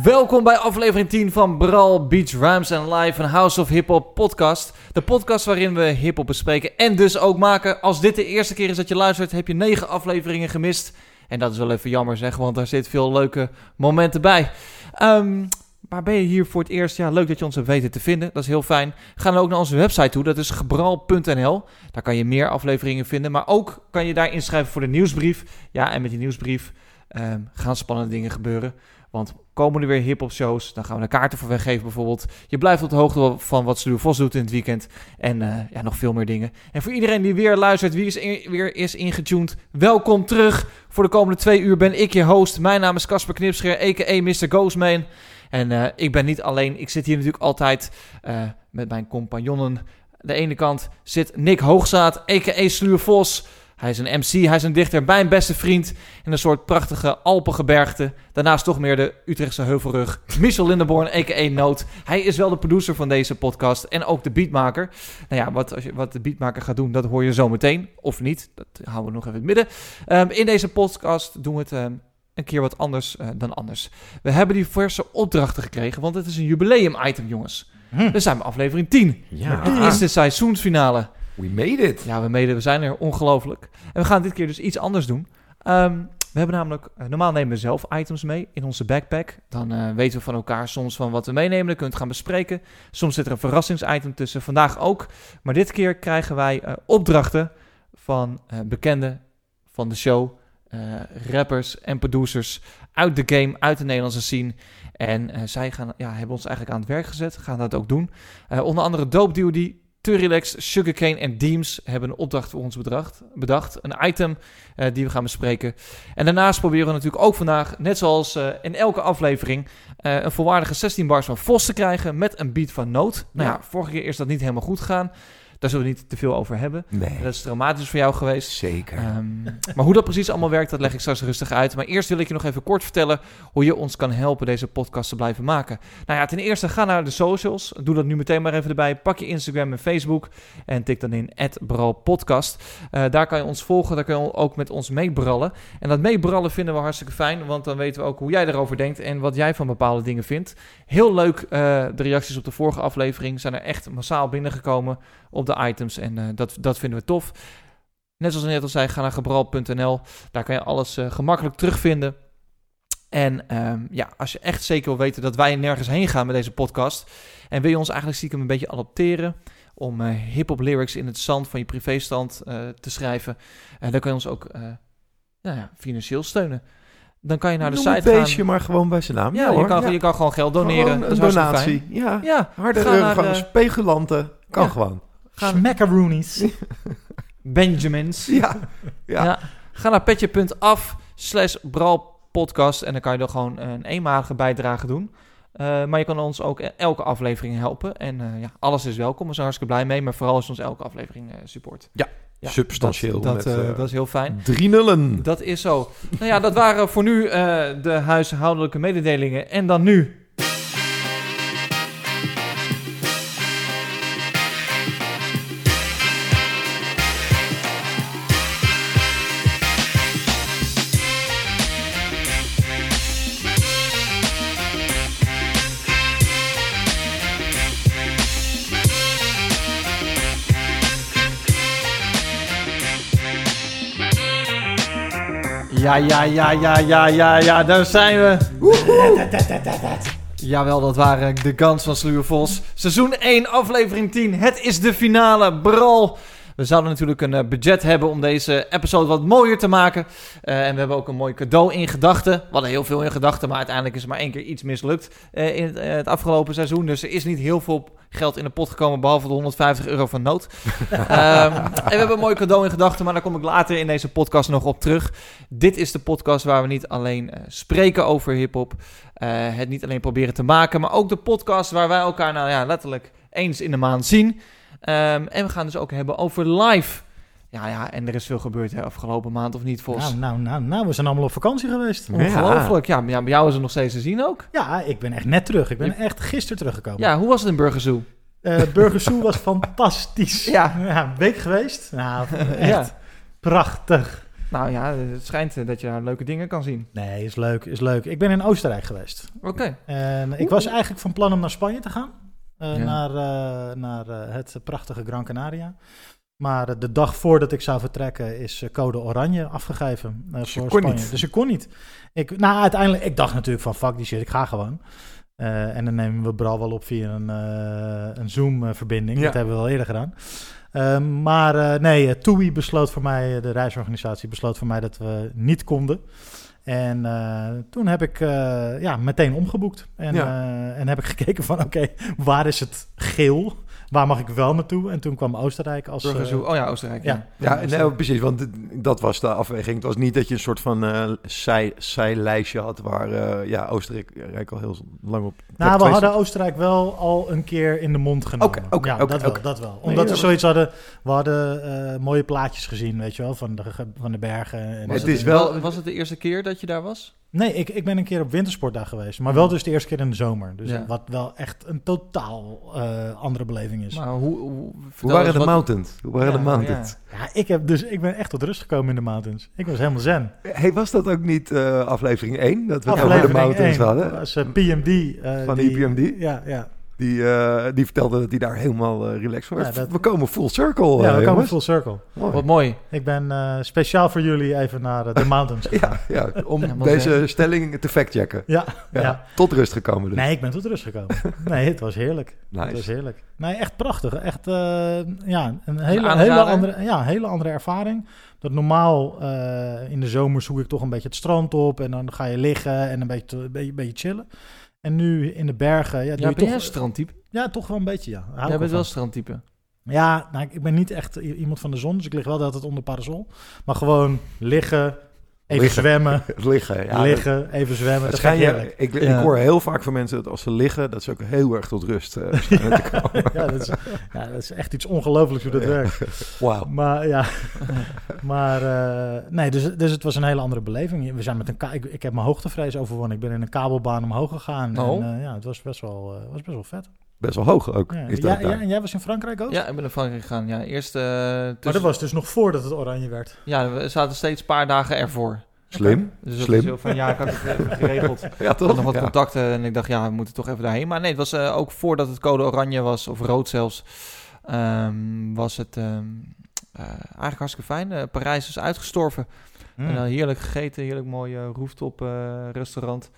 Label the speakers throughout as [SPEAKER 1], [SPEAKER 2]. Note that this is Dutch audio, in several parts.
[SPEAKER 1] Welkom bij aflevering 10 van Brawl Beach Rhymes and Live, een House of Hip Hop podcast. De podcast waarin we hip hop bespreken en dus ook maken. Als dit de eerste keer is dat je luistert, heb je 9 afleveringen gemist. En dat is wel even jammer zeg, want daar zit veel leuke momenten bij. Ehm, maar ben je hier voor het eerst? Ja, leuk dat je ons hebt weten te vinden. Dat is heel fijn. Ga dan ook naar onze website toe. Dat is gebral.nl. Daar kan je meer afleveringen vinden. Maar ook kan je daar inschrijven voor de nieuwsbrief. Ja, en met die nieuwsbrief ehm, gaan spannende dingen gebeuren. Want komen er weer hip-hop shows, dan gaan we er kaarten voor weggeven bijvoorbeeld. Je blijft op de hoogte van wat Studio Vos doet in het weekend. En eh, ja, nog veel meer dingen. En voor iedereen die weer luistert, wie is weer is ingetuned, welkom terug. Voor de komende twee uur ben ik je host. Mijn naam is Casper Knipscheer, a.k.a. Mr. Ghostman. En eh, ik ben niet alleen, ik zit hier natuurlijk altijd eh, met mijn compagnonnen. Aan de ene kant zit Nick Hoogzaad, a.k.a. Sluur Vos. Hij is een MC, hij is een dichter, mijn beste vriend. In een soort prachtige Alpengebergte. Daarnaast toch meer de Utrechtse heuvelrug. Michel Lindenborn, a.k.a. Noot. Hij is wel de producer van deze podcast en ook de beatmaker. Nou ja, wat, als je, wat de beatmaker gaat doen, dat hoor je zo meteen. Of niet, dat houden we nog even in het midden. Ehm, in deze podcast doen we het ehm, een keer wat anders eh, dan anders. We hebben diverse opdrachten gekregen, want het is een jubileum item, jongens.
[SPEAKER 2] Hm.
[SPEAKER 1] We zijn bij aflevering 10.
[SPEAKER 2] Ja.
[SPEAKER 1] De seizoensfinale.
[SPEAKER 2] We made it.
[SPEAKER 1] Ja, we mede, we zijn er ongelooflijk. En we gaan dit keer dus iets anders doen. Ehm, we hebben namelijk, eh, normaal nemen we zelf items mee in onze backpack. Dan eh, weten we van elkaar soms van wat we meenemen, dan kunnen het gaan bespreken. Soms zit er een verrassingsitem tussen, vandaag ook. Maar dit keer krijgen wij eh, opdrachten van bekenden van de show, rappers en producers uit de game, uit de Nederlandse scene. En zij gaan, ja, hebben ons eigenlijk aan het werk gezet, gaan dat ook doen. Onder andere Dope Duty, Turilex, Sugarcane en Deems hebben een opdracht voor ons bedacht. bedacht een item eh, die we gaan bespreken. En daarnaast proberen we natuurlijk ook vandaag, net zoals eh, in elke aflevering, eh, een volwaardige 16 bars van Vos te krijgen met een beat van Noot. Nou Ja. vorige keer is dat niet helemaal goed gegaan. Daar zullen we niet te veel over hebben.
[SPEAKER 2] Nee.
[SPEAKER 1] Dat is traumatisch voor jou geweest.
[SPEAKER 2] Zeker.
[SPEAKER 1] Ehm, maar hoe dat precies allemaal werkt, dat leg ik straks rustig uit. Maar eerst wil ik je nog even kort vertellen hoe je ons kan helpen deze podcast te blijven maken. Nou ja, ten eerste ga naar de socials. Doe dat nu meteen maar even erbij. Pak je Instagram en Facebook en tik dan in @bralpodcast. Eh daar kan je ons volgen, daar kun je ook met ons meebrallen. En dat meebrallen vinden we hartstikke fijn, want dan weten we ook hoe jij erover denkt en wat jij van bepaalde dingen vindt. Heel leuk, eh, de reacties op de vorige aflevering zijn er echt massaal binnengekomen op de items en eh, dat, dat vinden we tof. Net zoals ik net al zei, ga naar gebral.nl. Daar kan je alles eh, gemakkelijk terugvinden. En ehm, ja, als je echt zeker wil weten dat wij nergens heen gaan met deze podcast. En wil je ons eigenlijk stiekem een beetje adopteren. Om eh hip-hop lyrics in het zand van je privéstand eh, te schrijven. En dan kan je ons ook nou ja, financieel steunen. Dan kan je naar de
[SPEAKER 2] Noem
[SPEAKER 1] site gaan.
[SPEAKER 2] maar gewoon bij zijn naam.
[SPEAKER 1] Ja, je,
[SPEAKER 2] hoor.
[SPEAKER 1] kan,
[SPEAKER 2] Ja.
[SPEAKER 1] je kan gewoon geld doneren.
[SPEAKER 2] Gewoon
[SPEAKER 1] dat
[SPEAKER 2] een
[SPEAKER 1] is hartstikke
[SPEAKER 2] donatie.
[SPEAKER 1] fijn.
[SPEAKER 2] Ja.
[SPEAKER 1] Ja,
[SPEAKER 2] Harde
[SPEAKER 1] ga naar,
[SPEAKER 2] speculanten. Kan gewoon.
[SPEAKER 1] Ga,
[SPEAKER 3] Smackaroonies.
[SPEAKER 1] Benjamins.
[SPEAKER 2] Ja.
[SPEAKER 1] Ja.
[SPEAKER 2] Ja.
[SPEAKER 1] Ga naar petje.af slash bralpodcast en dan kan je dan gewoon een eenmalige bijdrage doen. Eh, maar je kan ons ook elke aflevering helpen. En eh, ja, alles is welkom. We zijn hartstikke blij mee. Maar vooral is ons elke aflevering eh, support.
[SPEAKER 2] Ja, substantieel
[SPEAKER 1] Dat,
[SPEAKER 2] met,
[SPEAKER 1] dat, dat is heel fijn.
[SPEAKER 2] Drie nullen.
[SPEAKER 1] Dat is zo. nou ja, dat waren voor nu eh, de huishoudelijke mededelingen. En dan nu... Ja, ja, ja, ja, ja, ja, ja, daar zijn we. Jawel, dat waren de Gans van Sluwe Vos. Seizoen 1, aflevering 10. Het is de finale, Bral. We zouden natuurlijk een eh, budget hebben om deze episode wat mooier te maken. Eh, en we hebben ook een mooi cadeau in gedachten. We hadden heel veel in gedachten, maar uiteindelijk is er maar één keer iets mislukt eh, in het, het afgelopen seizoen. Dus er is niet heel veel geld in de pot gekomen, behalve de 150 euro van nood. Ehm, en we hebben een mooi cadeau in gedachten, maar daar kom ik later in deze podcast nog op terug. Dit is de podcast waar we niet alleen spreken over hip-hop, het niet alleen proberen te maken, maar ook de podcast waar wij elkaar nou ja, letterlijk eens in de maand zien. Ehm, en we gaan dus ook hebben over live. Ja, ja, en er is veel gebeurd hè, afgelopen maand, of niet, Vos?
[SPEAKER 3] Nou, nou, nou, nou, we zijn allemaal op vakantie geweest.
[SPEAKER 2] Ja.
[SPEAKER 1] Ongelooflijk. Ja, maar ja, bij jou is het nog steeds te zien ook.
[SPEAKER 3] Ja, ik ben echt net terug. Ik ben echt gisteren teruggekomen.
[SPEAKER 1] Ja, hoe was het in Burger Zoo?
[SPEAKER 3] Eh, Burger Zoo was fantastisch.
[SPEAKER 1] Ja.
[SPEAKER 3] een week geweest. Nou, echt
[SPEAKER 1] Ja.
[SPEAKER 3] prachtig.
[SPEAKER 1] Nou ja, het schijnt eh, dat je daar leuke dingen kan zien.
[SPEAKER 3] Nee, is leuk, is leuk. Ik ben in Oostenrijk geweest.
[SPEAKER 1] Oké.
[SPEAKER 3] En ik was eigenlijk van plan om naar Spanje te gaan. Eh,
[SPEAKER 1] Ja.
[SPEAKER 3] Naar, eh, naar eh, het prachtige Gran Canaria. Maar de dag voordat ik zou vertrekken is code oranje afgegeven
[SPEAKER 2] Dus
[SPEAKER 3] voor Spanje.
[SPEAKER 2] niet?
[SPEAKER 3] Dus ik kon niet. Ik, nou, uiteindelijk, ik dacht natuurlijk van fuck die shit, ik ga gewoon. En dan nemen we Bral wel op via een, een Zoom-verbinding.
[SPEAKER 2] Ja.
[SPEAKER 3] Dat hebben we al eerder gedaan. Ehm, maar nee, TUI besloot voor mij, de reisorganisatie besloot voor mij dat we niet konden. En eh, toen heb ik eh, ja, meteen omgeboekt. En,
[SPEAKER 2] Ja.
[SPEAKER 3] eh, en heb ik gekeken van oké, waar is het geel? Waar mag ik wel naartoe? En toen kwam Oostenrijk als... eh,
[SPEAKER 1] Burgerzoek. Oh ja, Oostenrijk.
[SPEAKER 3] ja.
[SPEAKER 1] Ja.
[SPEAKER 2] Ja, nee, precies, want dat was de afweging. Het was niet dat je een soort van eh zij, zijlijstje had waar eh, ja, Oostenrijk al heel lang op.
[SPEAKER 3] Nou, we hadden Oostenrijk wel al een keer in de mond genomen.
[SPEAKER 2] Oké, oké,
[SPEAKER 3] ja, dat wel, dat wel. Omdat we zoiets hadden, we hadden eh, mooie plaatjes gezien, weet je wel, van de, ge- van de bergen. En
[SPEAKER 1] Was
[SPEAKER 2] het, is wel-
[SPEAKER 1] was het de eerste keer dat je daar was?
[SPEAKER 3] Nee, ik, ik ben een keer op wintersport daar geweest, maar wel dus de eerste keer in de zomer. Dus
[SPEAKER 1] Ja.
[SPEAKER 3] wat wel echt een totaal eh, andere beleving is.
[SPEAKER 1] Maar hoe, hoe,
[SPEAKER 2] waren de
[SPEAKER 1] wat-
[SPEAKER 2] mountains? Hoe waren
[SPEAKER 1] Ja,
[SPEAKER 2] de mountains?
[SPEAKER 3] Ja, ik, heb dus, ik ben echt tot rust gekomen in de mountains. Ik was helemaal zen.
[SPEAKER 2] Hey, was dat ook niet eh, aflevering 1? Dat we het over de mountains hadden?
[SPEAKER 3] was eh, PMD. eh,
[SPEAKER 2] Van
[SPEAKER 3] die-
[SPEAKER 2] EPMD?
[SPEAKER 3] Ja, ja.
[SPEAKER 2] Die, eh, die vertelde dat hij daar helemaal eh, relaxed was.
[SPEAKER 3] Ja, dat-
[SPEAKER 2] We komen full circle.
[SPEAKER 3] ja,
[SPEAKER 2] eh,
[SPEAKER 3] we komen
[SPEAKER 2] jongens.
[SPEAKER 3] full circle.
[SPEAKER 2] Mooi.
[SPEAKER 1] Wat mooi.
[SPEAKER 3] Ik ben eh, speciaal voor jullie even naar eh, de mountains gegaan.
[SPEAKER 2] Ja, ja, om deze
[SPEAKER 1] eh,
[SPEAKER 2] stelling te factchecken.
[SPEAKER 3] Ja,
[SPEAKER 2] Ja,
[SPEAKER 3] ja.
[SPEAKER 2] Tot rust gekomen dus.
[SPEAKER 3] Nee, ik ben tot rust gekomen. Nee, het was heerlijk. Het was heerlijk. Nee, echt prachtig. Echt, eh, ja, een hele, hele, andere, ja, hele andere ervaring. Dat normaal eh, in de zomer zoek ik toch een beetje het strand op en dan ga je liggen en een beetje, een beetje, een beetje chillen. En nu in de bergen, ja, doe
[SPEAKER 1] Ja,
[SPEAKER 3] je
[SPEAKER 1] ben jij
[SPEAKER 3] toch,
[SPEAKER 1] een strandtype?
[SPEAKER 3] ja, toch wel een beetje, ja. Hou
[SPEAKER 1] Jij bent wel strandtype.
[SPEAKER 3] Ja, nou, ik- ben niet echt iemand van de zon, dus ik lig wel de hele tijd onder parasol. Maar gewoon liggen, even
[SPEAKER 2] Liggen.
[SPEAKER 3] zwemmen,
[SPEAKER 2] liggen. Ja,
[SPEAKER 3] liggen, even zwemmen. Dat
[SPEAKER 2] schijn
[SPEAKER 3] ik
[SPEAKER 2] hoor heel vaak van mensen dat als ze liggen, dat ze ook heel erg tot rust eh, te komen.
[SPEAKER 3] ja, dat is, ja, dat is echt iets ongelooflijks hoe dat
[SPEAKER 2] Ja.
[SPEAKER 3] werkt.
[SPEAKER 2] Wauw.
[SPEAKER 3] Maar ja, maar eh, nee, dus, dus het was een hele andere beleving. We zijn met een ka- ik, ik heb mijn hoogtevrees overwonnen. Ik ben in een kabelbaan omhoog gegaan.
[SPEAKER 1] Oh.
[SPEAKER 3] En eh, ja, het was best wel, eh, was best wel vet.
[SPEAKER 2] Best wel hoog ook.
[SPEAKER 3] Ja.
[SPEAKER 2] Is dat
[SPEAKER 3] Ja,
[SPEAKER 2] daar.
[SPEAKER 3] ja, en jij was in Frankrijk ook?
[SPEAKER 1] Ja, ik ben naar Frankrijk gegaan. Ja, eerst... eh, tussen-
[SPEAKER 3] Maar dat was dus nog voordat het oranje werd.
[SPEAKER 1] Ja, we zaten steeds een paar dagen ervoor.
[SPEAKER 2] Slim.
[SPEAKER 1] Dus dat
[SPEAKER 2] Slim.
[SPEAKER 1] is heel van, ja, ik had het even geregeld.
[SPEAKER 2] Ja,
[SPEAKER 1] Ik had
[SPEAKER 2] toch?
[SPEAKER 1] nog wat
[SPEAKER 2] Ja.
[SPEAKER 1] contacten en ik dacht, ja, we moeten toch even daarheen. Maar nee, het was eh, ook voordat het code oranje was, of rood zelfs, ehm, was het ehm, eh, eigenlijk hartstikke fijn. Eh, Parijs is uitgestorven.
[SPEAKER 3] Hmm.
[SPEAKER 1] En dan heerlijk gegeten, heerlijk mooi eh, rooftop eh, restaurant.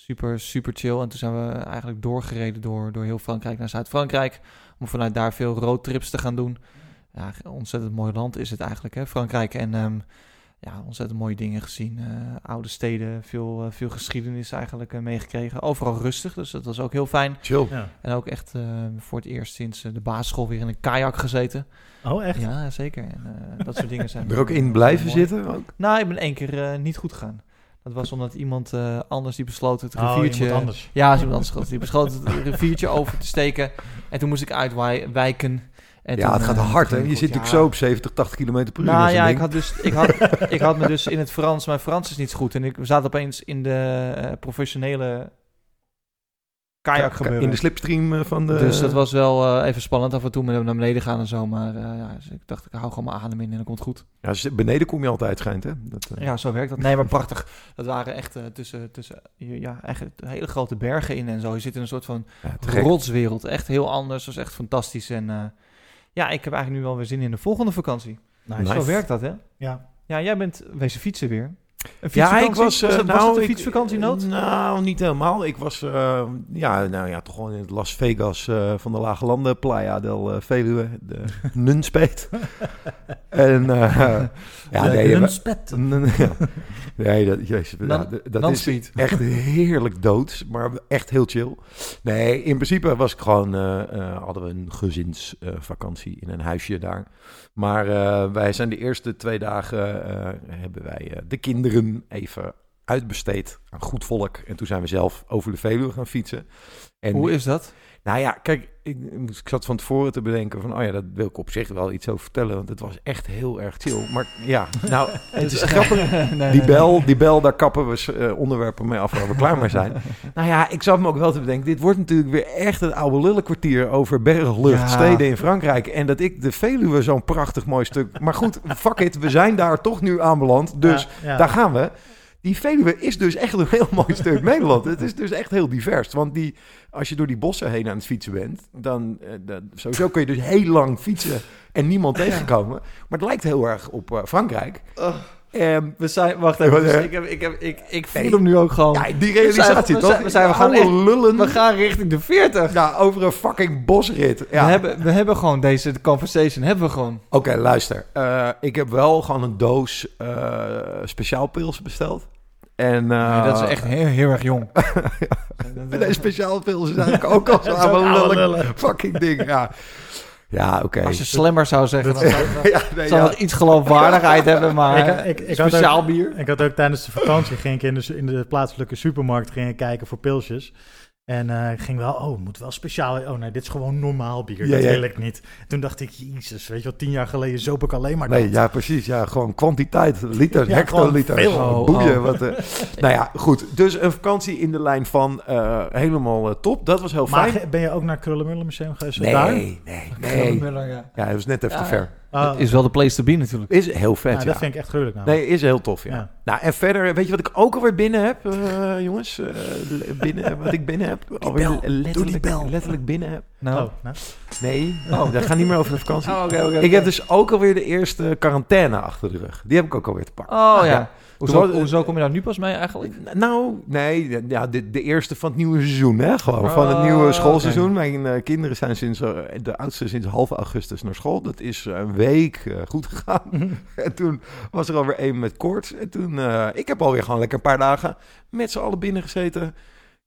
[SPEAKER 1] Super, super chill. En toen zijn we eigenlijk doorgereden door, door heel Frankrijk naar Zuid-Frankrijk. Om vanuit daar veel roadtrips te gaan doen. Ja, ontzettend mooi land is het eigenlijk, hè, Frankrijk. En ehm, ja, ontzettend mooie dingen gezien. Eh, oude steden, veel, eh, veel geschiedenis eigenlijk eh, meegekregen. Overal rustig, dus dat was ook heel fijn.
[SPEAKER 2] Chill.
[SPEAKER 3] Ja.
[SPEAKER 1] En ook echt eh, voor het eerst sinds de basisschool weer in een kajak gezeten.
[SPEAKER 3] Oh, echt?
[SPEAKER 1] Ja, zeker. En eh, dat soort dingen zijn...
[SPEAKER 2] Er ook in blijven zitten? Ook?
[SPEAKER 1] Nou, ik ben één keer eh, niet goed gegaan. Dat was omdat iemand eh, anders die besloot het
[SPEAKER 3] Oh,
[SPEAKER 1] riviertje...
[SPEAKER 3] anders.
[SPEAKER 1] Ja, iemand anders. Die besloot het riviertje over te steken. En toen moest ik uitwijken. En
[SPEAKER 2] ja,
[SPEAKER 1] toen,
[SPEAKER 2] het gaat
[SPEAKER 1] eh,
[SPEAKER 2] hard, hè? Je zit natuurlijk
[SPEAKER 1] Ja.
[SPEAKER 2] zo op 70, 80 kilometer per uur.
[SPEAKER 1] Nou ja, ik had, dus, ik, had, ik had me dus in het Frans... Mijn Frans is niet zo goed. En ik, we zaten opeens in de eh, professionele kajak gebeuren.
[SPEAKER 2] In de slipstream eh, van de...
[SPEAKER 1] Dus dat was wel eh, even spannend af en toe met naar beneden gaan en zo. Maar eh, ja, dus ik dacht, ik hou gewoon mijn adem in en dan komt het goed.
[SPEAKER 2] Ja, dus beneden kom je altijd, schijnt, hè? Dat,
[SPEAKER 1] Ja, zo werkt dat. Nee, maar prachtig. Dat waren echt tussen, tussen ja, echt hele grote bergen in en zo. Je zit in een soort van
[SPEAKER 2] ja,
[SPEAKER 1] rotswereld. Echt heel anders. Dat was echt fantastisch. En eh, ja, ik heb eigenlijk nu wel weer zin in de volgende vakantie.
[SPEAKER 3] Nice.
[SPEAKER 2] Nice.
[SPEAKER 1] Zo werkt dat, hè?
[SPEAKER 3] Ja.
[SPEAKER 1] Ja, jij bent wezen fietsen weer. Een
[SPEAKER 2] Ja,
[SPEAKER 1] fietsvakantie?
[SPEAKER 2] ik was... eh,
[SPEAKER 1] was, het, was
[SPEAKER 2] nou,
[SPEAKER 1] een
[SPEAKER 2] ik-
[SPEAKER 1] fietsvakantienoot?
[SPEAKER 2] Nou, niet helemaal. Ik was, eh, ja, nou ja, toch gewoon in het Las Vegas eh, van de Lage Landen, Playa del eh, Veluwe, de Nunspeet. en eh, ja,
[SPEAKER 3] De
[SPEAKER 2] nee, ja. Nee, dat, jezus, dat is
[SPEAKER 1] speed.
[SPEAKER 2] echt heerlijk doods, maar echt heel chill. Nee, in principe was ik gewoon, eh, eh, hadden we een gezinsvakantie in een huisje daar. Maar eh, wij zijn de eerste twee dagen, eh, hebben wij eh, de kinderen even uitbesteed aan goed volk. En toen zijn we zelf over de Veluwe gaan fietsen. En
[SPEAKER 1] Hoe is dat?
[SPEAKER 2] nou ja, kijk, ik, ik zat van tevoren te bedenken van, oh ja, dat wil ik op zich wel iets over vertellen, want het was echt heel erg chill. Maar ja, nou, het is grappig.
[SPEAKER 1] Nee,
[SPEAKER 2] Die bel, die bel, daar kappen we eh, onderwerpen mee af waar we klaar mee zijn. Nou ja, ik zat me ook wel te bedenken, dit wordt natuurlijk weer echt het oude lullenkwartier over berg, lucht,
[SPEAKER 1] Ja.
[SPEAKER 2] steden in Frankrijk. En dat ik de Veluwe zo'n prachtig mooi stuk... Maar goed, fuck it, we zijn daar toch nu aanbeland, dus
[SPEAKER 3] Ja, ja.
[SPEAKER 2] daar gaan we. Die Veluwe is dus echt een heel mooi stuk Nederland. Het is dus echt heel divers. Want die, als je door die bossen heen aan het fietsen bent, dan eh, dat- sowieso kun je dus heel lang fietsen en niemand tegenkomen. Maar het lijkt heel erg op eh, Frankrijk. Ehm,
[SPEAKER 1] We zijn, wacht even. dus ik, heb, ik, heb, ik, ik voel
[SPEAKER 2] Nee.
[SPEAKER 1] hem nu ook gewoon.
[SPEAKER 2] ja, die
[SPEAKER 1] We zijn-
[SPEAKER 2] realisatie
[SPEAKER 1] we
[SPEAKER 2] toch?
[SPEAKER 1] zijn- we zijn- we gaan echt-
[SPEAKER 2] lullen.
[SPEAKER 1] We gaan richting de 40.
[SPEAKER 2] Ja, over een fucking bosrit. Ja.
[SPEAKER 1] We, hebben, we hebben gewoon deze conversation. Hebben we gewoon.
[SPEAKER 2] Oké, luister. Eh, ik heb wel gewoon een doos eh speciaalpils besteld. En eh,
[SPEAKER 1] Nee, dat is echt heel, heel erg jong.
[SPEAKER 2] Nee, speciaalpils is eigenlijk ook al zo'n fucking ding. Ja, ja oké.
[SPEAKER 1] Als je slimmer zou zeggen, dan zou het
[SPEAKER 2] Ja, nee,
[SPEAKER 1] zou
[SPEAKER 2] ja.
[SPEAKER 1] het iets geloofwaardigheid hebben, maar
[SPEAKER 3] Ik- ik- ik had
[SPEAKER 1] speciaal
[SPEAKER 3] ook-
[SPEAKER 1] bier.
[SPEAKER 3] Ik had ook tijdens de vakantie ging ik in de, in de plaatselijke supermarkt ging ik kijken voor pilsjes. En eh, ik ging wel, oh, het moet wel speciaal. Oh nee, dit is gewoon normaal bier.
[SPEAKER 2] Ja,
[SPEAKER 3] dat
[SPEAKER 2] ja.
[SPEAKER 3] wil ik niet. Toen dacht ik, jezus, weet je wel, tien jaar geleden zoop ik alleen maar
[SPEAKER 2] Nee,
[SPEAKER 3] dat.
[SPEAKER 2] ja, precies. Ja, gewoon kwantiteit. Liters,
[SPEAKER 3] Ja,
[SPEAKER 2] hectoliters.
[SPEAKER 1] gewoon veel.
[SPEAKER 2] Boeien.
[SPEAKER 1] Oh,
[SPEAKER 2] Wat, eh. nou ja, goed. Dus een vakantie in de lijn van eh, helemaal top. Dat was heel
[SPEAKER 3] Maar
[SPEAKER 2] fijn.
[SPEAKER 3] ben je ook naar Krullenmullen Museum geweest?
[SPEAKER 2] Nee,
[SPEAKER 3] Daar?
[SPEAKER 2] nee, nee.
[SPEAKER 1] Ja.
[SPEAKER 2] Ja, dat was net even
[SPEAKER 1] Ja,
[SPEAKER 2] te ver.
[SPEAKER 3] Oh,
[SPEAKER 1] Is wel de place to be natuurlijk.
[SPEAKER 2] Is heel vet,
[SPEAKER 3] nou,
[SPEAKER 2] ja.
[SPEAKER 3] Dat vind ik echt gruwelijk. namelijk.
[SPEAKER 2] Nee, is heel tof, ja.
[SPEAKER 3] Ja.
[SPEAKER 2] Nou, en verder, weet je wat ik ook alweer binnen heb, eh, jongens? Eh, le- binnen, wat ik binnen heb? Alweer
[SPEAKER 3] bel.
[SPEAKER 2] letterlijk,
[SPEAKER 3] Doe die bel.
[SPEAKER 2] letterlijk binnen heb.
[SPEAKER 1] Nou.
[SPEAKER 3] Oh, nou.
[SPEAKER 2] Nee,
[SPEAKER 1] Oh.
[SPEAKER 2] dat gaat niet meer over de vakantie.
[SPEAKER 1] Oh, oké, oké.
[SPEAKER 2] Ik heb dus ook alweer de eerste quarantaine achter de rug. Die heb ik ook alweer te pakken.
[SPEAKER 1] Oh ja. Hoezo,
[SPEAKER 2] Toen-
[SPEAKER 1] hoezo kom je daar nu pas mee eigenlijk?
[SPEAKER 2] Nou, nee, de- ja, de, de eerste van het nieuwe seizoen, hè? Gewoon van het
[SPEAKER 1] Oh,
[SPEAKER 2] nieuwe schoolseizoen. Mijn eh, kinderen zijn sinds, eh, de oudste sinds half augustus naar school. Dat is eh, een week goed gegaan. en toen was er alweer één met koorts. En toen, eh, ik heb alweer gewoon lekker een paar dagen met z'n allen binnen gezeten.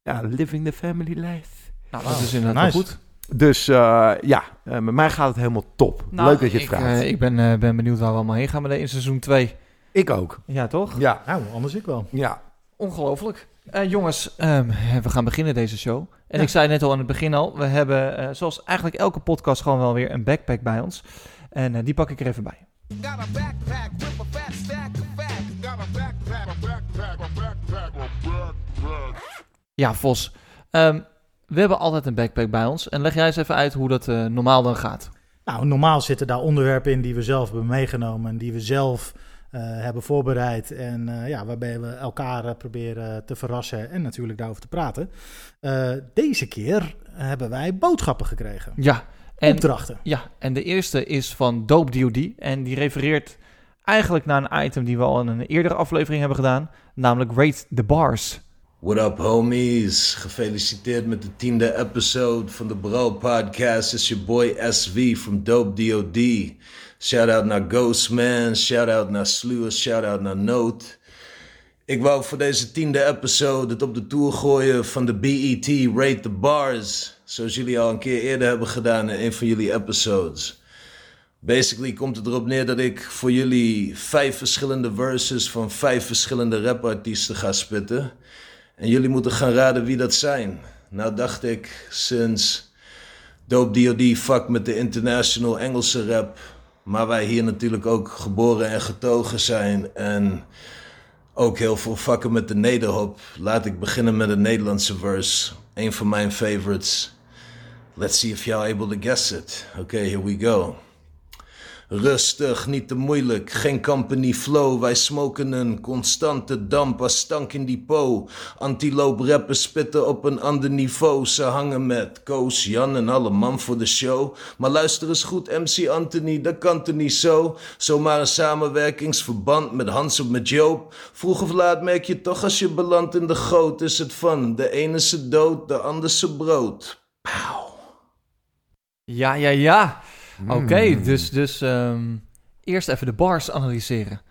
[SPEAKER 2] Ja, living the family life.
[SPEAKER 1] Nou, dat is inderdaad
[SPEAKER 3] Nice.
[SPEAKER 1] goed.
[SPEAKER 2] Dus eh, ja, met mij gaat het helemaal top.
[SPEAKER 1] Nou,
[SPEAKER 2] Leuk dat je het
[SPEAKER 1] ik,
[SPEAKER 2] vraagt.
[SPEAKER 1] ik ben, eh, ben benieuwd waar we allemaal heen gaan met in seizoen 2.
[SPEAKER 2] Ik ook.
[SPEAKER 1] Ja, toch?
[SPEAKER 2] Ja,
[SPEAKER 3] Nou, anders ik wel.
[SPEAKER 2] ja.
[SPEAKER 1] Ongelooflijk. Eh, jongens, ehm, we gaan beginnen deze show. En
[SPEAKER 3] Ja.
[SPEAKER 1] ik zei net al aan het begin al, we hebben eh, zoals eigenlijk elke podcast gewoon wel weer een backpack bij ons. En eh, die pak ik er even bij. Ja, Vos. ehm, we hebben altijd een backpack bij ons. En leg jij eens even uit hoe dat eh, normaal dan gaat.
[SPEAKER 3] Nou, normaal zitten daar onderwerpen in die we zelf hebben meegenomen en die we zelf hebben voorbereid. En eh, ja, waarbij we elkaar eh, proberen te verrassen en natuurlijk daarover te praten. Eh, deze keer hebben wij boodschappen gekregen.
[SPEAKER 1] Ja, en,
[SPEAKER 3] Opdrachten.
[SPEAKER 1] ja, en de eerste is van Dope DOD. En die refereert eigenlijk naar een item die we al in een eerdere aflevering hebben gedaan. Namelijk Rate the Bars.
[SPEAKER 4] What up, homies? Gefeliciteerd met de tiende episode van de Bro Podcast. It's your boy SV from Dope DOD. Shout out naar Ghostman, shout out naar Sluwer, shout out naar Note. Ik wou voor deze tiende episode het op de tour gooien van de BET Rate the Bars. Zoals jullie al een keer eerder hebben gedaan in een van jullie episodes. Basically komt het erop neer dat ik voor jullie vijf verschillende verses van vijf verschillende rapartiesten ga spitten. En jullie moeten gaan raden wie dat zijn. Nou dacht ik, sinds Dope D.O.D. fuck met de international Engelse rap... maar wij hier natuurlijk ook geboren en getogen zijn... en ook heel veel fucken met de nederhop... laat ik beginnen met een Nederlandse verse. Een van mijn favorites. Let's see if y'all able to guess it. Oké, here we go. Rustig, niet te moeilijk, geen company flow. Wij smoken een constante damp als stank in die po. Antiloop rappers spitten op een ander niveau. Ze hangen met Koos, Jan en alle man voor de show. Maar luister eens goed, MC Anthony, dat kan toch niet zo? Zomaar een samenwerkingsverband met Hans of met Joop. Vroeg of laat merk je toch als je belandt in de goot. Is het van de ene ze dood, de ander ze brood.
[SPEAKER 1] Ja, ja, ja. Oké,
[SPEAKER 2] Mm.
[SPEAKER 1] dus, dus ehm, eerst even de bars analyseren.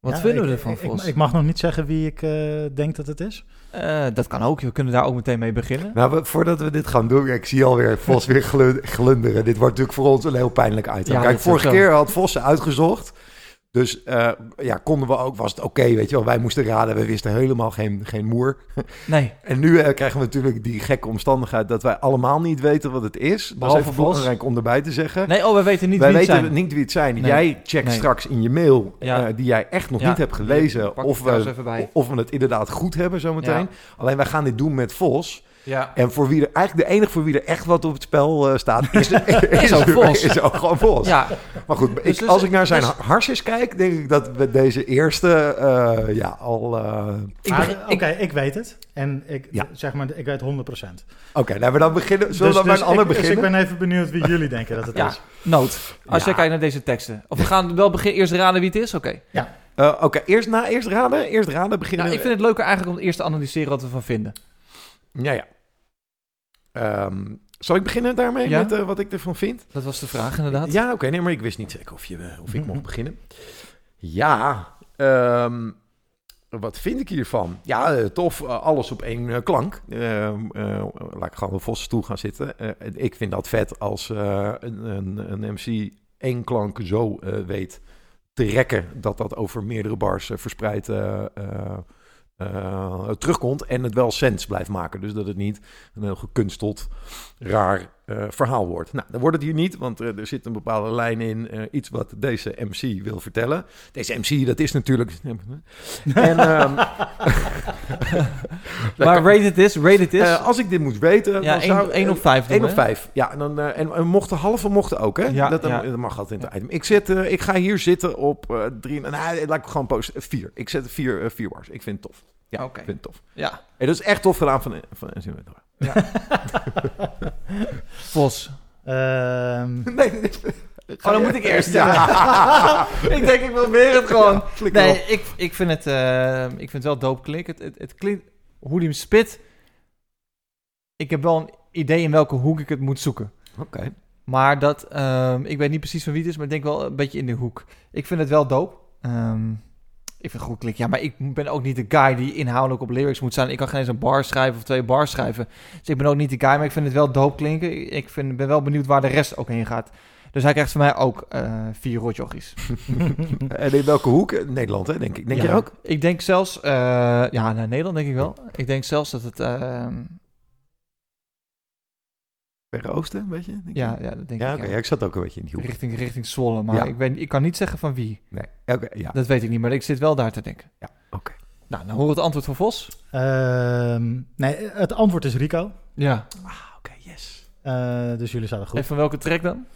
[SPEAKER 1] Wat
[SPEAKER 3] Ja,
[SPEAKER 1] vinden we
[SPEAKER 3] ik-
[SPEAKER 1] ervan,
[SPEAKER 3] ik,
[SPEAKER 1] Vos?
[SPEAKER 3] ik, ik mag nog niet zeggen wie ik eh, denk dat het is.
[SPEAKER 1] Eh, dat kan ook. We kunnen daar ook meteen mee beginnen.
[SPEAKER 2] Nou, we- voordat we dit gaan doen, ik zie alweer Vos weer glu- glunderen. Dit wordt natuurlijk voor ons een heel pijnlijk item.
[SPEAKER 1] Ja,
[SPEAKER 2] Kijk, vorige keer had Vos ze uitgezocht. Dus eh, ja, konden we ook, was het oké, weet je wel. Wij moesten raden, we wisten helemaal geen, geen moer.
[SPEAKER 1] Nee.
[SPEAKER 2] En nu eh, krijgen we natuurlijk die gekke omstandigheid dat wij allemaal niet weten wat het is. Dat
[SPEAKER 1] Behalve
[SPEAKER 2] is even
[SPEAKER 1] Bos.
[SPEAKER 2] belangrijk om erbij te zeggen.
[SPEAKER 1] Nee, oh, we weten niet
[SPEAKER 2] wij
[SPEAKER 1] wie het
[SPEAKER 2] weten
[SPEAKER 1] zijn.
[SPEAKER 2] niet wie het zijn.
[SPEAKER 1] Nee.
[SPEAKER 2] Jij checkt
[SPEAKER 1] Nee.
[SPEAKER 2] straks in je mail,
[SPEAKER 1] Ja.
[SPEAKER 2] eh, die jij echt nog
[SPEAKER 1] Ja.
[SPEAKER 2] niet hebt gelezen, of we, of we het inderdaad goed hebben zometeen.
[SPEAKER 1] Ja.
[SPEAKER 2] Alleen wij gaan dit doen met Vos.
[SPEAKER 1] Ja.
[SPEAKER 2] En voor wie er eigenlijk de enige voor wie er echt wat op het spel eh, staat, is, is,
[SPEAKER 1] ook Vos.
[SPEAKER 2] Is ook gewoon Vos.
[SPEAKER 1] Ja,
[SPEAKER 2] Maar goed, ik,
[SPEAKER 1] Dus- dus-
[SPEAKER 2] als ik naar zijn
[SPEAKER 1] dus-
[SPEAKER 2] harsjes kijk, denk ik dat we deze eerste eh, ja, al. eh,
[SPEAKER 1] begin-
[SPEAKER 3] Oké,
[SPEAKER 1] ik-
[SPEAKER 3] ik weet het. En ik,
[SPEAKER 2] Ja.
[SPEAKER 3] zeg maar, ik weet 100%.
[SPEAKER 2] Oké, laten we dan beginnen. Zullen we dan
[SPEAKER 3] dus,
[SPEAKER 2] bij
[SPEAKER 3] dus
[SPEAKER 2] een ander
[SPEAKER 3] ik, dus
[SPEAKER 2] beginnen?
[SPEAKER 3] ik ben even benieuwd wie jullie denken dat het
[SPEAKER 1] Ja.
[SPEAKER 3] is.
[SPEAKER 1] nood. Als
[SPEAKER 2] Ja.
[SPEAKER 1] jij kijkt naar deze teksten. Of we gaan wel beginnen eerst raden wie het is? Oké.
[SPEAKER 2] Eh, Oké, eerst na, eerst raden. Eerst raden
[SPEAKER 1] Nou,
[SPEAKER 2] beginnen.
[SPEAKER 1] ik vind het leuker eigenlijk om eerst te analyseren wat we ervan vinden.
[SPEAKER 2] Ja, ja. Ehm, zal ik beginnen daarmee
[SPEAKER 1] Ja.
[SPEAKER 2] met eh, wat ik ervan vind?
[SPEAKER 1] Dat was de vraag inderdaad.
[SPEAKER 2] Ja, oké. nee, maar ik wist niet zeker of, je, eh, of ik mocht beginnen. Ja, ehm, wat vind ik hiervan? Ja, eh, tof. alles op één klank. Ehm, eh, laat ik gewoon op Vosse stoel gaan zitten. Ik vind dat vet als een, een, een MC één klank zo weet te rekken... dat dat over meerdere bars verspreid terugkomt... en het wel sens blijft maken. Dus dat het niet een heel gekunsteld, raar eh, verhaal wordt. Nou, dat wordt het hier niet, want eh, er zit een bepaalde lijn in. eh, iets wat deze MC wil vertellen. Deze MC, dat is natuurlijk... en, ehm,
[SPEAKER 1] Maar rate het is, rate het is.
[SPEAKER 2] als ik dit moest weten,
[SPEAKER 1] ja,
[SPEAKER 2] dan zou...
[SPEAKER 1] 1
[SPEAKER 2] eh,
[SPEAKER 1] op 5
[SPEAKER 2] 1 op 5. Ja, en, dan, en, en mochten halve mochten ook, hè?
[SPEAKER 1] Ja,
[SPEAKER 2] dat,
[SPEAKER 1] ja.
[SPEAKER 2] dat mag altijd in het item. Ik, zit, ik ga hier zitten op eh drie... Nou, laat ik gewoon posten. Vier. Ik zet vier, eh, vier bars. Ik vind het tof. Ja,
[SPEAKER 1] Oké.
[SPEAKER 2] ik vind het tof.
[SPEAKER 1] Ja.
[SPEAKER 2] Hey, dat is echt tof gedaan van, van NCW.
[SPEAKER 1] Vos.
[SPEAKER 2] Nee,
[SPEAKER 3] Ehm,
[SPEAKER 2] nee, nee.
[SPEAKER 1] Oh, dan moet ik eerst.
[SPEAKER 2] Ja.
[SPEAKER 1] ik denk, ik probeer het gewoon.
[SPEAKER 2] Ja,
[SPEAKER 1] nee,
[SPEAKER 2] op.
[SPEAKER 1] ik, ik, vind het, eh, ik vind het wel dope klinken. Het, het, het klinkt, hoe die hem spit. Ik heb wel een idee in welke hoek ik het moet zoeken.
[SPEAKER 2] Oké.
[SPEAKER 1] Maar dat, ehm, ik weet niet precies van wie het is, maar ik denk wel een beetje in de hoek. Ik vind het wel dope. Ehm, ik vind goed klinken. Ja, maar ik ben ook niet de guy die inhoudelijk op lyrics moet staan. Ik kan geen eens een bar schrijven of twee bars schrijven. Dus ik ben ook niet de guy, maar ik vind het wel dope klinken. Ik vind, ben wel benieuwd waar de rest ook heen gaat. Dus hij krijgt van mij ook eh, vier rotjochies.
[SPEAKER 2] En in welke hoek? Eh, Nederland, hè, denk ik. Denk
[SPEAKER 1] Ja.
[SPEAKER 2] je ook?
[SPEAKER 1] Ik denk zelfs, eh, ja, naar Nederland denk ik wel. Ik denk zelfs dat het, ehm,
[SPEAKER 2] Verre Oosten, weet je? Denk
[SPEAKER 1] ja, ja, dat denk
[SPEAKER 2] Ja,
[SPEAKER 1] ik.
[SPEAKER 2] oké.
[SPEAKER 1] ja.
[SPEAKER 2] Ja, ik zat ook een beetje in die hoek.
[SPEAKER 1] Richting, richting Zwolle, maar
[SPEAKER 2] Ja.
[SPEAKER 1] ik, weet, ik kan niet zeggen van wie.
[SPEAKER 2] Nee. Oké, ja.
[SPEAKER 1] Dat weet ik niet, maar ik zit wel daar te denken.
[SPEAKER 2] Ja, oké.
[SPEAKER 1] Nou, dan hoor het antwoord van Vos.
[SPEAKER 3] ehm, nee, het antwoord is Rico.
[SPEAKER 1] Ja.
[SPEAKER 2] Ah, oké, yes.
[SPEAKER 3] Eh, dus jullie zaten goed.
[SPEAKER 1] En van welke track dan?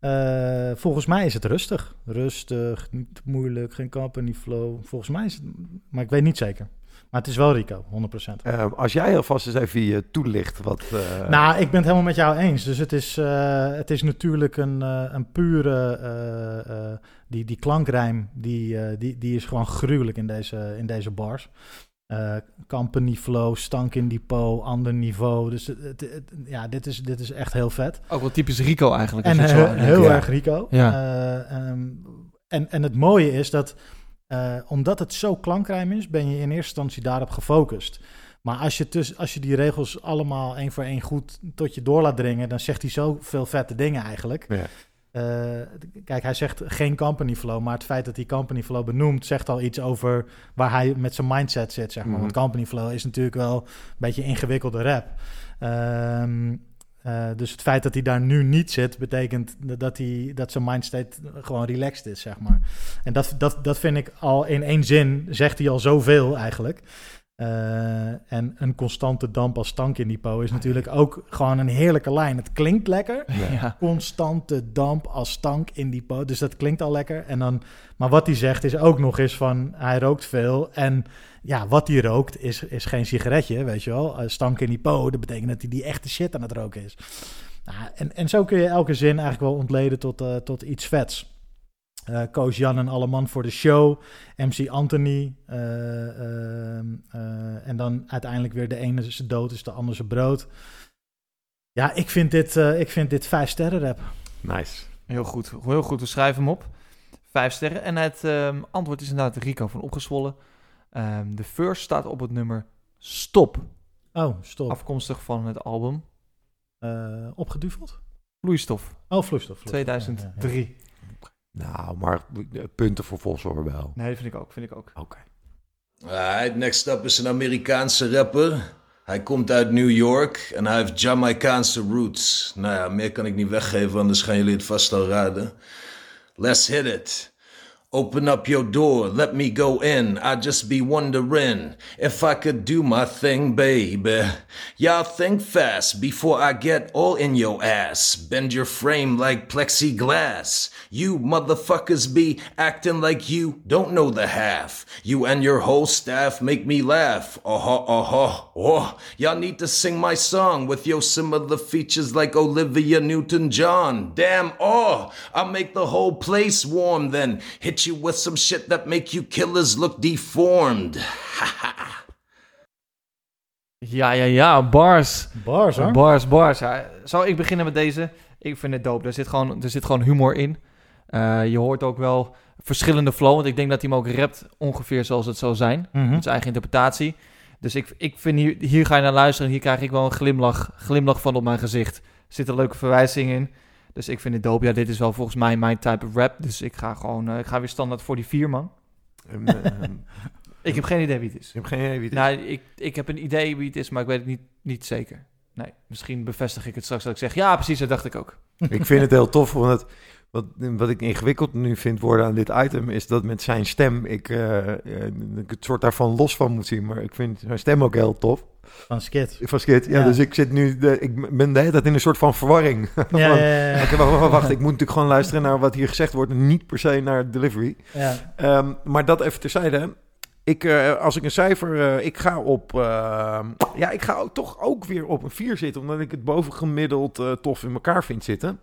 [SPEAKER 3] Eh, volgens mij is het rustig. Rustig, niet moeilijk, geen company flow. Volgens mij is het, maar ik weet niet zeker. Maar het is wel Rico, 100%.
[SPEAKER 2] Eh, als jij alvast eens even je toelicht wat... eh,
[SPEAKER 3] nou, ik ben het helemaal met jou eens. Dus het is, eh, het is natuurlijk een, eh, een pure... eh, eh, die, die klankrijm, die, die, die is gewoon gruwelijk in deze, in deze bars. Eh, company flow, stank in depot, ander niveau. Dus het, het- het- ja, dit is, dit is echt heel vet.
[SPEAKER 1] Ook wel typisch Rico eigenlijk.
[SPEAKER 3] En heel, heel
[SPEAKER 2] Ja.
[SPEAKER 3] erg Rico.
[SPEAKER 1] Ja.
[SPEAKER 3] Eh, ehm, en, en het mooie is dat, eh, omdat het zo klankrijm is, ben je in eerste instantie daarop gefocust. Maar als je, tuss- als je die regels allemaal één voor één goed tot je door laat dringen, dan zegt hij zoveel vette dingen eigenlijk.
[SPEAKER 2] Ja.
[SPEAKER 3] Eh, kijk, hij zegt geen company flow, maar het feit dat hij company flow benoemt, zegt al iets over waar hij met zijn mindset zit, zeg maar.
[SPEAKER 2] Mhm.
[SPEAKER 3] Want company flow is natuurlijk wel een beetje ingewikkelde rap. Ehm, eh, dus het feit dat hij daar nu niet zit, betekent dat, hij, dat zijn mindstate gewoon relaxed is, zeg maar. En dat, dat, dat vind ik al in één zin, zegt hij al zoveel eigenlijk. Eh, en een constante damp als stank in die po is natuurlijk ook gewoon een heerlijke lijn. Het klinkt lekker,
[SPEAKER 1] Ja.
[SPEAKER 3] constante damp als stank in die po. Dus dat klinkt al lekker. En dan, maar wat hij zegt is ook nog eens van hij rookt veel. En ja, wat hij rookt is, is geen sigaretje, weet je wel. Eh, stank in die po, dat betekent dat hij die echte shit aan het roken is. Nou, en, en zo kun je elke zin eigenlijk wel ontleden tot, eh, tot iets vets. Eh Koos Jan en alle man voor de show. MC Anthony. eh, ehm, eh, en dan uiteindelijk weer de ene is dood, is de ander zijn brood. Ja, ik vind dit, eh, ik vind dit vijf sterren rap.
[SPEAKER 2] Nice.
[SPEAKER 1] Heel goed. Heel goed. We schrijven hem op. Vijf sterren. En het ehm, antwoord is inderdaad Rico van Opgezwollen. Ehm, de first staat op het nummer Stop.
[SPEAKER 3] Oh, stop.
[SPEAKER 1] Afkomstig van het album
[SPEAKER 3] Eh, opgeduveld?
[SPEAKER 1] Vloeistof
[SPEAKER 3] Oh, vloeistof. vloeistof.
[SPEAKER 1] 2003.
[SPEAKER 2] Nou, maar eh, punten voor Vos hoor wel.
[SPEAKER 1] Nee, vind ik ook, vind ik ook.
[SPEAKER 2] Oké.
[SPEAKER 4] Alright, next up is een Amerikaanse rapper. Hij komt uit New York en hij heeft Jamaicaanse roots. Nou ja, meer kan ik niet weggeven, anders gaan jullie het vast al raden. Let's hit it. Open up your door, let me go in. I just be wondering if I could do my thing, baby. Y'all think fast before I get all in your ass. Bend your frame like plexiglass. You motherfuckers be acting like you don't know the half. You and your whole staff make me laugh. Uh huh, uh huh. Oh, y'all need to sing my song with your similar features like Olivia Newton John. Damn, oh, I'll make the whole place warm then. Hit you with some shit that make you killers look deformed.
[SPEAKER 1] Ja, ja, ja, bars.
[SPEAKER 3] Bars hoor.
[SPEAKER 1] Bars, bars. Ja. Zal ik beginnen met deze? Ik vind het dope. Er zit gewoon, er zit gewoon humor in. Eh, je hoort ook wel verschillende flow. Want ik denk dat hij hem ook rapt ongeveer zoals het zou zijn.
[SPEAKER 3] Mhm.
[SPEAKER 1] Met zijn eigen interpretatie. Dus ik, ik vind hier, hier ga je naar luisteren. En hier krijg ik wel een glimlach, glimlach van op mijn gezicht. Er zit een leuke verwijzing in. Dus ik vind het dope. Ja, dit is wel volgens mij mijn type of rap. Dus ik ga gewoon, eh, ik ga weer standaard voor die vier, man.
[SPEAKER 2] Ehm, ehm,
[SPEAKER 1] Ik heb geen idee wie het is.
[SPEAKER 2] je hebt geen idee wie het is?
[SPEAKER 1] Nou, ik, ik heb een idee wie het is, maar ik weet het niet, niet zeker. Nee, misschien bevestig ik het straks dat ik zeg, ja, precies, dat dacht ik ook.
[SPEAKER 2] Ik vind het heel tof, want het, wat, wat ik ingewikkeld nu vind worden aan dit item... is dat met zijn stem ik, eh, eh, ik het soort daarvan los van moet zien. Maar ik vind zijn stem ook heel tof.
[SPEAKER 3] Van Skit.
[SPEAKER 2] Van Skit, ja,
[SPEAKER 3] Ja.
[SPEAKER 2] dus ik zit nu... De, ik ben de hele tijd in een soort van verwarring.
[SPEAKER 3] Ja,
[SPEAKER 2] Van,
[SPEAKER 3] ja,
[SPEAKER 2] wacht, wacht, ik moet natuurlijk gewoon luisteren naar wat hier gezegd wordt... en niet per se naar delivery.
[SPEAKER 3] ja.
[SPEAKER 2] Ehm, maar dat even terzijde. Ik, eh, als ik een cijfer... eh, ik ga op... eh, ja, ik ga ook, toch ook weer op een 4 zitten... omdat ik het bovengemiddeld tof in elkaar vind zitten.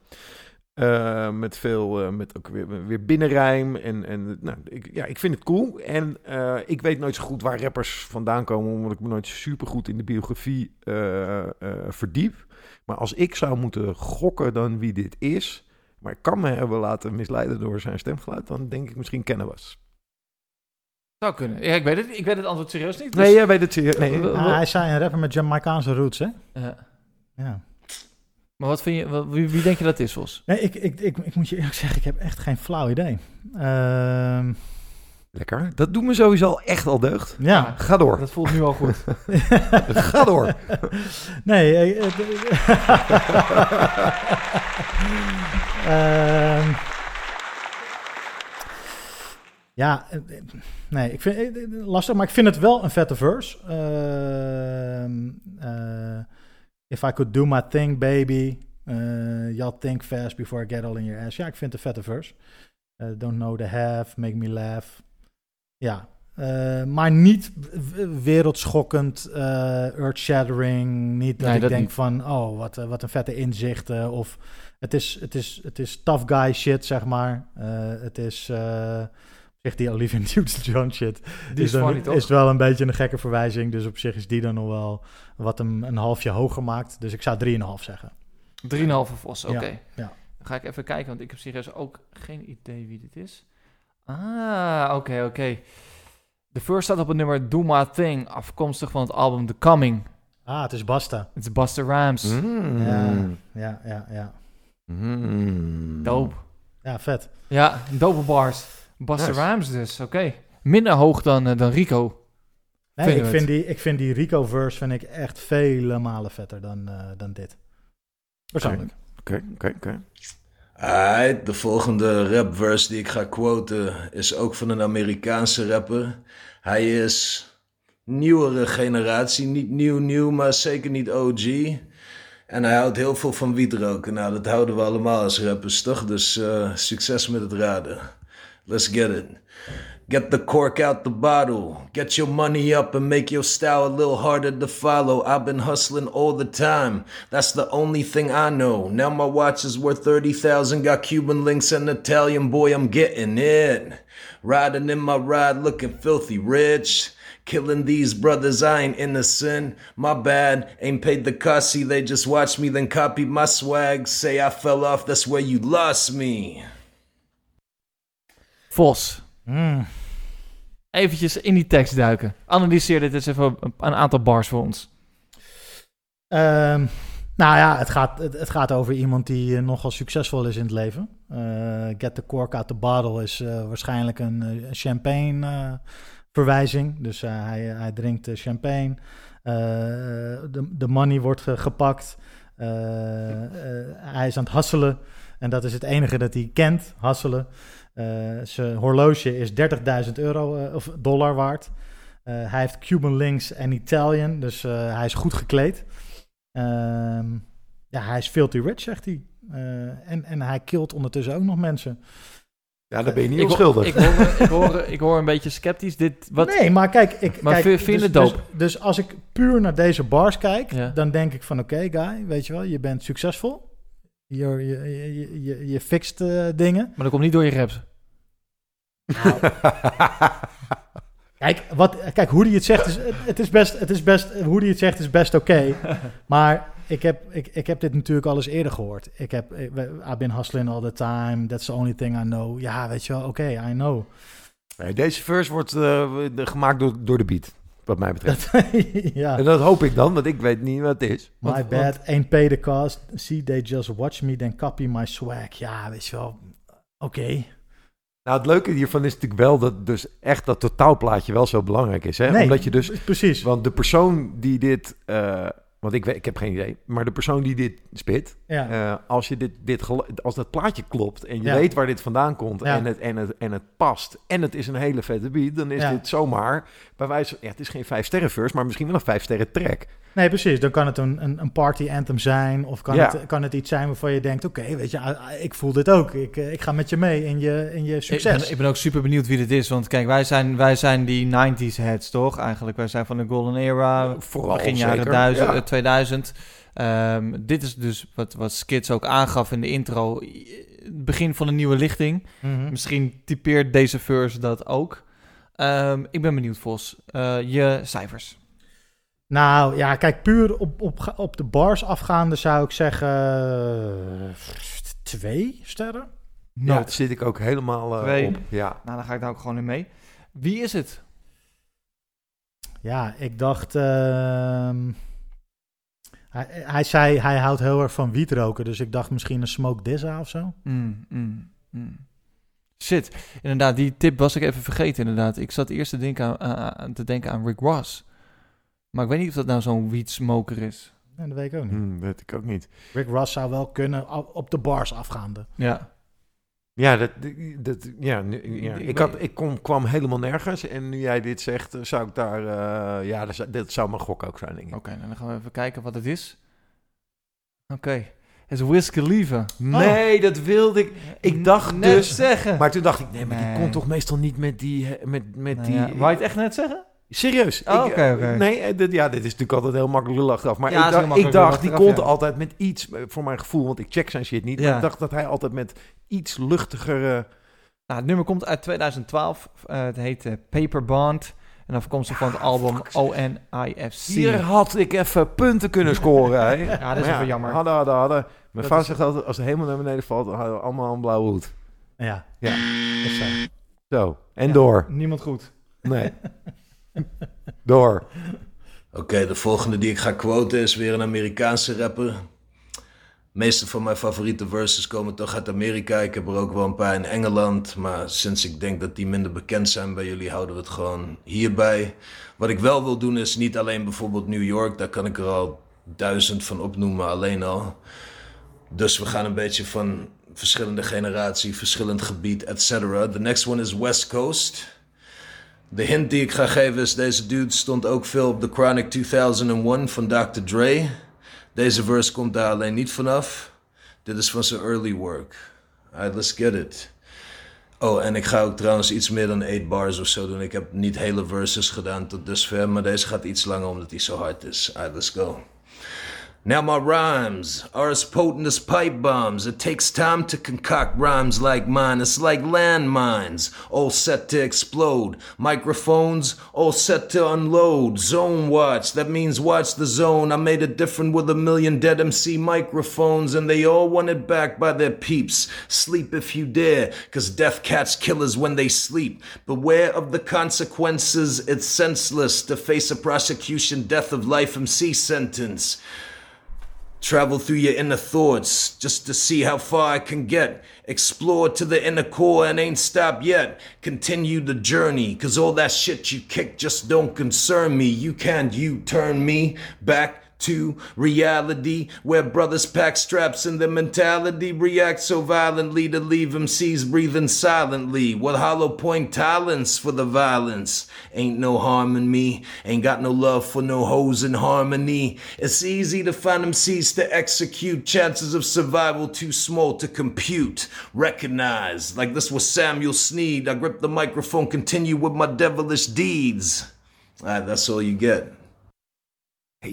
[SPEAKER 2] Eh, met veel... eh, met ook weer, weer binnenrijm. En, en nou, ik, ja, ik vind het cool. En eh, ik weet nooit zo goed waar rappers vandaan komen... omdat ik me nooit super goed in de biografie eh, eh, verdiep. Maar als ik zou moeten gokken dan wie dit is... maar ik kan me hebben laten misleiden door zijn stemgeluid... dan denk ik misschien Cannabis.
[SPEAKER 1] Zou kunnen. Ja, ik weet het, ik weet het antwoord serieus niet.
[SPEAKER 2] Nee,
[SPEAKER 1] dus-
[SPEAKER 2] jij weet het zeer. Nee.
[SPEAKER 3] Ah, hij zei een rapper met Jamaicaanse roots, hè?
[SPEAKER 1] Ja.
[SPEAKER 3] Ja.
[SPEAKER 1] Maar wat vind je, wat- wie, wie denk je dat is, Vos?
[SPEAKER 3] Nee, ik, ik, ik, ik moet je eerlijk zeggen, ik heb echt geen flauw idee. Ehm,
[SPEAKER 2] Lekker. Dat doet me sowieso echt al deugd.
[SPEAKER 3] ja.
[SPEAKER 2] Ga door.
[SPEAKER 1] Dat voelt nu al goed.
[SPEAKER 2] Ga door.
[SPEAKER 3] Nee. ehm, ja, eh, nee, ik vind lastig, maar ik vind het wel een vette verse. Ehm, eh, if I could do my thing, baby. Uh, y'all think fast before I get all in your ass. Ja, ik vind het een vette verse. Eh, don't know the half, make me laugh. Ja, eh, maar niet wereldschokkend, eh earth-shattering. Niet dat
[SPEAKER 1] Nee,
[SPEAKER 3] ik
[SPEAKER 1] dat
[SPEAKER 3] denk
[SPEAKER 1] niet.
[SPEAKER 3] van, oh, wat, eh, wat een vette inzichten. Of het is, het is, het is tough guy shit, zeg maar. Eh, het is, zeg die Olivia Newton-John shit.
[SPEAKER 1] Die is
[SPEAKER 3] dan,
[SPEAKER 1] funny, toch?
[SPEAKER 3] is wel een beetje een gekke verwijzing. Dus op zich is die dan nog wel wat hem een halfje hoger maakt. Dus ik zou 3,5 zeggen.
[SPEAKER 1] 3,5 Vos, oké.
[SPEAKER 3] Ja, ja.
[SPEAKER 1] Dan ga ik even kijken, want ik heb serieus ook geen idee wie dit is. Ah, oké, oké. De first staat op het nummer Do My Thing, afkomstig van het album The Coming.
[SPEAKER 3] Ah, het is Basta.
[SPEAKER 1] Het is Buster Rhymes.
[SPEAKER 2] Mm.
[SPEAKER 3] Ja, ja, ja, ja.
[SPEAKER 2] Mm.
[SPEAKER 1] Dope.
[SPEAKER 3] Ja, vet.
[SPEAKER 1] Ja, dope bars. Buster
[SPEAKER 2] Nice.
[SPEAKER 1] Rhymes dus, oké. Minder hoog dan, eh, dan Rico.
[SPEAKER 3] Nee, ik vind, die, ik vind die Rico-verse vind ik echt vele malen vetter dan, eh, dan dit. Persoonlijk.
[SPEAKER 2] Oké, oké, oké.
[SPEAKER 4] De volgende rapverse die ik ga quoten is ook van een Amerikaanse rapper. Hij is nieuwere generatie, niet nieuw nieuw, maar zeker niet OG. En hij houdt heel veel van wietroken. Nou, dat houden we allemaal als rappers, toch? Dus eh, succes met het raden. Let's get it. Get the cork out the bottle. Get your money up and make your style a little harder to follow. I've been hustling all the time. That's the only thing I know. Now my watch is worth 30,000. Got Cuban links and Italian. Boy, I'm getting it. Riding in my ride looking filthy rich. Killing these brothers, I ain't innocent. My bad, ain't paid the. See, they just watched me, then copied my swag. Say I fell off, that's where you lost me.
[SPEAKER 1] Vos,
[SPEAKER 3] Mm.
[SPEAKER 1] eventjes in die tekst duiken. Analyseer dit eens even een, aantal bars voor ons.
[SPEAKER 3] Ehm, Nou ja, het gaat, het, het gaat over iemand die eh, nogal succesvol is in het leven. Eh, get the cork out the bottle is eh, waarschijnlijk een champagne verwijzing. Dus hij, hij drinkt champagne. De, de money wordt ge- gepakt. Hij is aan het hasselen. En dat is het enige dat hij kent, hasselen. Eh, zijn horloge is 30.000 euro eh, of dollar waard. Eh, hij heeft Cuban links en Italian, dus eh, hij is goed gekleed. Ehm, ja, hij is filthy rich, zegt hij. Eh, en, en hij kilt ondertussen ook nog mensen.
[SPEAKER 2] Ja, daar ben je niet onschuldig.
[SPEAKER 1] Ik hoor, ik, hoor, ik hoor een beetje sceptisch. Dit, wat,
[SPEAKER 3] Nee, maar kijk, ik,
[SPEAKER 1] Maar
[SPEAKER 3] kijk,
[SPEAKER 1] vind- je
[SPEAKER 3] dus,
[SPEAKER 1] het
[SPEAKER 3] dus, dus als ik puur naar deze bars kijk,
[SPEAKER 1] Ja.
[SPEAKER 3] dan denk ik van oké, guy, weet je wel, je bent succesvol. Je, je, je, je, je fixt dingen.
[SPEAKER 1] Maar dat komt niet door je raps.
[SPEAKER 3] Kijk, wat, kijk, hoe hij het zegt, is, het, is best, het is best, hoe hij het zegt is best oké. maar ik heb, ik, ik heb dit natuurlijk al eens eerder gehoord. Ik heb, ik, I've been hustling all the time. That's the only thing I know. Ja, weet je wel, oké, I know.
[SPEAKER 2] Nee, deze verse wordt eh, gemaakt door, door de beat, wat mij betreft.
[SPEAKER 3] ja.
[SPEAKER 2] En dat hoop ik dan, want ik weet niet wat het is.
[SPEAKER 3] My
[SPEAKER 1] Want-
[SPEAKER 3] bad, ain't pay the cost. See, they just watch me, then copy my swag. Ja, weet je wel, oké.
[SPEAKER 2] Nou, het leuke hiervan is natuurlijk wel dat dus echt dat totaalplaatje wel zo belangrijk is. Hè?
[SPEAKER 3] Nee,
[SPEAKER 2] Omdat je dus,
[SPEAKER 3] Precies.
[SPEAKER 2] want de persoon die dit, eh, want ik, weet, ik heb geen idee, maar de persoon die dit spit,
[SPEAKER 3] Ja.
[SPEAKER 2] eh, als, je dit, dit als dat plaatje klopt en je
[SPEAKER 3] Ja.
[SPEAKER 2] weet waar dit vandaan komt
[SPEAKER 3] Ja.
[SPEAKER 2] en, het, en, het, en het past en het is een hele vette beat, dan is dit zomaar bij wijze van, ja, het is geen vijf sterren verse, maar misschien wel een vijf sterren track.
[SPEAKER 3] Nee, precies. Dan kan het een, een, een party anthem zijn. Of kan,
[SPEAKER 2] Ja.
[SPEAKER 3] het, kan het iets zijn waarvan je denkt... oké, weet je, ah, ah, ik voel dit ook. Ik, eh, ik ga met je mee in je, in je
[SPEAKER 1] Ik
[SPEAKER 3] succes.
[SPEAKER 1] ben, ik ben ook super benieuwd wie dit is. Want kijk, wij zijn, wij zijn die 90s heads, toch? Eigenlijk, wij zijn van de Golden Era.
[SPEAKER 2] Vooral
[SPEAKER 1] begin jaren 1000,
[SPEAKER 2] ja.
[SPEAKER 1] eh, 2000. Ehm, dit is dus wat, wat Skits ook aangaf in de intro. Het begin van een nieuwe lichting.
[SPEAKER 3] Mhm.
[SPEAKER 1] Misschien typeert deze verse dat ook. Ehm, ik ben benieuwd, Vos. Eh, je cijfers.
[SPEAKER 3] Nou, ja, kijk, puur op, op, op de bars afgaande zou ik zeggen... twee sterren.
[SPEAKER 2] Ja,
[SPEAKER 1] Nood.
[SPEAKER 2] daar zit ik ook helemaal eh,
[SPEAKER 1] Twee.
[SPEAKER 2] op. Ja.
[SPEAKER 1] Nou, dan ga ik daar ook gewoon in mee. Wie is het?
[SPEAKER 3] Ja, ik dacht... ehm, hij, hij zei, hij houdt heel erg van wietroken. Dus ik dacht misschien een Smoke Dizza of zo.
[SPEAKER 1] Mm, mm, mm. Shit, inderdaad, die tip was ik even vergeten inderdaad. Ik zat eerst te denken aan, aan- aan- te denken aan Rick Ross. Maar ik weet niet of dat nou zo'n weed smoker is.
[SPEAKER 3] Nee, dat weet ik ook niet.
[SPEAKER 2] Hm, weet ik ook niet.
[SPEAKER 3] Rick Ross zou wel kunnen op de bars afgaande.
[SPEAKER 1] Ja.
[SPEAKER 2] Ja, dat, dat, ja, nu- ja.
[SPEAKER 1] Ik
[SPEAKER 2] had, ik kom, kwam helemaal nergens. En nu jij dit zegt, eh, zou ik daar... eh, ja, dat zou, dat zou mijn gok ook zijn, denk ik.
[SPEAKER 1] Oké, nou, dan gaan we even kijken wat het is. Oké, het is Wiz Khalifa.
[SPEAKER 2] Nee, dat wilde ik. Ik dacht
[SPEAKER 1] Net
[SPEAKER 2] dus...
[SPEAKER 1] zeggen.
[SPEAKER 2] Maar toen dacht ik, nee, maar
[SPEAKER 1] Nee.
[SPEAKER 2] die kon toch meestal niet met die... Met, met
[SPEAKER 1] Nou
[SPEAKER 2] die
[SPEAKER 1] ja, wou je het echt net zeggen?
[SPEAKER 2] Serieus.
[SPEAKER 1] Oh,
[SPEAKER 2] Ik, eh. Nee, eh, dit, ja, dit is natuurlijk altijd heel makkelijk lullig af. Maar
[SPEAKER 1] Ja,
[SPEAKER 2] ik dacht, ik dacht die komt
[SPEAKER 1] ja.
[SPEAKER 2] altijd met iets, eh, voor mijn gevoel, want ik check zijn shit niet.
[SPEAKER 1] Ja.
[SPEAKER 2] Maar ik dacht dat hij altijd met iets luchtigere...
[SPEAKER 1] Nou, het nummer komt uit 2012. Eh, het heet eh, Paper Bond. En afkomstig van het album. ONIFC.
[SPEAKER 2] Hier had ik even punten kunnen scoren. hè.
[SPEAKER 1] Ja, dat is even jammer.
[SPEAKER 2] Hadden, hadden, hadden. Mijn vader zegt altijd, als de hemel naar beneden valt, dan hadden we allemaal een blauwe hoed.
[SPEAKER 3] Ja,
[SPEAKER 2] Ja.
[SPEAKER 3] dat zo.
[SPEAKER 2] En door.
[SPEAKER 1] Niemand goed.
[SPEAKER 2] Nee. door.
[SPEAKER 4] Oké, de volgende die ik ga quoten is weer een Amerikaanse rapper. De meeste van mijn favoriete verses komen toch uit Amerika. Ik heb er ook wel een paar in Engeland. Maar sinds ik denk dat die minder bekend zijn bij jullie, houden we het gewoon hierbij. Wat ik wel wil doen is niet alleen bijvoorbeeld New York. Daar kan ik er al duizend van opnoemen, alleen al. Dus we gaan een beetje van verschillende generatie, verschillend gebied, etc. The next one is West Coast. De hint die ik ga geven is, deze dude stond ook veel op The Chronic 2001 van Dr. Dre. Deze verse komt daar alleen niet vanaf. Dit is van zijn early work. Alright, let's get it. Oh, en ik ga ook trouwens iets meer dan 8 bars of zo doen. Ik heb niet hele verses gedaan tot dusver, maar deze gaat iets langer omdat hij zo hard is. Alright, let's go. Now my rhymes are as potent as pipe bombs. It takes time to concoct rhymes like mine. It's like landmines, all set to explode. Microphones, all set to unload. Zone watch, that means watch the zone. I made it different with a million dead MC microphones, and they all want it back by their peeps. Sleep if you dare, cause death catch killers when they sleep. Beware of the consequences, it's senseless to face a prosecution, death of life MC sentence. Travel through your inner thoughts just to see how far I can get. Explore to the inner core and ain't stopped yet. Continue the journey, cause all that shit you kick just don't concern me. You can't you turn me back to reality where brothers pack straps and their mentality react so violently to leave MCs breathing silently with hollow point talents for the violence. Ain't no harm in me, ain't got no love for no hoes in harmony. It's easy to find MCs to execute, chances of survival too small to compute. Recognize, like this was Samuel Sneed. I grip the microphone, continue with my devilish deeds. Alright, that's all you get.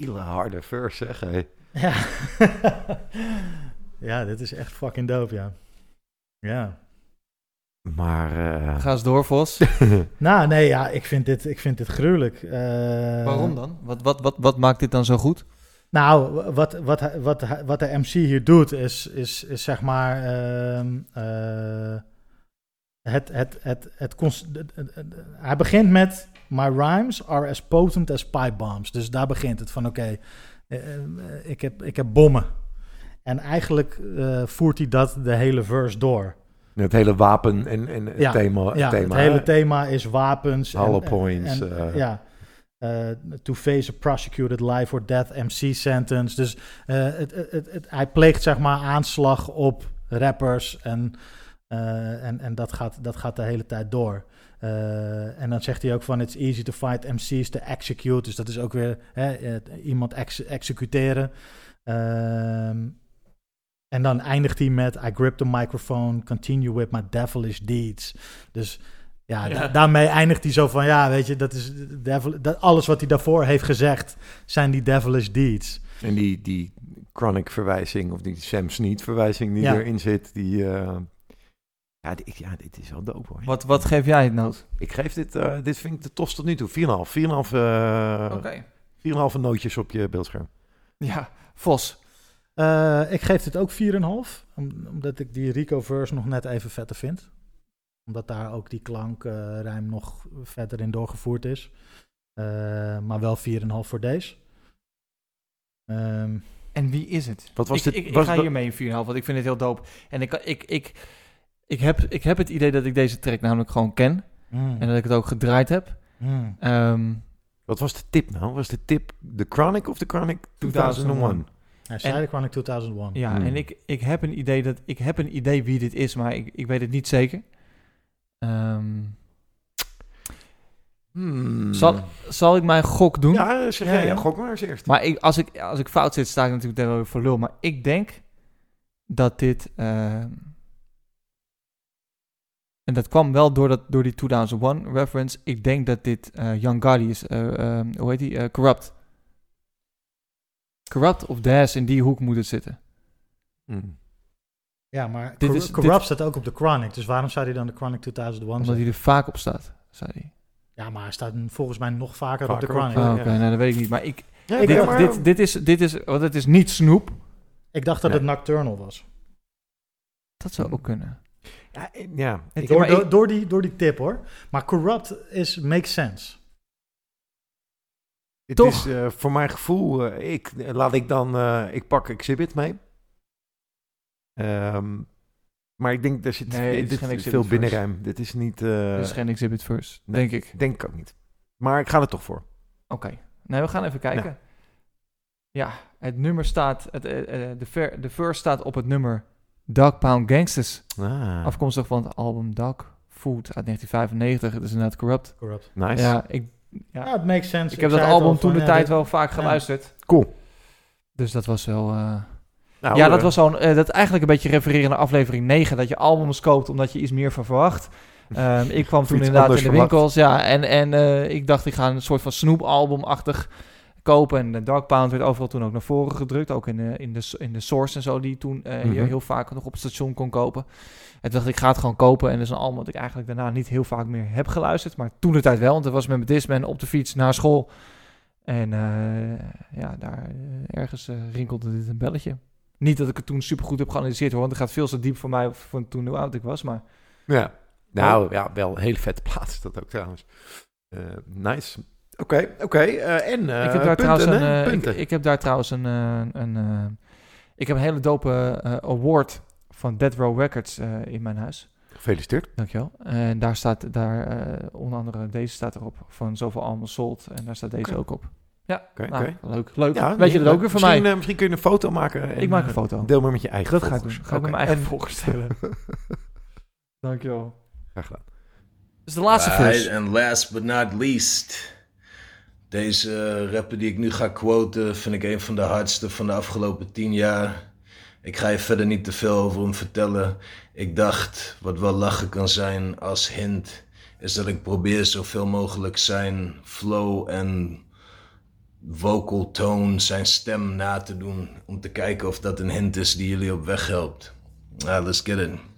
[SPEAKER 2] Hele harde verse, zeg. Hey.
[SPEAKER 3] Ja. ja, dit is echt fucking dope, ja. Ja.
[SPEAKER 2] Maar... eh,
[SPEAKER 1] Ga eens door, Vos.
[SPEAKER 3] Nou, nee, ja, ik vind dit, ik vind dit gruwelijk. Eh,
[SPEAKER 1] Waarom dan? Wat, wat, wat, wat maakt dit dan zo goed?
[SPEAKER 3] Nou, wat, wat, wat, wat de MC hier doet, is, is, is zeg maar. ehm, eh, het, het, het, het, cons- het- het- het- hij begint met. My rhymes are as potent as pipe bombs. Dus daar begint het van: oké, eh, eh, ik, heb, ik heb bommen. En eigenlijk eh, voert hij dat de hele verse door.
[SPEAKER 2] het hele wapen en, en
[SPEAKER 3] Ja,
[SPEAKER 2] thema.
[SPEAKER 3] Ja,
[SPEAKER 2] thema
[SPEAKER 3] het hele thema is wapens. en-
[SPEAKER 2] Hollow
[SPEAKER 3] en-
[SPEAKER 2] points,
[SPEAKER 3] en- ja. To face a prosecuted life or death MC sentence. Dus het, het, het, hij pleegt zeg maar aanslag op rappers en, en, en dat, gaat, dat gaat de hele tijd door. Eh, en dan zegt hij ook van it's easy to fight MC's to execute. Dus dat is ook weer hè, iemand ex- executeren. Ehm, en dan eindigt hij met I grip the microphone, continue with my devilish deeds. Dus ja,
[SPEAKER 1] Ja.
[SPEAKER 3] da- daarmee eindigt hij zo van ja, weet je, dat is devil, dat, alles wat hij daarvoor heeft gezegd zijn die devilish deeds.
[SPEAKER 2] En die, die Chronic verwijzing, of die Sam Snead verwijzing die
[SPEAKER 3] Ja.
[SPEAKER 2] erin zit, die... eh, ja, die- ja, dit is wel dope hoor.
[SPEAKER 1] Wat, wat geef jij het noot?
[SPEAKER 2] Ik geef dit, eh, dit vind ik de tos tot nu toe. 4,5. 4,5 eh,
[SPEAKER 1] Oké.
[SPEAKER 2] 4,5 nootjes op je beeldscherm.
[SPEAKER 1] Ja, Vos.
[SPEAKER 3] Eh, ik geef dit ook 4,5, om- omdat ik die Rico verse nog net even vetter vind. Omdat daar ook die klankrijm nog verder in doorgevoerd is. Eh, maar wel 4,5 voor deze. Ehm,
[SPEAKER 1] En wie is het?
[SPEAKER 2] Wat was
[SPEAKER 1] ik,
[SPEAKER 2] dit?
[SPEAKER 1] Ik, ik
[SPEAKER 2] was-
[SPEAKER 1] ga hiermee een 4,5, want ik vind het heel dope. En ik, ik, ik, ik, heb, ik heb het idee dat ik deze track namelijk gewoon ken.
[SPEAKER 3] mm,
[SPEAKER 1] En dat ik het ook gedraaid heb.
[SPEAKER 3] mm.
[SPEAKER 1] Ehm,
[SPEAKER 2] Wat was de tip nou? Was de tip The Chronic of The Chronic 2001?
[SPEAKER 3] Hij zei de Chronic 2001.
[SPEAKER 1] ja,
[SPEAKER 2] Hmm.
[SPEAKER 1] en ik, ik, heb een idee dat, ik heb een idee wie dit is, maar ik, ik weet het niet zeker. Ehm,
[SPEAKER 2] Hmm.
[SPEAKER 1] zal, zal ik mijn gok doen?
[SPEAKER 2] Ja, zeg jij. Ja,
[SPEAKER 3] ja.
[SPEAKER 2] gok maar eens eerst.
[SPEAKER 1] Maar ik, als, ik, als ik fout zit, sta ik natuurlijk wel weer voor lul. Maar ik denk dat dit... ehm, en dat kwam wel door, dat, door die 2001 reference. Ik denk dat dit eh Young Gotti is. eh, ehm, hoe heet die? Eh, Corrupt. Corrupt of Daz, in die hoek moet het zitten.
[SPEAKER 2] Hmm.
[SPEAKER 3] Ja, maar
[SPEAKER 1] Dit
[SPEAKER 3] Cor-
[SPEAKER 1] is-
[SPEAKER 3] Corrupt
[SPEAKER 1] dit-
[SPEAKER 3] staat ook op de Chronic. Dus waarom zou hij dan de Chronic 2001
[SPEAKER 1] Omdat
[SPEAKER 3] zetten?
[SPEAKER 1] hij er vaak op staat, zei hij.
[SPEAKER 3] Ja, maar hij staat volgens mij nog vaker, op de Chronic.
[SPEAKER 1] Oh,
[SPEAKER 2] Ja,
[SPEAKER 1] Oké,
[SPEAKER 2] ja.
[SPEAKER 1] nou, dat weet ik niet. Maar ik,
[SPEAKER 2] Ja,
[SPEAKER 3] Ik
[SPEAKER 1] dit,
[SPEAKER 2] maar-
[SPEAKER 1] dit, dit, is, dit is... Want het is niet Snoop.
[SPEAKER 3] Ik dacht dat
[SPEAKER 2] Nee.
[SPEAKER 3] het Nocturnal was.
[SPEAKER 1] Dat zou ook kunnen.
[SPEAKER 2] Ja, eh, ja.
[SPEAKER 1] Het-
[SPEAKER 2] Ik-
[SPEAKER 3] Door, die, door die tip hoor. Maar Corrupt is, makes sense.
[SPEAKER 2] Het
[SPEAKER 1] Toch?
[SPEAKER 2] is eh, voor mijn gevoel, eh, ik, laat ik dan, eh, ik pak Exhibit mee. Ehm, maar ik denk, er zit
[SPEAKER 1] Nee, dit
[SPEAKER 2] dit is veel binnenruim. Dit is niet, eh,
[SPEAKER 1] Dat is geen exhibit first,
[SPEAKER 2] nee.
[SPEAKER 1] denk ik.
[SPEAKER 2] denk ik ook niet. Maar ik ga er toch voor.
[SPEAKER 1] Oké. Nee, we gaan even kijken. Ja, het nummer staat... Het, eh, eh, de, ver, de verse staat op het nummer Dog Pound Gangsters.
[SPEAKER 2] Ah,
[SPEAKER 1] Afkomstig van het album Dog Food uit 1995. Het is inderdaad corrupt.
[SPEAKER 3] Corrupt.
[SPEAKER 2] nice.
[SPEAKER 1] Ja, ik, ja.
[SPEAKER 3] Ja, het makes sense.
[SPEAKER 1] ik heb dat album
[SPEAKER 3] al
[SPEAKER 1] toen de
[SPEAKER 3] ja,
[SPEAKER 1] tijd
[SPEAKER 3] dit-
[SPEAKER 1] wel vaak
[SPEAKER 3] ja.
[SPEAKER 1] geluisterd.
[SPEAKER 2] Cool.
[SPEAKER 1] Dus dat was wel... eh,
[SPEAKER 2] Nou,
[SPEAKER 1] ja, dat
[SPEAKER 2] eh,
[SPEAKER 1] was zo'n... eh, dat eigenlijk een beetje refereren naar aflevering 9. Dat je albums koopt omdat je iets meer van verwacht. Ehm, ik kwam toen inderdaad in de
[SPEAKER 2] verwacht.
[SPEAKER 1] winkels. Ja, en, en eh, ik dacht, ik ga een soort van Snoop-album-achtig kopen. En de Dark Pound werd overal toen ook naar voren gedrukt. Ook in de, in de, in de Source en zo, die toen
[SPEAKER 2] Mhm.
[SPEAKER 1] heel vaak nog op het station kon kopen. En toen dacht ik, ga het gewoon kopen. En dat is een album dat ik eigenlijk daarna niet heel vaak meer heb geluisterd. Maar toen de tijd wel, want dat was met mijn Discman op de fiets naar school. En eh, ja, daar eh, ergens rinkelde dit een belletje. Niet dat ik het toen super goed heb geanalyseerd hoor, want het gaat veel te diep voor mij van toen hoe oud ik was. Maar
[SPEAKER 2] Ja. Nou, ja, wel een hele vette plaats dat ook trouwens. Nice. Oké, oké. eh, en eh,
[SPEAKER 1] ik, heb daar
[SPEAKER 2] punten,
[SPEAKER 1] trouwens een, eh, ik,
[SPEAKER 2] punten.
[SPEAKER 1] ik heb daar trouwens een, eh, een, eh, Ik heb een hele dope eh, award van Dead Row Records eh, in mijn huis.
[SPEAKER 2] Gefeliciteerd.
[SPEAKER 1] Dankjewel. En daar staat, daar, eh, onder andere deze staat erop, van zoveel almost sold. En daar staat deze ook op. Ja,
[SPEAKER 2] Oké,
[SPEAKER 1] nou, leuk. leuk.
[SPEAKER 2] Ja,
[SPEAKER 1] Weet je dat ook weer van
[SPEAKER 2] misschien,
[SPEAKER 1] mij?
[SPEAKER 2] eh, misschien kun je een foto maken. en,
[SPEAKER 1] ik maak een
[SPEAKER 2] eh,
[SPEAKER 1] foto.
[SPEAKER 2] Deel maar met je eigen
[SPEAKER 1] Dat ga ik doen. Ga ik met mijn eigen volgers. Dankjewel.
[SPEAKER 2] Graag gedaan.
[SPEAKER 1] Dus de laatste
[SPEAKER 4] and last but not least. Deze eh, rapper die ik nu ga quoten, vind ik een van de hardste van de afgelopen tien jaar. Ik ga je verder niet te veel over hem vertellen. Ik dacht, wat wel lachen kan zijn als hint, is dat ik probeer zoveel mogelijk zijn flow en vocal tone, zijn stem na te doen. Om te kijken of dat een hint is die jullie op weg helpt. Ah, let's get it.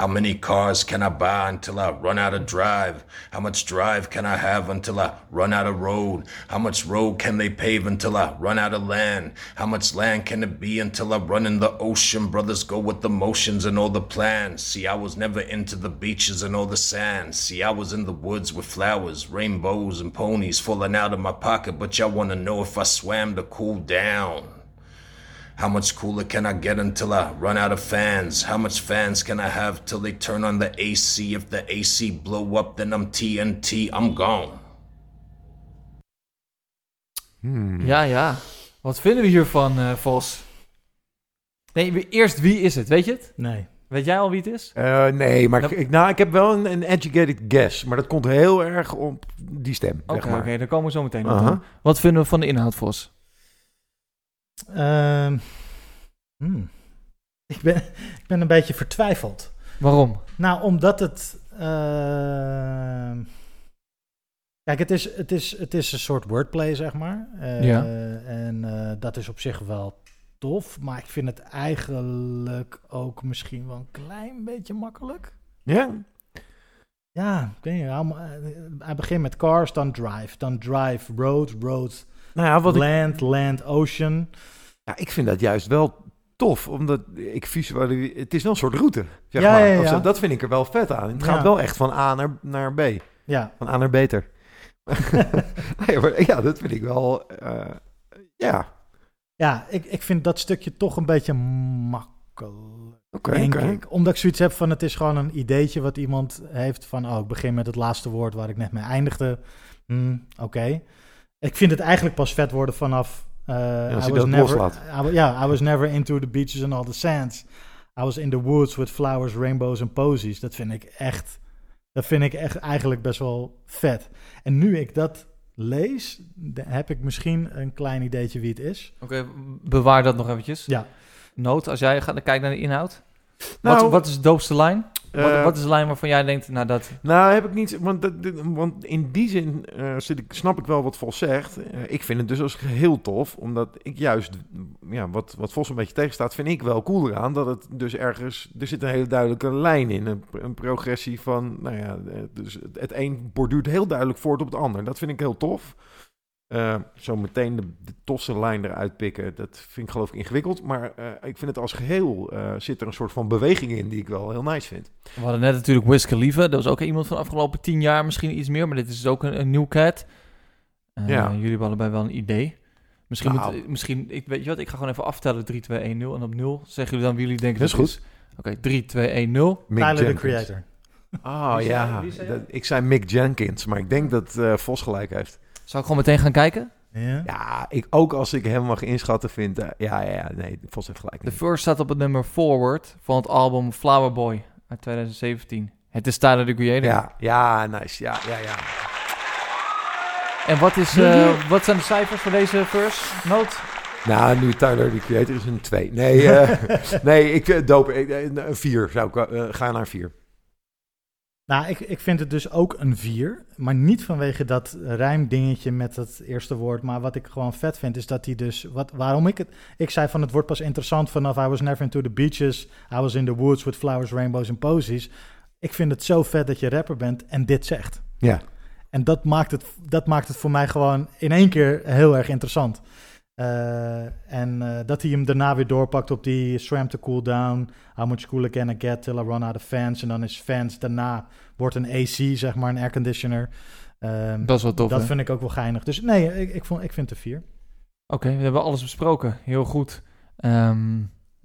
[SPEAKER 4] How many cars can I buy until I run out of drive? How much drive can I have until I run out of road? How much road can they pave until I run out of land? How much land can it be until I run in the ocean? Brothers go with the motions and all the plans. See, I was never into the beaches and all the sand. See, I was in the woods with flowers, rainbows, and ponies falling out of my pocket. But y'all wanna know if I swam to cool down. How much cooler can I get until I run out of fans? How much fans can I have till they turn on the AC? If the AC blow up, then I'm TNT, I'm gone.
[SPEAKER 2] Hmm.
[SPEAKER 1] Ja, ja. Wat vinden we hiervan, eh, Vos? Nee, eerst wie is het? Weet je het?
[SPEAKER 3] Nee.
[SPEAKER 1] Weet jij al wie het is?
[SPEAKER 2] Eh, nee, maar
[SPEAKER 1] Nou-
[SPEAKER 2] ik, ik- nou, ik heb wel een, een educated guess. Maar dat komt heel erg op die stem.
[SPEAKER 1] Oké,
[SPEAKER 2] zeg maar.
[SPEAKER 1] oké, daar komen we zo meteen op. Dan. Wat vinden we van de inhoud, Vos?
[SPEAKER 3] Ehm, hmm. ik, ben, ik ben een beetje vertwijfeld.
[SPEAKER 1] Waarom?
[SPEAKER 3] Nou, omdat het. ehm, kijk, het is, het, is, het is een soort wordplay, zeg maar. Eh,
[SPEAKER 1] Ja.
[SPEAKER 3] En eh, dat is op zich wel tof. Maar ik vind het eigenlijk ook misschien wel een klein beetje makkelijk.
[SPEAKER 2] Ja?
[SPEAKER 3] Ja, ik weet niet. Hij begint met cars, dan drive. Dan drive, road, road,
[SPEAKER 2] Nou ja, wat ik,
[SPEAKER 3] land, land, ocean.
[SPEAKER 2] ja, ik vind dat juist wel tof. Omdat ik visualiseer... Het is wel een soort route, zeg
[SPEAKER 3] Ja,
[SPEAKER 2] maar.
[SPEAKER 3] ja.
[SPEAKER 2] Dat vind ik er wel vet aan. Het
[SPEAKER 3] Ja.
[SPEAKER 2] gaat wel echt van A naar, naar B.
[SPEAKER 3] Ja,
[SPEAKER 2] Van A naar beter. Nee, maar ja, dat vind ik wel... eh, ja,
[SPEAKER 3] ja ik, ik vind dat stukje toch een beetje makkelijk.
[SPEAKER 2] oké.
[SPEAKER 3] denk ik. Omdat ik zoiets heb van het is gewoon een ideetje wat iemand heeft van oh, ik begin met het laatste woord waar ik net mee eindigde. Hmm, Oké. Ik vind het eigenlijk pas vet worden vanaf. eh,
[SPEAKER 2] als
[SPEAKER 3] I
[SPEAKER 2] je
[SPEAKER 3] was never,
[SPEAKER 2] loslaat.
[SPEAKER 3] I wa- Ja, I was never into the beaches and all the sands. I was in the woods with flowers, rainbows and posies. Dat vind ik echt, dat vind ik echt eigenlijk best wel vet. En nu ik dat lees, heb ik misschien een klein ideetje wie het is.
[SPEAKER 1] Oké, bewaar dat nog eventjes.
[SPEAKER 3] Ja.
[SPEAKER 1] Noot, als jij gaat kijken naar de inhoud.
[SPEAKER 2] Nou,
[SPEAKER 1] wat, wat is de doopste lijn? wat,
[SPEAKER 2] eh,
[SPEAKER 1] wat is de lijn waarvan jij denkt, nou dat...
[SPEAKER 2] Nou, heb ik niet. Want, dat, want in die zin eh, zit ik, snap ik wel wat Vos zegt. Eh, ik vind het dus als geheel tof. Omdat ik juist, ja, wat, wat Vos een beetje tegenstaat, vind ik wel cool eraan. Dat het dus ergens, er zit een hele duidelijke lijn in. Een, een progressie van, nou ja, dus het, het een borduurt heel duidelijk voort op het ander. Dat vind ik heel tof. Eh, zo meteen de, de tofste lijn eruit pikken, dat vind ik geloof ik ingewikkeld. Maar eh, ik vind het als geheel, eh, zit er een soort van beweging in die ik wel heel nice vind.
[SPEAKER 1] We hadden net natuurlijk Wiz Khalifa. Dat was ook iemand van de afgelopen tien jaar, misschien iets meer. Maar dit is dus ook een, een nieuw cat. Eh,
[SPEAKER 2] Ja.
[SPEAKER 1] Jullie hebben allebei wel een idee. Misschien,
[SPEAKER 2] Nou.
[SPEAKER 1] moet, misschien ik, weet je wat, ik ga gewoon even aftellen. 3, 2, 1, 0. En op 0 zeggen jullie dan wie jullie denken
[SPEAKER 2] Dat is
[SPEAKER 1] het is. Oké, 3, 2, 1, 0.
[SPEAKER 2] Mick
[SPEAKER 3] Tyler, the
[SPEAKER 2] Jenkins.
[SPEAKER 3] creator.
[SPEAKER 2] Oh
[SPEAKER 1] zei-
[SPEAKER 2] ja,
[SPEAKER 1] wie zei
[SPEAKER 2] dat- ik zei Mick Jenkins, maar ik denk dat eh, Vos gelijk heeft.
[SPEAKER 1] Zou ik gewoon meteen gaan kijken?
[SPEAKER 3] Ja.
[SPEAKER 2] Ja, ik, ook als ik hem mag inschatten vind, eh, ja, ja, ja, nee, Vos heeft gelijk.
[SPEAKER 1] De first staat op het nummer Forward van het album Flower Boy uit 2017. Het is Tyler, the creator.
[SPEAKER 2] ja, ja, nice, ja, ja, ja.
[SPEAKER 1] En wat, is, eh, wat zijn de cijfers voor deze first note?
[SPEAKER 2] Nou, nu Tyler, de creator, is een 2. Nee, eh, nee, ik uh, doop, ik, een 4 zou ik, eh, ga naar 4.
[SPEAKER 3] Nou, ik, ik vind het dus ook een 4. Maar niet vanwege dat rijmdingetje met het eerste woord. Maar wat ik gewoon vet vind, is dat hij dus. Wat, waarom ik het. Ik zei van het wordt pas interessant vanaf I was never into the beaches. I was in the woods with flowers, rainbows and posies. Ik vind het zo vet dat je rapper bent en dit zegt.
[SPEAKER 2] Ja.
[SPEAKER 3] En dat maakt het, dat maakt het voor mij gewoon in één keer heel erg interessant. Uh, en uh, dat hij hem daarna weer doorpakt op die swam to cool down. How much cooler can I get till I run out of fans? En dan is fans daarna wordt een AC, zeg maar, een airconditioner. Um,
[SPEAKER 1] dat is wel tof.
[SPEAKER 3] Dat
[SPEAKER 1] hè?
[SPEAKER 3] vind ik ook wel geinig. Dus nee, ik, ik, vond, ik vind het een vier.
[SPEAKER 1] Oké, okay, we hebben alles besproken. Heel goed. Ehm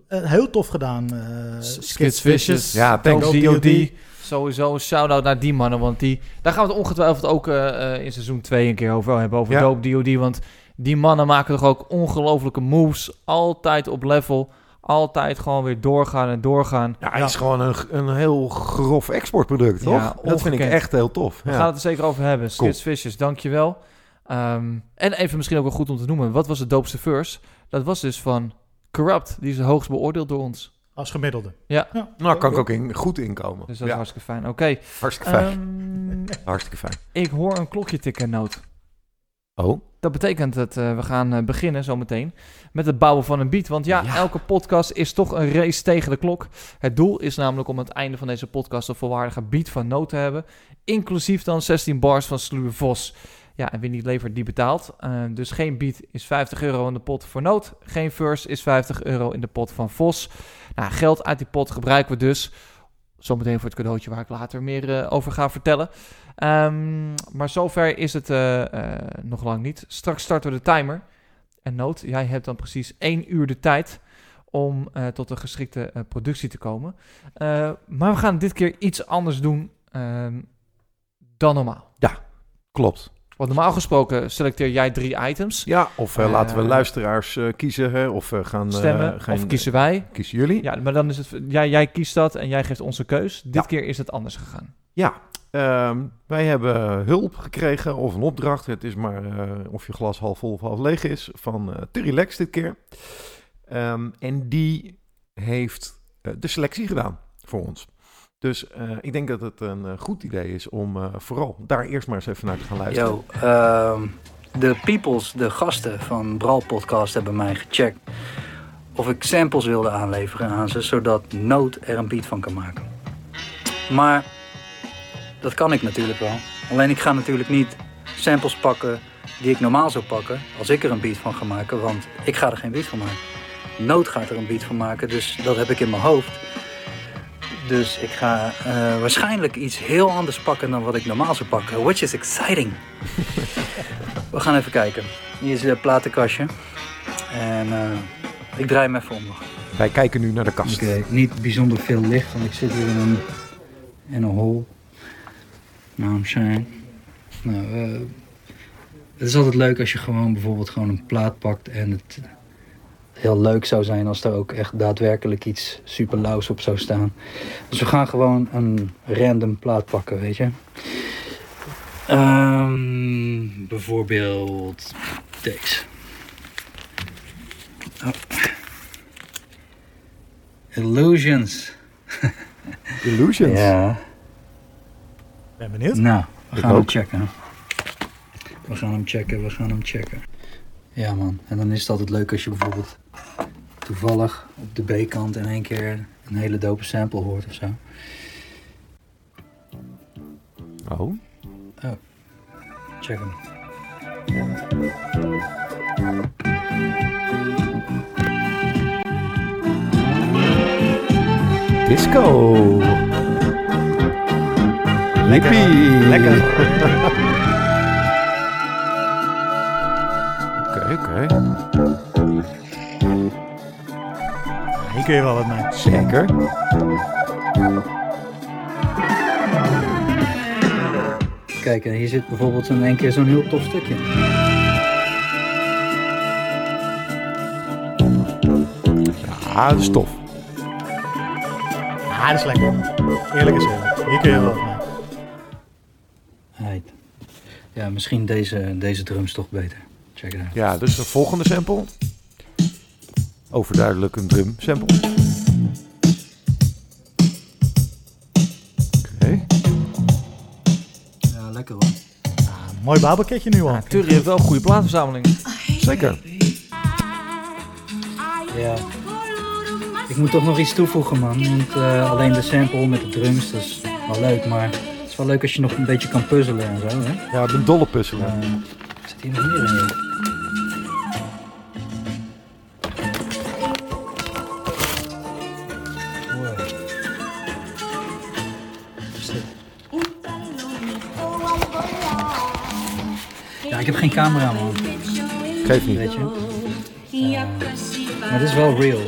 [SPEAKER 3] Eh, heel tof gedaan. eh,
[SPEAKER 1] Skits Vicious.
[SPEAKER 2] Ja, thanks.
[SPEAKER 3] DOD.
[SPEAKER 1] Sowieso een shout-out naar die mannen, want die, daar gaan we het ongetwijfeld ook eh, eh, in seizoen 2 een keer over hebben, over
[SPEAKER 2] Ja.
[SPEAKER 1] Dope DOD, want die mannen maken toch ook ongelofelijke moves, altijd op level, altijd gewoon weer doorgaan en doorgaan.
[SPEAKER 2] Ja, het
[SPEAKER 3] Ja.
[SPEAKER 2] is gewoon een, een heel grof exportproduct, toch?
[SPEAKER 1] Ja,
[SPEAKER 2] dat vind ik echt heel tof.
[SPEAKER 1] We
[SPEAKER 2] Ja.
[SPEAKER 1] gaan het er zeker over hebben.
[SPEAKER 2] Cool.
[SPEAKER 1] Skits Vicious, dankjewel. Ehm en even misschien ook wel goed om te noemen, wat was het doopste verse? Dat was dus van Corrupt, die is het hoogst beoordeeld door ons.
[SPEAKER 3] Als gemiddelde.
[SPEAKER 1] Ja.
[SPEAKER 2] Nou, kan ik ook in, goed inkomen.
[SPEAKER 1] Dus dat is
[SPEAKER 2] ja,
[SPEAKER 1] hartstikke fijn. Oké,
[SPEAKER 2] hartstikke fijn.
[SPEAKER 1] ehm,
[SPEAKER 2] hartstikke fijn.
[SPEAKER 1] ik hoor een klokje tikken, Noot.
[SPEAKER 2] Oh,
[SPEAKER 1] Dat betekent dat eh, we gaan eh, beginnen zometeen met het bouwen van een beat. Want ja,
[SPEAKER 2] Ja.
[SPEAKER 1] elke podcast is toch een race tegen de klok. Het doel is namelijk om aan het einde van deze podcast een volwaardige beat van Noot te hebben. Inclusief dan 16 bars van Sluwe Vos. Ja, en wie niet levert, die betaalt. Eh, dus geen beat is 50 euro in de pot voor Noot. Geen verse is 50 euro in de pot van Vos. Nou, geld uit die pot gebruiken we dus. Zometeen voor het cadeautje waar ik later meer eh, over ga vertellen. Ehm, maar zover is het eh, eh, nog lang niet. Straks starten we de timer. En Noot, jij hebt dan precies één uur de tijd om tot een geschikte productie te komen. Maar we gaan dit keer iets anders doen ehm, dan normaal.
[SPEAKER 2] klopt.
[SPEAKER 1] Want normaal gesproken selecteer jij drie items.
[SPEAKER 2] Ja, of eh,
[SPEAKER 1] Eh,
[SPEAKER 2] laten we luisteraars eh, kiezen, hè, of eh, gaan... eh,
[SPEAKER 1] Stemmen,
[SPEAKER 2] gaan-
[SPEAKER 1] of kiezen wij.
[SPEAKER 2] kiezen jullie?
[SPEAKER 1] Ja, maar dan is het... Jij, jij kiest dat en jij geeft onze keus. Dit
[SPEAKER 2] Ja.
[SPEAKER 1] keer is het anders gegaan.
[SPEAKER 2] Ja, ehm, wij hebben hulp gekregen of een opdracht. Het is maar eh, of je glas half vol of half leeg is. Van uh, Turilex dit keer. Ehm, en die heeft eh, de selectie gedaan voor ons. Dus eh, ik denk dat het een eh, goed idee is om eh, vooral daar eerst maar eens even naar te gaan luisteren.
[SPEAKER 5] Yo, ehm, de peoples, de gasten van Bral Podcast hebben mij gecheckt of ik samples wilde aanleveren aan ze, zodat Noot er een beat van kan maken. Maar dat kan ik natuurlijk wel. Alleen ik ga natuurlijk niet samples pakken die ik normaal zou pakken als ik er een beat van ga maken, want ik ga er geen beat van maken. Noot gaat er een beat van maken, dus dat heb ik in mijn hoofd. Dus ik ga eh, waarschijnlijk iets heel anders pakken dan wat ik normaal zou pakken. Which is exciting. We gaan even kijken. Hier is het platenkastje. En eh, ik draai hem even om.
[SPEAKER 2] Wij kijken nu naar de kast.
[SPEAKER 5] Oké, niet bijzonder veel licht, want ik zit hier in een, in een hol. Nou, shine. Nou, eh, het is altijd leuk als je gewoon bijvoorbeeld gewoon een plaat pakt en het heel leuk zou zijn als er ook echt daadwerkelijk iets super lauws op zou staan. Dus we gaan gewoon een random plaat pakken, weet je. Ehm, bijvoorbeeld deze. Oh. Illusions.
[SPEAKER 2] Illusions.
[SPEAKER 5] Ja.
[SPEAKER 3] Ben benieuwd.
[SPEAKER 5] Nou, we
[SPEAKER 2] Ik
[SPEAKER 5] gaan hem checken. We gaan hem checken, we gaan hem checken. Ja man, en dan is het altijd leuk als je bijvoorbeeld toevallig op de B-kant in één keer een hele dope sample hoort of zo.
[SPEAKER 2] Oh,
[SPEAKER 5] Check hem.
[SPEAKER 2] disco. Yippie.
[SPEAKER 3] Lekker.
[SPEAKER 2] Oké, oké.
[SPEAKER 3] Hier kun je wel wat mee.
[SPEAKER 2] Zeker.
[SPEAKER 5] Kijk, en hier zit bijvoorbeeld in één keer zo'n heel tof stukje.
[SPEAKER 2] Ja, dat is tof.
[SPEAKER 3] Ah, dat is lekker. Eerlijk is eerlijk. Hier kun je wel wat mee.
[SPEAKER 5] Heid. Ja, misschien deze, deze drums toch beter. Check it out.
[SPEAKER 2] Ja, dus de volgende sample. Overduidelijk een drum sample. Oké.
[SPEAKER 5] Ja, lekker hoor.
[SPEAKER 3] Ah, mooi bouwpakketje nu al.
[SPEAKER 1] Ja, Turri heeft wel een goede plaatverzameling.
[SPEAKER 2] Zeker.
[SPEAKER 5] Ja. Ik moet toch nog iets toevoegen, man. Want eh, alleen de sample met de drums, dat is wel leuk. Maar het is wel leuk als je nog een beetje kan puzzelen en zo, hè.
[SPEAKER 2] Ja, ik ben dolle puzzelen.
[SPEAKER 5] Eh, zit hier nog meer in? Ik heb geen camera, man.
[SPEAKER 2] Geef niet.
[SPEAKER 5] Weet je? Maar het is wel real.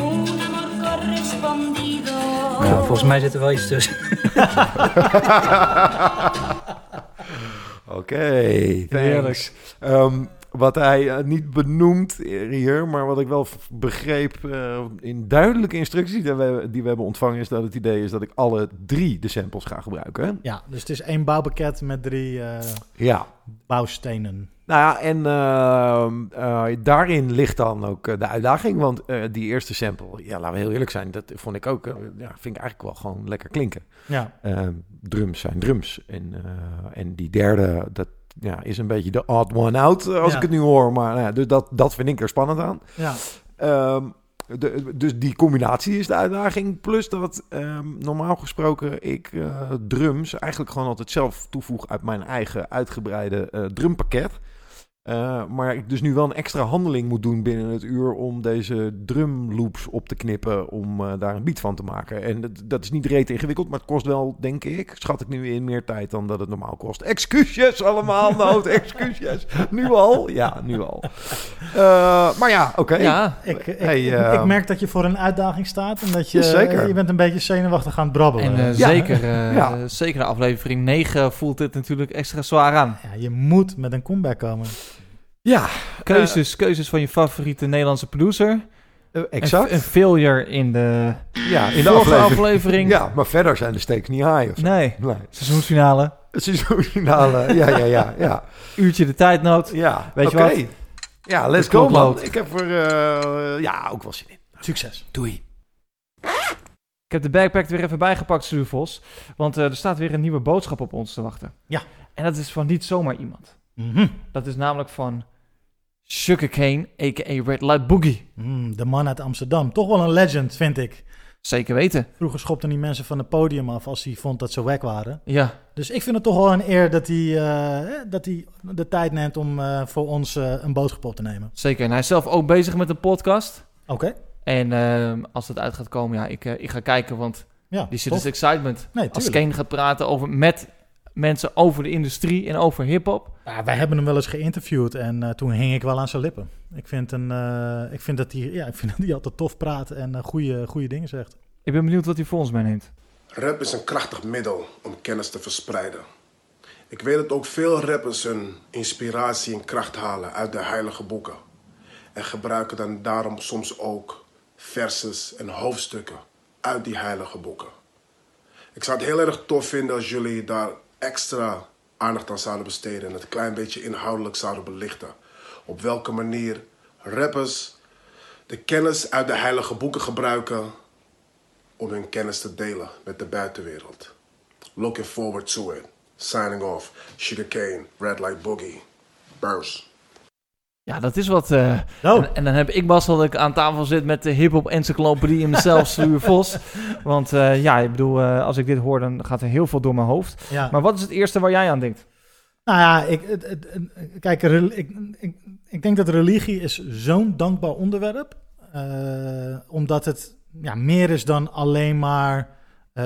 [SPEAKER 6] Amor correspondido.
[SPEAKER 5] Ja, volgens mij zit er wel iets tussen.
[SPEAKER 2] Oké,
[SPEAKER 1] Heerlijk.
[SPEAKER 2] thanks. Wat hij eh, niet benoemt hier, maar wat ik wel begreep eh, in duidelijke instructies die we, die we hebben ontvangen, is dat het idee is dat ik alle drie de samples ga gebruiken.
[SPEAKER 3] Ja, dus het is één bouwpakket met drie eh,
[SPEAKER 2] Ja.
[SPEAKER 3] bouwstenen.
[SPEAKER 2] Nou ja, en ehm, eh, daarin ligt dan ook de uitdaging. Want die eerste sample, ja, laten we heel eerlijk zijn, dat vond ik ook, ja, vind ik eigenlijk wel gewoon lekker klinken.
[SPEAKER 3] Ja,
[SPEAKER 2] Ehm, drums zijn drums. En, en die derde, dat ja, is een beetje de odd one out, eh, als
[SPEAKER 3] Ja.
[SPEAKER 2] ik het nu hoor. Maar nou ja, dus dat, dat vind ik er spannend aan.
[SPEAKER 3] ja.
[SPEAKER 2] Ehm, de, dus die combinatie is de uitdaging. Plus dat ehm, normaal gesproken ik eh, drums eigenlijk gewoon altijd zelf toevoeg uit mijn eigen uitgebreide eh, drumpakket. Eh, maar ik dus nu wel een extra handeling moet doen binnen het uur om deze drumloops op te knippen om eh, daar een beat van te maken. En dat, dat is niet reet ingewikkeld, maar het kost wel, denk ik, schat ik nu in meer tijd dan dat het normaal kost. Excuses allemaal, nood, excuses. Nu al? Ja, nu al. Eh, maar ja, oké.
[SPEAKER 1] Ja,
[SPEAKER 3] Ik, ik,
[SPEAKER 2] Hey,
[SPEAKER 3] ik,
[SPEAKER 2] eh,
[SPEAKER 3] ik merk dat je voor een uitdaging staat en dat je,
[SPEAKER 2] Zeker.
[SPEAKER 3] je bent een beetje zenuwachtig aan het brabbelen.
[SPEAKER 1] en
[SPEAKER 2] Ja.
[SPEAKER 1] zeker, eh,
[SPEAKER 2] Ja.
[SPEAKER 1] zeker de aflevering 9 voelt dit natuurlijk extra zwaar aan.
[SPEAKER 3] ja, je moet met een comeback komen.
[SPEAKER 2] Ja,
[SPEAKER 1] Keuzes, keuzes van je favoriete Nederlandse producer.
[SPEAKER 2] eh, exact.
[SPEAKER 1] Een, failure in de,
[SPEAKER 2] ja, in de
[SPEAKER 1] vorige
[SPEAKER 2] aflevering.
[SPEAKER 1] aflevering.
[SPEAKER 2] Ja, maar verder zijn de stakes niet high. Of zo.
[SPEAKER 1] Nee,
[SPEAKER 2] Nee.
[SPEAKER 1] seizoensfinale.
[SPEAKER 2] Het seizoensfinale. ja, ja, ja, ja.
[SPEAKER 1] Uurtje de tijdnood.
[SPEAKER 2] Ja,
[SPEAKER 1] Weet je wat?
[SPEAKER 2] Ja, let's go, man. Ik heb er eh, ja, ook wel zin in.
[SPEAKER 3] Succes.
[SPEAKER 2] Doei.
[SPEAKER 1] Ik heb de backpack er weer even bijgepakt, Stuur Vos. Want eh, er staat weer een nieuwe boodschap op ons te wachten.
[SPEAKER 3] Ja.
[SPEAKER 1] En dat is van niet zomaar iemand.
[SPEAKER 3] Mhm.
[SPEAKER 1] Dat is namelijk van Sugarcane, a.k.a. Red Light Boogie.
[SPEAKER 3] Mm, de man uit Amsterdam. Toch wel een legend, vind ik.
[SPEAKER 1] Zeker weten.
[SPEAKER 3] Vroeger schopten die mensen van het podium af als hij vond dat ze wack waren.
[SPEAKER 1] Ja,
[SPEAKER 3] Dus ik vind het toch wel een eer dat hij, eh, dat hij de tijd neemt om eh, voor ons eh, een boodschap op te nemen.
[SPEAKER 1] zeker. En hij is zelf ook bezig met een podcast.
[SPEAKER 3] Oké.
[SPEAKER 1] En ehm, als het uit gaat komen, ja, ik, ik ga kijken, want
[SPEAKER 3] Ja,
[SPEAKER 1] die zit dus excitement.
[SPEAKER 3] Nee,
[SPEAKER 1] Als. Kane gaat praten over, met mensen over de industrie en over hip-hop.
[SPEAKER 3] Ja, wij hebben hem wel eens geïnterviewd en eh, toen hing ik wel aan zijn lippen. Ik vind, een, eh, ik vind, dat, hij, ja, ik vind dat hij altijd tof praat en eh, goede, goede dingen zegt.
[SPEAKER 1] Ik ben benieuwd wat hij voor ons meeneemt.
[SPEAKER 7] Rap is een krachtig middel om kennis te verspreiden. Ik weet dat ook veel rappers hun inspiratie en kracht halen uit de heilige boeken. En gebruiken dan daarom soms ook verses en hoofdstukken uit die heilige boeken. Ik zou het heel erg tof vinden als jullie daar extra aandacht aan zouden besteden en het klein beetje inhoudelijk zouden belichten. Op welke manier rappers de kennis uit de heilige boeken gebruiken om hun kennis te delen met de buitenwereld. Looking forward to it. Signing off. Sugarcane, Red Light Boogie. Burst.
[SPEAKER 1] Ja, dat is wat. eh,
[SPEAKER 3] Oh,
[SPEAKER 1] en, en dan heb ik Bas dat ik aan tafel zit met de hip-hop encyclopedie in mezelf, Stuur Vos. Want eh, ja, ik bedoel, eh, als ik dit hoor, dan gaat er heel veel door mijn hoofd.
[SPEAKER 3] ja.
[SPEAKER 1] Maar wat is het eerste waar jij aan denkt?
[SPEAKER 3] Nou ja, ik, het, het- het- kijk, ik, ik, ik denk dat religie is zo'n dankbaar onderwerp. omdat het ja, meer is dan alleen maar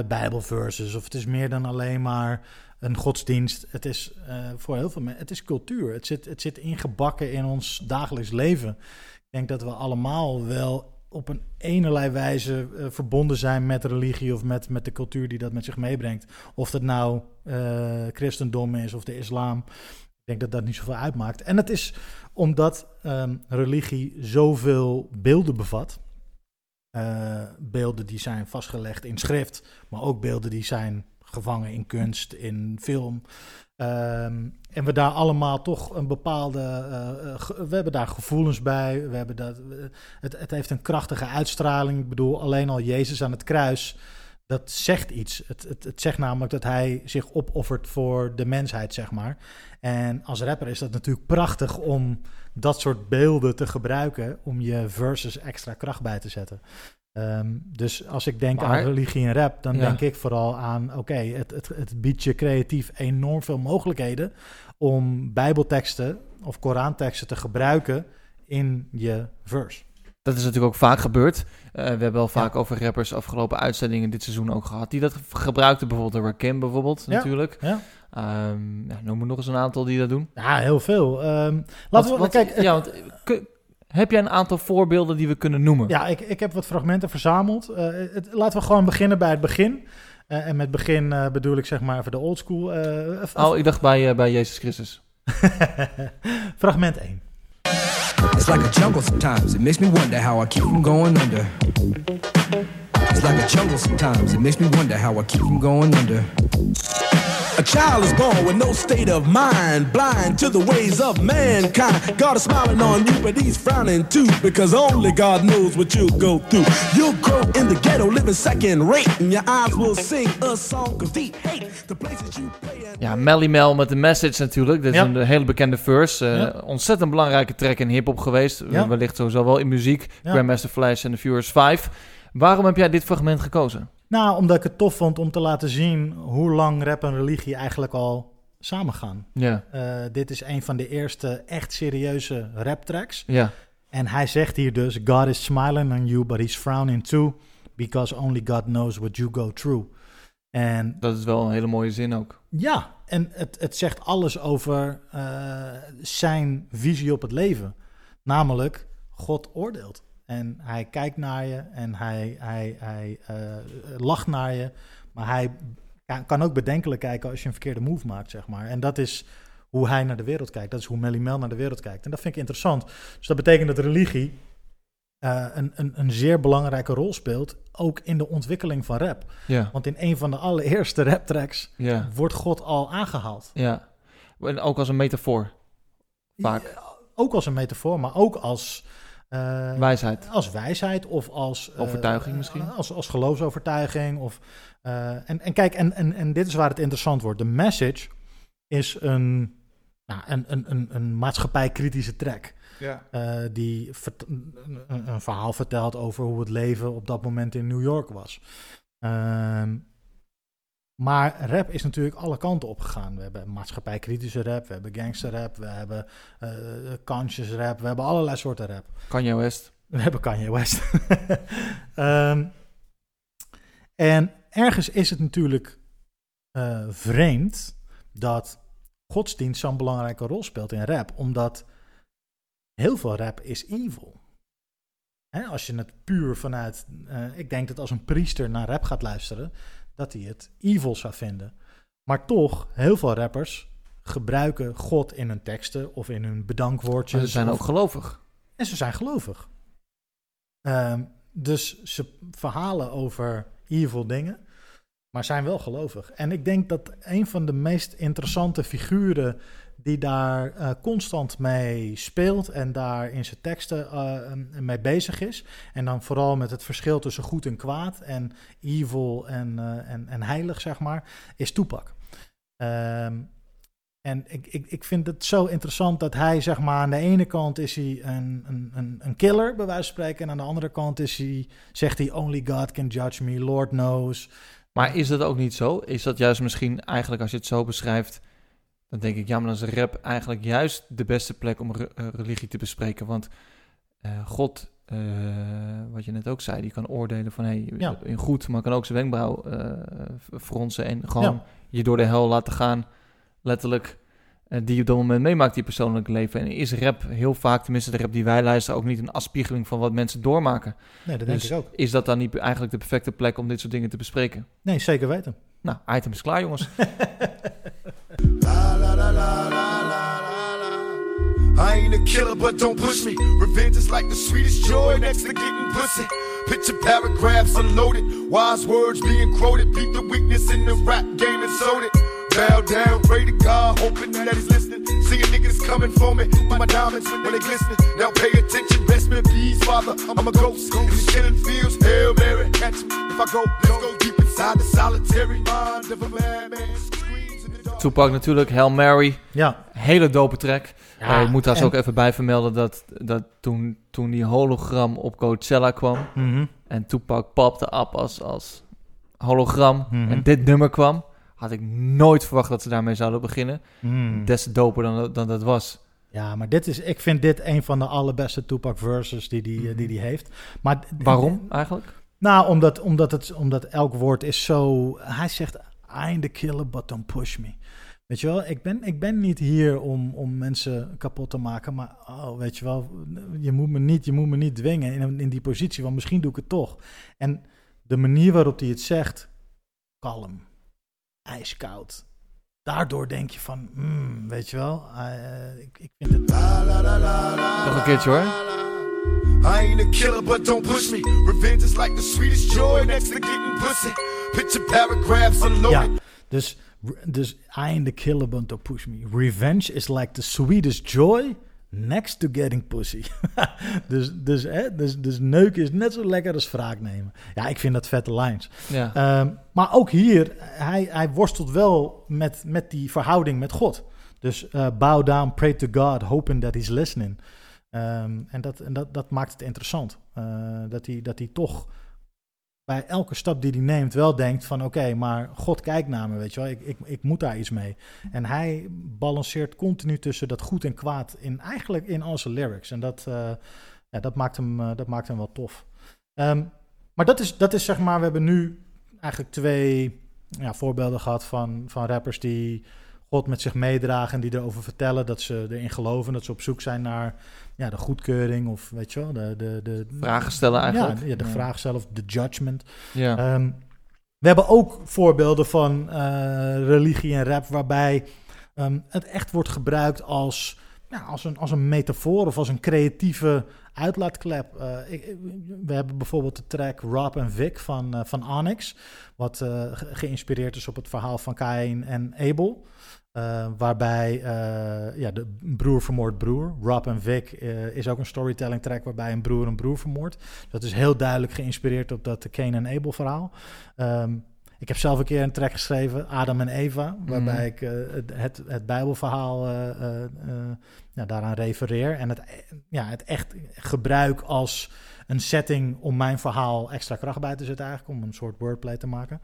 [SPEAKER 3] bijbelverses. Of het is meer dan alleen maar een godsdienst. Het is eh, voor heel veel mensen, het is cultuur. Het zit, het zit ingebakken in ons dagelijks leven. Ik denk dat we allemaal wel op een enerlei wijze eh, verbonden zijn met religie of met, met de cultuur die dat met zich meebrengt. Of dat nou eh, christendom is of de islam. Ik denk dat dat niet zoveel uitmaakt. En het is omdat ehm, religie zoveel beelden bevat. Beelden die zijn vastgelegd in schrift, maar ook beelden die zijn gevangen in kunst, in film. Ehm, en we daar allemaal toch een bepaalde. eh, eh, we hebben daar gevoelens bij. We hebben dat, het, het heeft een krachtige uitstraling. Ik bedoel, alleen al Jezus aan het kruis. Dat zegt iets. Het, het, het zegt namelijk dat hij zich opoffert voor de mensheid, zeg maar. En als rapper is dat natuurlijk prachtig om dat soort beelden te gebruiken om je verses extra kracht bij te zetten. Ehm, dus als ik denk
[SPEAKER 1] Maar-
[SPEAKER 3] aan religie en rap, dan
[SPEAKER 1] Ja.
[SPEAKER 3] denk ik vooral aan, oké, het, het, het biedt je creatief enorm veel mogelijkheden om bijbelteksten of Koranteksten te gebruiken in je verse.
[SPEAKER 1] Dat is natuurlijk ook vaak gebeurd. Eh, we hebben wel vaak over rappers afgelopen uitzendingen dit seizoen ook gehad. Die dat gebruikten. Bijvoorbeeld Rakim bijvoorbeeld
[SPEAKER 3] Ja.
[SPEAKER 1] natuurlijk.
[SPEAKER 3] Ja.
[SPEAKER 1] Ehm, ja, noem er nog eens een aantal die dat doen.
[SPEAKER 3] Ja, heel veel. Ehm, laten
[SPEAKER 1] Wat-
[SPEAKER 3] we,
[SPEAKER 1] wat-
[SPEAKER 3] kijk,
[SPEAKER 1] ja, want, eh, kun- heb jij een aantal voorbeelden die we kunnen noemen?
[SPEAKER 3] Ja, ik, ik heb wat fragmenten verzameld. Eh, het, laten we gewoon beginnen bij het begin. Eh, en met begin eh, bedoel ik zeg maar even de oldschool. eh
[SPEAKER 1] Oh, ik dacht bij, bij Jezus Christus.
[SPEAKER 3] fragment 1.
[SPEAKER 8] It's like a jungle sometimes. It makes me wonder how I keep from going under. It's like a jungle sometimes. It makes me wonder how I keep from going under.
[SPEAKER 9] A child is born with no state of mind, blind to the ways of mankind. God is smiling on you, but he's frowning too, because only God knows what you'll go through. You'll grow in the ghetto, living second rate, and your eyes will sing a song of deep hate. The places you play and
[SPEAKER 1] Ja, Melly Mel met de Message natuurlijk. Dit is
[SPEAKER 3] Ja.
[SPEAKER 1] een hele bekende verse. Eh,
[SPEAKER 3] Ja.
[SPEAKER 1] Ontzettend belangrijke track in hip-hop geweest.
[SPEAKER 3] Ja.
[SPEAKER 1] Wellicht sowieso wel in muziek.
[SPEAKER 3] Ja.
[SPEAKER 1] Grandmaster Flash en The Furious 5. Waarom heb jij dit fragment gekozen?
[SPEAKER 3] Nou, omdat ik het tof vond om te laten zien hoe lang rap en religie eigenlijk al samengaan.
[SPEAKER 1] Ja,
[SPEAKER 3] Eh, dit is een van de eerste echt serieuze rap tracks.
[SPEAKER 1] ja.
[SPEAKER 3] En hij zegt hier dus: God is smiling on you, but he's frowning too, because only God knows what you go through. En
[SPEAKER 1] Dat is wel een hele mooie zin ook.
[SPEAKER 3] Ja, en het, het zegt alles over eh, zijn visie op het leven. Namelijk, God oordeelt. En hij kijkt naar je en hij, hij, hij eh, lacht naar je. Maar hij kan- ook bedenkelijk kijken als je een verkeerde move maakt, zeg maar. En dat is hoe hij naar de wereld kijkt. Dat is hoe Melly Mel naar de wereld kijkt. En dat vind ik interessant. Dus dat betekent dat religie eh, een, een, een zeer belangrijke rol speelt, ook in de ontwikkeling van rap.
[SPEAKER 1] Ja,
[SPEAKER 3] Want in een van de allereerste raptracks
[SPEAKER 1] ja,
[SPEAKER 3] wordt God al aangehaald.
[SPEAKER 1] ja. En ook als een metafoor. Vaak.
[SPEAKER 3] Ja, Ook als een metafoor, maar ook als, eh,
[SPEAKER 1] Wijsheid.
[SPEAKER 3] als wijsheid of als... eh,
[SPEAKER 1] Overtuiging misschien?
[SPEAKER 3] Als, als geloofsovertuiging. Of, eh, en, en kijk, en, en, en dit is waar het interessant wordt. De message is een, nou, een, een, een, een maatschappijkritische track.
[SPEAKER 1] Ja.
[SPEAKER 3] eh, die vert- een, een- een verhaal vertelt over hoe het leven op dat moment in New York was. Maar rap is natuurlijk alle kanten opgegaan. We hebben maatschappijkritische rap, we hebben gangsterrap, we hebben eh conscious rap, we hebben allerlei soorten rap.
[SPEAKER 1] Kanye West.
[SPEAKER 3] We hebben Kanye West. Ehm, en ergens is het natuurlijk eh, vreemd dat godsdienst zo'n belangrijke rol speelt in rap, omdat heel veel rap is evil. Hè, als je het puur vanuit, eh, ik denk dat als een priester naar rap gaat luisteren, dat hij het evil zou vinden. Maar toch, heel veel rappers gebruiken God in hun teksten of in hun bedankwoordjes.
[SPEAKER 1] Maar ze zijn
[SPEAKER 3] of-
[SPEAKER 1] ook gelovig.
[SPEAKER 3] en ze zijn gelovig. Ehm, dus ze verhalen over evil dingen, maar zijn wel gelovig. En ik denk dat een van de meest interessante figuren die daar eh, constant mee speelt en daar in zijn teksten eh, mee bezig is. En dan vooral met het verschil tussen goed en kwaad en evil en, eh, en, en heilig, zeg maar, is Toepak. Ehm, en ik, ik, ik vind het zo interessant dat hij, zeg maar, aan de ene kant is hij een, een, een, een killer, bij wijze van spreken. En aan de andere kant is hij, zegt hij, only God can judge me, Lord knows.
[SPEAKER 1] Maar is dat ook niet zo? Is dat juist misschien eigenlijk, als je het zo beschrijft, dan denk ik, ja, maar dan is rap eigenlijk juist de beste plek om re- eh, religie te bespreken. Want eh, God, eh, wat je net ook zei, die kan oordelen van, hé,
[SPEAKER 3] Ja.
[SPEAKER 1] in goed, maar kan ook zijn wenkbrauw eh, fronsen en gewoon
[SPEAKER 3] Ja.
[SPEAKER 1] je door de hel laten gaan, letterlijk, die je op dat moment meemaakt, die persoonlijke leven. En is rap heel vaak, tenminste de rap die wij luisteren, ook niet een afspiegeling van wat mensen doormaken.
[SPEAKER 3] Nee, dat
[SPEAKER 1] Dus
[SPEAKER 3] denk ik ook.
[SPEAKER 1] is dat dan niet eigenlijk de perfecte plek om dit soort dingen te bespreken?
[SPEAKER 3] Nee, zeker weten.
[SPEAKER 1] Nou, item is klaar, jongens.
[SPEAKER 10] I ain't a killer, but don't push me. Revenge is like the sweetest joy next to getting pussy. Picture paragraphs unloaded, wise words being quoted. Beat the weakness in the rap game and sold it. Bow down, pray to God, hoping that he's listening. Seeing niggas coming for me, my diamonds when they glistening. Now pay attention, best in peace, father. I'm a ghost. In killing fields, Hail Mary, catch me if I go. Let's go deep inside the solitary mind of a madman.
[SPEAKER 1] Tupac natuurlijk, Hail Mary.
[SPEAKER 3] Ja,
[SPEAKER 1] Hele dope track.
[SPEAKER 3] Ja,
[SPEAKER 1] Eh, ik moet daar
[SPEAKER 3] en-
[SPEAKER 1] ook even bij vermelden dat, dat toen, toen die hologram op Coachella kwam...
[SPEAKER 3] Mhm.
[SPEAKER 1] en Tupac papte op als, als hologram
[SPEAKER 3] Mhm.
[SPEAKER 1] en dit nummer kwam... had ik nooit verwacht dat ze daarmee zouden beginnen.
[SPEAKER 3] Mm.
[SPEAKER 1] Des te doper dan, dan dat was.
[SPEAKER 3] Ja, maar dit is, ik vind dit een van de allerbeste Tupac verses die die, eh, die, die heeft. Maar
[SPEAKER 1] Waarom eigenlijk?
[SPEAKER 3] Nou, omdat, omdat, het, omdat elk woord is zo... Hij zegt, I ain't the killer, but don't push me. Weet je wel, ik ben, ik ben niet hier om, om mensen kapot te maken, maar oh, weet je wel, je moet me niet, je moet me niet dwingen in, in die positie, want misschien doe ik het toch. En de manier waarop hij het zegt, kalm, ijskoud. Daardoor denk je van, hmm, weet je wel, eh, ik, ik vind het...
[SPEAKER 1] Nog een keertje hoor.
[SPEAKER 10] I ain't a killer, but don't push me. Revenge is like the sweetest joy next to getting pussy. Picture paragraphs unloaded.
[SPEAKER 3] Ja, dus, dus the killer, but don't push me. Revenge is like the sweetest joy next to getting pussy. dus, dus, hè, dus, dus neuken is net zo lekker als wraak nemen. Ja, ik vind dat vette lines.
[SPEAKER 1] Ja.
[SPEAKER 3] Ehm, maar ook hier, hij, hij worstelt wel met, met die verhouding met God. Dus eh, bow down, pray to God, hoping that he's listening. Ehm, en dat, en dat, dat maakt het interessant. Eh, dat, hij, dat hij toch bij elke stap die hij neemt wel denkt van... oké, maar God kijkt naar me, weet je wel. Ik, ik, ik moet daar iets mee. En hij balanceert continu tussen dat goed en kwaad... In, eigenlijk in al zijn lyrics. En dat, eh, ja, dat, maakt, hem, eh, dat maakt hem wel tof. Ehm, maar dat is, dat is zeg maar... We hebben nu eigenlijk twee ja, voorbeelden gehad van, van rappers die... God met zich meedragen en die erover vertellen dat ze erin geloven, dat ze op zoek zijn naar ja, de goedkeuring of weet je wel, de, de, de
[SPEAKER 1] Vragen stellen eigenlijk.
[SPEAKER 3] Ja, ja, de
[SPEAKER 1] Ja.
[SPEAKER 3] vraag zelf, de judgment.
[SPEAKER 1] Ja.
[SPEAKER 3] Ehm, we hebben ook voorbeelden van eh, religie en rap waarbij ehm, het echt wordt gebruikt als, ja, als, een, als een metafoor of als een creatieve uitlaatklep. Eh, ik- we hebben bijvoorbeeld de track Rob en Vic van, eh, van Onyx, wat eh, ge- geïnspireerd is op het verhaal van Cain en Abel. Eh, waarbij eh, ja, de broer vermoordt broer. Rob en Vic eh, is ook een storytelling track waarbij een broer een broer vermoordt. Dat is heel duidelijk geïnspireerd op dat Cain en Abel verhaal. Ehm, ik heb zelf een keer een track geschreven, Adam en Eva, waarbij
[SPEAKER 1] Mhm.
[SPEAKER 3] ik eh, het, het, het Bijbelverhaal ja, daaraan refereer. En het, ja, het echt gebruik als een setting om mijn verhaal extra kracht bij te zetten, eigenlijk, om een soort wordplay te maken.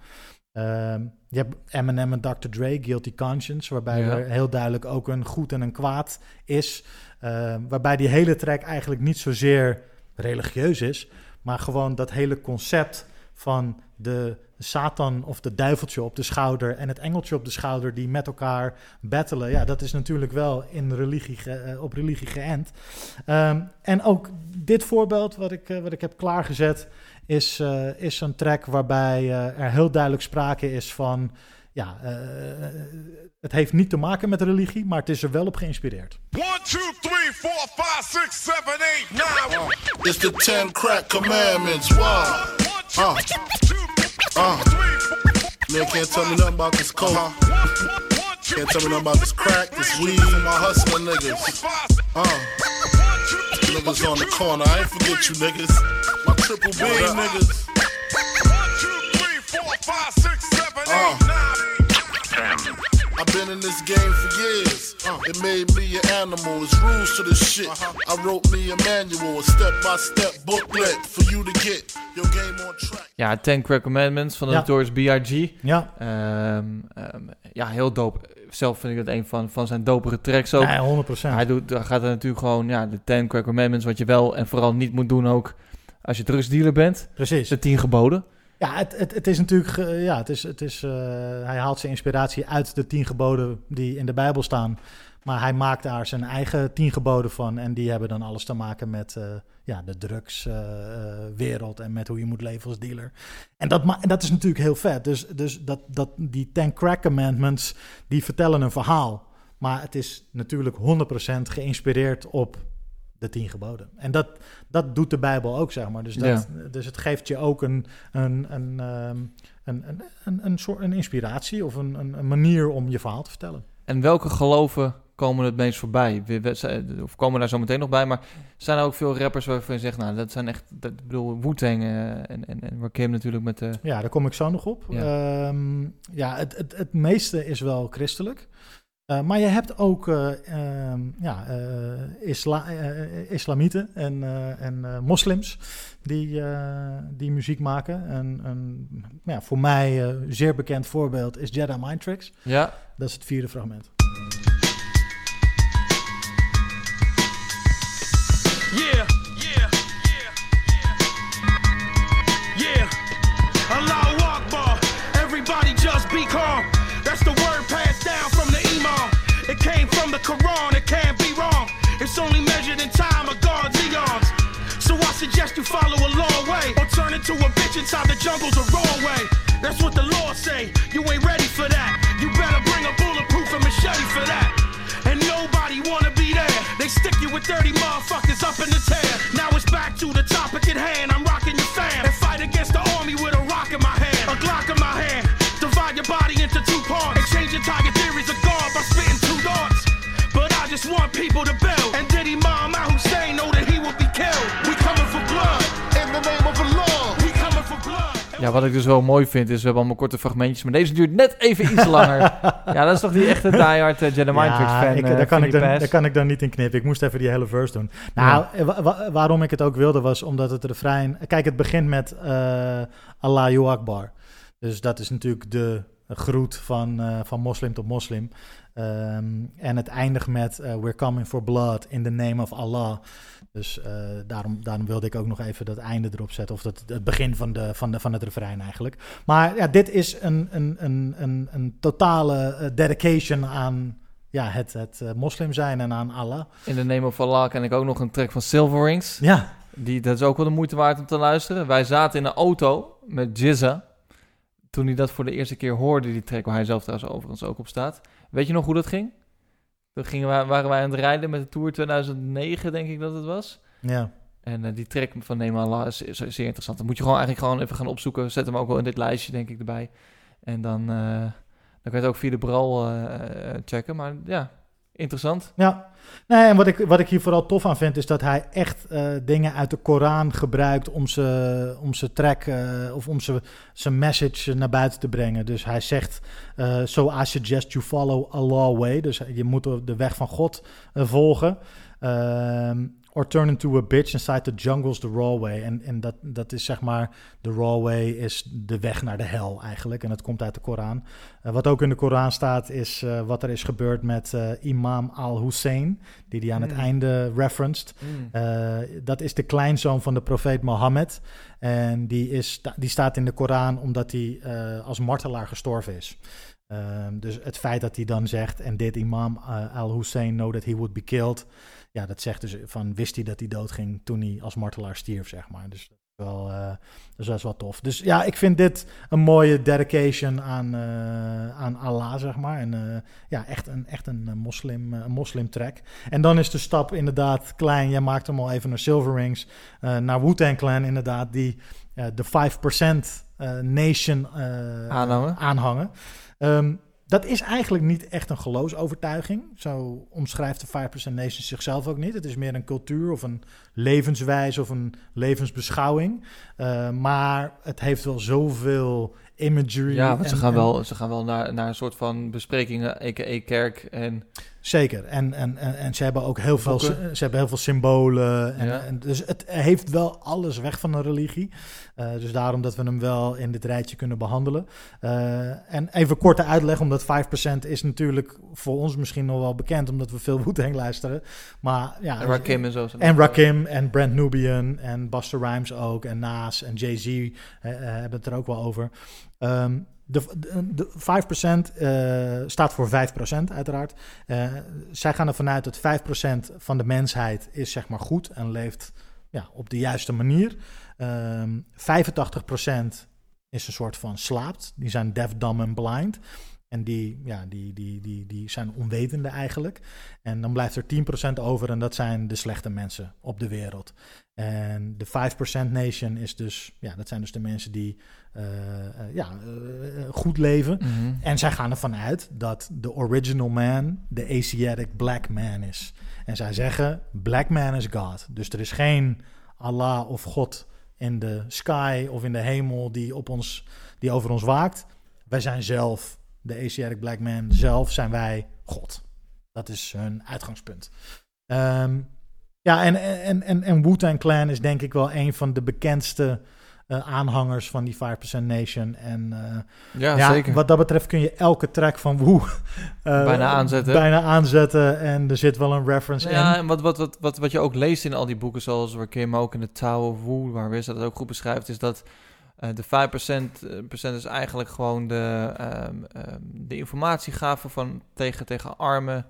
[SPEAKER 3] Ehm, je hebt Eminem en Dr. Dre, Guilty Conscience, waarbij
[SPEAKER 1] Ja.
[SPEAKER 3] er heel duidelijk ook een goed en een kwaad is. Ehm, waarbij die hele track eigenlijk niet zozeer religieus is, maar gewoon dat hele concept van de Satan of de duiveltje op de schouder en het engeltje op de schouder die met elkaar battelen. Ja, dat is natuurlijk wel in religie ge- eh, op religie geënt. Ehm, en ook dit voorbeeld wat ik, eh, wat ik heb klaargezet is, eh, is een track waarbij eh, er heel duidelijk sprake is van... Ja, eh, het heeft niet te maken met religie, maar het is er wel op geïnspireerd.
[SPEAKER 10] One, two, three, four, five, six, seven, eight, nine.
[SPEAKER 11] It's the ten crack commandments. Wow. Uh. Uh. Man can't tell me nothing about this coke. Can't tell me nothing about this crack, this weed, my hustling niggas. Uh. Niggas on the corner, I ain't forget you niggas. My triple B niggas. Uh. I've been in this game for years. It made me an animal. There's rules to this shit. I wrote me a manual, a step-by-step booklet for you to get your game on track.
[SPEAKER 1] Ja, Ten Crack Commandments van de
[SPEAKER 3] Ja.
[SPEAKER 1] Notorious B.I.G.
[SPEAKER 3] Ja.
[SPEAKER 1] Ehm, ehm, ja, heel dope. Zelf vind ik het een van, van zijn dopere tracks ook.
[SPEAKER 3] Nee, 100%.
[SPEAKER 1] Hij doet, gaat er natuurlijk gewoon ja, de Ten Crack Commandments, wat je wel en vooral niet moet doen ook als je drugsdealer bent.
[SPEAKER 3] Precies.
[SPEAKER 1] De tien geboden.
[SPEAKER 3] Ja, het, het, het is natuurlijk. ge- ja, het is, het is, eh, hij haalt zijn inspiratie uit de tien geboden die in de Bijbel staan. Maar hij maakt daar zijn eigen tien geboden van. En die hebben dan alles te maken met eh, ja, de drugswereld en met hoe je moet leven als dealer. En dat, dat is natuurlijk heel vet. Dus, dus dat, dat, die Ten Crack Commandments, die vertellen een verhaal. Maar het is natuurlijk 100% geïnspireerd op de tien geboden. En dat, dat doet de Bijbel ook, zeg maar. Dus, dat, dus het geeft je ook een, een, een, ehm, een, een, een, een soort een inspiratie of een, een, een manier om je verhaal te vertellen.
[SPEAKER 1] En welke geloven komen het meest voorbij? Of komen daar zo meteen nog bij, maar zijn er ook veel rappers waarvan je zegt, nou, dat zijn echt, dat, ik bedoel, Wu-Tang eh, en, en, en Rakim natuurlijk met de...
[SPEAKER 3] Ja, daar kom ik zo nog op.
[SPEAKER 1] Ja.
[SPEAKER 3] Ja, ja het, het, het meeste is wel christelijk. Eh, maar je hebt ook eh, ehm, ja, eh, islamieten en, en moslims die, die muziek maken. En, nou ja, voor mij zeer bekend voorbeeld is Jedi Mind Tricks.
[SPEAKER 1] Ja.
[SPEAKER 3] Dat is het vierde fragment.
[SPEAKER 12] Yeah, everybody just be calm. Quran, it can't be wrong. It's only measured in time of God's eons. So I suggest you follow a long way or
[SPEAKER 9] turn into a bitch inside the jungle's a wrong way. That's what the law say. You ain't ready for that. You better bring a bulletproof and machete for that. And nobody wanna be there. They stick you with 30 motherfuckers up in the tail.
[SPEAKER 1] Ja, wat ik dus wel mooi vind is, we hebben allemaal korte fragmentjes, maar deze duurt net even iets langer. ja, dat is toch die echte diehard uh, Jedi Mind Tricks fan.
[SPEAKER 3] ik,
[SPEAKER 1] eh,
[SPEAKER 3] daar, kan ik dan, daar kan ik dan niet in knippen. Ik moest even die hele verse doen. Nou, eh, wa- wa- waarom ik het ook wilde was omdat het refrein... Kijk, het begint met eh Allahu Akbar. Dus dat is natuurlijk de groet van, van moslim tot moslim. Ehm, en het eindigt met We're coming for blood in the name of Allah. Dus eh, daarom, daarom wilde ik ook nog even dat einde erop zetten. Of dat, het begin van, de, van, de, van het refrein eigenlijk. Maar ja, dit is een, een, een, een, een totale eh, dedication aan ja, het, het eh, moslim zijn en aan Allah.
[SPEAKER 1] In de Name of Allah ken ik ook nog een track van Silver Rings.
[SPEAKER 3] Ja.
[SPEAKER 1] Die, dat is ook wel de moeite waard om te luisteren. Wij zaten in een auto met Jizza. Toen hij dat voor de eerste keer hoorde, die track waar hij zelf trouwens overigens ook op staat. Weet je nog hoe dat ging? Toen gingen wij, waren wij aan het rijden met de Tour 2009, denk ik dat het was.
[SPEAKER 3] Ja.
[SPEAKER 1] En eh, die track van Allah is, is zeer interessant. Dan moet je gewoon eigenlijk gewoon even gaan opzoeken. Zet hem ook wel in dit lijstje, denk ik, erbij. En dan, eh, dan kan je het ook via de Bral eh, checken. Maar ja, interessant.
[SPEAKER 3] Ja, nee, en wat ik, wat ik hier vooral tof aan vind, is dat hij echt eh, dingen uit de Koran gebruikt om zijn om zijn track eh, of om zijn zijn message naar buiten te brengen. Dus hij zegt: eh, So I suggest you follow Allah way. Dus je moet de weg van God volgen. Ehm, or turn into a bitch inside the jungle's the raw way. En, en dat, dat is zeg maar, de raw way is de weg naar de hel eigenlijk. En dat komt uit de Koran. Eh, wat ook in de Koran staat is eh, wat er is gebeurd met eh, imam al-Hussein, die hij aan het
[SPEAKER 1] Mm.
[SPEAKER 3] einde referenced.
[SPEAKER 1] Mm.
[SPEAKER 3] Dat is de kleinzoon van de profeet Mohammed. En die, is, die staat in de Koran omdat hij als martelaar gestorven is. Ehm, dus het feit dat hij dan zegt, en dit imam al-Hussein know that he would be killed. Ja, dat zegt dus van, wist hij dat hij doodging toen hij als martelaar stierf, zeg maar. Dus dat is wel, dus dat is wel tof. Dus ja, ik vind dit een mooie dedication aan, eh, aan Allah, zeg maar. En eh, ja, echt een, echt een, moslim, een moslim track. En dan is de stap inderdaad klein. Jij maakt hem al even naar Silver Rings. naar Wu-Tang Clan inderdaad, die de 5% eh, nation
[SPEAKER 1] Aanhangen.
[SPEAKER 3] aanhangen. Ehm, dat is eigenlijk niet echt een geloofsovertuiging. Zo omschrijft de 5% Nation zichzelf ook niet. Het is meer een cultuur of een levenswijze of een levensbeschouwing. Eh, maar het heeft wel zoveel imagery.
[SPEAKER 1] Ja, want ze
[SPEAKER 3] en-
[SPEAKER 1] gaan
[SPEAKER 3] en-
[SPEAKER 1] wel, ze gaan wel naar, naar een soort van besprekingen, a.k.a. kerk. En
[SPEAKER 3] Zeker. En, en, en, en ze hebben ook heel veel, ze hebben heel veel symbolen. En,
[SPEAKER 1] Ja.
[SPEAKER 3] en dus het heeft wel alles weg van een religie. Eh, dus daarom dat we hem wel in dit rijtje kunnen behandelen. Eh, en even korte uitleg, omdat 5% is natuurlijk voor ons misschien nog wel bekend, omdat we veel Wu-Tang luisteren. Maar ja,
[SPEAKER 1] En Rakim en zo
[SPEAKER 3] En
[SPEAKER 1] ook,
[SPEAKER 3] Rakim en Brent Nubian en Buster Rhymes ook. En Nas en Jay-Z eh, eh, hebben het er ook wel over. Ehm, de, de, de 5% eh, staat voor 5% uiteraard. Eh, zij gaan ervan uit dat 5% van de mensheid is zeg maar goed en leeft ja, op de juiste manier. Ehm 85% is een soort van slaapt. Die zijn deaf, dumb en blind. En die, ja, die, die, die, die zijn onwetende eigenlijk. En dan blijft er 10% over en dat zijn de slechte mensen op de wereld. En de 5% nation is dus, ja, dat zijn dus de mensen die eh, eh, ja, eh, goed leven.
[SPEAKER 1] Mhm.
[SPEAKER 3] En zij gaan ervan uit dat de original man de Asiatic black man is. En zij zeggen, black man is God. Dus er is geen Allah of God in de sky of in de hemel die, op ons, die over ons waakt. Wij zijn zelf, de Asiatic black man, zelf zijn wij God. Dat is hun uitgangspunt. Ehm, ja, en, en, en, en Wu-Tang Clan is denk ik wel een van de bekendste eh, aanhangers van die 5% Nation. En eh,
[SPEAKER 1] Ja, zeker.
[SPEAKER 3] wat dat betreft kun je elke track van Wu eh,
[SPEAKER 1] Bijna aanzetten.
[SPEAKER 3] Bijna aanzetten en er zit wel een reference
[SPEAKER 1] Ja,
[SPEAKER 3] in.
[SPEAKER 1] en wat, wat, wat, wat, wat je ook leest in al die boeken, zoals Rakim ook in de Tower of Wu, waar Wizard dat ook goed beschrijft, is dat eh, de 5% eh, procent is eigenlijk gewoon de, ehm, ehm, de informatiegave van tegen, tegen arme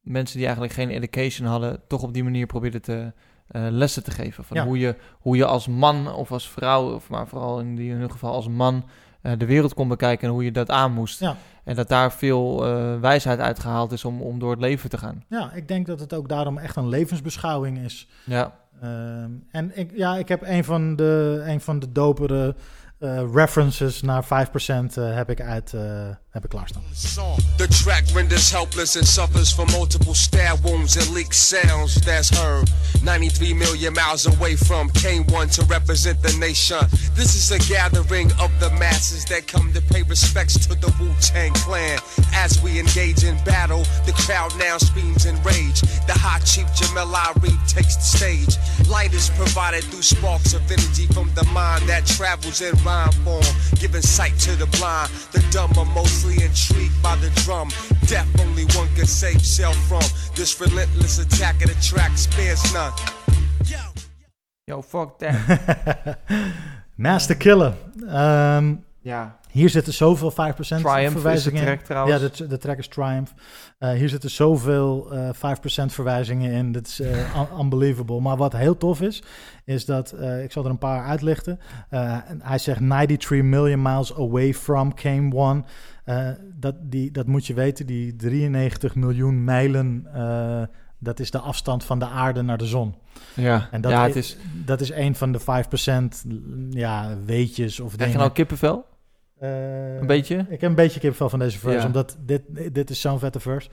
[SPEAKER 1] mensen die eigenlijk geen education hadden, toch op die manier probeerden te, eh, lessen te geven. Van
[SPEAKER 3] Ja.
[SPEAKER 1] hoe, je, hoe je als man of als vrouw, of maar vooral in, die, in ieder geval als man, de wereld kon bekijken en hoe je dat aan moest.
[SPEAKER 3] Ja.
[SPEAKER 1] En dat daar veel wijsheid uitgehaald is om, om door het leven te gaan.
[SPEAKER 3] Ja, ik denk dat het ook daarom echt een levensbeschouwing is.
[SPEAKER 1] Ja.
[SPEAKER 3] Ehm, en ik, ja, ik heb een van de, een van de dopere eh, references naar 5% eh, heb ik uit eh, heb ik klaarstaan.
[SPEAKER 13] The track renders helpless and suffers from multiple stab wounds and leaked sounds that's heard. 93 million miles away from K1 to represent the nation. This is a gathering of the masses that come to pay respects to the Wu Tang Clan. As we engage in battle, the crowd now screams in rage. The high chief Jamel Ari takes the stage. Light is provided through sparks of energy from the mind that travels in rhyme form, giving sight to the blind. The dumb are intrigued by the drum. Death only one can save self from. This relentless attack of the track spares none.
[SPEAKER 1] Yo, fuck that.
[SPEAKER 3] Master Killer. Ehm,
[SPEAKER 1] Ja.
[SPEAKER 3] Hier zitten zoveel 5%
[SPEAKER 1] Triumph is de
[SPEAKER 3] verwijzingen
[SPEAKER 1] track
[SPEAKER 3] in.
[SPEAKER 1] trouwens.
[SPEAKER 3] Ja, de, de track is Triumph. Eh, hier zitten zoveel eh 5% verwijzingen in. Dat is eh, un- unbelievable. Maar wat heel tof is, is dat... eh, ik zal er een paar uitlichten. Eh, hij zegt 93 million miles away from came one. Eh, dat, die, dat moet je weten, die 93 miljoen mijlen... eh, dat is de afstand van de aarde naar de zon.
[SPEAKER 1] Ja,
[SPEAKER 3] en dat
[SPEAKER 1] ja,
[SPEAKER 3] is,
[SPEAKER 1] het is-
[SPEAKER 3] dat is een van de 5% ja, weetjes of
[SPEAKER 1] Krijg
[SPEAKER 3] dingen.
[SPEAKER 1] je nou kippenvel?
[SPEAKER 3] Eh,
[SPEAKER 1] Een beetje?
[SPEAKER 3] Ik heb een beetje kippenvel van deze verse,
[SPEAKER 1] Ja.
[SPEAKER 3] omdat dit, dit is zo'n vette verse.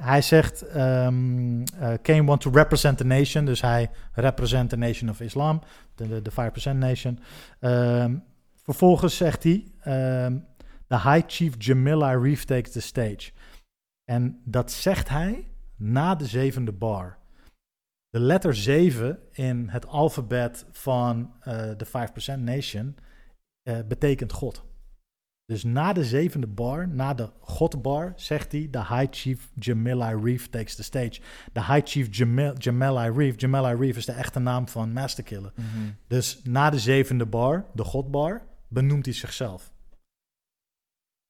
[SPEAKER 3] Hij zegt, ehm eh, came one to represent the nation. Dus hij represent the nation of Islam, de, de, de 5% nation. Ehm, vervolgens zegt hij, ehm, the high chief Jamila Reef takes the stage. En dat zegt hij na de zevende bar. De letter 7 in het alfabet van eh, de 5% nation eh, betekent God. Dus na de zevende bar, na de Godbar, zegt hij: The High Chief Jamila Reef takes the stage. De High Chief Jamil, Jamila Reef, Jamila Reef is de echte naam van Masterkiller.
[SPEAKER 1] Mhm.
[SPEAKER 3] Dus na de zevende bar, de Godbar, benoemt hij zichzelf.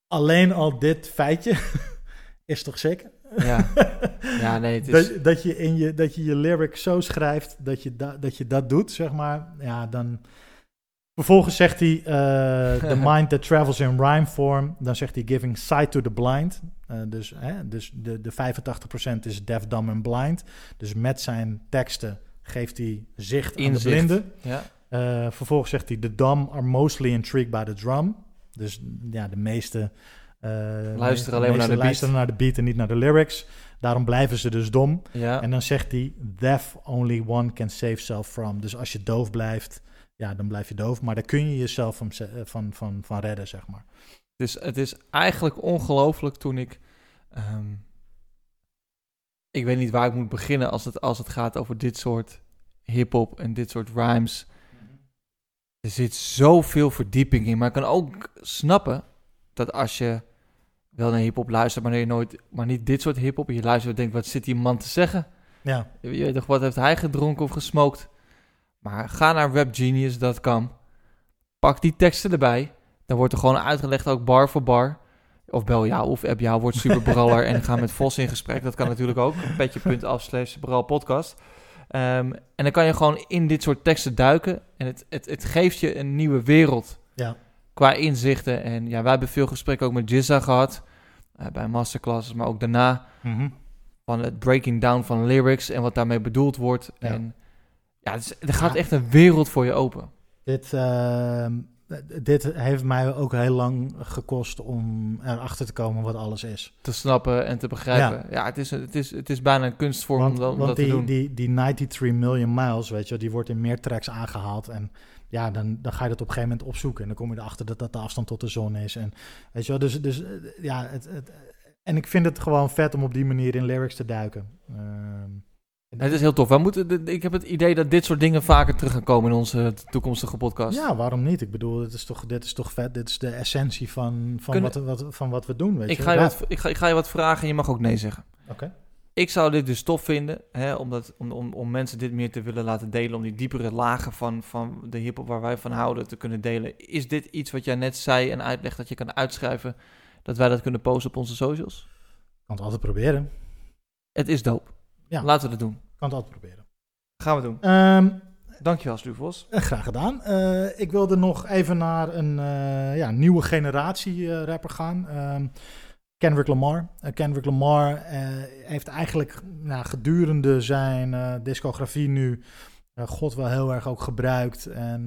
[SPEAKER 3] Alleen al dit feitje is toch sick?
[SPEAKER 1] Ja. Ja, nee, het is-
[SPEAKER 3] dat, dat, je in je, dat je je lyric zo schrijft dat je, da, dat je dat doet, zeg maar. Ja, dan... Vervolgens zegt hij, eh, the mind that travels in rhyme form. Dan zegt hij, giving sight to the blind. Eh, dus hè, dus de, de 85% is deaf, dumb en blind. Dus met zijn teksten geeft hij zicht aan de blinden.
[SPEAKER 1] ja.
[SPEAKER 3] Eh, vervolgens zegt hij, the dumb are mostly intrigued by the drum. Dus ja, de meeste... eh,
[SPEAKER 1] Luisteren alleen maar naar de beat.
[SPEAKER 3] naar de beat en niet naar de lyrics. Daarom blijven ze dus dom.
[SPEAKER 1] Ja.
[SPEAKER 3] En dan zegt hij, deaf only one can save self from. Dus als je doof blijft, ja, dan blijf je doof. Maar daar kun je jezelf van, ze- van, van, van redden, zeg maar.
[SPEAKER 1] Dus het is eigenlijk ongelooflijk toen ik. ehm, ik weet niet waar ik moet beginnen als het, als het gaat over dit soort hip-hop en dit soort rhymes. Er zit zoveel verdieping in. Maar ik kan ook snappen dat als je wel naar hip-hop luistert, maar, je nooit, maar niet dit soort hip-hop. Je luistert en denkt: wat zit die man te zeggen?
[SPEAKER 3] Ja.
[SPEAKER 1] Je weet toch, wat heeft hij gedronken of gesmokt? Maar ga naar webgenius.com. Pak die teksten erbij. Dan wordt er gewoon uitgelegd, ook bar voor bar. Of bel jou of app jou, wordt superbraller. en ga met Vos in gesprek. Dat kan natuurlijk ook. Petje.af slash podcast. Ehm, en dan kan je gewoon in dit soort teksten duiken. En het, het, het geeft je een nieuwe wereld.
[SPEAKER 3] Ja.
[SPEAKER 1] Qua inzichten. En ja, wij hebben veel gesprekken ook met Jizza gehad. eh, bij masterclasses, maar ook daarna.
[SPEAKER 3] Mhm.
[SPEAKER 1] Van het breaking down van lyrics en wat daarmee bedoeld wordt.
[SPEAKER 3] Ja.
[SPEAKER 1] En ja, is- er gaat echt een wereld voor je open.
[SPEAKER 3] Dit, ehm, dit heeft mij ook heel lang gekost om erachter te komen wat alles is.
[SPEAKER 1] Te snappen en te begrijpen. Ja, het, is, het, is, het is bijna een kunstvorm
[SPEAKER 3] Want,
[SPEAKER 1] om dat, om
[SPEAKER 3] want
[SPEAKER 1] dat
[SPEAKER 3] die,
[SPEAKER 1] te doen.
[SPEAKER 3] Die, die 93 million miles, weet je, die wordt in meer tracks aangehaald. En ja, dan, dan ga je dat op een gegeven moment opzoeken. En dan kom je erachter dat dat de afstand tot de zon is. En weet je wel, dus, dus ja, het, het, en ik vind het gewoon vet om op die manier in lyrics te duiken. Ehm,
[SPEAKER 1] het is heel tof. Wij moeten, ik heb het idee dat dit soort dingen vaker terug gaan komen in onze toekomstige podcast.
[SPEAKER 3] ja, waarom niet? Ik bedoel, dit is toch, dit is toch vet. Dit is de essentie van, van,
[SPEAKER 1] Kunnen-
[SPEAKER 3] wat, wat, van wat we doen, weet
[SPEAKER 1] ik,
[SPEAKER 3] je.
[SPEAKER 1] ga je wat, ik, ga, ik ga je wat vragen en je mag ook nee zeggen.
[SPEAKER 3] Oké.
[SPEAKER 1] Ik zou dit dus tof vinden, hè, omdat, om, om, om mensen dit meer te willen laten delen, om die diepere lagen van, van de hip waar wij van houden te kunnen delen. Is dit iets wat jij net zei en uitlegt dat je kan uitschrijven, dat wij dat kunnen posten op onze socials?
[SPEAKER 3] Kan het altijd proberen.
[SPEAKER 1] Het is dope.
[SPEAKER 3] Ja.
[SPEAKER 1] Laten we dat doen.
[SPEAKER 3] Kan het altijd proberen.
[SPEAKER 1] Gaan we doen.
[SPEAKER 3] Ehm,
[SPEAKER 1] Dankjewel, Stu Vos.
[SPEAKER 3] Eh, Graag gedaan. Eh, ik wilde nog even naar een eh, ja, nieuwe generatie rapper gaan. Ehm, Kendrick Lamar. Kendrick Lamar heeft eigenlijk nou, gedurende zijn discografie nu God wel heel erg ook gebruikt en,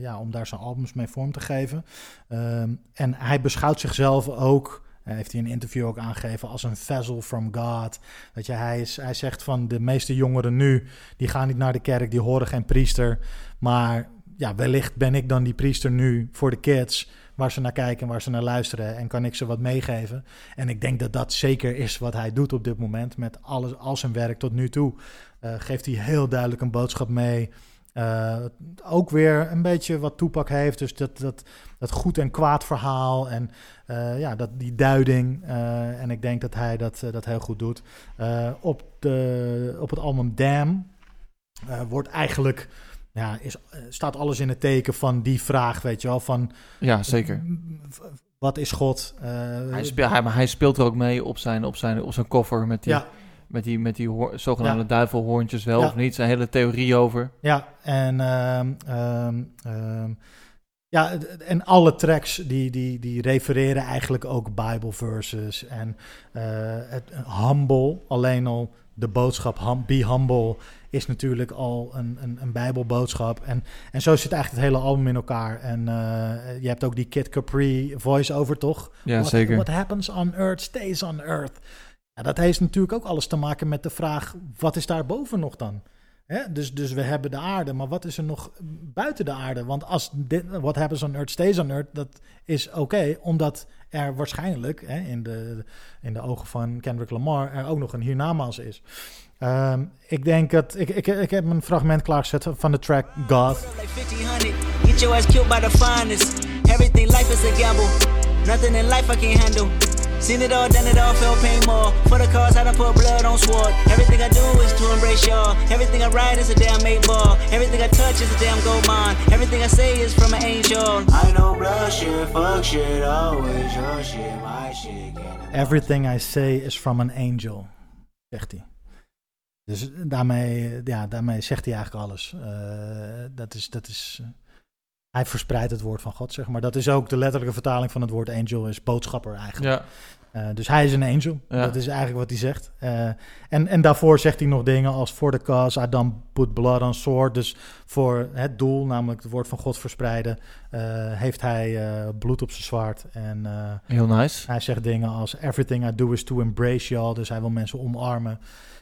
[SPEAKER 3] ja, om daar zijn albums mee vorm te geven. Ehm, en hij beschouwt zichzelf ook, heeft hij een interview ook aangegeven, als een vessel from God. Weet je, hij, is, hij zegt van de meeste jongeren nu, die gaan niet naar de kerk, die horen geen priester. Maar ja, wellicht ben ik dan die priester nu voor de kids, waar ze naar kijken en waar ze naar luisteren. En kan ik ze wat meegeven. En ik denk dat dat zeker is wat hij doet op dit moment met alles, al zijn werk tot nu toe. Eh, geeft hij heel duidelijk een boodschap mee. Eh, ook weer een beetje wat Toepak heeft. Dus dat, dat, dat goed en kwaad verhaal. En eh, ja, dat, die duiding. Eh, en ik denk dat hij dat, eh, dat heel goed doet. Op, de, op het album Damn eh, wordt eigenlijk. Ja, is, staat alles in het teken van die vraag, weet je wel. Van,
[SPEAKER 1] Ja, zeker.
[SPEAKER 3] Wat is God?
[SPEAKER 1] Hij, speel, hij, maar hij speelt er ook mee op zijn, op zijn, op zijn koffer met die,
[SPEAKER 3] Ja.
[SPEAKER 1] met die, met die hoor- zogenaamde
[SPEAKER 3] Ja.
[SPEAKER 1] duivelhoorntjes wel
[SPEAKER 3] Ja.
[SPEAKER 1] of niet. Zijn hele theorie over.
[SPEAKER 3] Ja, en, ehm, ja, en alle tracks die, die, die refereren eigenlijk ook Bible verses. En eh, het humble, alleen al de boodschap hum- be humble is natuurlijk al een, een, een bijbelboodschap. En, en zo zit eigenlijk het hele album in elkaar. En eh, je hebt ook die Kid Capri voice-over, toch?
[SPEAKER 1] Ja,
[SPEAKER 3] What-
[SPEAKER 1] zeker.
[SPEAKER 3] What happens on earth stays on earth. Ja, dat heeft natuurlijk ook alles te maken met de vraag: wat is daar boven nog dan? Dus, dus we hebben de aarde, maar wat is er nog buiten de aarde? Want als dit, what happens on earth stays on earth, dat is oké, omdat er waarschijnlijk in, de, in de ogen van Kendrick Lamar er ook nog een hiernamaals is. Ehm, ik denk dat ik, ik, ik heb een fragment klaargezet van de track God.
[SPEAKER 14] 1500. Get your ass killed by the finest. Everything life is a gamble. Nothing in life I handle. Seen it all, done it all, felt pain more. For the cause, I done put blood on sword. Everything I do is to embrace y'all. Everything I write is a damn eight ball. Everything I touch is a damn gold mine. Everything I say is from an angel. I know blood shit, fuck shit, always your shit, my shit.
[SPEAKER 3] Everything I say is from an angel, zegt hij. Dus daarmee, ja, daarmee zegt hij eigenlijk alles. Eh, dat is, dat is, hij verspreidt het woord van God, zeg maar. Dat is ook de letterlijke vertaling van het woord angel, is boodschapper eigenlijk.
[SPEAKER 1] Ja.
[SPEAKER 3] Eh, dus hij is een angel.
[SPEAKER 1] Ja.
[SPEAKER 3] Dat is eigenlijk wat hij zegt. Eh, en, en daarvoor zegt hij nog dingen als voor de cause, don't put blood on sword. Dus voor het doel, namelijk het woord van God verspreiden, eh, heeft hij bloed op zijn zwaard. En,
[SPEAKER 1] Heel nice.
[SPEAKER 3] Hij zegt dingen als everything I do is to embrace y'all. Dus hij wil mensen omarmen.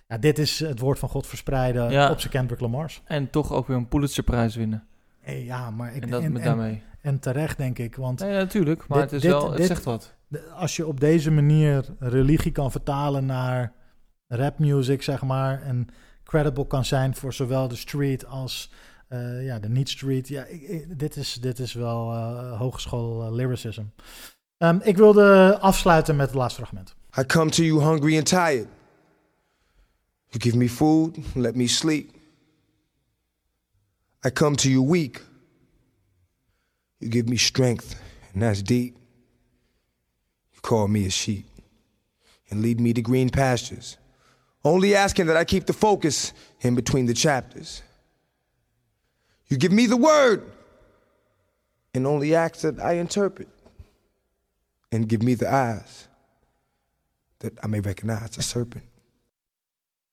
[SPEAKER 3] Ja, dit is het woord van God verspreiden
[SPEAKER 1] Ja.
[SPEAKER 3] op zijn Kendrick Lamar's.
[SPEAKER 1] En toch ook weer een Pulitzerprijs winnen.
[SPEAKER 3] Hey, ja, maar ik
[SPEAKER 1] En dat
[SPEAKER 3] en,
[SPEAKER 1] met
[SPEAKER 3] en-
[SPEAKER 1] daarmee.
[SPEAKER 3] En terecht, denk ik. Want
[SPEAKER 1] Nee, natuurlijk, maar het is wel- het zegt wat.
[SPEAKER 3] Als je op deze manier religie kan vertalen naar rapmuzic, zeg maar, en credible kan zijn voor zowel de street als eh, ja, de niet-street. Ja, ik- ik- dit, is, dit is wel eh, hogeschool eh, lyricism. Ehm, ik wilde afsluiten met het laatste fragment.
[SPEAKER 15] I come to you hungry and tired. You give me food, let me sleep. I come to you weak. You give me strength, and that's deep. You call me a sheep and lead me to green pastures, only asking that I keep the focus in between the chapters. You give me the word and only ask that I interpret and give me the eyes that I may recognize a serpent.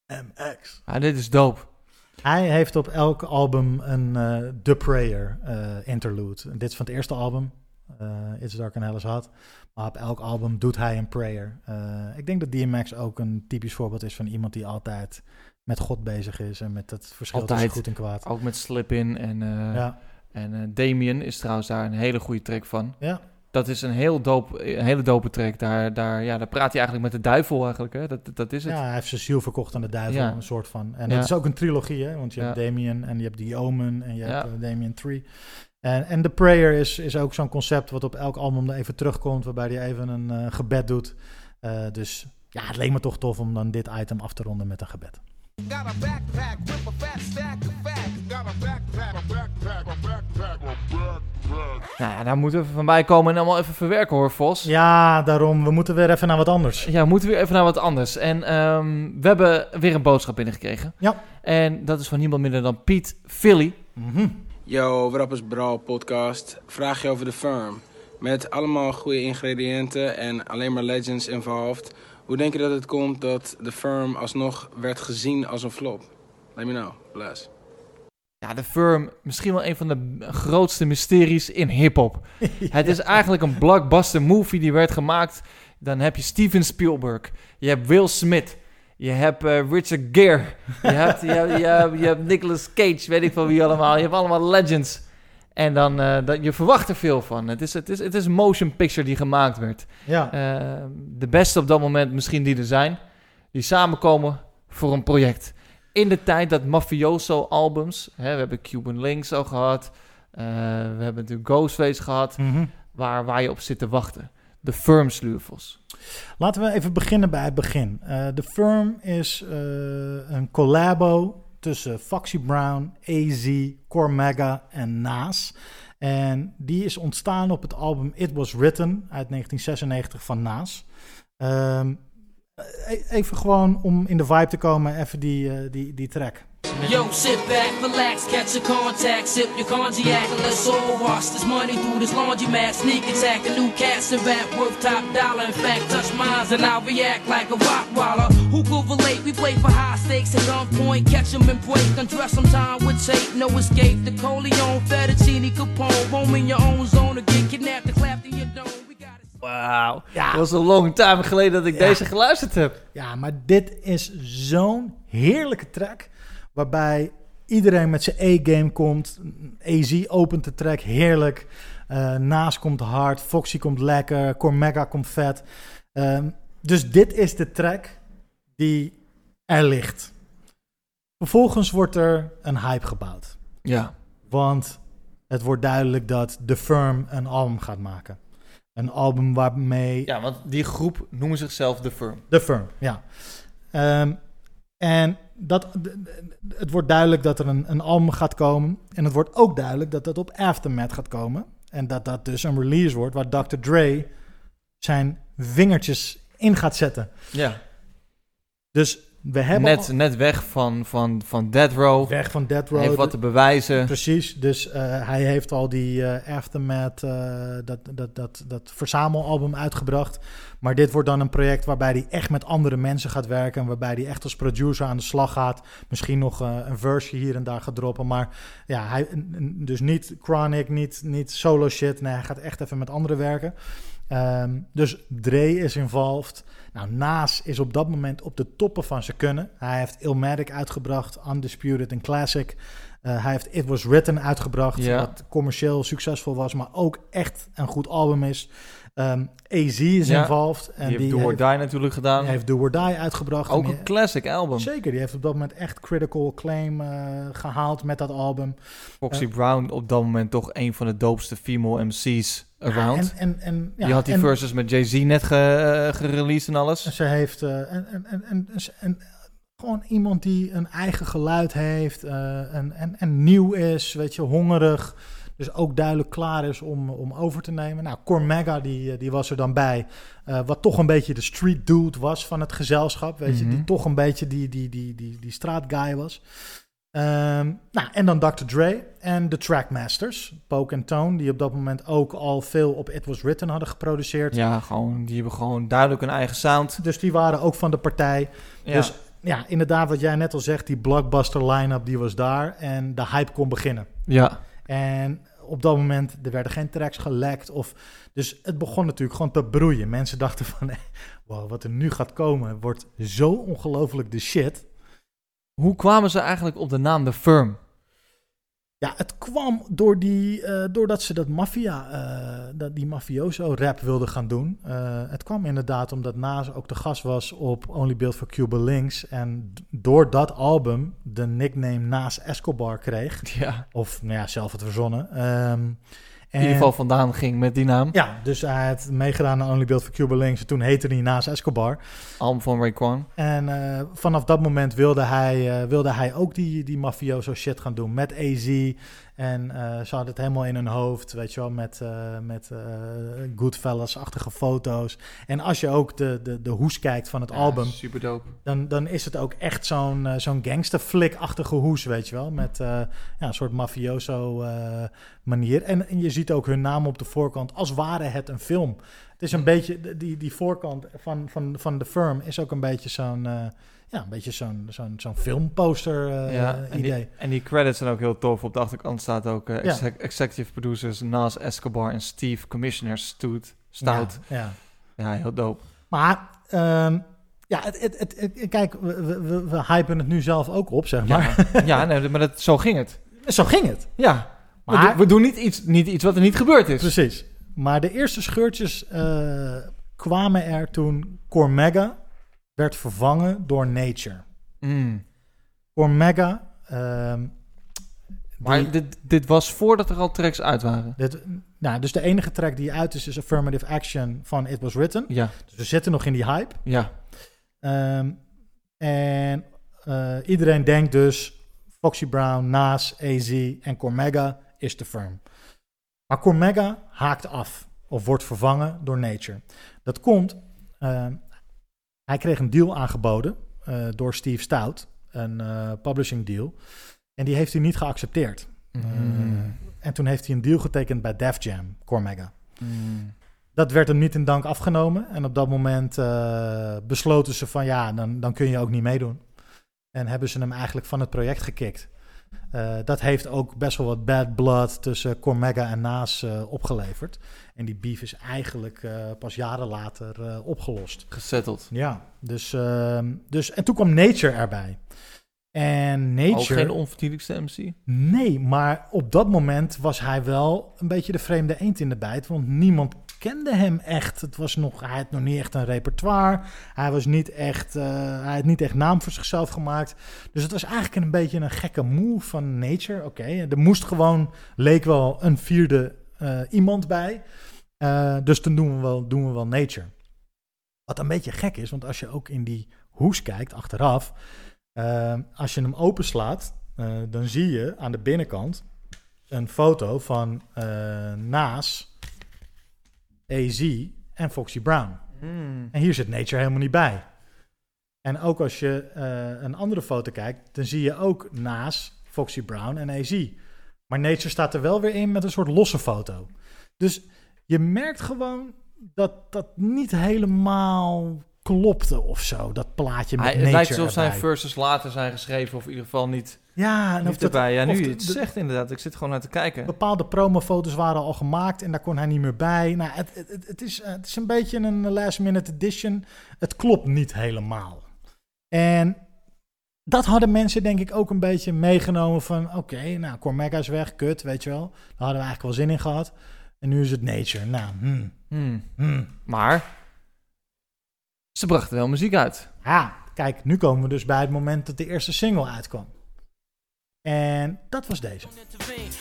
[SPEAKER 3] MX.
[SPEAKER 1] Ah, dit is dope.
[SPEAKER 3] Hij heeft op elk album een eh The Prayer eh, interlude. En dit is van het eerste album, eh It's Dark and Hell is Hot. Maar op elk album doet hij een prayer. Ik denk dat DMX ook een typisch voorbeeld is van iemand die altijd met God bezig is. En met het verschil
[SPEAKER 1] Altijd.
[SPEAKER 3] tussen goed en kwaad.
[SPEAKER 1] Ook met Slip In. En,
[SPEAKER 3] Ja.
[SPEAKER 1] en Damien is trouwens daar een hele goede track van.
[SPEAKER 3] Ja.
[SPEAKER 1] Dat is een, heel dope, een hele dope track. Daar, daar, ja, daar praat hij eigenlijk met de duivel eigenlijk. Hè? Dat, dat is het.
[SPEAKER 3] Ja, hij heeft zijn ziel verkocht aan de duivel,
[SPEAKER 1] Ja.
[SPEAKER 3] een soort van. En
[SPEAKER 1] Ja.
[SPEAKER 3] het is ook een trilogie, hè? want je hebt. Damien en je hebt The Omen en je
[SPEAKER 1] Ja.
[SPEAKER 3] hebt eh, Damien 3. En, en The Prayer is, is ook zo'n concept wat op elk album er even terugkomt, waarbij hij even een eh, gebed doet. Eh, dus ja, het leek me toch tof om dan dit item af te ronden met een gebed.
[SPEAKER 11] Got a backpack with a fat stack of facts. Got a backpack, a backpack, a backpack, a backpack.
[SPEAKER 1] Nou ja, daar moeten we van bij komen en allemaal even verwerken hoor, Vos.
[SPEAKER 3] Ja, daarom, we moeten weer even naar wat anders.
[SPEAKER 1] Ja, we moeten weer even naar wat anders. En ehm, we hebben weer een boodschap binnengekregen.
[SPEAKER 3] Ja.
[SPEAKER 1] En dat is van niemand minder dan Piet Philly.
[SPEAKER 16] Yo, wat up is Brawl podcast. Vraag je over de firm. Met allemaal goede ingrediënten en alleen maar legends involved. Hoe denk je dat het komt dat de firm alsnog werd gezien als een flop? Let me know. Bless.
[SPEAKER 1] Ja, de Firm, misschien wel een van de grootste mysteries in hip-hop. Het is eigenlijk een blockbuster movie die werd gemaakt. Dan heb je Steven Spielberg, je hebt Will Smith, je hebt eh, Richard Gere, je hebt, je, je, hebt, je hebt Nicolas Cage, weet ik van wie allemaal. Je hebt allemaal legends. En dan, eh, dat, je verwacht er veel van. Het is, het, is, het is een motion picture die gemaakt werd.
[SPEAKER 3] Ja.
[SPEAKER 1] Eh, de beste op dat moment misschien die er zijn. Die samenkomen voor een project. In de tijd dat mafioso albums... Hè, we hebben Cuban Links al gehad. eh, we hebben natuurlijk Ghostface gehad.
[SPEAKER 3] Mhm.
[SPEAKER 1] waar, waar je op zit te wachten. De firm sleuvels.
[SPEAKER 3] Laten we even beginnen bij het begin. Eh, The Firm is eh, een collabo tussen Foxy Brown, AZ, Cormega en Nas. En die is ontstaan op het album It Was Written uit 1996 van Nas. Ehm, even gewoon om in de vibe te komen, even die, eh, die, die track.
[SPEAKER 17] Yo, sit back, relax, catch a contact, sip your cognac, and let's all wash this money through this laundromat. Sneak attack, a new cast and rap worth top dollar. In fact, touch mines and I'll react like a rock waller. Who could relate? We play for high stakes at gunpoint, catch 'em and break, undress time with tape, no escape. The Coleon, Fettuccine, Capone, roam in your own zone or get kidnapped and clapped in your dome.
[SPEAKER 1] Wauw. Dat was een long time geleden dat ik
[SPEAKER 3] Ja.
[SPEAKER 1] deze geluisterd heb.
[SPEAKER 3] Ja, maar dit is zo'n heerlijke track. Waarbij iedereen met zijn A-game komt. AZ opent de track heerlijk. Eh Naas komt hard. Foxy komt lekker. Cormega komt vet. Ehm, dus dit is de track die er ligt. Vervolgens wordt er een hype gebouwd.
[SPEAKER 1] Ja.
[SPEAKER 3] Want het wordt duidelijk dat The Firm een album gaat maken. Een album waarmee
[SPEAKER 1] Ja, want die groep noemen zichzelf The Firm.
[SPEAKER 3] The Firm, ja. Ehm, en dat, het wordt duidelijk dat er een, een album gaat komen. En het wordt ook duidelijk dat dat op Aftermath gaat komen. En dat dat dus een release wordt waar Dr. Dre zijn vingertjes in gaat zetten.
[SPEAKER 1] Ja.
[SPEAKER 3] Dus we hebben
[SPEAKER 1] Net,
[SPEAKER 3] al-
[SPEAKER 1] net weg van, van, van Death Row.
[SPEAKER 3] Weg van Death Row.
[SPEAKER 1] Hij heeft wat te bewijzen.
[SPEAKER 3] Precies, dus eh, hij heeft al die eh, Aftermath, eh, dat, dat, dat, dat verzamelalbum uitgebracht. Maar dit wordt dan een project waarbij hij echt met andere mensen gaat werken. En waarbij hij echt als producer aan de slag gaat. Misschien nog een verse hier en daar gaat droppen. Maar ja, hij, dus niet Chronic, niet, niet solo shit. Nee, hij gaat echt even met anderen werken. Ehm, dus Dre is involved. Nou, Naas is op dat moment op de toppen van zijn kunnen. Hij heeft Illmatic uitgebracht, Undisputed en Classic. Eh, hij heeft It Was Written uitgebracht,
[SPEAKER 1] Ja.
[SPEAKER 3] wat commercieel succesvol was, maar ook echt een goed album is. Ehm AZ is
[SPEAKER 1] Ja,
[SPEAKER 3] involved. En
[SPEAKER 1] die heeft Do or Die natuurlijk gedaan.
[SPEAKER 3] Hij heeft Do or Die uitgebracht.
[SPEAKER 1] Ook
[SPEAKER 3] En
[SPEAKER 1] een classic album.
[SPEAKER 3] Zeker, die heeft op dat moment echt critical acclaim eh, gehaald met dat album.
[SPEAKER 1] Foxy
[SPEAKER 3] Eh,
[SPEAKER 1] Brown op dat moment toch een van de doopste female MC's around.
[SPEAKER 3] en- en- en, ja,
[SPEAKER 1] die had die versus met Jay-Z net ge, eh, gereleased en alles.
[SPEAKER 3] Ze heeft eh, en, en, en, gewoon iemand die een eigen geluid heeft eh, en, en, en nieuw is, weet je, hongerig. Dus ook duidelijk klaar is om, om over te nemen. Nou, Cormega die, die was er dan bij. wat toch een beetje de street dude was van het gezelschap. Weet je,
[SPEAKER 1] Mhm.
[SPEAKER 3] die toch een beetje die, die, die, die, die straatguy was. Ehm, nou, en dan Dr. Dre en de Trackmasters, Poke en Tone, die op dat moment ook al veel op It Was Written hadden geproduceerd.
[SPEAKER 1] Ja, gewoon, die hebben gewoon duidelijk een eigen sound.
[SPEAKER 3] Dus die waren ook van de partij.
[SPEAKER 1] Ja.
[SPEAKER 3] Dus ja, inderdaad, wat jij net al zegt, die blockbuster line-up die was daar en de hype kon beginnen.
[SPEAKER 1] Ja.
[SPEAKER 3] En op dat moment, er werden geen tracks gelekt. Of, dus het begon natuurlijk gewoon te broeien. Mensen dachten van, wow, wat er nu gaat komen, wordt zo ongelooflijk de shit.
[SPEAKER 1] Hoe kwamen ze eigenlijk op de naam The Firm?
[SPEAKER 3] Ja, het kwam door die, eh, doordat ze dat maffia, eh, dat die mafioso rap wilden gaan doen. Eh, het kwam inderdaad omdat Nas ook de gast was op Only Built for Cuba Links. En door dat album de nickname Nas Escobar kreeg.
[SPEAKER 1] Ja.
[SPEAKER 3] Of nou ja, zelf het verzonnen. Ehm,
[SPEAKER 1] In ieder geval vandaan ging met die naam.
[SPEAKER 3] Ja, dus hij had meegedaan aan Only Built for Cuba Links. En toen heette hij Nas Escobar.
[SPEAKER 1] Album van Raekwon.
[SPEAKER 3] En eh, vanaf dat moment wilde hij, eh, wilde hij ook die, die mafioso shit gaan doen met AZ. En eh, ze hadden het helemaal in hun hoofd, weet je wel, met, eh met eh, Goodfellas-achtige foto's. En als je ook de, de, de hoes kijkt van het
[SPEAKER 1] Ja,
[SPEAKER 3] album,
[SPEAKER 1] super dope.
[SPEAKER 3] dan, dan is het ook echt zo'n zo'n gangsterflik-achtige hoes, weet je wel. Met ja, een soort mafioso manier. En, en je ziet ook hun naam op de voorkant, als ware het een film. Het is een beetje, die, die voorkant van, van, van de firm is ook een beetje zo'n... ja, een beetje zo'n zo'n zo'n filmposter eh,
[SPEAKER 1] ja, en
[SPEAKER 3] idee.
[SPEAKER 1] die, en die credits zijn ook heel tof. Op de achterkant staat ook eh,
[SPEAKER 3] Ja.
[SPEAKER 1] executive producers Nas Escobar en Steve Commissioner Stout. Stout.
[SPEAKER 3] Ja, ja.
[SPEAKER 1] Ja, heel dope.
[SPEAKER 3] Maar ehm, ja, het, het, het, kijk, we, we, we- hypen het nu zelf ook op, zeg maar.
[SPEAKER 1] Ja, nee, maar dat, zo ging het.
[SPEAKER 3] Zo ging het.
[SPEAKER 1] Ja, we,
[SPEAKER 3] Maar-
[SPEAKER 1] doen, we doen niet iets, niet iets wat er niet gebeurd is.
[SPEAKER 3] Precies. Maar de eerste scheurtjes eh, kwamen er toen Cormega werd vervangen door Nature.
[SPEAKER 1] Mm.
[SPEAKER 3] Cormega... ehm,
[SPEAKER 1] Maar
[SPEAKER 3] die-
[SPEAKER 1] dit, dit was voordat er al tracks uit waren.
[SPEAKER 3] dit, nou, dus de enige track die uit is, is Affirmative Action van It Was Written.
[SPEAKER 1] Ja.
[SPEAKER 3] Dus we zitten nog in die hype.
[SPEAKER 1] Ja.
[SPEAKER 3] Ehm, en eh, iedereen denkt dus Foxy Brown, Nas, AZ en Cormega is de firm. Maar Cormega haakt af of wordt vervangen door Nature. Dat komt, ehm, hij kreeg een deal aangeboden eh, door Steve Stout, een eh, publishing deal. En die heeft hij niet geaccepteerd.
[SPEAKER 1] Mm.
[SPEAKER 3] Eh, en toen heeft hij een deal getekend bij Def Jam, Cormega.
[SPEAKER 1] Mm.
[SPEAKER 3] Dat werd hem niet in dank afgenomen. En op dat moment besloten ze van ja, dan, dan kun je ook niet meedoen. En hebben ze hem eigenlijk van het project gekikt. Eh, dat heeft ook best wel wat bad blood tussen Cormega en Naas eh, opgeleverd. En die beef is eigenlijk eh, pas jaren later opgelost.
[SPEAKER 1] Gesetteld.
[SPEAKER 3] Ja, dus, ehm, dus en toen kwam Nature erbij. En Nature...
[SPEAKER 1] Ook geen onverdienlijkste MC.
[SPEAKER 3] Nee, maar op dat moment was hij wel een beetje de vreemde eend in de bijt. Want niemand kende hem echt. Het was nog, hij had nog niet echt een repertoire. Hij, was niet echt, eh, hij had niet echt naam voor zichzelf gemaakt. Dus het was eigenlijk een beetje een gekke move van Nature. Oké, er moest gewoon, leek wel een vierde eh, iemand bij. Eh, dus toen doen we, wel, doen we wel Nature. Wat een beetje gek is, want als je ook in die hoes kijkt achteraf... Als je hem openslaat, dan zie je aan de binnenkant een foto van Naas, AZ en Foxy Brown.
[SPEAKER 1] Mm.
[SPEAKER 3] En hier zit Nature helemaal niet bij. En ook als je uh, een andere foto kijkt, dan zie je ook Naas, Foxy Brown en AZ. Maar Nature staat er wel weer in met een soort losse foto. Dus je merkt gewoon dat dat niet helemaal klopte of zo, dat plaatje met
[SPEAKER 1] Hij,
[SPEAKER 3] Nature
[SPEAKER 1] Het lijkt alsof zijn verses later zijn geschreven, of in ieder geval niet,
[SPEAKER 3] Ja, en of dat-
[SPEAKER 1] erbij. Ja, nu
[SPEAKER 3] of
[SPEAKER 1] je
[SPEAKER 3] de-
[SPEAKER 1] het
[SPEAKER 3] de-
[SPEAKER 1] zegt inderdaad. Ik zit gewoon naar te kijken.
[SPEAKER 3] Bepaalde promofoto's waren al gemaakt en daar kon hij niet meer bij. Nou, het, het, is, het is een beetje een last minute edition. Het klopt niet helemaal. En dat hadden mensen denk ik ook een beetje meegenomen van... Oké, nou, Cormega is weg, kut, weet je wel. Daar hadden we eigenlijk wel zin in gehad. En nu is het Nature. Nou, hmm.
[SPEAKER 1] Hmm.
[SPEAKER 3] Hmm.
[SPEAKER 1] Maar ze brachten wel muziek uit.
[SPEAKER 3] Ja, kijk, nu komen we dus bij het moment dat de eerste single uitkwam. En dat was deze.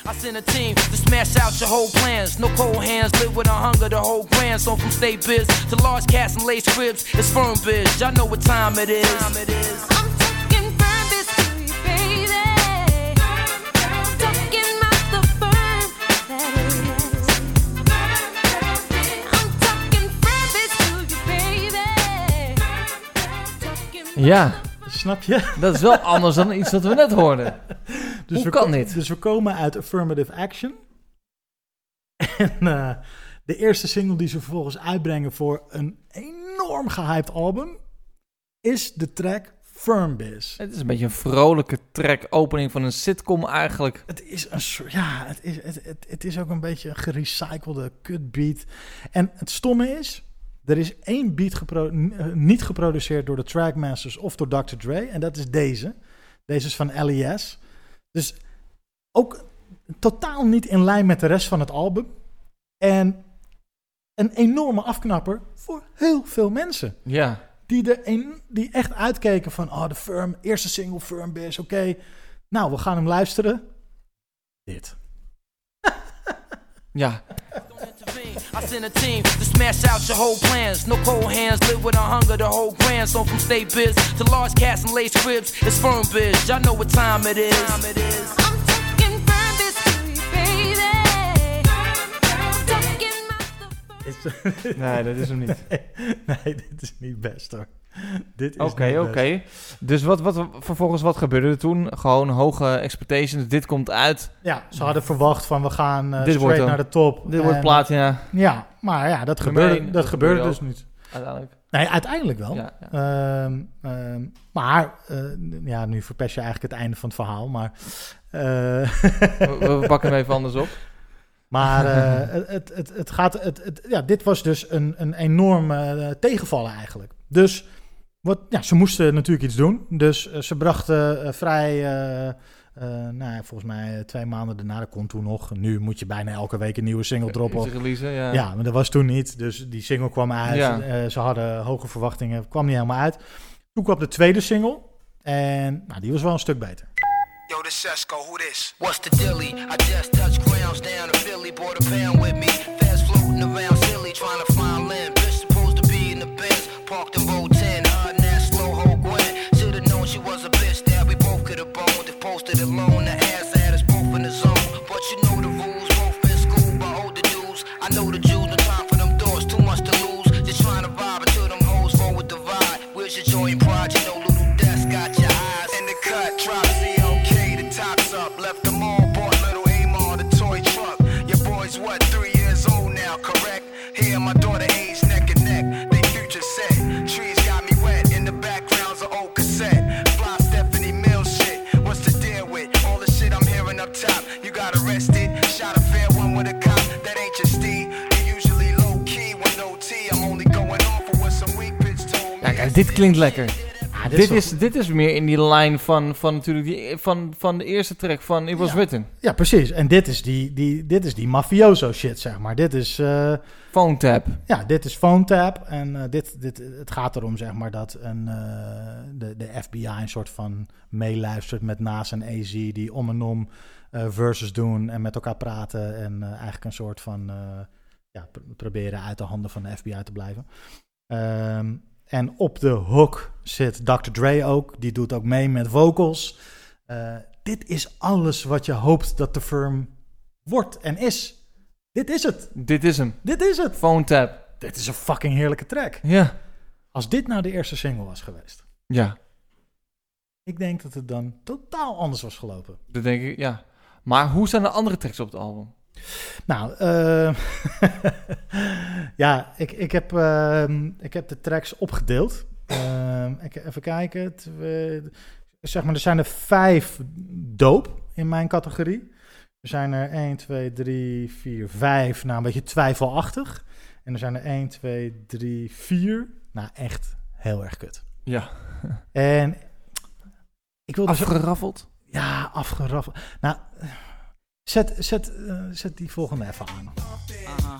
[SPEAKER 17] I send a team to smash out your whole plans. No cold hands, live with a hunger, the whole grand. So from state biz to large cats and lace ribs, it's firm biz. Y'all know what time it is. Time it is.
[SPEAKER 1] Ja.
[SPEAKER 3] Snap je?
[SPEAKER 1] Dat is wel anders dan iets wat we net hoorden. Hoe
[SPEAKER 3] we
[SPEAKER 1] kan dit?
[SPEAKER 3] Dus we komen uit Affirmative Action. En eh, de eerste single die ze vervolgens uitbrengen voor een enorm gehyped album... is de track Firm Biz.
[SPEAKER 1] Het is een beetje een vrolijke track, opening van een sitcom eigenlijk.
[SPEAKER 3] Het is een soort, ja, het is, het, het, het is ook een beetje een gerecyclede kutbeat. En het stomme is, er is één beat gepro- eh, niet geproduceerd door de Trackmasters of door Dr. Dre. En dat is deze. Deze is van LES. Dus ook totaal niet in lijn met de rest van het album. En een enorme afknapper voor heel veel mensen.
[SPEAKER 1] Ja.
[SPEAKER 3] Die, er een, die echt uitkeken van, oh, de Firm, eerste single Firm Biz, oké. Nou, we gaan hem luisteren. Dit.
[SPEAKER 1] Ja.
[SPEAKER 17] I send a team to smash out your whole plans. No cold hands, live with a hunger, the whole grand. So from state biz to large cats and lace ribs, it's firm biz. Y'all know what time it is. Time it is.
[SPEAKER 3] Is-
[SPEAKER 1] Nee, dat is hem niet.
[SPEAKER 3] Nee, nee, dit is niet best hoor. Dit is
[SPEAKER 1] Oké, oké. Dus wat, wat, vervolgens, wat gebeurde er toen? Gewoon hoge expectations. Dit komt uit.
[SPEAKER 3] Ja, ze hadden verwacht van we gaan eh
[SPEAKER 1] Dit
[SPEAKER 3] straight naar de top.
[SPEAKER 1] Dit wordt platina.
[SPEAKER 3] Ja, maar ja, dat
[SPEAKER 1] Nummer
[SPEAKER 3] gebeurde,
[SPEAKER 1] één,
[SPEAKER 3] dat
[SPEAKER 1] dat
[SPEAKER 3] gebeurde
[SPEAKER 1] gebeurde
[SPEAKER 3] dus niet.
[SPEAKER 1] Uiteindelijk.
[SPEAKER 3] Nee, uiteindelijk wel.
[SPEAKER 1] Ja,
[SPEAKER 3] Ehm, ehm, maar, eh, ja, nu verpest je eigenlijk het einde van het verhaal, maar... eh,
[SPEAKER 1] We, we pakken hem even anders op.
[SPEAKER 3] Maar eh, het, het, het, gaat, het, het, ja, dit was dus een, een enorme eh, tegenvallen eigenlijk. Dus wat, ja, ze moesten natuurlijk iets doen. Dus eh, ze brachten vrij, nou, ja, volgens mij twee maanden daarna, dat kon toen nog. Nu moet je bijna elke week een nieuwe single droppen.
[SPEAKER 1] Ja.
[SPEAKER 3] ja, maar dat was toen niet. Dus die single kwam uit.
[SPEAKER 1] Ja.
[SPEAKER 3] Ze hadden hoge verwachtingen, kwam niet helemaal uit. Toen kwam de tweede single. En nou, die was wel een stuk beter.
[SPEAKER 18] Yo, this Sesco, who this? What's the dilly? I just touched grounds down in Philly, bought a pound with me.
[SPEAKER 1] Klinkt lekker.
[SPEAKER 3] dit
[SPEAKER 1] dit,
[SPEAKER 3] is
[SPEAKER 1] dit is meer in die lijn van, van, natuurlijk die, van, van de eerste track van It Was
[SPEAKER 3] Ja.
[SPEAKER 1] Written.
[SPEAKER 3] Ja, precies. En dit is die, die, dit is die mafioso shit, zeg maar. Dit is... eh,
[SPEAKER 1] Phone tap.
[SPEAKER 3] Ja, dit is phone tap. En eh, dit, dit, het gaat erom, zeg maar, dat een, eh, de, de FBI een soort van meeluistert met NAS en AZ... die om en om verses doen en met elkaar praten... en eigenlijk een soort van... ja, pr- proberen uit de handen van de FBI te blijven. Ehm, en op de hook zit Dr. Dre ook. Die doet ook mee met vocals. Eh, dit is alles wat je hoopt dat de firm wordt en is. Dit is het.
[SPEAKER 1] Dit is hem.
[SPEAKER 3] Dit is het.
[SPEAKER 1] Phone tap.
[SPEAKER 3] Dit is een fucking heerlijke track.
[SPEAKER 1] Ja.
[SPEAKER 3] Als dit nou de eerste single was geweest.
[SPEAKER 1] Ja,
[SPEAKER 3] Ik denk dat het dan totaal anders was gelopen.
[SPEAKER 1] dat denk ik, ja. Maar hoe zijn de andere tracks op het album?
[SPEAKER 3] Nou, eh, ja, ik, ik, heb, ehm, ik heb de tracks opgedeeld. Ik, even kijken. Zeg maar, er zijn er vijf doop in mijn categorie. Er zijn er 1, 2, 3, 4, 5. Nou, een beetje twijfelachtig. En er zijn er 1, 2, 3, 4. Nou, echt heel erg kut.
[SPEAKER 1] Ja.
[SPEAKER 3] En ik wil
[SPEAKER 1] Afgeraffeld?
[SPEAKER 3] Ja, afgeraffeld. Nou, zet, zet, eh, zet die volgende even aan.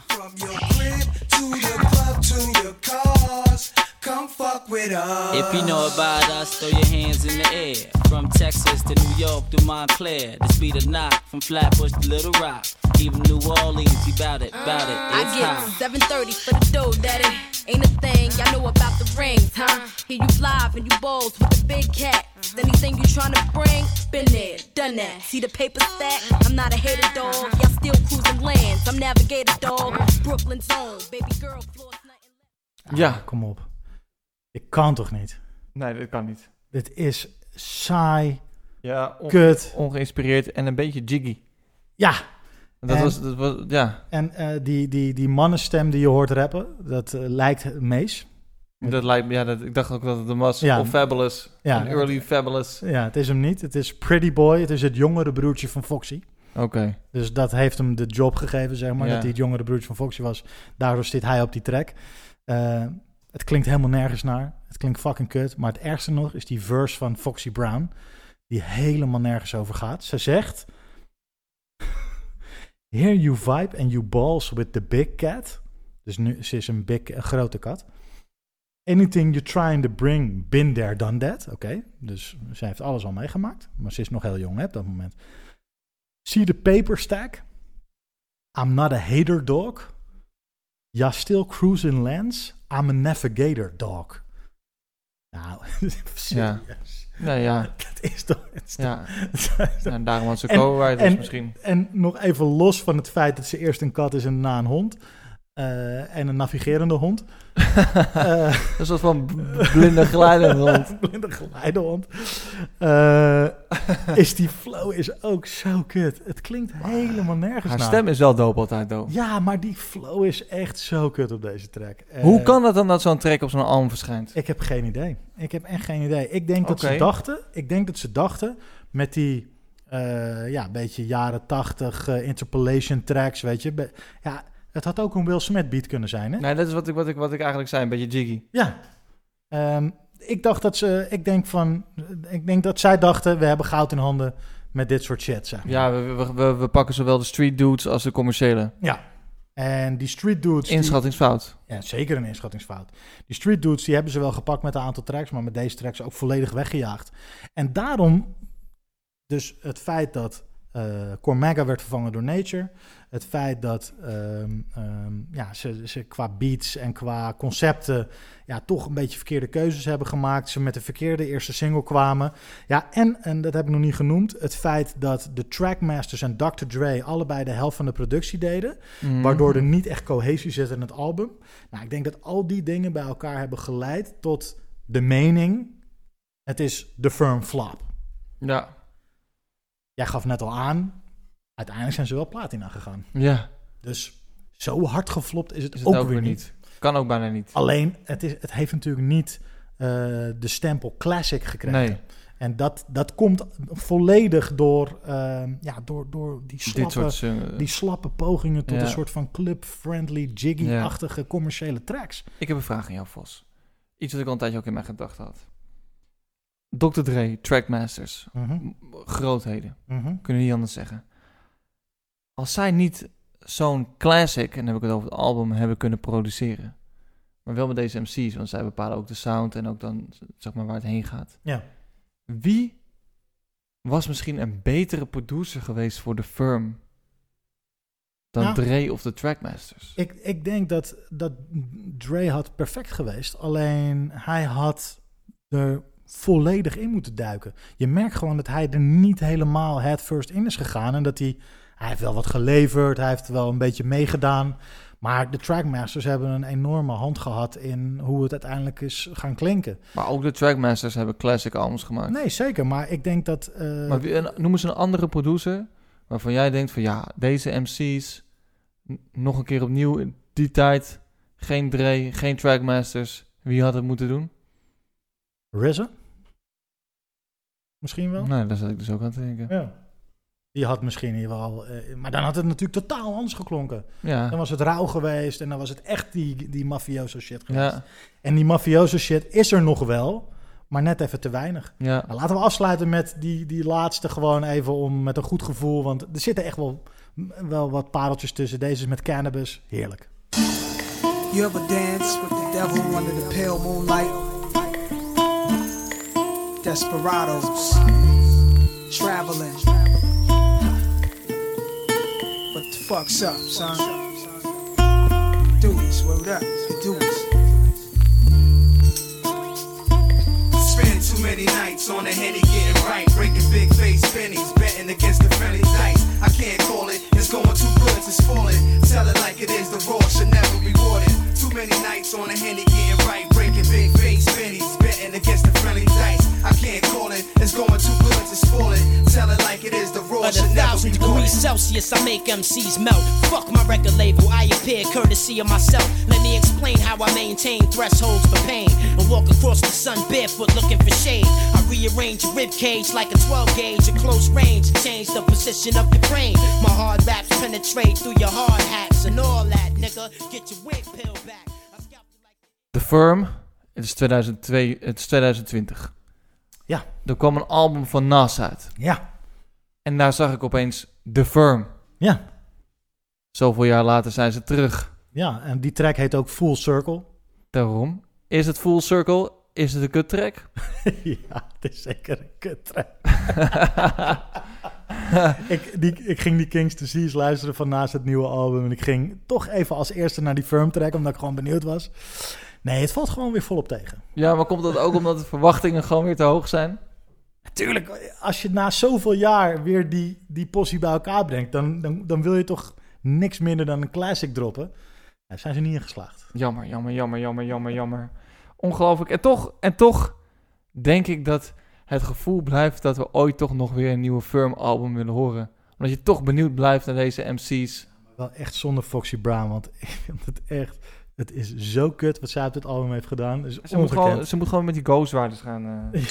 [SPEAKER 18] From your crib to your club to your cars. Come fuck with us.
[SPEAKER 19] If you know about us, throw your hands in the air. From Texas to New York to Montclair. The speed of knock from Flatbush to Little Rock. Even New Orleans, you bout it, bout it.
[SPEAKER 20] I get
[SPEAKER 19] hot.
[SPEAKER 20] 730 for the dough, daddy. Ain't a thing, y'all know about the rings, huh? Hear you live and you balls with the big cat. Anything you tryna bring, been there, done that. See the paper stack? I'm not a hater dog. Y'all still cruising lands. I'm navigator dog. Brooklyn zone, baby girl floors nothing.
[SPEAKER 1] Ja.
[SPEAKER 3] Kom op. Ik kan toch niet?
[SPEAKER 1] Nee, dat kan niet.
[SPEAKER 3] Dit is saai.
[SPEAKER 1] Ja, on-
[SPEAKER 3] Kut.
[SPEAKER 1] ongeïnspireerd en een beetje jiggy.
[SPEAKER 3] Ja.
[SPEAKER 1] Dat
[SPEAKER 3] En-
[SPEAKER 1] was, dat was, ja.
[SPEAKER 3] En eh, die, die, die mannenstem die je hoort rappen, dat eh, lijkt Mees.
[SPEAKER 1] Dat lijkt me, ja, dat, ik dacht ook dat het hem was.
[SPEAKER 3] Ja.
[SPEAKER 1] Of Fabulous.
[SPEAKER 3] Ja.
[SPEAKER 1] Een early Fabulous.
[SPEAKER 3] Ja, het is hem niet. Het is Pretty Boy. Het is het jongere broertje van Foxy.
[SPEAKER 1] Oké.
[SPEAKER 3] Dus dat heeft hem de job gegeven, zeg maar.
[SPEAKER 1] Ja.
[SPEAKER 3] Dat hij het jongere broertje van Foxy was. Daardoor zit hij op die track. Eh, het klinkt helemaal nergens naar. Het klinkt fucking kut. Maar het ergste nog is die verse van Foxy Brown. Die helemaal nergens over gaat. Ze zegt... Here you vibe and you balls with the big cat. Dus nu ze is een, big, een grote kat. Anything you trying to bring, been there, done that. Oké, dus ze heeft alles al meegemaakt. Maar ze is nog heel jong hè, op dat moment. See the paper stack. I'm not a hater dog. Ja, still cruising lands. I'm a navigator dog. Nou, serieus.
[SPEAKER 1] Nou ja.
[SPEAKER 3] Dat is toch... het is
[SPEAKER 1] Ja.
[SPEAKER 3] toch-
[SPEAKER 1] Nou, daarom had ze
[SPEAKER 3] En-
[SPEAKER 1] co-writers
[SPEAKER 3] en-
[SPEAKER 1] misschien.
[SPEAKER 3] En nog even los van het feit dat ze eerst een kat is en daarna een hond. Eh, en een navigerende hond. Eh,
[SPEAKER 1] een soort van blinde glijdehond.
[SPEAKER 3] blinde glijdehond. Eh, is die flow is ook zo kut. Het klinkt helemaal nergens
[SPEAKER 1] Haar
[SPEAKER 3] naar.
[SPEAKER 1] stem is wel dope altijd, dope.
[SPEAKER 3] Ja, maar die flow is echt zo kut op deze track.
[SPEAKER 1] Hoe kan dat dan dat zo'n track op zo'n album verschijnt?
[SPEAKER 3] Ik heb geen idee. Ik heb echt geen idee. Ik denk dat ze dachten, ik denk dat ze dachten met die ja, beetje jaren tachtig interpolation tracks, weet je. Be- ja, het had ook een Will Smith beat kunnen zijn, hè?
[SPEAKER 1] Nee, dat is wat ik, wat ik, wat ik eigenlijk zei, een beetje jiggy.
[SPEAKER 3] Ja. Ehm, ik dacht dat ze, ik denk van, ik denk dat zij dachten, we hebben goud in handen met dit soort shit, zeg maar.
[SPEAKER 1] Ja, we, we, we, we pakken zowel de street dudes als de commerciële.
[SPEAKER 3] Ja. En die street dudes... die-
[SPEAKER 1] Inschattingsfout.
[SPEAKER 3] Ja, zeker een inschattingsfout. Die street dudes, die hebben ze wel gepakt met een aantal tracks, maar met deze tracks ook volledig weggejaagd. En daarom, dus het feit dat eh Cormaga werd vervangen door Nature, het feit dat ehm, ehm, ja, ze, ze qua beats en qua concepten ja, toch een beetje verkeerde keuzes hebben gemaakt. Ze met de verkeerde eerste single kwamen. Ja, en, en dat heb ik nog niet genoemd, het feit dat de Trackmasters en Dr. Dre allebei de helft van de productie deden,
[SPEAKER 1] Mhm.
[SPEAKER 3] waardoor er niet echt cohesie zit in het album. Nou, ik denk dat al die dingen bij elkaar hebben geleid tot de mening, het is de firm flop.
[SPEAKER 1] Ja.
[SPEAKER 3] Jij gaf net al aan, uiteindelijk zijn ze wel platina gegaan.
[SPEAKER 1] Ja.
[SPEAKER 3] Dus zo hard geflopt is het,
[SPEAKER 1] Is het
[SPEAKER 3] ook, weer niet.
[SPEAKER 1] Kan ook bijna niet.
[SPEAKER 3] Alleen, het, is, het heeft natuurlijk niet eh, de stempel classic gekregen.
[SPEAKER 1] Nee.
[SPEAKER 3] En dat, dat komt volledig door, ehm, ja, door, door die, slappe,
[SPEAKER 1] soort zingen.
[SPEAKER 3] die slappe pogingen tot
[SPEAKER 1] Ja.
[SPEAKER 3] een soort van club-friendly, jiggy-achtige commerciële tracks.
[SPEAKER 1] Ik heb een vraag aan jou, Vos. Iets wat ik al een tijdje ook in mijn gedachten had. Dr. Dre, Trackmasters,
[SPEAKER 3] Mhm.
[SPEAKER 1] grootheden,
[SPEAKER 3] Mhm.
[SPEAKER 1] kunnen we niet anders zeggen. Als zij niet zo'n classic, en dan heb ik het over het album, hebben kunnen produceren, maar wel met deze MC's, want zij bepalen ook de sound en ook dan zeg maar waar het heen gaat.
[SPEAKER 3] Ja.
[SPEAKER 1] Wie was misschien een betere producer geweest voor de firm dan
[SPEAKER 3] Nou,
[SPEAKER 1] Dre of de Trackmasters?
[SPEAKER 3] Ik, ik denk dat, dat Dre had perfect geweest. Alleen hij had er volledig in moeten duiken. Je merkt gewoon dat hij er niet helemaal head first in is gegaan. En dat hij... Hij heeft wel wat geleverd. Hij heeft wel een beetje meegedaan. Maar de Trackmasters hebben een enorme hand gehad in hoe het uiteindelijk is gaan klinken.
[SPEAKER 1] Maar ook de Trackmasters hebben classic albums gemaakt.
[SPEAKER 3] Nee, zeker. Maar ik denk dat... eh,
[SPEAKER 1] Maar wie- noem eens een andere producer waarvan jij denkt van ja, deze MC's nog een keer opnieuw in die tijd, geen Dre, geen Trackmasters. Wie had het moeten doen?
[SPEAKER 3] RZA? Misschien wel?
[SPEAKER 1] Nee, daar zat ik dus ook aan te denken.
[SPEAKER 3] Ja. Die had misschien hier wel... eh, maar dan had het natuurlijk totaal anders geklonken.
[SPEAKER 1] Ja.
[SPEAKER 3] Dan was het rauw geweest en dan was het echt die, die mafioso shit geweest.
[SPEAKER 1] Ja.
[SPEAKER 3] En die mafioso shit is er nog wel, maar net even te weinig.
[SPEAKER 1] Ja.
[SPEAKER 3] Nou, laten we afsluiten met die, die laatste gewoon even om met een goed gevoel. Want er zitten echt wel, wel wat pareltjes tussen. Deze is met cannabis. Heerlijk.
[SPEAKER 21] You ever dance with the devil under the pale moonlight? Desperados traveling. What the fuck's up, son? Do this, word up, do this.
[SPEAKER 22] Spend too many nights on the henny getting right, breaking big face pennies, betting against the friendly dice. I can't call it, it's going too good to spoil it. Tell it like it is, the raw should never be rewarded. Too many nights on the henny getting right, breaking big face pennies, betting against the friendly dice. I can't call it, it's going too good to spoil it. Tell it like it is, the raw should never
[SPEAKER 23] thousand degrees. Celsius, I make MCs melt. Fuck my record label, I appear courtesy of myself. Let me explain how I maintain thresholds for pain. And walk across the sun barefoot looking for shade. I rearrange your rib cage like a 12 gauge at close range. Change the position of your brain. My hard raps penetrate through your hard hats and all that, nigga. Get your wig peeled.
[SPEAKER 1] The Firm, het is, 2002, het is 2020.
[SPEAKER 3] Ja.
[SPEAKER 1] Er kwam een album van Nas uit.
[SPEAKER 3] Ja.
[SPEAKER 1] En daar zag ik opeens The Firm.
[SPEAKER 3] Ja.
[SPEAKER 1] Zoveel jaar later zijn ze terug.
[SPEAKER 3] Ja, en die track heet ook Full Circle.
[SPEAKER 1] Daarom. Is het Full Circle? Is het een kut track?
[SPEAKER 3] ja, het is zeker een kut track. ik, die, ik ging die Kings to Seas luisteren van naast het nieuwe album. En ik ging toch even als eerste naar die firm track, omdat ik gewoon benieuwd was. Nee, het valt gewoon weer volop tegen.
[SPEAKER 1] Ja, maar komt dat ook omdat de verwachtingen gewoon weer te hoog zijn?
[SPEAKER 3] Natuurlijk, als je na zoveel jaar weer die, die possie bij elkaar brengt, dan, dan, dan wil je toch niks minder dan een classic droppen. Daar zijn ze niet in geslaagd.
[SPEAKER 1] Jammer, jammer, jammer, jammer, jammer, jammer. Ongelooflijk. En toch, en toch denk ik dat het gevoel blijft dat we ooit toch nog weer een nieuwe Firm album willen horen. Omdat je toch benieuwd blijft naar deze MC's.
[SPEAKER 3] Wel echt zonder Foxy Brown, want ik vind het echt... Het is zo kut wat zij op dit album heeft gedaan. Is
[SPEAKER 1] Ze moet, gewoon, ze moet gewoon met die Ghost Riders gaan. eh.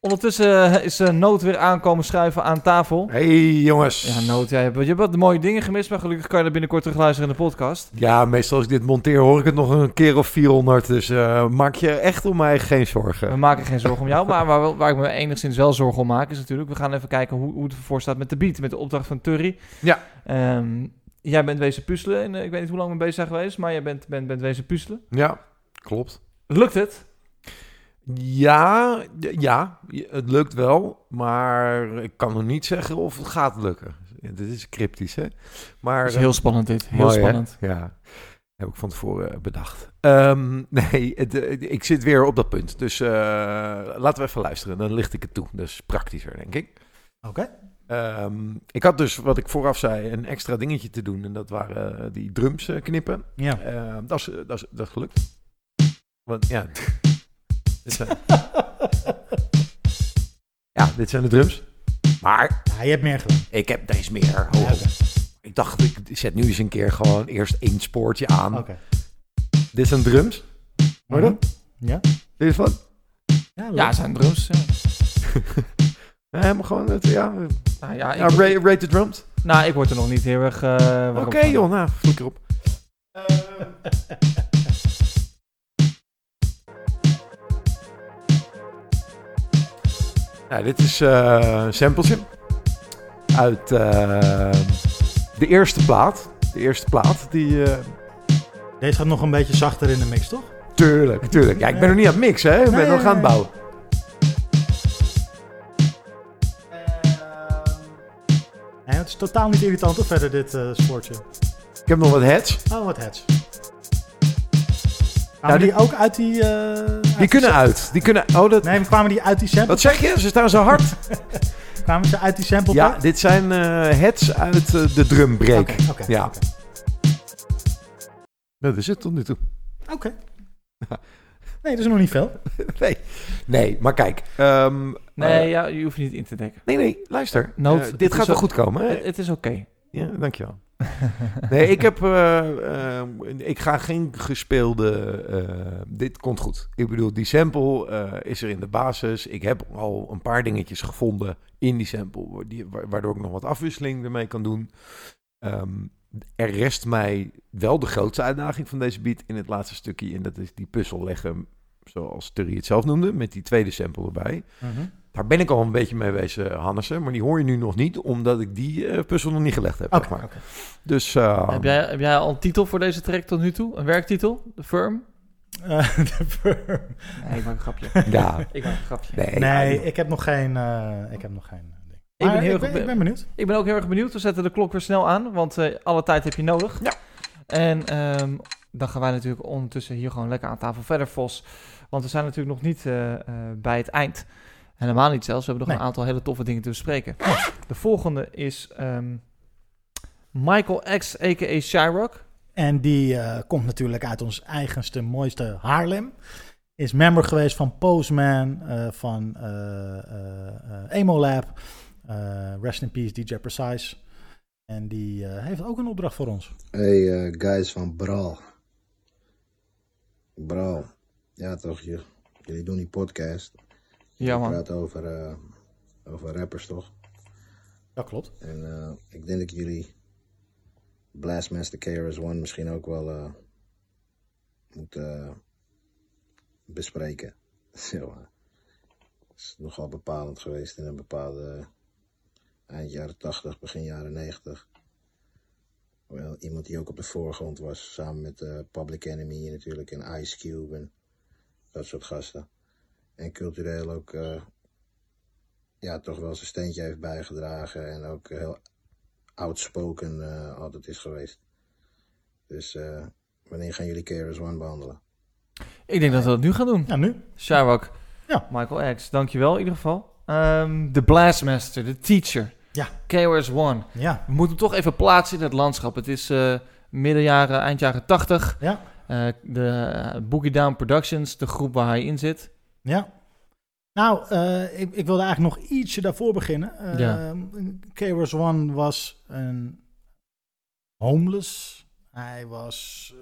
[SPEAKER 1] Ondertussen eh, is uh, Noot weer aankomen schuiven aan tafel.
[SPEAKER 2] Hey jongens.
[SPEAKER 1] Ja, Noot, jij hebt, je hebt wat mooie dingen gemist, maar gelukkig kan je dat binnenkort terug luisteren in de podcast.
[SPEAKER 2] Ja, meestal als ik dit monteer hoor ik het nog een keer of 400. Dus eh, maak je echt om mij geen zorgen.
[SPEAKER 1] We maken geen zorgen om jou, maar waar, we- waar ik me enigszins wel zorgen om maak is natuurlijk... We gaan even kijken hoe, hoe het ervoor staat met de beat, met de opdracht van Turry.
[SPEAKER 2] Ja.
[SPEAKER 1] Ehm, jij bent wezen puzzelen en eh, ik weet niet hoe lang we bezig zijn geweest, maar jij bent, bent, bent wezen puzzelen.
[SPEAKER 2] Ja, klopt.
[SPEAKER 1] Lukt het?
[SPEAKER 2] Ja, ja, het lukt wel, maar ik kan nog niet zeggen of het gaat lukken. Dit is cryptisch, hè? Maar,
[SPEAKER 1] Het is heel spannend dit, heel
[SPEAKER 2] mooi, hè?
[SPEAKER 1] spannend.
[SPEAKER 2] Ja, heb ik van tevoren eh, bedacht. Ehm, nee, het, eh, ik zit weer op dat punt. Dus eh, laten we even luisteren, dan licht ik het toe. Dat is praktischer, denk ik.
[SPEAKER 3] Oké.
[SPEAKER 2] Ehm, ik had dus, wat ik vooraf zei, een extra dingetje te doen. En dat waren eh, die drums eh, knippen.
[SPEAKER 3] Ja.
[SPEAKER 2] Ehm, dat, is, dat, is, dat is gelukt. Want ja, dit zijn, ja, dit zijn de drums. Maar
[SPEAKER 3] Ja, je hebt meer gedaan.
[SPEAKER 2] ik heb deze meer. Ho. Ik dacht, ik zet nu eens een keer gewoon eerst één spoortje aan.
[SPEAKER 3] Oké.
[SPEAKER 2] Dit zijn drums. Hoor je dat?
[SPEAKER 3] Ja.
[SPEAKER 2] Dit is wat?
[SPEAKER 3] Ja,
[SPEAKER 1] Ja, het zijn drums. Ja.
[SPEAKER 2] Nee, maar gewoon, het, ja.
[SPEAKER 1] Nou ja,
[SPEAKER 2] ja
[SPEAKER 1] ik-
[SPEAKER 2] rate, rate the drums.
[SPEAKER 1] Nou, ik word er nog niet heel erg... eh,
[SPEAKER 2] Oké
[SPEAKER 1] van.
[SPEAKER 2] joh, nou, flikker op. Ja, dit is eh, een sampletje uit eh, de eerste plaat. De eerste plaat die... eh,
[SPEAKER 3] Deze gaat nog een beetje zachter in de mix, toch?
[SPEAKER 2] tuurlijk, tuurlijk. Ja, ik ben nog niet aan het mixen, hè. Ik ben
[SPEAKER 3] Nee,
[SPEAKER 2] nog aan het
[SPEAKER 3] nee,
[SPEAKER 2] bouwen.
[SPEAKER 3] Nee, het is totaal niet irritant of verder dit eh sportje.
[SPEAKER 2] Ik heb nog wat heads.
[SPEAKER 3] Oh, wat heads. Kwamen
[SPEAKER 2] die-
[SPEAKER 3] die ook uit die... eh,
[SPEAKER 2] Die kunnen uit. Die kunnen... Oh, dat...
[SPEAKER 3] Nee, maar kwamen die uit die sample?
[SPEAKER 2] Wat zeg je? Ze staan zo hard.
[SPEAKER 3] kwamen ze uit die sample
[SPEAKER 2] Ja,
[SPEAKER 3] pack?
[SPEAKER 2] dit zijn eh heads uit de drumbreak.
[SPEAKER 3] Oké, oké,
[SPEAKER 2] ja.
[SPEAKER 3] oké.
[SPEAKER 2] Dat is het tot nu toe.
[SPEAKER 3] Oké. Nee, dat is nog niet veel.
[SPEAKER 2] nee. nee, maar kijk. ehm,
[SPEAKER 1] Nee,
[SPEAKER 2] eh,
[SPEAKER 1] ja, je hoeft niet in te dekken.
[SPEAKER 2] nee, nee, luister.
[SPEAKER 1] Noot,
[SPEAKER 2] Eh, dit gaat wel goed komen.
[SPEAKER 1] Het, het is oké.
[SPEAKER 2] Ja, dankjewel. nee, ik heb... eh, ik ga geen gespeelde... eh, dit komt goed. Ik bedoel, die sample eh, is er in de basis. Ik heb al een paar dingetjes gevonden in die sample... Die, wa- waardoor ik nog wat afwisseling ermee kan doen. Ehm, er rest mij wel de grootste uitdaging van deze beat in het laatste stukje. En dat is die puzzel leggen, zoals Turry het zelf noemde, met die tweede sample erbij.
[SPEAKER 3] Mhm.
[SPEAKER 2] Daar ben ik al een beetje mee wezen, Hannessen. Maar die hoor je nu nog niet, omdat ik die eh, puzzel nog niet gelegd heb.
[SPEAKER 3] Oké,
[SPEAKER 2] zeg maar.
[SPEAKER 3] oké.
[SPEAKER 2] Dus eh,
[SPEAKER 1] Heb, jij, heb jij al een titel voor deze track tot nu toe? Een werktitel? De Firm?
[SPEAKER 3] Eh, de firm.
[SPEAKER 1] Nee, ik maak een grapje.
[SPEAKER 2] Ja.
[SPEAKER 1] ik maak een grapje.
[SPEAKER 2] Nee,
[SPEAKER 3] Nee, ik heb nog geen... eh, ik heb nog geen.
[SPEAKER 1] Ik ben, heel
[SPEAKER 3] ik,
[SPEAKER 1] erg
[SPEAKER 3] ben, ik ben benieuwd.
[SPEAKER 1] Ik ben ook heel erg benieuwd. We zetten de klok weer snel aan, want eh, alle tijd heb je nodig.
[SPEAKER 2] Ja.
[SPEAKER 1] En ehm, dan gaan wij natuurlijk ondertussen hier gewoon lekker aan tafel verder, Vos. Want we zijn natuurlijk nog niet eh, eh, bij het eind. Helemaal niet zelfs. We hebben nog
[SPEAKER 3] Nee.
[SPEAKER 1] een aantal hele toffe dingen te bespreken. De volgende is ehm, Michael X, a.k.a. Shyrock.
[SPEAKER 3] En die komt natuurlijk uit ons eigenste, mooiste Haarlem. Is member geweest van Postman, van eh, Emo Lab. Eh, rest in peace DJ Precise. En die eh, heeft ook een opdracht voor ons.
[SPEAKER 24] Hey eh, guys van Braal. Braal. Ja toch, je, jullie doen die podcast.
[SPEAKER 1] Ja,
[SPEAKER 24] Je
[SPEAKER 1] man.
[SPEAKER 24] praat over, eh, over rappers toch?
[SPEAKER 3] Dat klopt.
[SPEAKER 24] En eh, ik denk dat jullie Blastmaster KRS-One misschien ook wel eh, moeten eh, bespreken. Zo, eh, is nogal bepalend geweest in een bepaalde eind jaren 80, begin jaren 90. Wel, iemand die ook op de voorgrond was, samen met eh, Public Enemy natuurlijk en Ice Cube en dat soort gasten. En cultureel ook, eh, ja, toch wel zijn steentje heeft bijgedragen en ook heel outspoken eh, altijd is geweest. Dus eh, wanneer gaan jullie KRS-One behandelen?
[SPEAKER 1] Ik denk dat we dat nu gaan doen.
[SPEAKER 3] Ja, nu.
[SPEAKER 1] Shyrock.
[SPEAKER 3] Ja.
[SPEAKER 1] Michael X, dankjewel in ieder geval. Ehm, De Blastmaster, de teacher.
[SPEAKER 3] Ja.
[SPEAKER 1] KRS-One.
[SPEAKER 3] Ja.
[SPEAKER 1] We moeten hem toch even plaatsen in het landschap. Het is eh, midden jaren, eind jaren 80.
[SPEAKER 3] Ja.
[SPEAKER 1] Eh, de eh, Boogie Down Productions, de groep waar hij in zit.
[SPEAKER 3] Ja. Nou, ik, ik wilde eigenlijk nog ietsje daarvoor beginnen. Uh,
[SPEAKER 1] Ja.
[SPEAKER 3] KRS One was een homeless. Hij was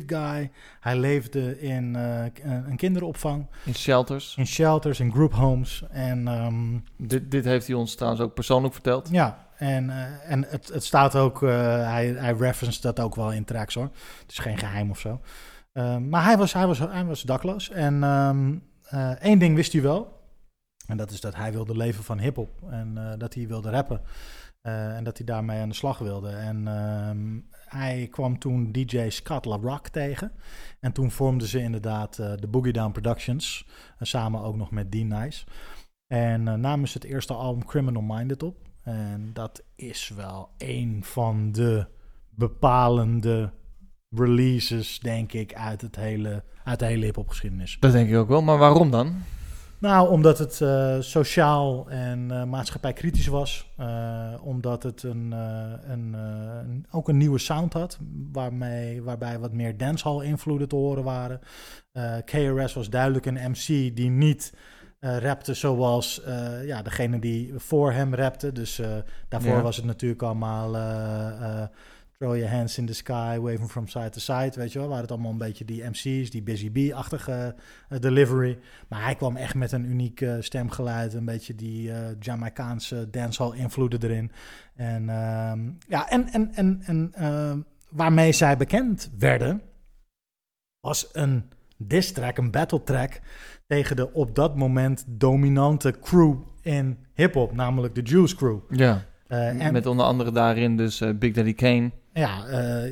[SPEAKER 3] street guy. Hij leefde in eh, k- een kinderopvang.
[SPEAKER 1] In shelters.
[SPEAKER 3] In shelters, in group homes. En ehm,
[SPEAKER 1] Dit, dit heeft hij ons trouwens ook persoonlijk verteld.
[SPEAKER 3] ja, en, eh, en het, het staat ook, eh, hij, hij referenced dat ook wel in tracks hoor. Het is geen geheim of zo. Ehm, maar hij was, hij, was, hij was dakloos. En eh, één ding wist hij wel. En dat is dat hij wilde leven van hip-hop. En eh, dat hij wilde rappen. Eh, en dat hij daarmee aan de slag wilde. En hij kwam toen DJ Scott LaRock tegen. En toen vormden ze inderdaad eh, de Boogie Down Productions. En samen ook nog met Dean Nice. En eh, namen ze het eerste album Criminal Minded op. En dat is wel een van de bepalende releases, denk ik, uit, het hele, uit de hele hip-hop geschiedenis.
[SPEAKER 1] Dat denk ik ook wel. Maar waarom dan?
[SPEAKER 3] Nou, omdat het eh, sociaal en eh maatschappijkritisch was. Eh, omdat het een, een, ook een nieuwe sound had. Waarmee, waarbij wat meer dancehall invloeden te horen waren. KRS was duidelijk een MC die niet rapte zoals ja, degene die voor hem rapte. Dus daarvoor
[SPEAKER 1] Ja.
[SPEAKER 3] was het natuurlijk allemaal... Throw your hands in the sky, waving from side to side, weet je wel. Waren het allemaal een beetje die MC's, die Busy Bee-achtige eh, delivery. Maar hij kwam echt met een uniek eh, stemgeluid, een beetje die eh Jamaicaanse dancehall invloeden erin. En ehm, ja, en, en, en, en ehm, waarmee zij bekend werden, was een diss track, een battle track tegen de op dat moment dominante crew in hip-hop, namelijk de Juice Crew.
[SPEAKER 1] Ja.
[SPEAKER 3] En-
[SPEAKER 1] Met onder andere daarin dus Big Daddy Kane.
[SPEAKER 3] Ja,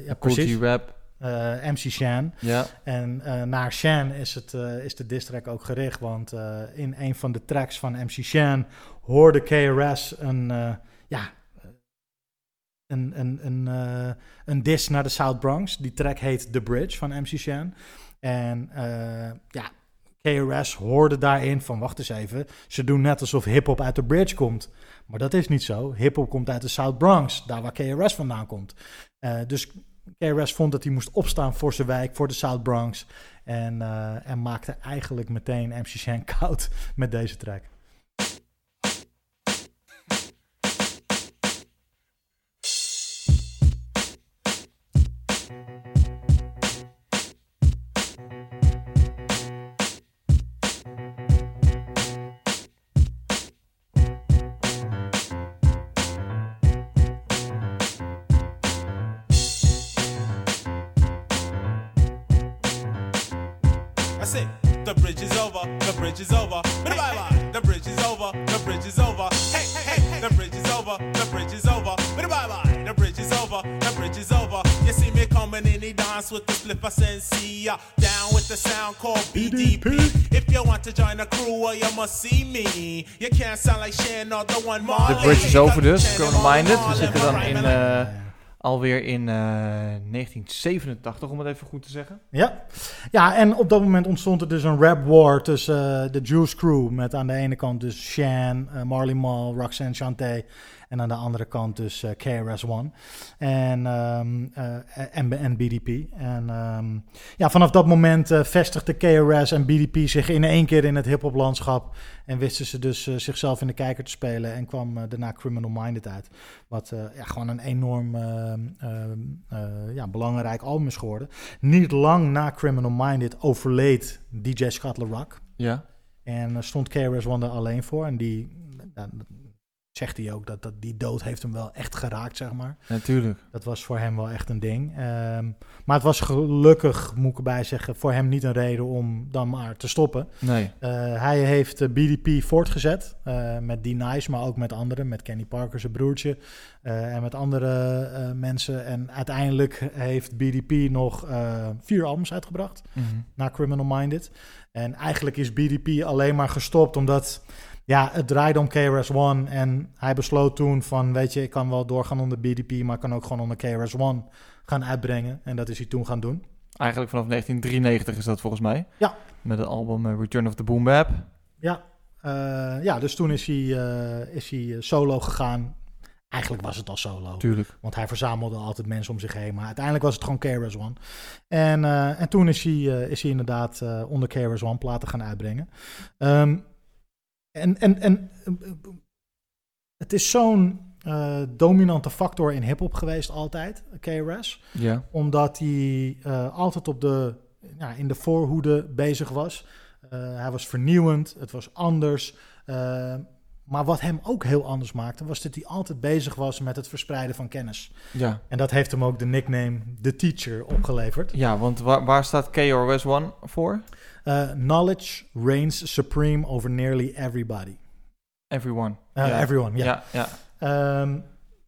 [SPEAKER 3] ja
[SPEAKER 1] Cool
[SPEAKER 3] precies.
[SPEAKER 1] Rap.
[SPEAKER 3] Eh, MC Shan.
[SPEAKER 1] Ja.
[SPEAKER 3] En eh, naar Shan is, het, eh, is de diss track ook gericht. Want in een van de tracks van MC Shan hoorde KRS een, ja, een, een, een, een diss naar de South Bronx. Die track heet The Bridge van MC Shan. En ja, KRS hoorde daarin van, wacht eens even, ze doen net alsof hip-hop uit de bridge komt. Maar dat is niet zo. Hip-hop komt uit de South Bronx, daar waar KRS vandaan komt. Eh, dus KRS vond dat hij moest opstaan voor zijn wijk, voor de South Bronx. En, eh, en maakte eigenlijk meteen MC Shan koud met deze track.
[SPEAKER 12] Over, the bridge is over. Hey, hey, hey, the bridge is over, the bridge is over. Bye bye. The bridge is over, the bridge is over. You see me coming in the dance with the flipper sensi. uh, Down with the sound called BDP. If you want to join the crew, well, you must see me. You can't sound like Shan or the one
[SPEAKER 1] De
[SPEAKER 12] Marley.
[SPEAKER 1] bridge is over dus, Criminal Minded. We zitten dan in, eh, alweer in eh, 1987, om het even goed te zeggen.
[SPEAKER 3] Ja. ja, en op dat moment ontstond er dus een rap war tussen eh, de Juice Crew. Met aan de ene kant dus Shan, eh, Marley Marl, Roxanne Shante. En aan de andere kant dus eh, KRS-One en, eh, en, en BDP. En ehm, ja, vanaf dat moment eh, vestigden KRS en BDP zich in één keer in het hip-hop landschap. En wisten ze dus zichzelf in de kijker te spelen. En kwam daarna Criminal Minded uit. Wat ja, gewoon een enorm ehm, ehm, eh, ja, belangrijk album is geworden. Niet lang na Criminal Minded overleed DJ Scott LaRock.
[SPEAKER 1] Ja.
[SPEAKER 3] En stond KRS-One er alleen voor. En die zegt hij ook dat, dat die dood heeft hem wel echt geraakt, zeg maar.
[SPEAKER 1] Natuurlijk.
[SPEAKER 3] Dat was voor hem wel echt een ding. Ehm, maar het was gelukkig, moet ik erbij zeggen, voor hem niet een reden om dan maar te stoppen.
[SPEAKER 1] Nee.
[SPEAKER 3] Eh, hij heeft BDP voortgezet eh, met D-Nice, maar ook met anderen. Met Kenny Parker, zijn broertje. eh, en met andere mensen. En uiteindelijk heeft BDP nog vier albums uitgebracht.
[SPEAKER 1] Mhm.
[SPEAKER 3] Na Criminal Minded. En eigenlijk is BDP alleen maar gestopt omdat... Ja, het draaide om KRS-One en hij besloot toen van, weet je, ik kan wel doorgaan onder BDP, maar ik kan ook gewoon onder KRS-One gaan uitbrengen. En dat is hij toen gaan doen.
[SPEAKER 1] Eigenlijk vanaf 1993 is dat volgens mij.
[SPEAKER 3] Ja.
[SPEAKER 1] Met het album eh, Return of the Boom Bap.
[SPEAKER 3] Ja, eh, ja dus toen is hij, eh, is hij solo gegaan. Eigenlijk was het al solo.
[SPEAKER 1] Tuurlijk.
[SPEAKER 3] Want hij verzamelde altijd mensen om zich heen. Maar uiteindelijk was het gewoon KRS One. En, en toen is hij, is hij inderdaad onder KRS One platen gaan uitbrengen. Ehm, en en, en het is zo'n eh, dominante factor in hip-hop geweest, altijd, KRS.
[SPEAKER 1] Ja.
[SPEAKER 3] Omdat hij eh, altijd op de, ja, in de voorhoede bezig was. Eh, hij was vernieuwend, het was anders. Maar wat hem ook heel anders maakte, was dat hij altijd bezig was met het verspreiden van kennis.
[SPEAKER 1] Ja.
[SPEAKER 3] En dat heeft hem ook de nickname The Teacher opgeleverd.
[SPEAKER 1] Ja, want waar, waar staat KRS One voor?
[SPEAKER 3] Uh, knowledge reigns supreme over nearly everybody.
[SPEAKER 1] Everyone.
[SPEAKER 3] Uh,
[SPEAKER 1] ja.
[SPEAKER 3] Everyone, yeah.
[SPEAKER 1] Yeah, ja.
[SPEAKER 3] Ehm,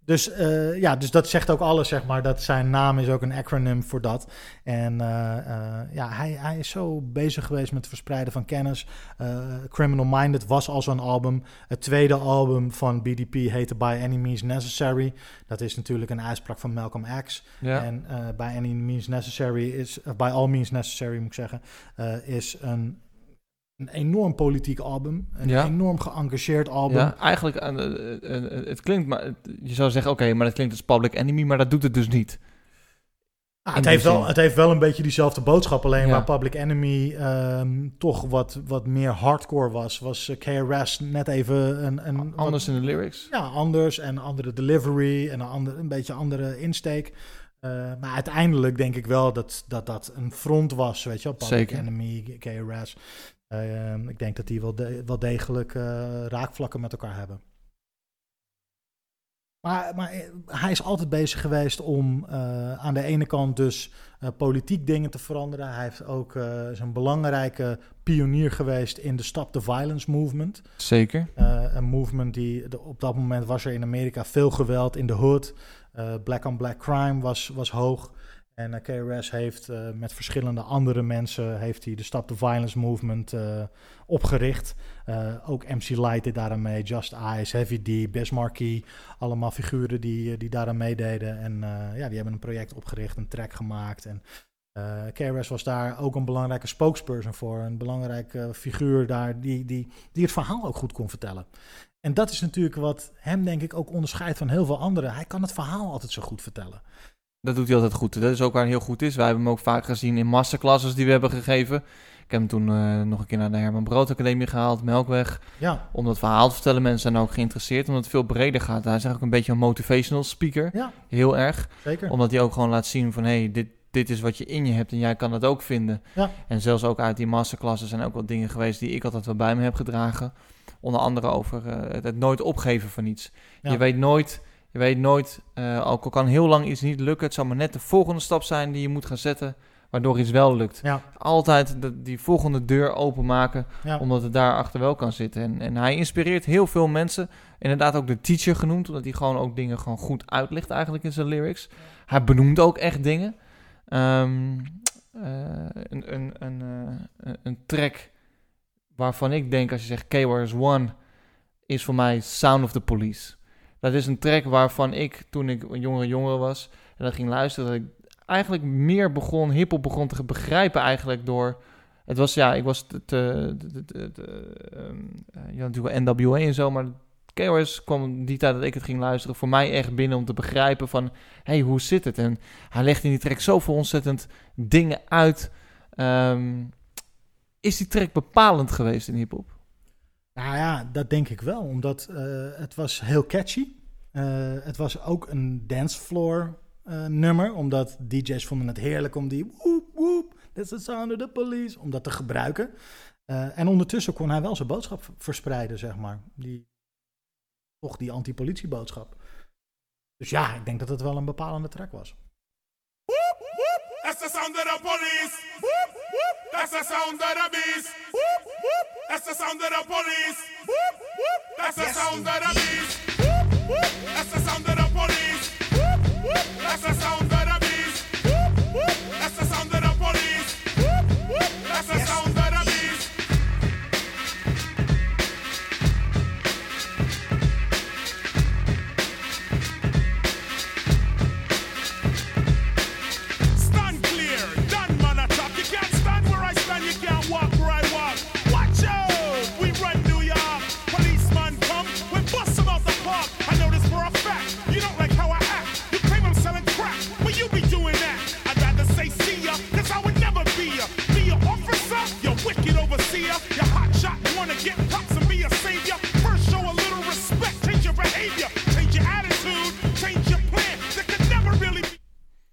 [SPEAKER 3] dus, uh, ja, dus dat zegt ook alles, zeg maar. Dat zijn naam is ook een acronym voor dat. En uh, uh, ja, hij, hij is zo bezig geweest met het verspreiden van kennis. Criminal Minded was al zo'n album. Het tweede album van BDP heette By Any Means Necessary. Dat is natuurlijk een uitspraak van Malcolm X.
[SPEAKER 1] Ja.
[SPEAKER 3] En By Any Means Necessary is, By All Means Necessary moet ik zeggen, is een een enorm politiek album. Een
[SPEAKER 1] ja.
[SPEAKER 3] enorm geëngageerd album.
[SPEAKER 1] Ja, eigenlijk, uh, uh, uh, het klinkt, maar je zou zeggen, oké, okay, maar dat klinkt als Public Enemy, maar dat doet het dus niet.
[SPEAKER 3] Ah, het, heeft wel, het heeft wel een beetje diezelfde boodschap, alleen ja. waar Public Enemy um, toch wat, wat meer hardcore was, was KRS net even een... een
[SPEAKER 1] anders
[SPEAKER 3] wat,
[SPEAKER 1] in de lyrics?
[SPEAKER 3] Ja, anders en andere delivery en een, ander, een beetje andere insteek. Uh, maar uiteindelijk denk ik wel dat, dat dat een front was, weet je wel. Public
[SPEAKER 1] Zeker.
[SPEAKER 3] Enemy, KRS. Uh, ik denk dat die wel, de, wel degelijk uh, raakvlakken met elkaar hebben. Maar, maar, hij is altijd bezig geweest om uh, aan de ene kant dus politiek dingen te veranderen. Hij heeft ook een belangrijke pionier geweest in de Stop the Violence movement.
[SPEAKER 1] Zeker.
[SPEAKER 3] een movement die de, op dat moment was er in Amerika veel geweld in de hood. black on black crime was, was hoog. En uh, KRS heeft uh, met verschillende andere mensen heeft hij de Stop the Violence Movement uh, opgericht. ook MC Light deed daaraan mee, Just Eyes, Heavy D, Bismarcky. Allemaal figuren die, die daaraan meededen. En ja, die hebben een project opgericht, een track gemaakt. En KRS was daar ook een belangrijke spokesperson voor. Een belangrijke figuur daar die, die, die het verhaal ook goed kon vertellen. En dat is natuurlijk wat hem denk ik ook onderscheidt van heel veel anderen. Hij kan het verhaal altijd zo goed vertellen.
[SPEAKER 1] Dat doet hij altijd goed. Dat is ook waar hij heel goed is. Wij hebben hem ook vaak gezien in masterclasses die we hebben gegeven. Ik heb hem toen uh, nog een keer naar de Herman Brood Academie gehaald, Melkweg.
[SPEAKER 3] Ja.
[SPEAKER 1] Om dat verhaal te vertellen. Mensen zijn ook geïnteresseerd, omdat het veel breder gaat. Hij is eigenlijk een beetje een motivational speaker.
[SPEAKER 3] Ja.
[SPEAKER 1] Heel erg.
[SPEAKER 3] Zeker.
[SPEAKER 1] Omdat hij ook gewoon laat zien van, hé, hey, dit, dit is wat je in je hebt en jij kan het ook vinden.
[SPEAKER 3] Ja.
[SPEAKER 1] En zelfs ook uit die masterclasses zijn ook wat dingen geweest die ik altijd wel bij me heb gedragen. Onder andere over uh, het, het, nooit opgeven van iets. Ja. Je weet nooit... Je weet nooit, uh, ook al kan heel lang iets niet lukken, het zal maar net de volgende stap zijn die je moet gaan zetten, waardoor iets wel lukt.
[SPEAKER 3] Ja.
[SPEAKER 1] Altijd de, die volgende deur openmaken,
[SPEAKER 3] ja.
[SPEAKER 1] omdat het daar achter wel kan zitten. En, en hij inspireert heel veel mensen, inderdaad ook de teacher genoemd, omdat hij gewoon ook dingen gewoon goed uitlegt eigenlijk in zijn lyrics. Hij benoemt ook echt dingen. Um, uh, een, een, een, uh, een track waarvan ik denk, als je zegt K-Wars One, is voor mij Sound of the Police. Dat is een track waarvan ik, toen ik een jongere jongere was, en dat ging luisteren, dat ik eigenlijk meer begon, hiphop begon te begrijpen eigenlijk door... Het was, ja, ik was te... je had natuurlijk wel NWA en zo, maar KRS kwam die tijd dat ik het ging luisteren voor mij echt binnen om te begrijpen van... Hey, hoe zit het? En hij legt in die track zoveel ontzettend dingen uit. Um, is die track bepalend geweest in hiphop?
[SPEAKER 3] Nou ja, dat denk ik wel, omdat uh, het was heel catchy. Uh, het was ook een dancefloor uh, nummer, omdat DJ's vonden het heerlijk om die woep woep, that's the sound of the police, om dat te gebruiken. en ondertussen kon hij wel zijn boodschap verspreiden, zeg maar. Die, toch die anti-politieboodschap. Dus ja, ik denk dat het wel een bepalende track was.
[SPEAKER 12] That's the sound of the police. That's the sound of the beast. Whoop, whoop. That's the sound of the police. Whoop, whoop. That's the sound of the beast. Whoop, whoop. That's the sound of the police. Whoop, whoop. That's the sound of the beast. Whoop, whoop.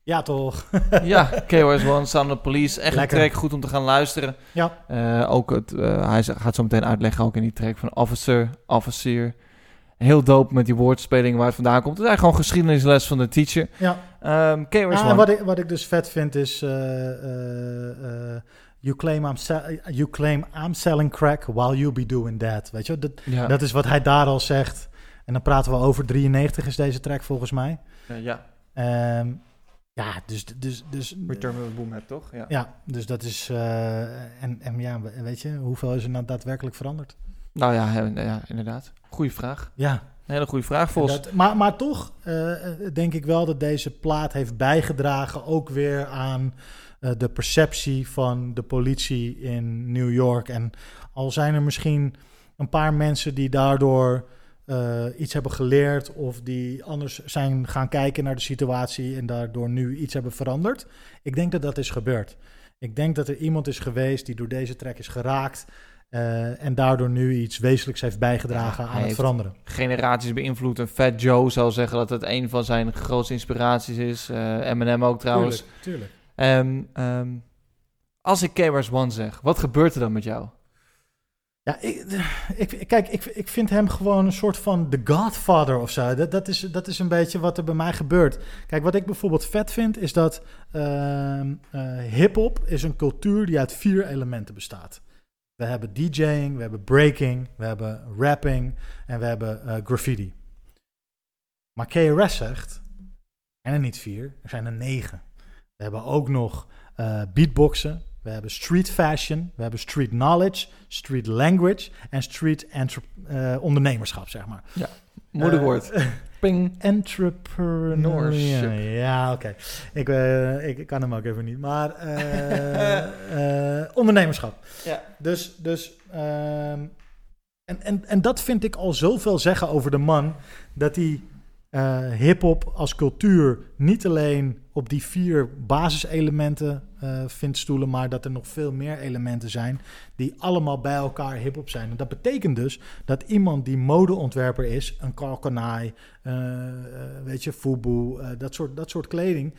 [SPEAKER 3] Ja, toch?
[SPEAKER 1] ja, KOS One, Sound of Police. Echt
[SPEAKER 3] Lekker.
[SPEAKER 1] een track, goed om te gaan luisteren.
[SPEAKER 3] Ja.
[SPEAKER 1] Eh, ook het, eh, hij gaat zo meteen uitleggen, ook in die track van Officer, Officer. Heel dope met die woordspeling waar het vandaan komt. Het is eigenlijk gewoon geschiedenisles van de teacher.
[SPEAKER 3] Ja.
[SPEAKER 1] Ehm KOS
[SPEAKER 3] en wat ik, wat ik dus vet vind is... eh, you, claim I'm you claim I'm selling crack while you be doing that. Weet je, dat,
[SPEAKER 1] Ja.
[SPEAKER 3] dat is wat hij daar al zegt. En dan praten we over 93 is deze track volgens mij.
[SPEAKER 1] Ja.
[SPEAKER 3] Ehm, ja, dus... dus, dus
[SPEAKER 1] Return of the Boom Hat, toch? Ja.
[SPEAKER 3] Ja, dus dat is... eh, en, en ja, weet je, hoeveel is er nou daadwerkelijk veranderd?
[SPEAKER 1] Nou ja, ja, inderdaad. Goeie vraag.
[SPEAKER 3] Ja.
[SPEAKER 1] Een hele goede vraag, Vos.
[SPEAKER 3] Dat- maar, maar toch eh, denk ik wel dat deze plaat heeft bijgedragen ook weer aan eh, de perceptie van de politie in New York. En al zijn er misschien een paar mensen die daardoor eh, iets hebben geleerd of die anders zijn gaan kijken naar de situatie en daardoor nu iets hebben veranderd. Ik denk dat dat is gebeurd. Ik denk dat er iemand is geweest die door deze track is geraakt eh, en daardoor nu iets wezenlijks heeft bijgedragen aan het veranderen.
[SPEAKER 1] Generaties beïnvloed. En Fat Joe zal zeggen dat het een van zijn grootste inspiraties is. Eh Eminem ook trouwens.
[SPEAKER 3] Tuurlijk, tuurlijk.
[SPEAKER 1] Ehm, ehm, als ik KRS One zeg, wat gebeurt er dan met jou?
[SPEAKER 3] Ja, ik, kijk, ik, ik vind hem gewoon een soort van The Godfather of zo. Dat, dat, is, dat is een beetje wat er bij mij gebeurt. Kijk, wat ik bijvoorbeeld vet vind, is dat eh, hip-hop is een cultuur die uit vier elementen bestaat. We hebben DJing, we hebben breaking, we hebben rapping en we hebben eh, graffiti. Maar KRS zegt, er zijn er niet vier, er zijn er negen. We hebben ook nog eh, beatboxen, we hebben street fashion, we hebben street knowledge, street language en street eh, ondernemerschap, zeg maar.
[SPEAKER 1] Ja, moeilijk
[SPEAKER 3] Eh.
[SPEAKER 1] Ping.
[SPEAKER 3] Entrepreneurship. Ja, oké. Ik, eh, ik kan hem ook even niet. Maar ondernemerschap.
[SPEAKER 1] Ja.
[SPEAKER 3] Dus, dus ehm, en, en, en dat vind ik al zoveel zeggen over de man, dat hij hip-hop als cultuur niet alleen op die vier basiselementen eh vindt stoelen, maar dat er nog veel meer elementen zijn die allemaal bij elkaar hip-hop zijn. En dat betekent dus dat iemand die modeontwerper is, een Kalkanai, eh, eh, weet je, Fubu, dat, soort, dat soort kleding,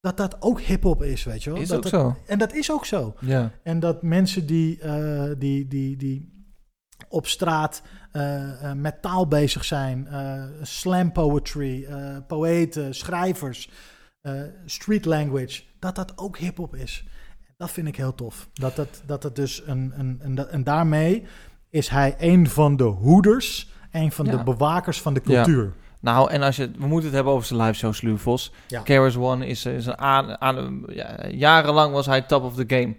[SPEAKER 3] dat dat ook hip-hop is, weet je wel.
[SPEAKER 1] Is
[SPEAKER 3] dat
[SPEAKER 1] ook
[SPEAKER 3] dat-
[SPEAKER 1] zo.
[SPEAKER 3] En dat is ook zo.
[SPEAKER 1] Ja.
[SPEAKER 3] En dat mensen die, die, die, die op straat eh, met taal bezig zijn, eh, slam poetry, eh, poëten, schrijvers, eh, street language, dat dat ook hip-hop is. Dat vind ik heel tof. Dat dat, dat het dus een, een, een, en daarmee is hij een van de hoeders, een van
[SPEAKER 1] Ja.
[SPEAKER 3] de bewakers van de
[SPEAKER 1] Ja.
[SPEAKER 3] cultuur.
[SPEAKER 1] Nou, en als je, we moeten het hebben over zijn live show, Sluw Vos.
[SPEAKER 3] Ja.
[SPEAKER 1] One is, is een aan, aan, ja, jarenlang was hij top of the game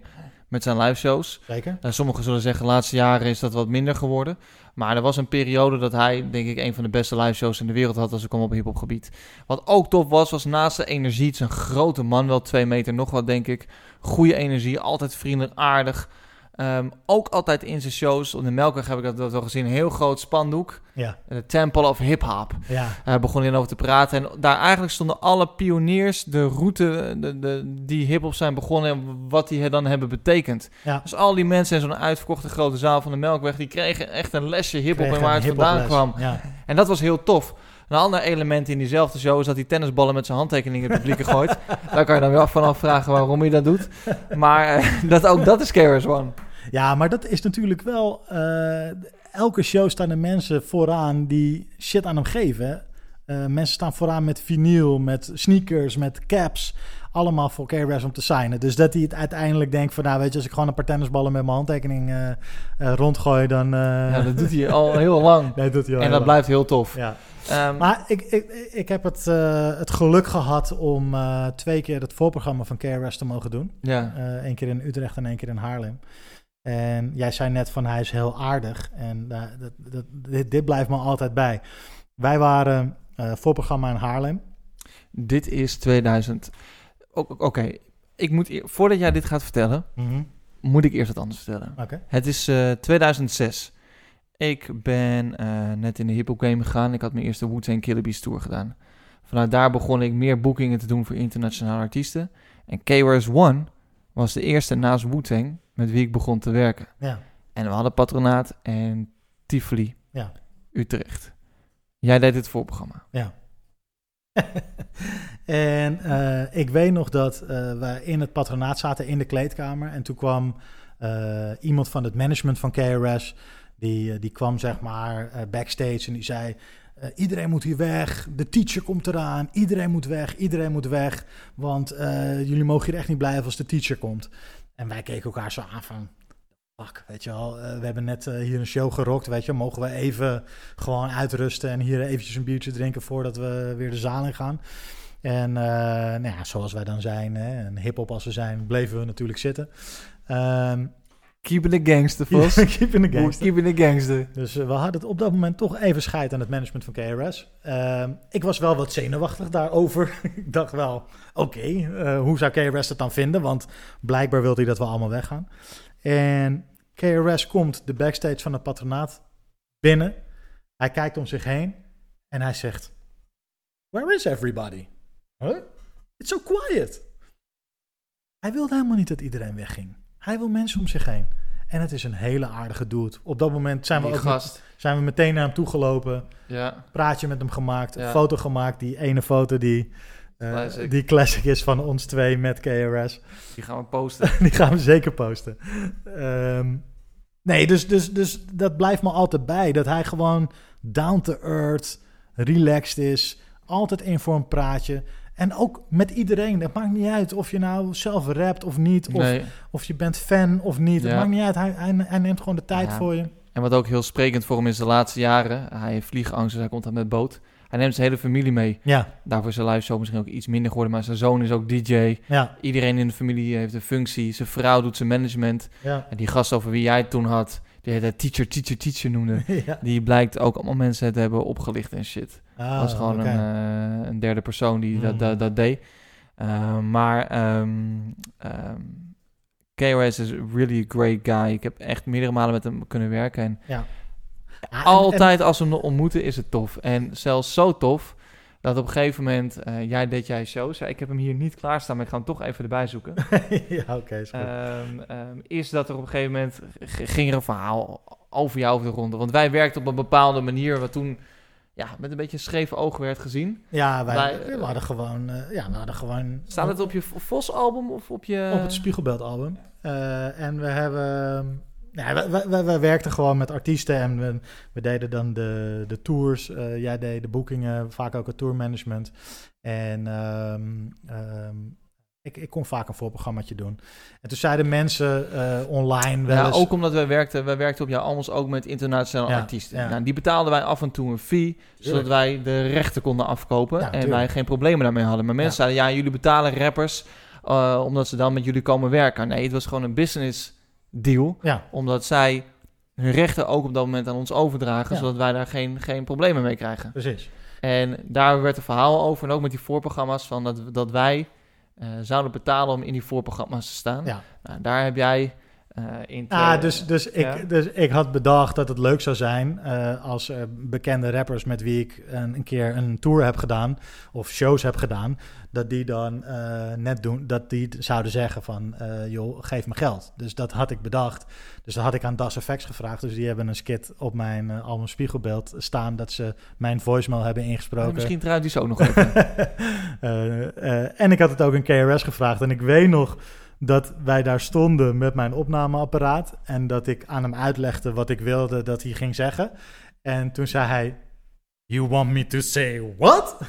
[SPEAKER 1] met zijn live shows.
[SPEAKER 3] Zeker.
[SPEAKER 1] Eh, sommigen zullen zeggen, de laatste jaren is dat wat minder geworden. Maar er was een periode dat hij, denk ik, een van de beste live shows in de wereld had als ik kwam op hip-hop gebied. Wat ook top was, was naast de energie, het is een grote man, wel twee meter nog wat, denk ik. Goede energie, altijd vriendelijk, aardig. Ehm, ook altijd in zijn shows, op de Melkweg heb ik dat wel gezien, een heel groot spandoek.
[SPEAKER 3] Ja.
[SPEAKER 1] De Temple of Hip Hop.
[SPEAKER 3] Ja.
[SPEAKER 1] Daar begon hij over te praten. En daar eigenlijk stonden alle pioniers, de route de, de, die hip-hop zijn begonnen en wat die dan hebben betekend.
[SPEAKER 3] Ja.
[SPEAKER 1] Dus al die mensen in zo'n uitverkochte grote zaal van de Melkweg, die kregen echt een lesje hip-hop en waar het vandaan kwam.
[SPEAKER 3] ja.
[SPEAKER 1] En dat was heel tof. Een ander element in diezelfde show is dat hij tennisballen met zijn handtekeningen het publiek gooit. Daar kan je dan wel van afvragen waarom hij dat doet. Maar eh, dat, ook dat is KRS One.
[SPEAKER 3] Ja, maar dat is natuurlijk wel. eh, elke show staan er mensen vooraan die shit aan hem geven. Eh, mensen staan vooraan met vinyl, met sneakers, met caps. Allemaal voor KRS om te signen. Dus dat hij het uiteindelijk denkt van... nou weet je, als ik gewoon een paar tennisballen met mijn handtekening eh, rondgooi... dan...
[SPEAKER 1] Ja, dat doet hij al heel lang.
[SPEAKER 3] Nee, doet hij al
[SPEAKER 1] En dat
[SPEAKER 3] lang.
[SPEAKER 1] blijft heel tof.
[SPEAKER 3] Ja.
[SPEAKER 1] Ehm,
[SPEAKER 3] maar ik, ik, ik heb het, het geluk gehad om twee keer het voorprogramma van KRS te mogen doen.
[SPEAKER 1] Ja.
[SPEAKER 3] Eén keer in Utrecht en één keer in Haarlem. En jij zei net van hij is heel aardig. En eh, dat, dat, dit, dit blijft me altijd bij. Wij waren eh voorprogramma in Haarlem.
[SPEAKER 1] Dit is 2000. O- Oké, ik moet eer- voordat jij dit gaat vertellen,
[SPEAKER 3] Mhm.
[SPEAKER 1] moet ik eerst wat anders vertellen. Het is eh, 2006. Ik ben eh, net in de hip-hop game gegaan. Ik had mijn eerste Wu-Tang Killer tour gedaan. Vanuit daar begon ik meer boekingen te doen voor internationale artiesten. En KRS One was de eerste naast Wu-Tang met wie ik begon te werken.
[SPEAKER 3] Ja.
[SPEAKER 1] En we hadden Patronaat en Tivoli,
[SPEAKER 3] Ja.
[SPEAKER 1] Utrecht. Jij deed het voorprogramma.
[SPEAKER 3] Ja. En eh, ik weet nog dat eh, we in het patronaat zaten in de kleedkamer. En toen kwam eh, iemand van het management van KRS. Die, die kwam zeg maar backstage en die zei... iedereen moet hier weg, de teacher komt eraan, iedereen moet weg, iedereen moet weg. Want jullie mogen hier echt niet blijven als de teacher komt. En wij keken elkaar zo aan van... Fuck, weet je wel, eh, we hebben net eh, hier een show gerokt, weet je. Mogen we even gewoon uitrusten en hier eventjes een biertje drinken voordat we weer de zaal in gaan? En eh, nou ja, zoals wij dan zijn, hè, en hip-hop als we zijn, bleven we natuurlijk zitten. Ehm
[SPEAKER 1] Keeping the gangster, Vos.
[SPEAKER 3] keeping the gangster.
[SPEAKER 1] Keeping the gangster.
[SPEAKER 3] Dus eh, we hadden het op dat moment toch even scheid aan het management van KRS. Ehm, ik was wel wat zenuwachtig daarover. ik dacht wel, oké, eh, hoe zou KRS het dan vinden? Want blijkbaar wilde hij dat we allemaal weggaan. En KRS komt de backstage van het patronaat binnen. Hij kijkt om zich heen en hij zegt... Where is everybody? Huh? It's so quiet. Hij wilde helemaal niet dat iedereen wegging. Hij wil mensen om zich heen. En het is een hele aardige dude. Op dat moment zijn we, ook met- zijn we meteen naar hem toe gelopen.
[SPEAKER 1] Ja.
[SPEAKER 3] Praatje met hem gemaakt.
[SPEAKER 1] Ja.
[SPEAKER 3] foto gemaakt. Die ene foto die,
[SPEAKER 1] Classic.
[SPEAKER 3] die classic is van ons twee met KRS.
[SPEAKER 1] Die gaan we posten.
[SPEAKER 3] die gaan we zeker posten. Ehm, nee, dus, dus, dus dat blijft me altijd bij. Dat hij gewoon down to earth, relaxed is. Altijd in voor een praatje. En ook met iedereen. Het maakt niet uit of je nou zelf rapt of niet. Of,
[SPEAKER 1] Nee.
[SPEAKER 3] of je bent fan of niet. Het
[SPEAKER 1] Ja.
[SPEAKER 3] maakt niet uit. Hij, hij, hij neemt gewoon de tijd
[SPEAKER 1] Ja.
[SPEAKER 3] voor je.
[SPEAKER 1] En wat ook heel sprekend voor hem is de laatste jaren. Hij heeft vliegangst, dus hij komt dan met boot. Hij neemt zijn hele familie mee.
[SPEAKER 3] Ja.
[SPEAKER 1] Daarvoor is zijn live show misschien ook iets minder geworden. Maar zijn zoon is ook DJ.
[SPEAKER 3] Ja.
[SPEAKER 1] Iedereen in de familie heeft een functie. Zijn vrouw doet zijn management.
[SPEAKER 3] Ja.
[SPEAKER 1] En die gast over wie jij het toen had, die hij teacher, teacher, teacher noemde.
[SPEAKER 3] Ja.
[SPEAKER 1] Die blijkt ook allemaal mensen te hebben opgelicht en shit.
[SPEAKER 3] Ah,
[SPEAKER 1] dat was gewoon een, eh, een derde persoon die dat,
[SPEAKER 3] Mm.
[SPEAKER 1] dat, dat deed. Uh, maar ehm ehm, KRS is really a great guy. Ik heb echt meerdere malen met hem kunnen werken. En
[SPEAKER 3] Ja. Ah, en-
[SPEAKER 1] altijd als we hem ontmoeten is het tof. En zelfs zo tof dat op een gegeven moment, eh, jij deed jij shows. Ik heb hem hier niet klaarstaan, maar ik ga hem toch even erbij zoeken.
[SPEAKER 3] ja, oké. is goed.
[SPEAKER 1] Ehm, is dat er op een gegeven moment ging er een verhaal over jou over de ronde. Want wij werkten op een bepaalde manier, wat toen ja, met een beetje een scheef oog werd gezien.
[SPEAKER 3] Ja, wij,
[SPEAKER 1] Wij-
[SPEAKER 3] we hadden gewoon... eh, ja, we hadden gewoon...
[SPEAKER 1] Staat het op je Vos-album of op je...
[SPEAKER 3] Op het Spiegelbeeld-album. Eh, en we hebben... Ja, we, we, we, we werkten gewoon met artiesten en we, we deden dan de, de tours. Eh, jij deed de boekingen, vaak ook het tourmanagement. En ehm, ehm, ik, ik kon vaak een voorprogrammaatje doen. En toen zeiden mensen eh, online wel
[SPEAKER 1] Ja,
[SPEAKER 3] eens...
[SPEAKER 1] ook omdat wij werkten, wij werkten op jouw albums ook met internationale
[SPEAKER 3] Ja,
[SPEAKER 1] artiesten.
[SPEAKER 3] ja.
[SPEAKER 1] Nou, die betaalden wij af en toe een fee, zodat wij de rechten konden afkopen.
[SPEAKER 3] Ja,
[SPEAKER 1] en
[SPEAKER 3] tuurlijk.
[SPEAKER 1] wij geen problemen daarmee hadden. Maar mensen zeiden, ja, jullie betalen rappers eh, omdat ze dan met jullie komen werken. Nee, het was gewoon een business deal.
[SPEAKER 3] Ja.
[SPEAKER 1] Omdat zij hun rechten ook op dat moment aan ons overdragen,
[SPEAKER 3] Ja.
[SPEAKER 1] zodat wij daar geen, geen problemen mee krijgen.
[SPEAKER 3] Precies.
[SPEAKER 1] En daar werd een verhaal over, en ook met die voorprogramma's, van dat, dat wij eh, zouden betalen om in die voorprogramma's te staan.
[SPEAKER 3] Ja.
[SPEAKER 1] Nou, daar heb jij in...
[SPEAKER 3] Ah, dus, dus, ik, dus ik had bedacht dat het leuk zou zijn eh, als bekende rappers met wie ik een, een keer een tour heb gedaan of shows heb gedaan, dat die dan eh, net doen, dat die zouden zeggen van, joh, geef me geld. Dus dat had ik bedacht. Dus dat had ik aan Das Effects gevraagd. Dus die hebben een skit op mijn album Spiegelbeeld staan dat ze mijn voicemail hebben ingesproken.
[SPEAKER 1] Ja, misschien draait die zo ook nog even.
[SPEAKER 3] En ik had het ook een KRS gevraagd. En ik weet nog dat wij daar stonden met mijn opnameapparaat. En dat ik aan hem uitlegde wat ik wilde dat hij ging zeggen. En toen zei hij... You want me to say what?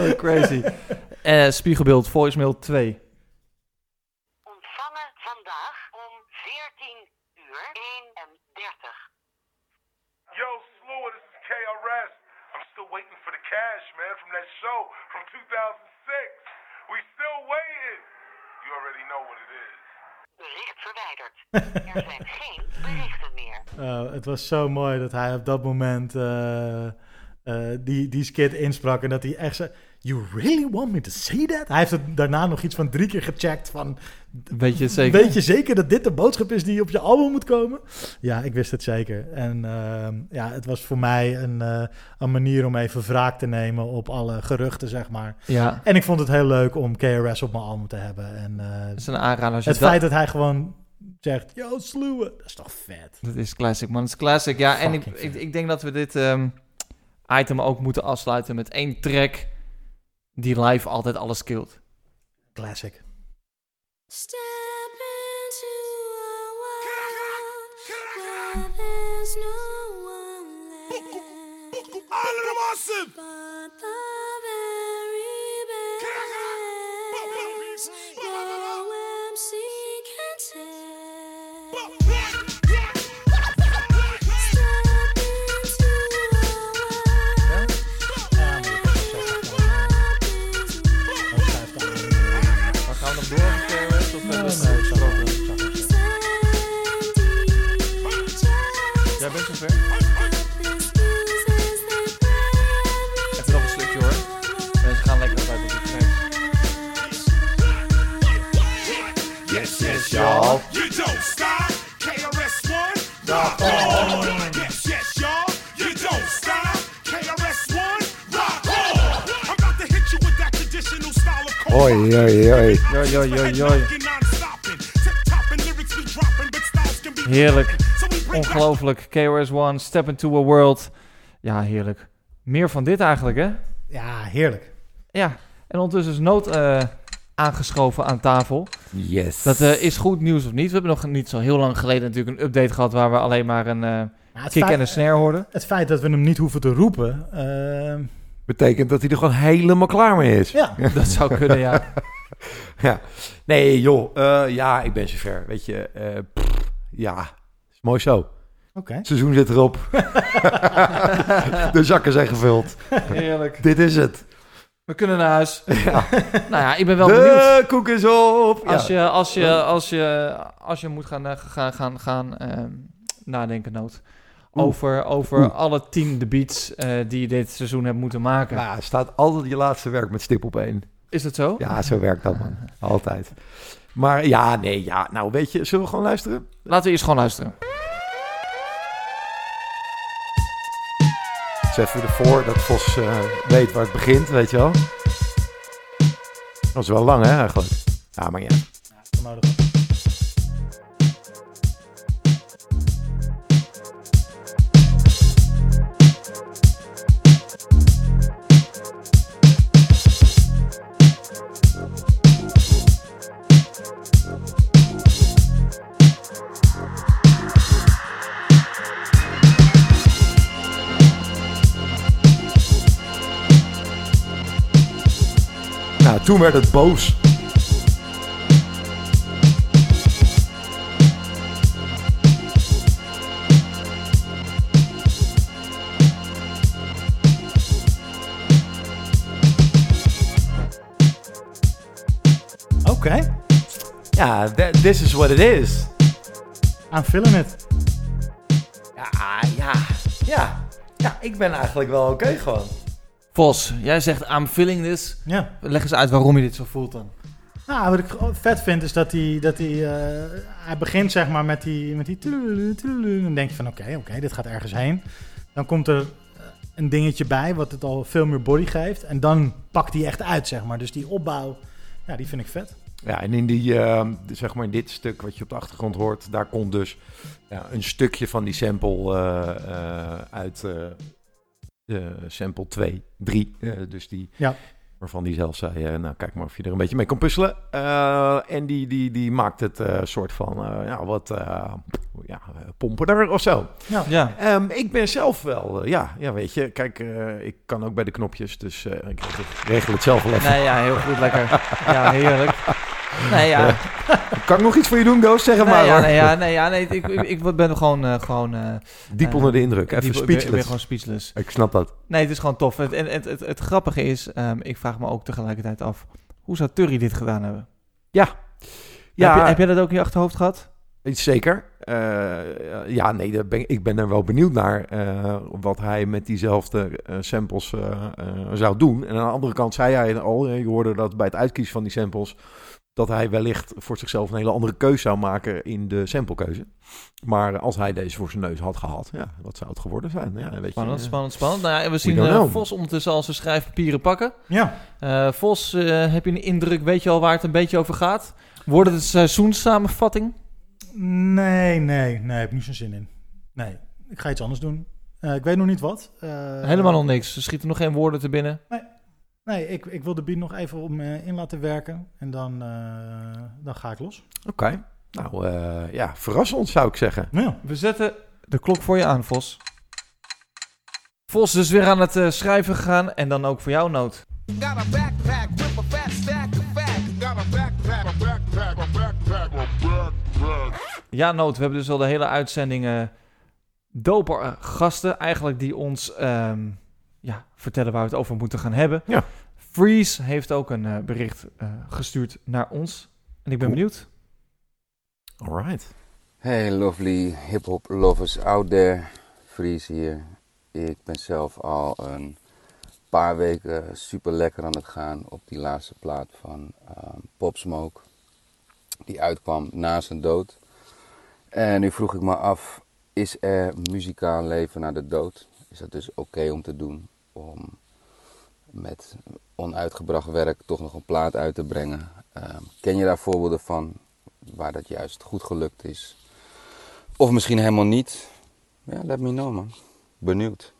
[SPEAKER 1] oh, crazy. Eh, spiegelbeeld, voicemail 2.
[SPEAKER 25] Ontvangen vandaag om 14 uur 31.
[SPEAKER 26] Yo, Slew, this is KRS. I'm still waiting for the cash, man, from that show from 2006. We still waiting. You already know what it is.
[SPEAKER 25] Bericht verwijderd. Er zijn geen berichten meer.
[SPEAKER 3] Eh, het was zo mooi dat hij op dat moment eh, eh, die, die skit insprak. En dat hij echt zei... You really want me to say that? Hij heeft het daarna nog iets van drie keer gecheckt van...
[SPEAKER 1] Weet je zeker?
[SPEAKER 3] Weet je zeker dat dit de boodschap is die op je album moet komen? Ja, ik wist het zeker. En ehm, ja, het was voor mij een, eh, een manier om even wraak te nemen op alle geruchten, zeg maar.
[SPEAKER 1] Ja.
[SPEAKER 3] En ik vond het heel leuk om KRS op mijn album te hebben. En, eh,
[SPEAKER 1] Dat is een aanrader als je
[SPEAKER 3] het feit dat hij gewoon zegt, yo, sluwen, dat is toch vet.
[SPEAKER 1] Dat is classic, man. Dat is classic. Ja, en ik, ik, ik denk dat we dit... ehm, item ook moeten afsluiten met één track die live altijd alles killt.
[SPEAKER 3] Classic.
[SPEAKER 12] All of them awesome.
[SPEAKER 1] Maar gaan we nog door met Of hebben we
[SPEAKER 3] nee.
[SPEAKER 1] Jij bent zover? Even nog een stukje hoor. Mensen gaan lekker uit op de tracks.
[SPEAKER 12] Yes, yes, y'all. You don't stop. KRS-One, style of
[SPEAKER 2] Oi, oi, oi.
[SPEAKER 1] Joi, joi, joi, joi. Heerlijk. Ongelooflijk. KRS-One, Step Into a World. Ja, heerlijk. Meer van dit eigenlijk, hè?
[SPEAKER 3] Ja, heerlijk.
[SPEAKER 1] Ja, en ondertussen is Noot eh, aangeschoven aan tafel.
[SPEAKER 2] Yes.
[SPEAKER 1] Dat eh, is goed nieuws of niet. We hebben nog niet zo heel lang geleden natuurlijk een update gehad... waar we alleen maar een eh,
[SPEAKER 3] het
[SPEAKER 1] kick
[SPEAKER 3] feit-
[SPEAKER 1] en een snare hoorden.
[SPEAKER 3] Het feit dat we hem niet hoeven te roepen.
[SPEAKER 2] Betekent dat hij er gewoon helemaal klaar mee is.
[SPEAKER 3] Ja.
[SPEAKER 1] Dat zou kunnen, ja.
[SPEAKER 2] ja. Nee, joh. eh, ja, ik ben zover. Weet je, eh, pff, ja, is mooi zo.
[SPEAKER 3] Oké.
[SPEAKER 2] Het seizoen zit erop. De zakken zijn gevuld.
[SPEAKER 1] Heerlijk.
[SPEAKER 2] Dit is het.
[SPEAKER 1] We kunnen naar huis.
[SPEAKER 2] Ja.
[SPEAKER 1] nou ja, ik ben wel
[SPEAKER 2] De
[SPEAKER 1] benieuwd.
[SPEAKER 2] koek is op.
[SPEAKER 1] Als,
[SPEAKER 2] Ja.
[SPEAKER 1] je, als, je, als, je, als je moet gaan, eh, gaan, gaan, gaan ehm, nadenken, Noot.
[SPEAKER 2] Oeh.
[SPEAKER 1] Over, over
[SPEAKER 2] Oeh.
[SPEAKER 1] alle tien debuts eh die je dit seizoen hebt moeten maken.
[SPEAKER 2] Ja, staat altijd je laatste werk met stip op één.
[SPEAKER 1] Is dat zo?
[SPEAKER 2] Ja, zo werkt dat, man. Altijd. Maar ja, nee, ja. Nou, weet je, zullen we gewoon luisteren?
[SPEAKER 1] Laten we eerst gewoon luisteren.
[SPEAKER 2] Dus even ervoor dat Vos eh, weet waar het begint, weet je wel. Dat is wel lang, hè, eigenlijk. Ja, maar ja. Nou, toen werd het boos.
[SPEAKER 3] Oké.
[SPEAKER 2] Ja, this is what it is.
[SPEAKER 3] I'm feeling it.
[SPEAKER 2] Ja, ja, ja. Ja, ik ben eigenlijk wel oké gewoon.
[SPEAKER 1] Vos, jij zegt I'm feeling this.
[SPEAKER 3] Ja.
[SPEAKER 1] Leg eens uit waarom je dit zo voelt dan.
[SPEAKER 3] Nou, wat ik vet vind is dat hij, dat hij, eh, hij begint zeg maar met die, met die tululu, tululu. Dan denk je van oké, oké, dit gaat ergens heen. Dan komt er eh, een dingetje bij wat het al veel meer body geeft. En dan pakt hij echt uit zeg maar. Dus die opbouw, ja, die vind ik vet.
[SPEAKER 2] Ja, en in die, eh, zeg maar in dit stuk wat je op de achtergrond hoort, daar komt dus ja, een stukje van die sample eh, eh, uit eh, sample 2, 3. eh, dus die,
[SPEAKER 3] Ja.
[SPEAKER 2] waarvan die zelf zei, eh, nou kijk maar of je er een beetje mee kan puzzelen. Eh, en die, die, die maakt het eh, soort van, eh, ja, wat eh ja, pompener of zo.
[SPEAKER 3] Ja.
[SPEAKER 1] Ja.
[SPEAKER 2] Ehm, ik ben zelf wel, eh, ja, ja, weet je, kijk, eh, ik kan ook bij de knopjes, dus eh, ik regel het zelf wel even.
[SPEAKER 1] Nee, ja, heel goed, lekker. Ja, heerlijk. Nee, ja.
[SPEAKER 2] Kan ik nog iets voor je doen, Ghost? Zeg het
[SPEAKER 1] nee,
[SPEAKER 2] maar.
[SPEAKER 1] ja, nee, ja, nee, ja, nee, ik, ik, ik ben gewoon... eh, gewoon eh,
[SPEAKER 2] Diep
[SPEAKER 1] eh,
[SPEAKER 2] onder de indruk. Even
[SPEAKER 1] diep-
[SPEAKER 2] speechless.
[SPEAKER 1] Ik ben gewoon speechless.
[SPEAKER 2] Ik snap dat.
[SPEAKER 1] Nee, het is gewoon tof. Het, en het, het, het grappige is, ehm, ik vraag me ook tegelijkertijd af... Hoe zou Turry dit gedaan hebben?
[SPEAKER 2] Ja. Ja.
[SPEAKER 1] Heb, je, heb jij dat ook in je achterhoofd gehad?
[SPEAKER 2] Zeker. Ja, nee, daar ben, ik ben er wel benieuwd naar wat hij met diezelfde samples zou doen. En aan de andere kant zei hij al, je hoorde dat bij het uitkiezen van die samples, dat hij wellicht voor zichzelf een hele andere keuze zou maken in de samplekeuze. Maar als hij deze voor zijn neus had gehad, ja, wat zou het geworden zijn? Ja, weet
[SPEAKER 1] spannend,
[SPEAKER 2] eh,
[SPEAKER 1] spannend, spannend. Nou ja, we zien
[SPEAKER 2] uh,
[SPEAKER 1] Vos ondertussen al zijn schrijfpapieren pakken.
[SPEAKER 3] Ja.
[SPEAKER 1] Eh, Vos, heb je een indruk, weet je al waar het een beetje over gaat? Wordt het seizoenssamenvatting?
[SPEAKER 3] Nee, nee, nee, heb ik niet zo'n zin in. Nee, ik ga iets anders doen. ik weet nog niet wat.
[SPEAKER 1] Helemaal nog niks. Er schieten nog geen woorden te binnen.
[SPEAKER 3] Nee ik, ik wil de beat nog even om eh, in laten werken. En dan, eh, dan ga ik los.
[SPEAKER 2] Oké. Nou eh, ja, verras ons zou ik zeggen.
[SPEAKER 3] Ja.
[SPEAKER 1] We zetten de klok voor je aan, Vos. Vos is dus weer aan het eh, schrijven gegaan. En dan ook voor jou, Noot. Ja, Noot, we hebben dus al de hele uitzending eh doper gasten. Eigenlijk die ons ehm, ja, vertellen waar we het over moeten gaan hebben.
[SPEAKER 2] Ja.
[SPEAKER 1] Freeze heeft ook een eh, bericht eh, gestuurd naar ons. En ik ben
[SPEAKER 2] Cool.
[SPEAKER 1] benieuwd.
[SPEAKER 2] Alright.
[SPEAKER 27] Hey lovely hip-hop lovers out there. Freeze hier. Ik ben zelf al een paar weken super lekker aan het gaan op die laatste plaat van ehm, Pop Smoke. Die uitkwam na zijn dood. En nu vroeg ik me af, is er muzikaal leven na de dood? Is dat dus oké om te doen? Om met onuitgebracht werk toch nog een plaat uit te brengen? Ehm, ken je daar voorbeelden van waar dat juist goed gelukt is? Of misschien helemaal niet? Ja, let me know man. Benieuwd.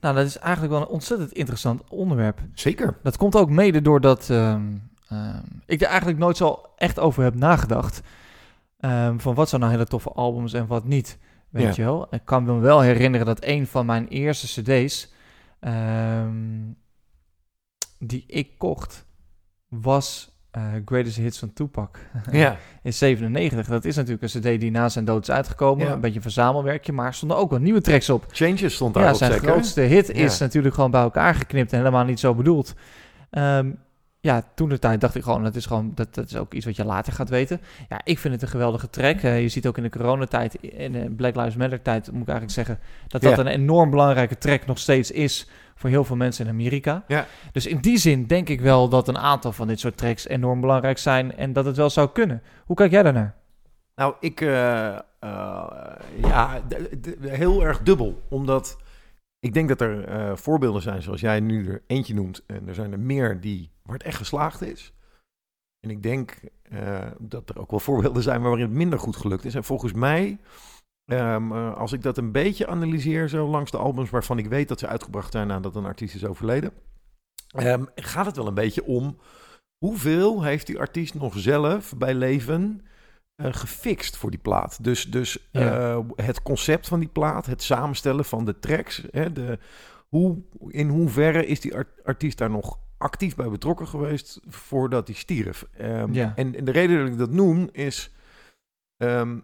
[SPEAKER 1] Nou, dat is eigenlijk wel een ontzettend interessant onderwerp.
[SPEAKER 2] Zeker.
[SPEAKER 1] Dat komt ook mede doordat ehm, ehm, ik er eigenlijk nooit zo echt over heb nagedacht. Ehm, van wat zijn nou hele toffe albums en wat niet. Weet
[SPEAKER 2] Ja.
[SPEAKER 1] je wel? Ik kan me wel herinneren dat een van mijn eerste CD's. Ehm, die ik kocht. was eh, Greatest Hits van Tupac.
[SPEAKER 2] Ja.
[SPEAKER 1] In 97. Dat is natuurlijk een CD die na zijn dood is uitgekomen.
[SPEAKER 2] Ja.
[SPEAKER 1] Een beetje een verzamelwerkje. Maar er stonden ook wel nieuwe tracks op.
[SPEAKER 2] Changes stond
[SPEAKER 1] Ja,
[SPEAKER 2] daarop
[SPEAKER 1] zijn
[SPEAKER 2] zeker.
[SPEAKER 1] grootste hit
[SPEAKER 2] Ja.
[SPEAKER 1] is natuurlijk gewoon bij elkaar geknipt en helemaal niet zo bedoeld. Ehm, ja, toen de tijd dacht ik gewoon, dat is gewoon, dat, dat is ook iets wat je later gaat weten. Ja, ik vind het een geweldige track. Eh, je ziet ook in de coronatijd, in de Black Lives Matter tijd, moet ik eigenlijk zeggen, dat dat een enorm belangrijke track nog steeds is voor heel veel mensen in Amerika.
[SPEAKER 2] Ja.
[SPEAKER 1] Dus in die zin denk ik wel dat een aantal van dit soort tracks enorm belangrijk zijn en dat het wel zou kunnen. Hoe kijk jij daarnaar?
[SPEAKER 2] Nou, ik, eh, eh, ja, heel erg dubbel. Omdat ik denk dat er voorbeelden zijn, zoals jij nu er eentje noemt. En er zijn er meer die, waar het echt geslaagd is. En ik denk eh, dat er ook wel voorbeelden zijn waarin het minder goed gelukt is. En volgens mij, ehm, eh, als ik dat een beetje analyseer, zo langs de albums waarvan ik weet dat ze uitgebracht zijn nadat een artiest is overleden, ehm, gaat het wel een beetje om hoeveel heeft die artiest nog zelf bij leven eh, gefixt voor die plaat. Dus, dus
[SPEAKER 1] Ja.
[SPEAKER 2] het concept van die plaat, het samenstellen van de tracks, hè, de, hoe, in hoeverre is die art- artiest daar nog actief bij betrokken geweest voordat hij stierf. Ehm,
[SPEAKER 1] Ja.
[SPEAKER 2] en, en de reden dat ik dat noem is, ehm,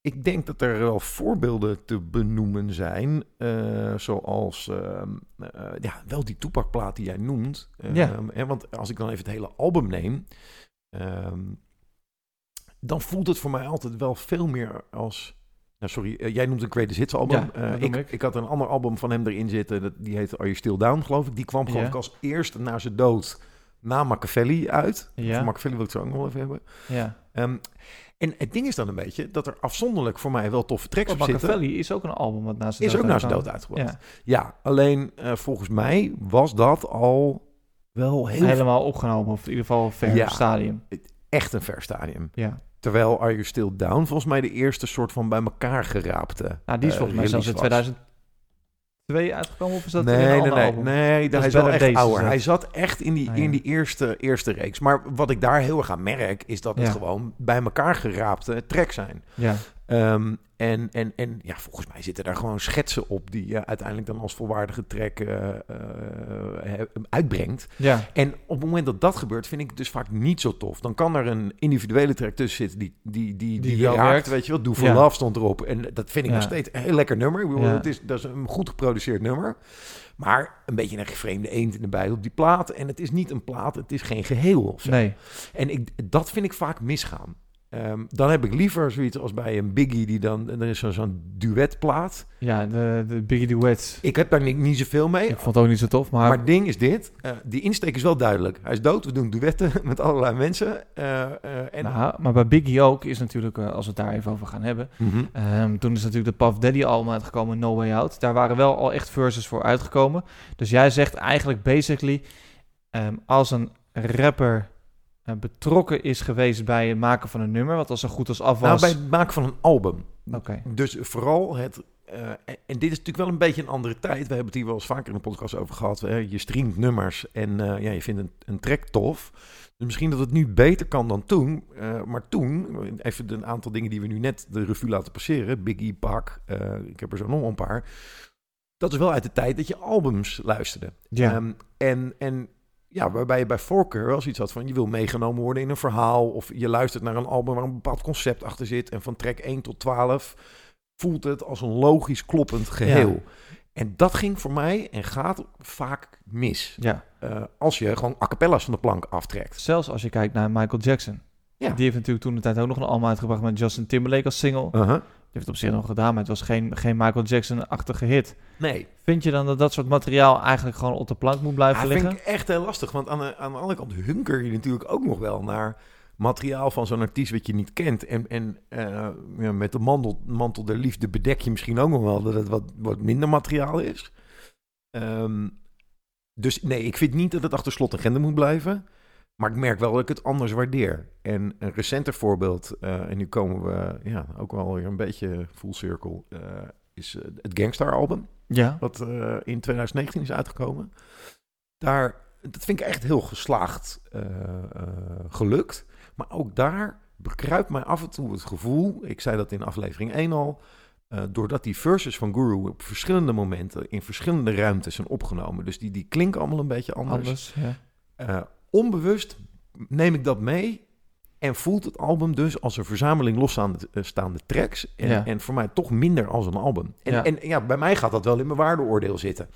[SPEAKER 2] ik denk dat er wel voorbeelden te benoemen zijn, eh, zoals ehm, eh, ja, wel die toepakplaat die jij noemt.
[SPEAKER 1] Ja.
[SPEAKER 2] Want als ik dan even het hele album neem, dan voelt het voor mij altijd wel veel meer als... Nou, sorry, eh, jij noemt een Greatest Hits album.
[SPEAKER 1] Ja,
[SPEAKER 2] Eh, ik,
[SPEAKER 1] ik.
[SPEAKER 2] ik had een ander album van hem erin zitten, dat, die heette Are You Still Down, geloof ik. Die kwam geloof
[SPEAKER 1] Ja.
[SPEAKER 2] ik als eerste na zijn dood na Machiavelli uit.
[SPEAKER 1] Ja.
[SPEAKER 2] Voor Machiavelli wil ik het zo ook nog wel even hebben.
[SPEAKER 1] Ja.
[SPEAKER 2] Ehm, en het ding is dan een beetje dat er afzonderlijk voor mij wel toffe tracks
[SPEAKER 1] Want
[SPEAKER 2] op zitten.
[SPEAKER 1] Machiavelli is ook een album wat na zijn
[SPEAKER 2] Is
[SPEAKER 1] dood
[SPEAKER 2] ook na zijn dood uitgebracht.
[SPEAKER 1] Ja.
[SPEAKER 2] Ja, alleen eh, volgens mij was dat al wel heel
[SPEAKER 1] Helemaal opgenomen, of in ieder geval een ver
[SPEAKER 2] Ja.
[SPEAKER 1] stadium.
[SPEAKER 2] echt een ver stadium.
[SPEAKER 1] Ja.
[SPEAKER 2] Terwijl Are You Still Down volgens mij de eerste soort van bij elkaar geraapte.
[SPEAKER 1] Nou, die is
[SPEAKER 2] eh,
[SPEAKER 1] volgens mij zelfs in
[SPEAKER 2] release was.
[SPEAKER 1] 2002 uitgekomen, of is dat
[SPEAKER 2] nee,
[SPEAKER 1] een
[SPEAKER 2] nee, nee,
[SPEAKER 1] album?
[SPEAKER 2] nee,
[SPEAKER 1] Dat
[SPEAKER 2] hij is wel echt ouder. Hij zat echt in die,
[SPEAKER 1] Ah, ja.
[SPEAKER 2] in die eerste, eerste reeks. Maar wat ik daar heel erg aan merk, is dat het gewoon bij elkaar geraapte tracks zijn.
[SPEAKER 1] Ja.
[SPEAKER 2] Ehm, en, en, en ja, volgens mij zitten daar gewoon schetsen op die je uiteindelijk dan als volwaardige track eh, eh, uitbrengt.
[SPEAKER 1] Ja.
[SPEAKER 2] En op het moment dat dat gebeurt, vind ik het dus vaak niet zo tof. Dan kan er een individuele track tussen zitten die, die, die, die, raakt,
[SPEAKER 1] werkt.
[SPEAKER 2] weet je wel. Do for
[SPEAKER 1] Ja.
[SPEAKER 2] Love stond erop. En dat vind ik
[SPEAKER 1] Ja.
[SPEAKER 2] nog steeds een heel lekker nummer. Ik bedoel,
[SPEAKER 1] Ja.
[SPEAKER 2] het is, dat is een goed geproduceerd nummer. Maar een beetje een gevreemde eend in de op die plaat. En het is niet een plaat, het is geen geheel of zo.
[SPEAKER 1] Nee.
[SPEAKER 2] En ik, dat vind ik vaak misgaan. Ehm, dan heb ik liever zoiets als bij een Biggie die dan... Er is zo- zo'n duetplaat.
[SPEAKER 1] Ja, de, de Biggie Duet.
[SPEAKER 2] Ik heb daar niet, niet zoveel mee.
[SPEAKER 1] Ik vond het ook niet zo tof, maar...
[SPEAKER 2] Maar het ding is dit. eh, die insteek is wel duidelijk. Hij is dood. We doen duetten met allerlei mensen. eh, en
[SPEAKER 1] Nou, maar bij Biggie ook is natuurlijk, als we het daar even over gaan hebben.
[SPEAKER 2] Mhm.
[SPEAKER 1] ehm, toen is natuurlijk de Puff Daddy album uitgekomen, No Way Out. Daar waren wel al echt verses voor uitgekomen. Dus jij zegt eigenlijk basically, ehm, als een rapper betrokken is geweest bij het maken van een nummer, wat al zo goed als af
[SPEAKER 2] nou,
[SPEAKER 1] was.
[SPEAKER 2] bij het maken van een album.
[SPEAKER 1] Oké.
[SPEAKER 2] Dus vooral het eh, en, en dit is natuurlijk wel een beetje een andere tijd. We hebben het hier wel eens vaker in de podcast over gehad. Hè? Je streamt nummers en eh, ja, je vindt een, een track tof. Dus misschien dat het nu beter kan dan toen. Eh, maar toen, even een aantal dingen die we nu net de revue laten passeren. Biggie, Pak, eh, ik heb er zo nog een paar. Dat is wel uit de tijd dat je albums luisterde.
[SPEAKER 1] Ja.
[SPEAKER 2] Ehm, en, en ja, waarbij je bij voorkeur wel zoiets had van... je wil meegenomen worden in een verhaal... of je luistert naar een album waar een bepaald concept achter zit... en van track 1 tot 12 voelt het als een logisch kloppend geheel. En dat ging voor mij en gaat vaak mis.
[SPEAKER 1] Ja.
[SPEAKER 2] Eh, als je gewoon a cappella's van de plank aftrekt.
[SPEAKER 1] Zelfs als je kijkt naar Michael Jackson.
[SPEAKER 2] Ja.
[SPEAKER 1] Die heeft natuurlijk toen de tijd ook nog een album uitgebracht met Justin Timberlake als single. Die heeft het op zich nog gedaan, maar het was geen, geen Michael Jackson-achtige hit.
[SPEAKER 2] Nee.
[SPEAKER 1] Vind je dan dat dat soort materiaal eigenlijk gewoon op de plank moet blijven
[SPEAKER 2] Ja,
[SPEAKER 1] liggen?
[SPEAKER 2] vind ik echt heel lastig. Want aan de, aan de andere kant hunker je natuurlijk ook nog wel naar materiaal van zo'n artiest wat je niet kent. En, en eh, ja, met de mantel, mantel der liefde bedek je misschien ook nog wel dat het wat, wat minder materiaal is. Ehm, dus nee, ik vind niet dat het achter slot en grendel moet blijven. Maar ik merk wel dat ik het anders waardeer. En een recenter voorbeeld, eh, en nu komen we ja, ook wel weer een beetje full circle, eh, is eh, het Gangstar album.
[SPEAKER 1] Ja.
[SPEAKER 2] Wat eh, in 2019 is uitgekomen. Daar, dat vind ik echt heel geslaagd gelukt. Maar ook daar bekruipt mij af en toe het gevoel, ik zei dat in aflevering 1 al, doordat die verses van Guru op verschillende momenten in verschillende ruimtes zijn opgenomen. Dus die, die klinken allemaal een beetje anders.
[SPEAKER 1] Anders, ja.
[SPEAKER 2] Onbewust neem ik dat mee en voelt het album dus als een verzameling losstaande eh, tracks. En,
[SPEAKER 1] Ja.
[SPEAKER 2] en voor mij toch minder als een album. En
[SPEAKER 1] Ja.
[SPEAKER 2] en ja, bij mij gaat dat wel in mijn waardeoordeel zitten.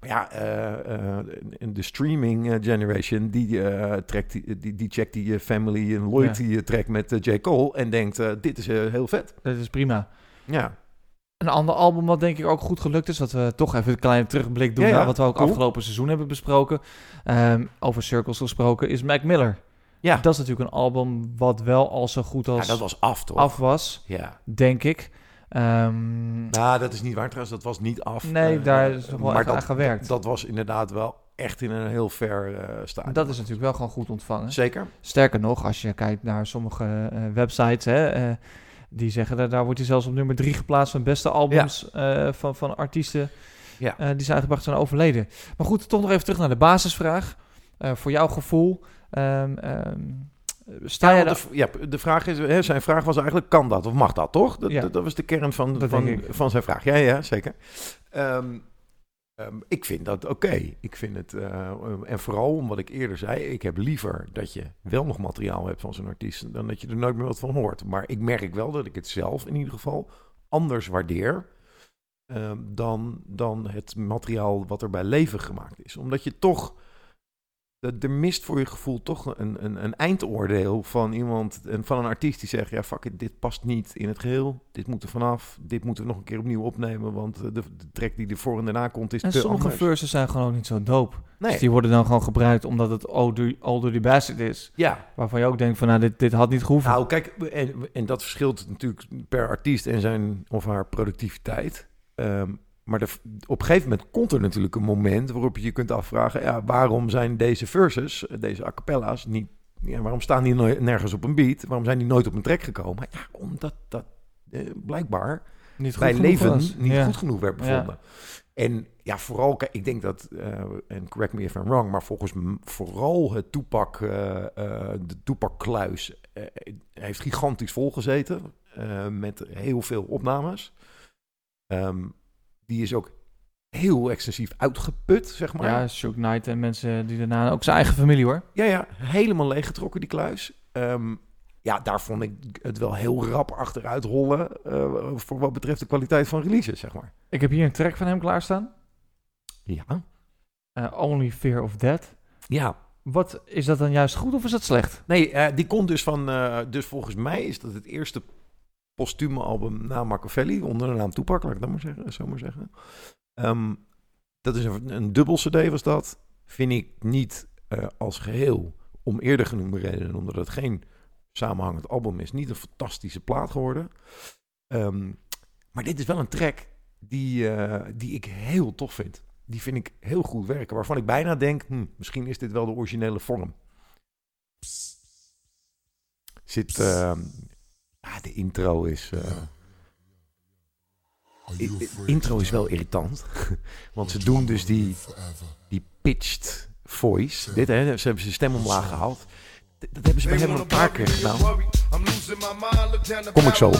[SPEAKER 2] Maar ja, eh, eh, de streaming generation, die, eh, trekt, die, die, checkt die Family en Loyalty
[SPEAKER 1] Ja.
[SPEAKER 2] track met J. Cole en denkt, dit is heel vet.
[SPEAKER 1] Dat is prima.
[SPEAKER 2] Ja.
[SPEAKER 1] Een ander album wat denk ik ook goed gelukt is, wat we toch even een kleine terugblik doen
[SPEAKER 2] Ja, ja,
[SPEAKER 1] naar wat we ook
[SPEAKER 2] cool.
[SPEAKER 1] afgelopen seizoen hebben besproken. Ehm, over Circles gesproken, is Mac Miller.
[SPEAKER 2] Ja.
[SPEAKER 1] Dat is natuurlijk een album wat wel al zo goed als
[SPEAKER 2] Ja, dat was af, toch?
[SPEAKER 1] af was,
[SPEAKER 2] Ja.
[SPEAKER 1] denk ik. Ehm,
[SPEAKER 2] Nou, dat is niet waar trouwens, dat was niet af.
[SPEAKER 1] Nee,
[SPEAKER 2] Eh,
[SPEAKER 1] daar is nog wel
[SPEAKER 2] maar
[SPEAKER 1] echt aan gewerkt.
[SPEAKER 2] Dat was inderdaad wel echt in een heel ver eh stadium.
[SPEAKER 1] dat is natuurlijk wel gewoon goed ontvangen.
[SPEAKER 2] Zeker.
[SPEAKER 1] Sterker nog, als je kijkt naar sommige eh, websites, hè, die zeggen dat daar wordt hij zelfs op nummer drie geplaatst van beste albums eh, van, van artiesten
[SPEAKER 2] Ja.
[SPEAKER 1] eh, die zijn uitgebracht zijn overleden. Maar goed, toch nog even terug naar de basisvraag. Eh, voor jouw gevoel, ehm, sta
[SPEAKER 2] Ja,
[SPEAKER 1] je
[SPEAKER 2] de, ja, de vraag is, hè, zijn vraag was eigenlijk, kan dat of mag dat, toch? Dat,
[SPEAKER 1] Ja.
[SPEAKER 2] dat, dat was de kern van,
[SPEAKER 1] Dat
[SPEAKER 2] van, van zijn vraag. Ja, ja, zeker. Ehm, ehm, ik vind dat oké. Ik vind het, eh, en vooral om wat ik eerder zei, ik heb liever dat je wel nog materiaal hebt van zo'n artiest, dan dat je er nooit meer wat van hoort. Maar ik merk wel dat ik het zelf in ieder geval anders waardeer ehm, dan, dan het materiaal wat er bij leven gemaakt is. Omdat je toch er er mist voor je gevoel toch een, een, een eindoordeel van iemand, en van een artiest die zegt, ja fuck it, dit past niet in het geheel, dit moet er vanaf, dit moeten we nog een keer opnieuw opnemen, want eh, de, de track die ervoor en daarna komt is
[SPEAKER 1] En
[SPEAKER 2] te
[SPEAKER 1] sommige
[SPEAKER 2] anders.
[SPEAKER 1] verses zijn gewoon ook niet zo dope.
[SPEAKER 2] Nee.
[SPEAKER 1] Dus die worden dan gewoon gebruikt omdat het Older, older the Bastard is.
[SPEAKER 2] Ja.
[SPEAKER 1] Waarvan je ook denkt van, nou, dit, dit had niet gehoeven.
[SPEAKER 2] Nou, kijk, en, en dat verschilt natuurlijk per artiest en zijn of haar productiviteit. Ehm, maar de, op een gegeven moment komt er natuurlijk een moment waarop je je kunt afvragen: ja, waarom zijn deze verses, eh, deze a cappella's, niet. Ja, waarom staan die nergens op een beat? Waarom zijn die nooit op een track gekomen? Ja, omdat dat eh, blijkbaar
[SPEAKER 1] Niet
[SPEAKER 2] bij leven
[SPEAKER 1] was.
[SPEAKER 2] niet
[SPEAKER 1] Ja.
[SPEAKER 2] goed genoeg werd
[SPEAKER 1] Ja.
[SPEAKER 2] bevonden. En ja, vooral, ik denk dat, eh, en correct me if I'm wrong, maar volgens m- vooral het toepak, de toepakkluis heeft gigantisch volgezeten met heel veel opnames. Ehm, die is ook heel extensief uitgeput, zeg maar.
[SPEAKER 1] Ja, Shook Knight en mensen die daarna ook zijn eigen familie hoor.
[SPEAKER 2] Ja, ja, helemaal leeggetrokken die kluis. Ehm, ja, daar vond ik het wel heel rap achteruit rollen eh, voor wat betreft de kwaliteit van releases, zeg maar.
[SPEAKER 1] Ik heb hier een track van hem klaarstaan.
[SPEAKER 2] Ja.
[SPEAKER 1] Eh, Only Fear of Death.
[SPEAKER 2] Ja.
[SPEAKER 1] Wat, is dat dan juist goed of is dat slecht?
[SPEAKER 2] Nee, eh, die komt dus van... dus volgens mij is dat het eerste postume album na Machiavelli... onder de naam Toepak, laat ik dat maar zeggen, zo maar zeggen. Ehm, dat is een, een dubbel cd was dat. Vind ik niet eh, als geheel, om eerder genoemde redenen... omdat het geen samenhangend album is... niet een fantastische plaat geworden. Ehm, maar dit is wel een track die, eh, die ik heel tof vind. Die vind ik heel goed werken. Waarvan ik bijna denk, hm, misschien is dit wel de originele vorm. Zit, ah, de intro is... i- i- intro is wel irritant. Want ze doen dus die, die pitched voice. Dit, hè, ze hebben zijn stem omlaag gehaald. Dat hebben ze bij hem een paar keer gedaan. Kom ik zo.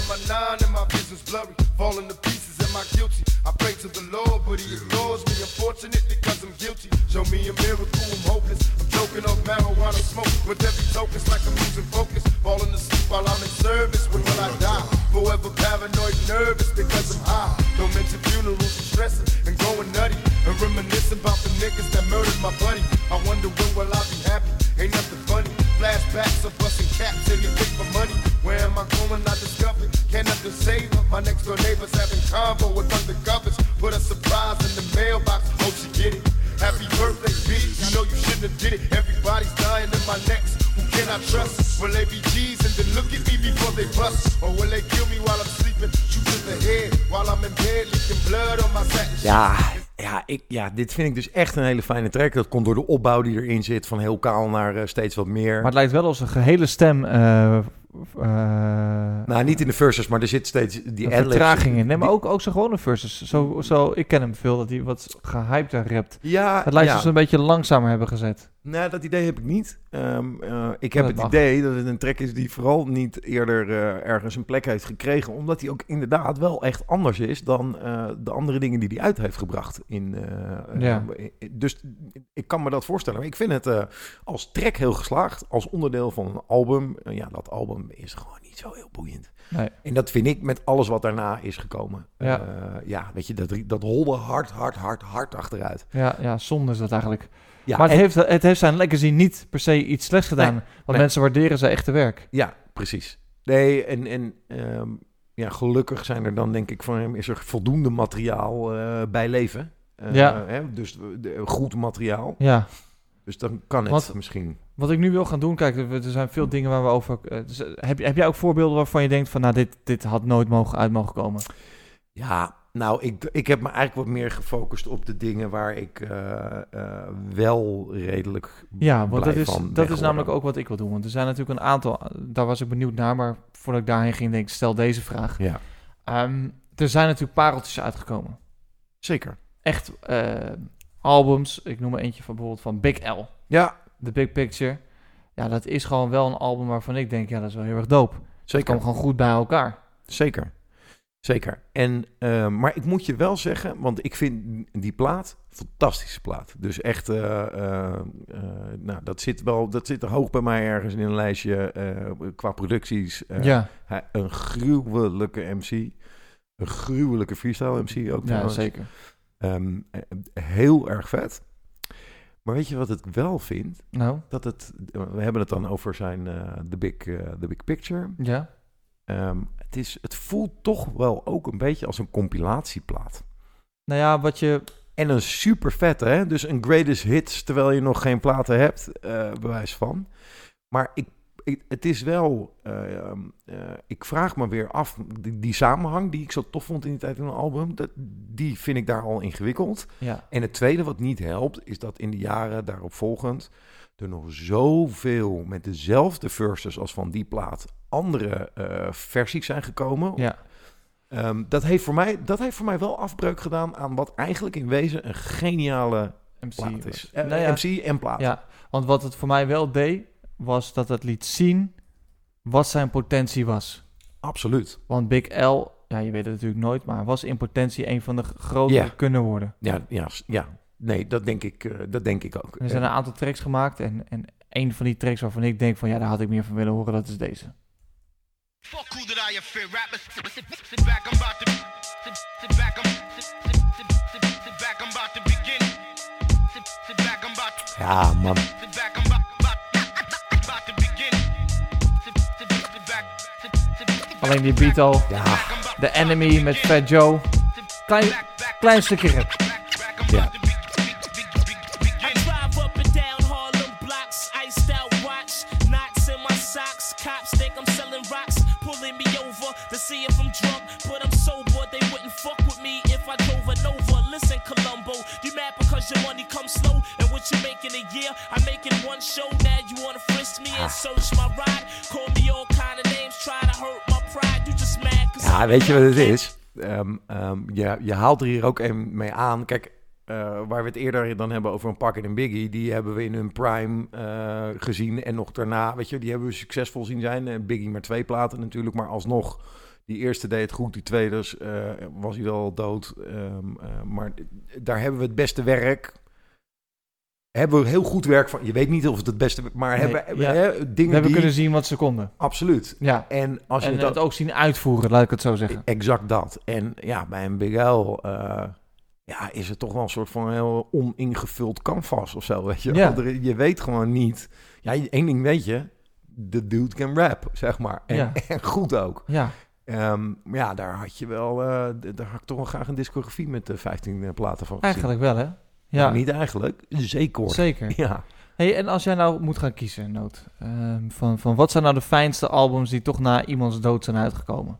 [SPEAKER 10] Am I guilty? I pray to the Lord, but He ignores me. Unfortunately, because I'm guilty. Show me a miracle, I'm hopeless. I'm choking off marijuana smoke with every token, it's like I'm losing focus. Falling asleep while I'm in service. When will I die? Forever paranoid, nervous because I'm high. Don't mention funerals, I'm stressing and going nutty. And reminiscing about the niggas that murdered my buddy. I wonder when will I be happy? Ain't nothing funny. Flashbacks of busting caps, anything for money. Where am I going? I discovered. Can't to save her. My next door neighbor's having convo with undercovers. Put a surprise in the mailbox. Hope she get it. Happy birthday, bitch. You know you shouldn't have did it. Everybody's dying in my necks. Who can I trust? Will they be G's and then look at me before they bust? Or will they kill me while I'm sleeping? Shoot to the head while I'm in bed, leaking blood on my satin
[SPEAKER 2] Ja, ja, ik, ja, dit vind ik dus echt een hele fijne track. Dat komt door de opbouw die erin zit. Van heel kaal naar eh, steeds wat meer.
[SPEAKER 1] Maar het lijkt wel als een gehele stem. eh, eh,
[SPEAKER 2] nou, niet in de verses, maar er zit steeds die
[SPEAKER 1] een
[SPEAKER 2] adlibs.
[SPEAKER 1] vertraging in. Nee, maar ook, ook zijn gewone verses. Zo, zo, ik ken hem veel, dat hij wat gehypter rapt.
[SPEAKER 2] Ja,
[SPEAKER 1] het lijkt
[SPEAKER 2] ja.
[SPEAKER 1] alsof ze een beetje langzamer hebben gezet.
[SPEAKER 2] Nou, dat idee heb ik niet. Ehm, eh, ik heb
[SPEAKER 1] Dat
[SPEAKER 2] het idee dat het een track is die vooral niet eerder eh, ergens een plek heeft gekregen. Omdat hij ook inderdaad wel echt anders is dan eh, de andere dingen die hij uit heeft gebracht. In,
[SPEAKER 1] Ja.
[SPEAKER 2] dus ik kan me dat voorstellen. Maar ik vind het als track heel geslaagd. Als onderdeel van een album. Ja, dat album is gewoon niet zo heel boeiend.
[SPEAKER 1] Nee.
[SPEAKER 2] En dat vind ik met alles wat daarna is gekomen.
[SPEAKER 1] Ja.
[SPEAKER 2] Ja, weet je, dat, dat holde hard, hard, hard, hard achteruit.
[SPEAKER 1] Ja, ja, zonde is dat eigenlijk.
[SPEAKER 2] Ja,
[SPEAKER 1] maar het
[SPEAKER 2] en-
[SPEAKER 1] heeft, het heeft zijn legacy niet per se iets slechts gedaan.
[SPEAKER 2] Nee,
[SPEAKER 1] want
[SPEAKER 2] nee.
[SPEAKER 1] mensen waarderen zijn echte werk.
[SPEAKER 2] Ja, precies. Nee, en, en ehm, ja, gelukkig zijn er dan denk ik van hem is er voldoende materiaal eh, bij leven. Eh,
[SPEAKER 1] Ja.
[SPEAKER 2] Hè, dus de, goed materiaal.
[SPEAKER 1] Ja.
[SPEAKER 2] Dus dan kan het
[SPEAKER 1] Want
[SPEAKER 2] misschien.
[SPEAKER 1] Wat ik nu wil gaan doen, kijk, er zijn veel dingen waar we over... eh, dus, heb, heb jij ook voorbeelden waarvan je denkt van... nou, dit, dit had nooit mogen uit mogen komen?
[SPEAKER 2] Ja, nou, ik, ik heb me eigenlijk wat meer gefocust op de dingen waar ik eh, eh, wel redelijk
[SPEAKER 1] Ja, want dat is, dat is namelijk ook wat ik wil doen. Want er zijn natuurlijk een aantal... Daar was ik benieuwd naar, maar voordat ik daarheen ging, denk ik, stel deze vraag.
[SPEAKER 2] Ja.
[SPEAKER 1] Ehm, er zijn natuurlijk pareltjes uitgekomen.
[SPEAKER 2] Zeker.
[SPEAKER 1] Echt eh, albums. Ik noem er eentje van bijvoorbeeld van Big L.
[SPEAKER 2] Ja.
[SPEAKER 1] The Big Picture. Ja, dat is gewoon wel een album waarvan ik denk, ja, dat is wel heel erg dope.
[SPEAKER 2] Zeker.
[SPEAKER 1] Het kwam gewoon goed bij elkaar.
[SPEAKER 2] Zeker. Zeker. En, eh, maar ik moet je wel zeggen, want ik vind die plaat fantastische plaat. Dus echt, eh, eh, nou, dat zit wel, dat zit er hoog bij mij ergens in een lijstje qua producties.
[SPEAKER 1] Ja.
[SPEAKER 2] hij- een gruwelijke MC. Een gruwelijke freestyle MC ook
[SPEAKER 1] Ja, zeker.
[SPEAKER 2] Ehm, eh, heel erg vet. Maar weet je wat ik wel vind?
[SPEAKER 1] Nou?
[SPEAKER 2] Dat het, we hebben het dan over zijn the, big, the Big Picture.
[SPEAKER 1] Ja.
[SPEAKER 2] Ehm, het, is, het voelt toch wel ook een beetje als een compilatieplaat.
[SPEAKER 1] Nou ja, wat je...
[SPEAKER 2] En een super vet, hè? Dus een greatest hits, terwijl je nog geen platen hebt, eh, bewijs van. Maar ik, ik, het is wel... eh, ehm, eh, ik vraag me weer af, die, die samenhang die ik zo tof vond in die tijd in een album... Dat, die vind ik daar al ingewikkeld.
[SPEAKER 1] Ja.
[SPEAKER 2] En het tweede wat niet helpt, is dat in de jaren daarop volgend... er nog zoveel met dezelfde verses als van die plaat... andere eh, versies zijn gekomen.
[SPEAKER 1] Ja.
[SPEAKER 2] Ehm, dat, heeft voor mij, dat heeft voor mij wel afbreuk gedaan aan wat eigenlijk in wezen een geniale
[SPEAKER 1] MC
[SPEAKER 2] plaat is. Eh,
[SPEAKER 1] Nou ja,
[SPEAKER 2] MC en plaat.
[SPEAKER 1] Ja, want wat het voor mij wel deed, was dat het liet zien wat zijn potentie was.
[SPEAKER 2] Absoluut.
[SPEAKER 1] Want Big L, ja, je weet het natuurlijk nooit, maar was in potentie een van de grotere
[SPEAKER 2] Ja.
[SPEAKER 1] kunnen worden.
[SPEAKER 2] Ja, ja, ja. Nee, dat denk ik, eh, dat denk ik ook.
[SPEAKER 1] Er zijn een aantal tracks gemaakt en, en een van die tracks waarvan ik denk van ja, daar had ik meer van willen horen, dat is deze.
[SPEAKER 10] Fuck who did I offend? Rappers, sit, sit, sit back, I'm about to. Sit, sit back, I'm. Sit, sit, sit, sit, sit back, I'm about to begin. Sit, sit back, I'm about to.
[SPEAKER 2] Ja, man.
[SPEAKER 10] Sit back, I'm about, about, about to begin. Sit, sit, sit back, sit, sit, sit
[SPEAKER 1] Alleen die beat al.
[SPEAKER 2] Ja.
[SPEAKER 1] The Enemy met Fat Joe. Klein, klein stukje rap.
[SPEAKER 23] I make in one show. Now you wanna frisk me and search my ride, call me all kind of names, try to hurt my pride. You just mad 'cause
[SPEAKER 2] Ja, weet je wat het is? ehm, ehm, je, je haalt er hier ook een mee aan. Kijk, eh, waar we het eerder dan hebben over een Packet en Biggie, die hebben we in hun prime eh, gezien. En nog daarna, weet je, die hebben we succesvol zien zijn. Eh, Biggie maar twee platen natuurlijk, maar alsnog, die eerste deed het goed, die tweede was hij wel dood. Ehm, eh, maar daar hebben we het beste werk. Hebben we heel goed werk van. Je weet niet of het het beste, maar
[SPEAKER 1] Nee,
[SPEAKER 2] hebben,
[SPEAKER 1] ja.
[SPEAKER 2] hè, dingen
[SPEAKER 1] We hebben
[SPEAKER 2] die,
[SPEAKER 1] kunnen zien wat ze konden.
[SPEAKER 2] Absoluut.
[SPEAKER 1] Ja.
[SPEAKER 2] En als je
[SPEAKER 1] en
[SPEAKER 2] dat
[SPEAKER 1] het ook zien uitvoeren, laat ik het zo zeggen.
[SPEAKER 2] Exact dat. En ja, bij een Big L eh, ja, is het toch wel een soort van heel oningevuld canvas of zo, weet je.
[SPEAKER 1] Ja.
[SPEAKER 2] Je weet gewoon niet. Ja, één ding weet je. De dude can rap, zeg maar. En,
[SPEAKER 1] Ja.
[SPEAKER 2] en goed ook.
[SPEAKER 1] Ja.
[SPEAKER 2] Maar ja, daar had je wel... eh, daar had ik toch wel graag een discografie met de 15 platen van gezien.
[SPEAKER 1] Eigenlijk wel, hè? Ja.
[SPEAKER 2] Niet eigenlijk. Zeker.
[SPEAKER 1] Zeker.
[SPEAKER 2] Ja.
[SPEAKER 1] Hey, en als jij nou moet gaan kiezen, Noot, ehm, van, van wat zijn nou de fijnste albums die toch na iemands dood zijn uitgekomen?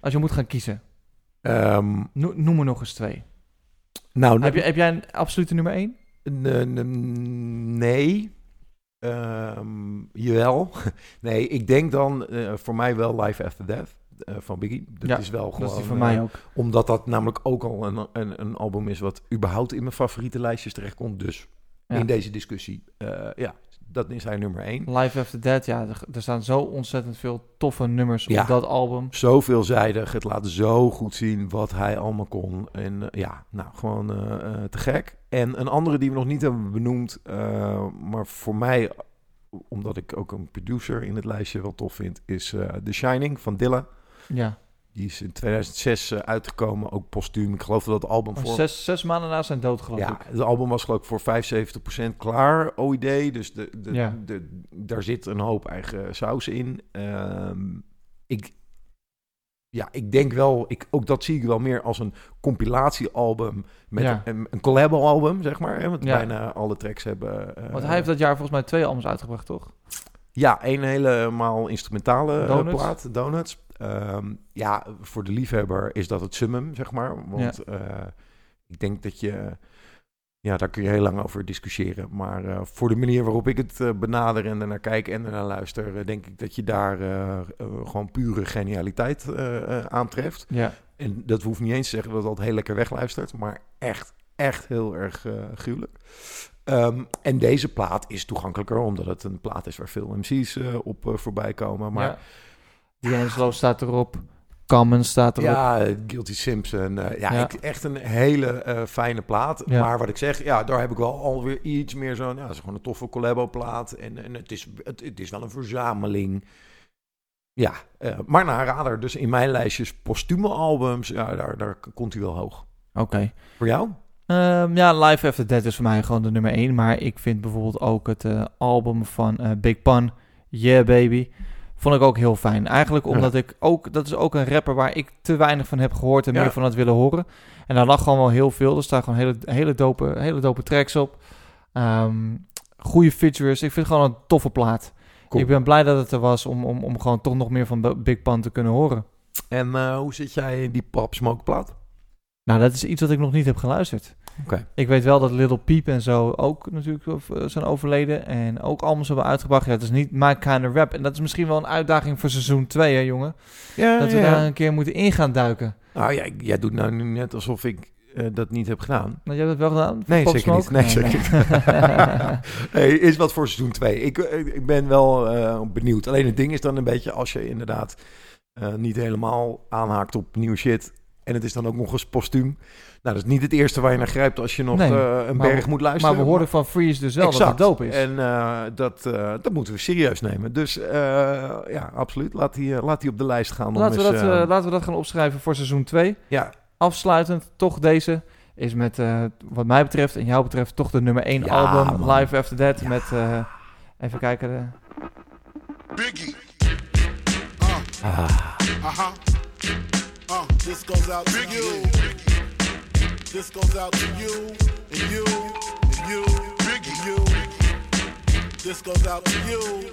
[SPEAKER 1] Als je moet gaan kiezen,
[SPEAKER 2] Ehm,
[SPEAKER 1] no- noem er nog eens twee.
[SPEAKER 2] nou,
[SPEAKER 1] heb, je, heb jij een absolute nummer één?
[SPEAKER 2] Nee. Ehm, jawel. Nee, ik denk dan eh, voor mij wel Life After Death van Biggie. Dat
[SPEAKER 1] Ja,
[SPEAKER 2] is wel
[SPEAKER 1] dat is
[SPEAKER 2] gewoon...
[SPEAKER 1] die van
[SPEAKER 2] eh,
[SPEAKER 1] mij ook.
[SPEAKER 2] Omdat dat namelijk ook al een, een, een album is wat überhaupt in mijn favoriete lijstjes terechtkomt. Dus
[SPEAKER 1] Ja.
[SPEAKER 2] in deze discussie, eh, ja, dat is hij nummer één.
[SPEAKER 1] Life After Dead, ja, er, er staan zo ontzettend veel toffe nummers
[SPEAKER 2] Ja.
[SPEAKER 1] op dat album.
[SPEAKER 2] Zo veelzijdig. Het laat zo goed zien wat hij allemaal kon. En eh, ja, nou, gewoon eh, eh, te gek. En een andere die we nog niet hebben benoemd, eh, maar voor mij, omdat ik ook een producer in het lijstje wel tof vind, is eh The Shining van Dilla.
[SPEAKER 1] Ja.
[SPEAKER 2] Die is in 2006 eh, uitgekomen, ook postuum. Ik geloof dat het album
[SPEAKER 1] Maar
[SPEAKER 2] voor...
[SPEAKER 1] Zes, zes maanden na zijn dood, geloof
[SPEAKER 2] Ja,
[SPEAKER 1] ik.
[SPEAKER 2] het album was geloof ik voor 75% klaar, OID. Dus de, de,
[SPEAKER 1] Ja.
[SPEAKER 2] de, daar zit een hoop eigen saus in. Ehm, ik, ja, ik denk wel, ik, ook dat zie ik wel meer als een compilatiealbum met
[SPEAKER 1] Ja.
[SPEAKER 2] een, een collab-album, zeg maar. Hè, want bijna alle tracks hebben... eh,
[SPEAKER 1] Want hij heeft dat jaar volgens mij twee albums uitgebracht, toch?
[SPEAKER 2] ja, een helemaal instrumentale eh,
[SPEAKER 1] Donuts.
[SPEAKER 2] plaat, Donuts. Ehm, ja, voor de liefhebber is dat het summum, zeg maar. Want eh, ik denk dat je... Ja, daar kun je heel lang over discussiëren. Maar eh, voor de manier waarop ik het eh, benader en ernaar kijk en ernaar luister... denk ik dat je daar gewoon pure genialiteit aantreft.
[SPEAKER 1] Ja.
[SPEAKER 2] En dat hoeft niet eens te zeggen dat het altijd heel lekker wegluistert. Maar echt, echt heel erg eh, gruwelijk. Ehm, en deze plaat is toegankelijker, omdat het een plaat is waar veel MC's op voorbij komen. Maar
[SPEAKER 1] Ja. D'Angelo staat erop. Common staat erop.
[SPEAKER 2] ja, Guilty Simpson. eh, ja,
[SPEAKER 1] Ja.
[SPEAKER 2] Ik, echt een hele eh, fijne plaat.
[SPEAKER 1] Ja.
[SPEAKER 2] Maar wat ik zeg, ja, daar heb ik wel alweer iets meer zo'n... Ja, het is gewoon een toffe collabo-plaat. En, en het, is, het, het is wel een verzameling. Ja, eh, maar naar rader. Dus in mijn lijstjes postume albums, ja, daar, daar komt hij wel hoog.
[SPEAKER 1] Oké.
[SPEAKER 2] Voor jou?
[SPEAKER 1] Ehm, ja, Live After Dead is voor mij gewoon de nummer 1. Maar ik vind bijvoorbeeld ook het album van Big Pun, Yeah Baby, vond ik ook heel fijn. Eigenlijk omdat ik ook, dat is ook een rapper waar ik te weinig van heb gehoord en
[SPEAKER 2] Ja.
[SPEAKER 1] meer van had willen horen. En daar lag gewoon wel heel veel. Er staan gewoon hele, hele, dope, hele dope tracks op. Ehm goede features. Ik vind het gewoon een toffe plaat.
[SPEAKER 2] Cool.
[SPEAKER 1] Ik ben blij dat het er was om, om, om gewoon toch nog meer van Big Pun te kunnen horen.
[SPEAKER 2] En eh, hoe zit jij in die Pop Smoke plaat?
[SPEAKER 1] Nou, dat is iets wat ik nog niet heb geluisterd. Ik weet wel dat Little Peep en zo ook natuurlijk eh, zijn overleden. En ook albums hebben uitgebracht. Ja, het is niet my kind of rap. En dat is misschien wel een uitdaging voor seizoen 2, hè jongen?
[SPEAKER 2] Ja,
[SPEAKER 1] dat we
[SPEAKER 2] ja.
[SPEAKER 1] daar een keer moeten in gaan duiken.
[SPEAKER 2] Nou ja, jij doet nou nu net alsof ik eh, dat niet heb gedaan.
[SPEAKER 1] Maar jij hebt het wel gedaan?
[SPEAKER 2] Nee,
[SPEAKER 1] Pop
[SPEAKER 2] zeker niet. Nee,
[SPEAKER 1] Nee,
[SPEAKER 2] zeker
[SPEAKER 1] nee.
[SPEAKER 2] niet. hey, is wat voor seizoen 2. Ik, eh, ik ben wel benieuwd. Alleen het ding is dan een beetje als je inderdaad niet helemaal aanhaakt op nieuwe shit. En het is dan ook nog eens postuum. Nou, dat is niet het eerste waar je naar grijpt als je nog
[SPEAKER 1] Nee,
[SPEAKER 2] eh, een berg
[SPEAKER 1] we-
[SPEAKER 2] moet luisteren.
[SPEAKER 1] maar we hoorden van Freeze dus wel dat het dope is.
[SPEAKER 2] En eh, dat, eh, dat moeten we serieus nemen. Dus eh, ja, absoluut. Laat die, laat die op de lijst gaan. om
[SPEAKER 1] Laten we,
[SPEAKER 2] eens,
[SPEAKER 1] dat, laten we dat gaan opschrijven voor seizoen 2.
[SPEAKER 2] Ja.
[SPEAKER 1] Afsluitend, toch deze is met, eh, wat mij betreft en jou betreft, toch de nummer 1
[SPEAKER 2] Ja,
[SPEAKER 1] album.
[SPEAKER 2] man.
[SPEAKER 1] Live After That met, eh, even kijken,
[SPEAKER 11] Biggie.
[SPEAKER 2] Ah.
[SPEAKER 11] Uh huh. Uh, this goes out to you. This goes out to you and you and you and you. This goes out to you.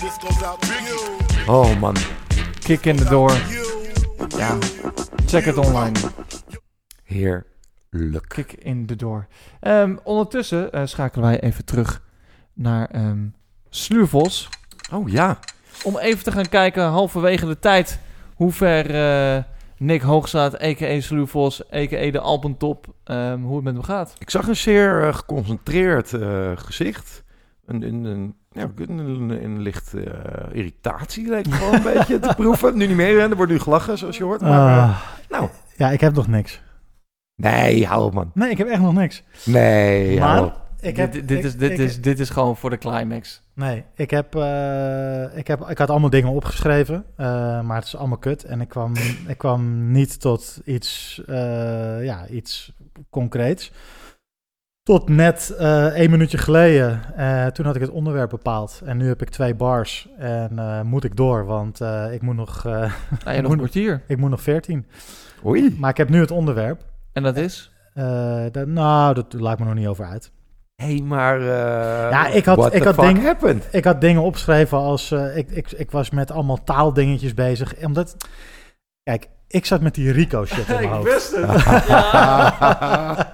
[SPEAKER 11] This goes out to you.
[SPEAKER 2] Oh man.
[SPEAKER 1] Kick in the door. Ja, check het online.
[SPEAKER 2] Heerlijk.
[SPEAKER 1] Kick in the door. Ehm, ondertussen eh, schakelen wij even terug naar ehm Sluurvos.
[SPEAKER 2] Oh ja.
[SPEAKER 1] Om even te gaan kijken, halverwege de tijd, hoe ver eh, Nick Hoogstraat, a.k.a. Sluwvos, a.k.a. de Alpentop, ehm, hoe het met hem gaat.
[SPEAKER 2] Ik zag een zeer eh, geconcentreerd eh, gezicht. Een, een, een, ja, een, een, een licht irritatie leek me gewoon een beetje te proeven. Nu niet meer, hè. er wordt nu gelachen, zoals je hoort. Maar,
[SPEAKER 3] Ah,
[SPEAKER 2] nou.
[SPEAKER 3] Ja, ik heb nog niks.
[SPEAKER 2] Nee, hou op man.
[SPEAKER 3] Nee, ik heb echt nog niks.
[SPEAKER 2] Nee,
[SPEAKER 3] maar
[SPEAKER 2] hou op.
[SPEAKER 3] ik heb...
[SPEAKER 1] dit, dit,
[SPEAKER 3] ik-
[SPEAKER 1] is, dit,
[SPEAKER 3] ik-
[SPEAKER 1] is, dit is gewoon voor de climax.
[SPEAKER 3] Nee, ik heb, eh, ik heb... Ik had allemaal dingen opgeschreven, eh, maar het is allemaal kut. En ik kwam, ik kwam niet tot iets, eh, ja, iets concreets. Tot net eh één minuutje geleden. eh, toen had ik het onderwerp bepaald. En nu heb ik twee bars. En eh, moet ik door, want eh, ik moet nog... eh,
[SPEAKER 1] nog
[SPEAKER 3] ik
[SPEAKER 1] een kwartier.
[SPEAKER 3] Ik moet nog 14.
[SPEAKER 2] Oei.
[SPEAKER 3] Maar ik heb nu het onderwerp.
[SPEAKER 1] En dat is?
[SPEAKER 3] Eh, dat, nou, dat laat me nog niet over uit.
[SPEAKER 2] Hé, hey, maar... eh,
[SPEAKER 3] Ja, ik had, ik, had
[SPEAKER 2] fuck
[SPEAKER 3] dingen,
[SPEAKER 2] happened?
[SPEAKER 3] ik had dingen opgeschreven als... eh, ik, ik, ik was met allemaal taaldingetjes bezig. Omdat... Kijk, ik zat met die Rico shit in mijn
[SPEAKER 1] Ik
[SPEAKER 3] hoofd.
[SPEAKER 1] wist het.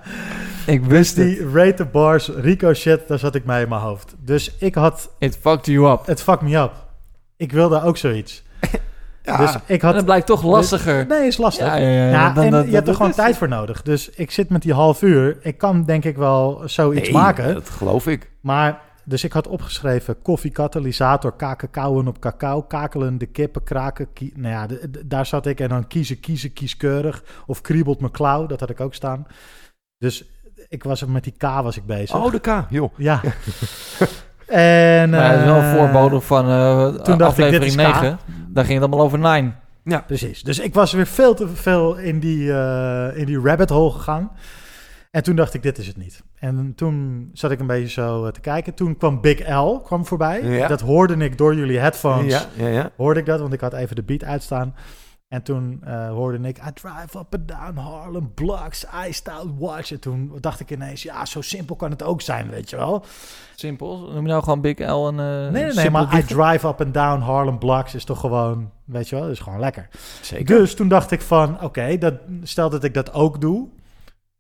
[SPEAKER 1] Ik wist
[SPEAKER 3] dus die rate the bars Rico shit, daar zat ik mee in mijn hoofd. Dus ik had...
[SPEAKER 1] It fucked you up.
[SPEAKER 3] Het fucked me up. Ik wilde ook zoiets.
[SPEAKER 2] Ja.
[SPEAKER 3] Dus ik had,
[SPEAKER 1] En dat blijkt toch lastiger.
[SPEAKER 3] Nee, is lastig.
[SPEAKER 1] Ja, ja, ja, dan-
[SPEAKER 3] en
[SPEAKER 1] dat-
[SPEAKER 3] je hebt er gewoon tijd
[SPEAKER 1] het.
[SPEAKER 3] voor nodig. Dus ik zit met die half uur. Ik kan denk ik wel zoiets
[SPEAKER 2] Nee,
[SPEAKER 3] maken.
[SPEAKER 2] dat geloof ik.
[SPEAKER 3] Maar, dus ik had opgeschreven koffie, katalysator, kaken, kauwen op cacao, kakelen, de kippen, kraken. kie- nou ja, de- de- daar zat ik. En dan kiezen, kiezen, kieskeurig. Of kriebelt mijn klauw, dat had ik ook staan. Dus ik was er met die K was ik bezig.
[SPEAKER 2] Oh, de K, joh.
[SPEAKER 3] Ja. en,
[SPEAKER 1] Maar het is wel een
[SPEAKER 3] eh,
[SPEAKER 1] voorbode van eh,
[SPEAKER 3] toen dacht ik, dit
[SPEAKER 1] aflevering
[SPEAKER 3] is K.
[SPEAKER 1] 9. Daar ging het allemaal over 9.
[SPEAKER 3] Ja, precies. Dus ik was weer veel te veel in die, eh, in die rabbit hole gegaan. En toen dacht ik, dit is het niet. En toen zat ik een beetje zo te kijken. Toen kwam Big L kwam voorbij.
[SPEAKER 2] Ja.
[SPEAKER 3] Dat hoorde ik door jullie headphones.
[SPEAKER 2] Ja, ja, ja.
[SPEAKER 3] Hoorde ik dat, want ik had even de beat uitstaan. En toen eh, hoorde ik, I drive up and down Harlem blocks, iced out watch. En toen dacht ik ineens, ja, zo simpel kan het ook zijn, weet je wel.
[SPEAKER 1] Simpel. Noem je nou gewoon Big L en... eh,
[SPEAKER 3] Nee, nee, nee, maar I drive up and down Harlem Blocks is toch gewoon, weet je wel, is gewoon lekker.
[SPEAKER 2] Zeker.
[SPEAKER 3] Dus toen dacht ik van, oké, dat stel dat ik dat ook doe,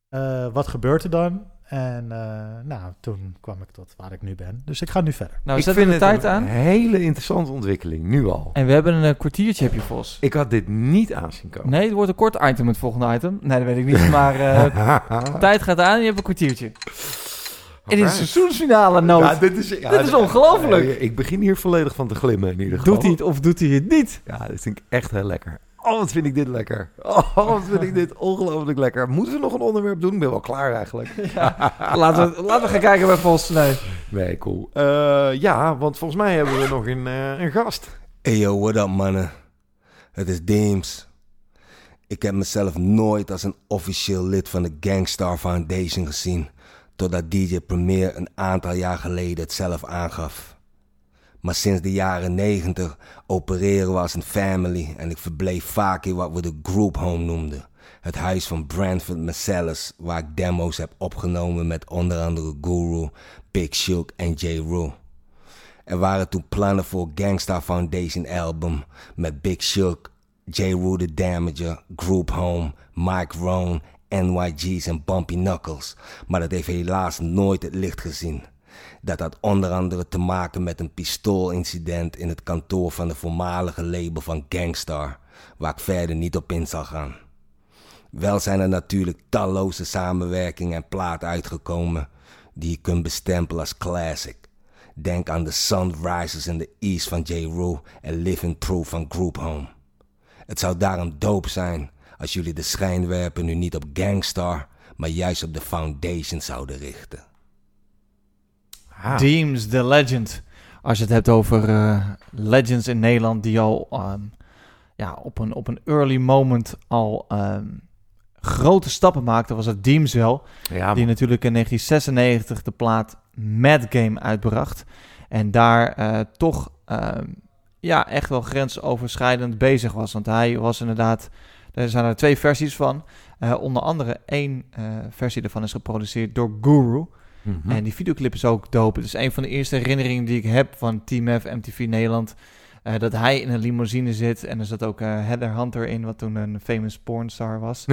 [SPEAKER 3] eh, wat gebeurt er dan? En eh, nou, toen kwam ik tot waar ik nu ben. Dus ik ga nu verder.
[SPEAKER 1] Nou,
[SPEAKER 2] ik
[SPEAKER 1] zet er
[SPEAKER 2] vind
[SPEAKER 1] de
[SPEAKER 2] het
[SPEAKER 1] tijd
[SPEAKER 2] een
[SPEAKER 1] aan.
[SPEAKER 2] hele interessante ontwikkeling, nu al.
[SPEAKER 1] En we hebben een kwartiertje, heb je Vos.
[SPEAKER 2] Ik had dit niet aanzien komen.
[SPEAKER 1] Nee, het wordt een kort item, het volgende item. Nee, dat weet ik niet. Maar eh, tijd gaat aan en je hebt een kwartiertje. En in de seizoensfinale noot.
[SPEAKER 2] Ja, dit is, ja,
[SPEAKER 1] dit is ongelooflijk.
[SPEAKER 2] Ja, ik begin hier volledig van te glimmen in ieder geval.
[SPEAKER 1] Doet hij het of doet hij het niet?
[SPEAKER 2] Ja, dit vind ik echt heel lekker. Oh, wat vind ik dit lekker. Oh, wat vind ik dit ongelooflijk lekker. Moeten we nog een onderwerp doen? Ik ben wel klaar eigenlijk.
[SPEAKER 1] Laten we, laten we gaan kijken bij Vos. Nee.
[SPEAKER 2] Nee, cool. Eh, ja, want volgens mij hebben we nog een, eh, een gast.
[SPEAKER 28] Hey yo, what up mannen? Het is Deems. Ik heb mezelf nooit als een officieel lid van de Gangstar Foundation gezien, totdat DJ Premier een aantal jaar geleden het zelf aangaf. Maar sinds de jaren 90 opereren we als een family en ik verbleef vaak in wat we de group home noemden. Het huis van Brentford Marcellus, waar ik demo's heb opgenomen met onder andere Guru, Big Shook en J. Rue. Er waren toen plannen voor Gangstar Foundation album met Big Shook, J. Rue the Damager, Group Home, Mike Roan, NYG's en Bumpy Knuckles. Maar dat heeft helaas nooit het licht gezien. Dat had onder andere te maken met een pistoolincident in het kantoor van de voormalige label van Gangstar, waar ik verder niet op in zal gaan. Wel zijn er natuurlijk talloze samenwerkingen en platen uitgekomen die je kunt bestempelen als classic. Denk aan The Sun Rises in the East van J. Rue en Living Proof van Group Home. Het zou daarom dope zijn als jullie de schijnwerpen nu niet op Gangstar, maar juist op de Foundation zouden richten.
[SPEAKER 1] Deems the Legend. Als je het hebt over eh, legends in Nederland die al ehm, ja, op, een, op een early moment al ehm, grote stappen maakten, was het Deems wel.
[SPEAKER 2] Ja,
[SPEAKER 1] die natuurlijk in 1996 de plaat Mad Game uitbracht. En daar eh, toch ehm, ja, echt wel grensoverschrijdend bezig was. Want hij was inderdaad... Er zijn er twee versies van. Eh, onder andere één versie daarvan is geproduceerd door Guru.
[SPEAKER 2] Mhm.
[SPEAKER 1] En die videoclip is ook dope. Het is een van de eerste herinneringen die ik heb van Team F, MTV Nederland. Eh, dat hij in een limousine zit. En er zat ook eh, Heather Hunter in, wat toen een famous pornstar was.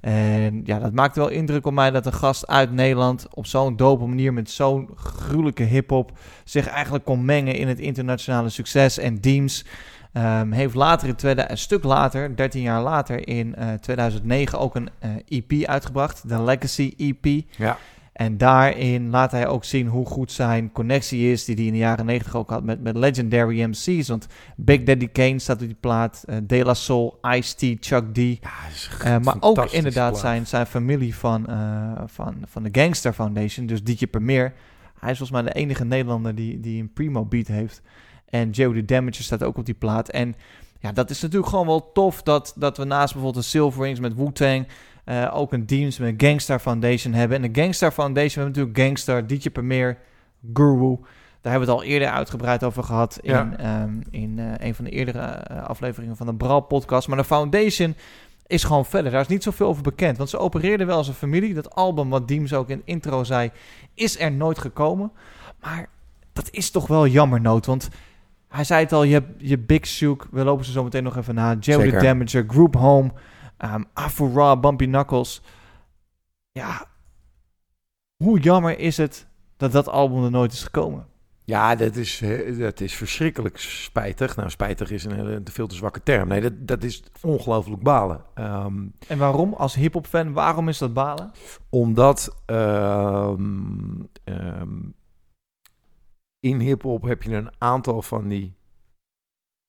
[SPEAKER 1] En ja, dat maakte wel indruk op mij dat een gast uit Nederland op zo'n dope manier met zo'n gruwelijke hip-hop zich eigenlijk kon mengen in het internationale succes. En Deems Ehm, heeft later, in tweede, een stuk later, 13 jaar later, in eh, 2009 ook een EP uitgebracht. De Legacy EP.
[SPEAKER 2] Ja.
[SPEAKER 1] En daarin laat hij ook zien hoe goed zijn connectie is, die hij in de jaren 90 ook had met, met legendary MC's. Want Big Daddy Kane staat op die plaat, eh, De La Soul, Ice-T, Chuck D. Eh, maar ook inderdaad
[SPEAKER 2] plaat.
[SPEAKER 1] zijn, zijn familie van, eh, van, van de Gangster Foundation, dus Dietje Premier. Hij is volgens mij de enige Nederlander die, die een primo beat heeft. En Joe the Damager staat ook op die plaat. En ja, dat is natuurlijk gewoon wel tof dat, dat we naast bijvoorbeeld de Silver Rings met Wu-Tang... eh, ook een dienst met Gangstar Foundation hebben. En de Gangstar Foundation, we hebben natuurlijk Gangstar, DJ Premier, Guru. Daar hebben we het al eerder uitgebreid over gehad in,
[SPEAKER 2] Ja.
[SPEAKER 1] ehm, in eh, een van de eerdere eh, afleveringen van de Bral podcast. Maar de Foundation is gewoon verder. Daar is niet zoveel over bekend. Want ze opereerden wel als een familie. Dat album, wat Diems ook in de intro zei, is er nooit gekomen. Maar dat is toch wel jammer, Noot. Want hij zei het al, je hebt je Big Shook. We lopen ze zo meteen nog even na. Joe the. Damager, Group Home, um, Afro Bumpy Knuckles. Ja, hoe jammer is het dat dat album er nooit is gekomen?
[SPEAKER 2] Ja, dat is, dat is verschrikkelijk spijtig. Nou, spijtig is een hele, veel te zwakke term. Nee, dat, dat is ongelooflijk balen. Ehm,
[SPEAKER 1] En waarom? Als hip-hop fan, waarom is dat balen?
[SPEAKER 2] Omdat ehm, in hip-hop heb je een aantal van die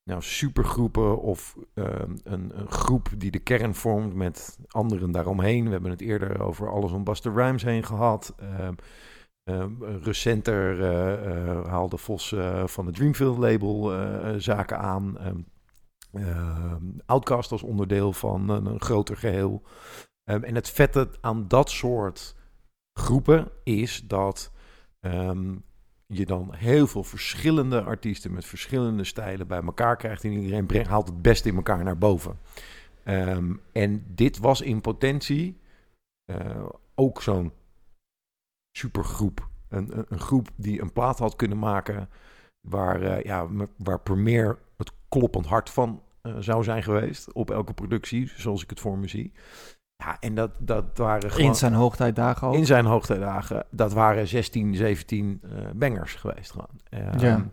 [SPEAKER 2] nou, supergroepen of ehm, een, een groep die de kern vormt met anderen daaromheen. We hebben het eerder over alles om Buster Rhymes heen gehad. Ehm, ehm, recenter eh, eh, haalde Vos eh, van het Dreamfield label zaken aan. Outcast als onderdeel van een, groter geheel. En het vette aan dat soort groepen is dat je dan heel veel verschillende artiesten met verschillende stijlen bij elkaar krijgt. En iedereen brengt, haalt het beste in elkaar naar boven. Ehm, en dit was in potentie eh, ook zo'n supergroep. Een, een, een groep die een plaat had kunnen maken waar, eh, ja, waar Premier het kloppend hart van eh, zou zijn geweest op elke productie, zoals ik het voor me zie. Ja, en dat, dat waren gewoon...
[SPEAKER 1] In zijn hoogtijdagen ook.
[SPEAKER 2] In zijn hoogtijdagen. Dat waren 16, 17 eh bangers geweest gewoon. Ehm,
[SPEAKER 1] Ja.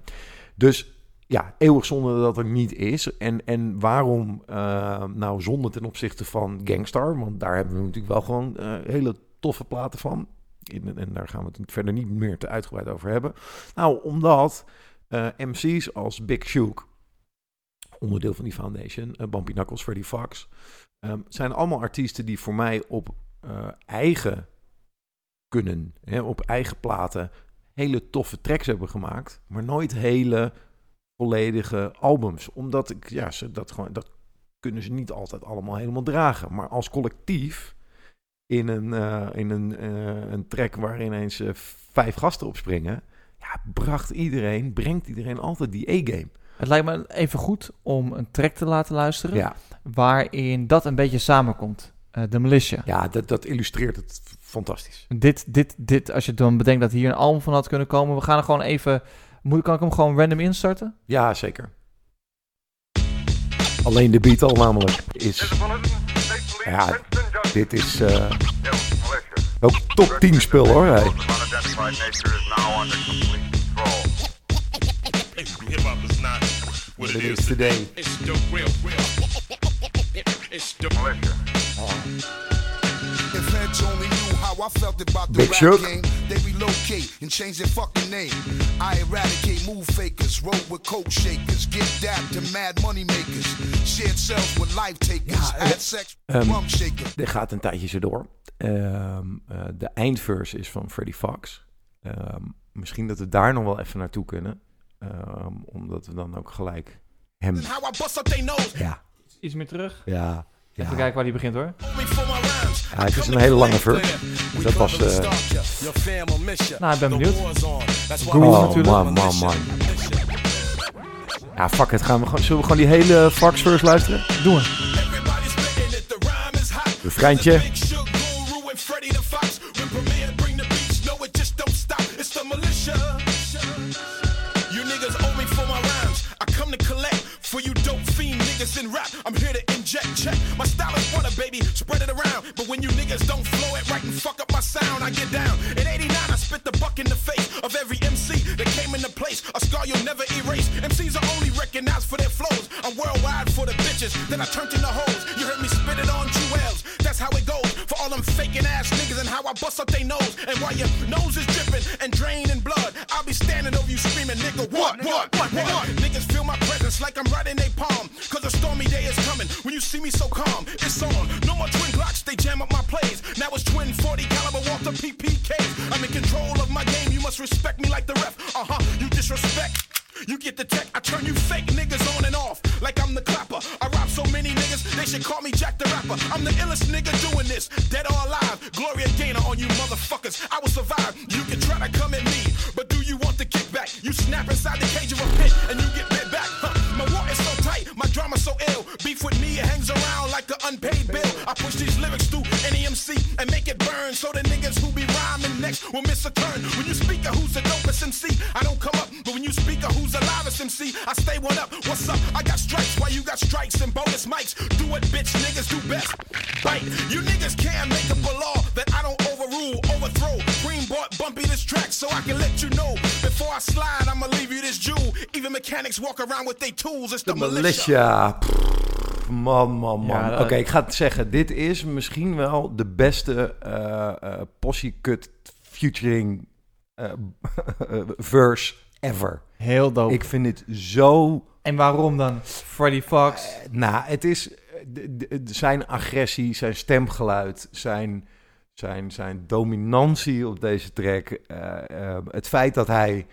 [SPEAKER 2] Dus ja, eeuwig zonde dat er niet is. En, en waarom eh, nou zonde ten opzichte van Gangstar? Want daar hebben we natuurlijk wel gewoon eh, hele toffe platen van. In, en daar gaan we het verder niet meer te uitgebreid over hebben. Nou, omdat eh, MC's als Big Shook, onderdeel van die foundation, eh, Bumpy Knuckles, Freddy Fox, ehm, zijn allemaal artiesten die voor mij op eh, eigen kunnen, hè, op eigen platen, hele toffe tracks hebben gemaakt, maar nooit hele volledige albums. Omdat ik, ja, ze dat gewoon, dat kunnen ze niet altijd allemaal helemaal dragen. Maar als collectief in een, eh, in een, eh, een track waar ineens vijf gasten op springen, ja, bracht iedereen, brengt iedereen altijd die A-game.
[SPEAKER 1] Het lijkt me even goed om een track te laten luisteren.
[SPEAKER 2] Ja.
[SPEAKER 1] Waarin dat een beetje samenkomt. Eh, de Militia.
[SPEAKER 2] Ja, dat, dat illustreert het fantastisch.
[SPEAKER 1] Dit, dit, dit, als je dan bedenkt dat hier een album van had kunnen komen. We gaan er gewoon even... Moet, kan ik hem gewoon random instarten?
[SPEAKER 2] Ja, zeker. Alleen de beat al namelijk is... Ja, dit is eh, ook top 10 spul hoor. Hey.
[SPEAKER 26] What it is today. It's the real, real. It's the militia.
[SPEAKER 11] If heads only knew how I felt about the rap game, they relocate and change their fucking name. I eradicate move fakers, roll with coke shakers, get dapped to mad money makers, shared cells with life takers, had sex with
[SPEAKER 2] Ehm,
[SPEAKER 11] rum shakers.
[SPEAKER 2] er gaat een tijdje zo door. Ehm, eh, de eindverse is van Freddie Fox. Ehm, misschien dat we daar nog wel even naartoe kunnen. Ehm, omdat we dan ook gelijk hem... Ja,
[SPEAKER 1] Iets meer terug.
[SPEAKER 2] ja, ja.
[SPEAKER 1] Even kijken waar die begint hoor.
[SPEAKER 2] Ja, het is een hele lange verse. Dat was... eh,
[SPEAKER 1] Nou, ik ben benieuwd.
[SPEAKER 2] Groove oh,
[SPEAKER 1] natuurlijk.
[SPEAKER 2] man, man, man. Ja, fuck het. Gaan we gewoon, zullen we gewoon die hele Fox verse luisteren?
[SPEAKER 1] Doen we.
[SPEAKER 2] Refreintje.
[SPEAKER 11] Around with their tools. It's the,
[SPEAKER 2] De
[SPEAKER 11] militia.
[SPEAKER 2] Pff, Man, man, man.
[SPEAKER 1] Ja,
[SPEAKER 2] Oké, ik ga het zeggen. Dit is misschien wel de beste eh eh Posse Cut featuring eh, verse ever.
[SPEAKER 1] Heel dope.
[SPEAKER 2] Ik vind dit zo...
[SPEAKER 1] En waarom dan? Freddy Fox?
[SPEAKER 2] Nou, het is eh, zijn agressie, zijn stemgeluid, zijn, zijn, zijn dominantie op deze track. eh, eh, het feit dat hij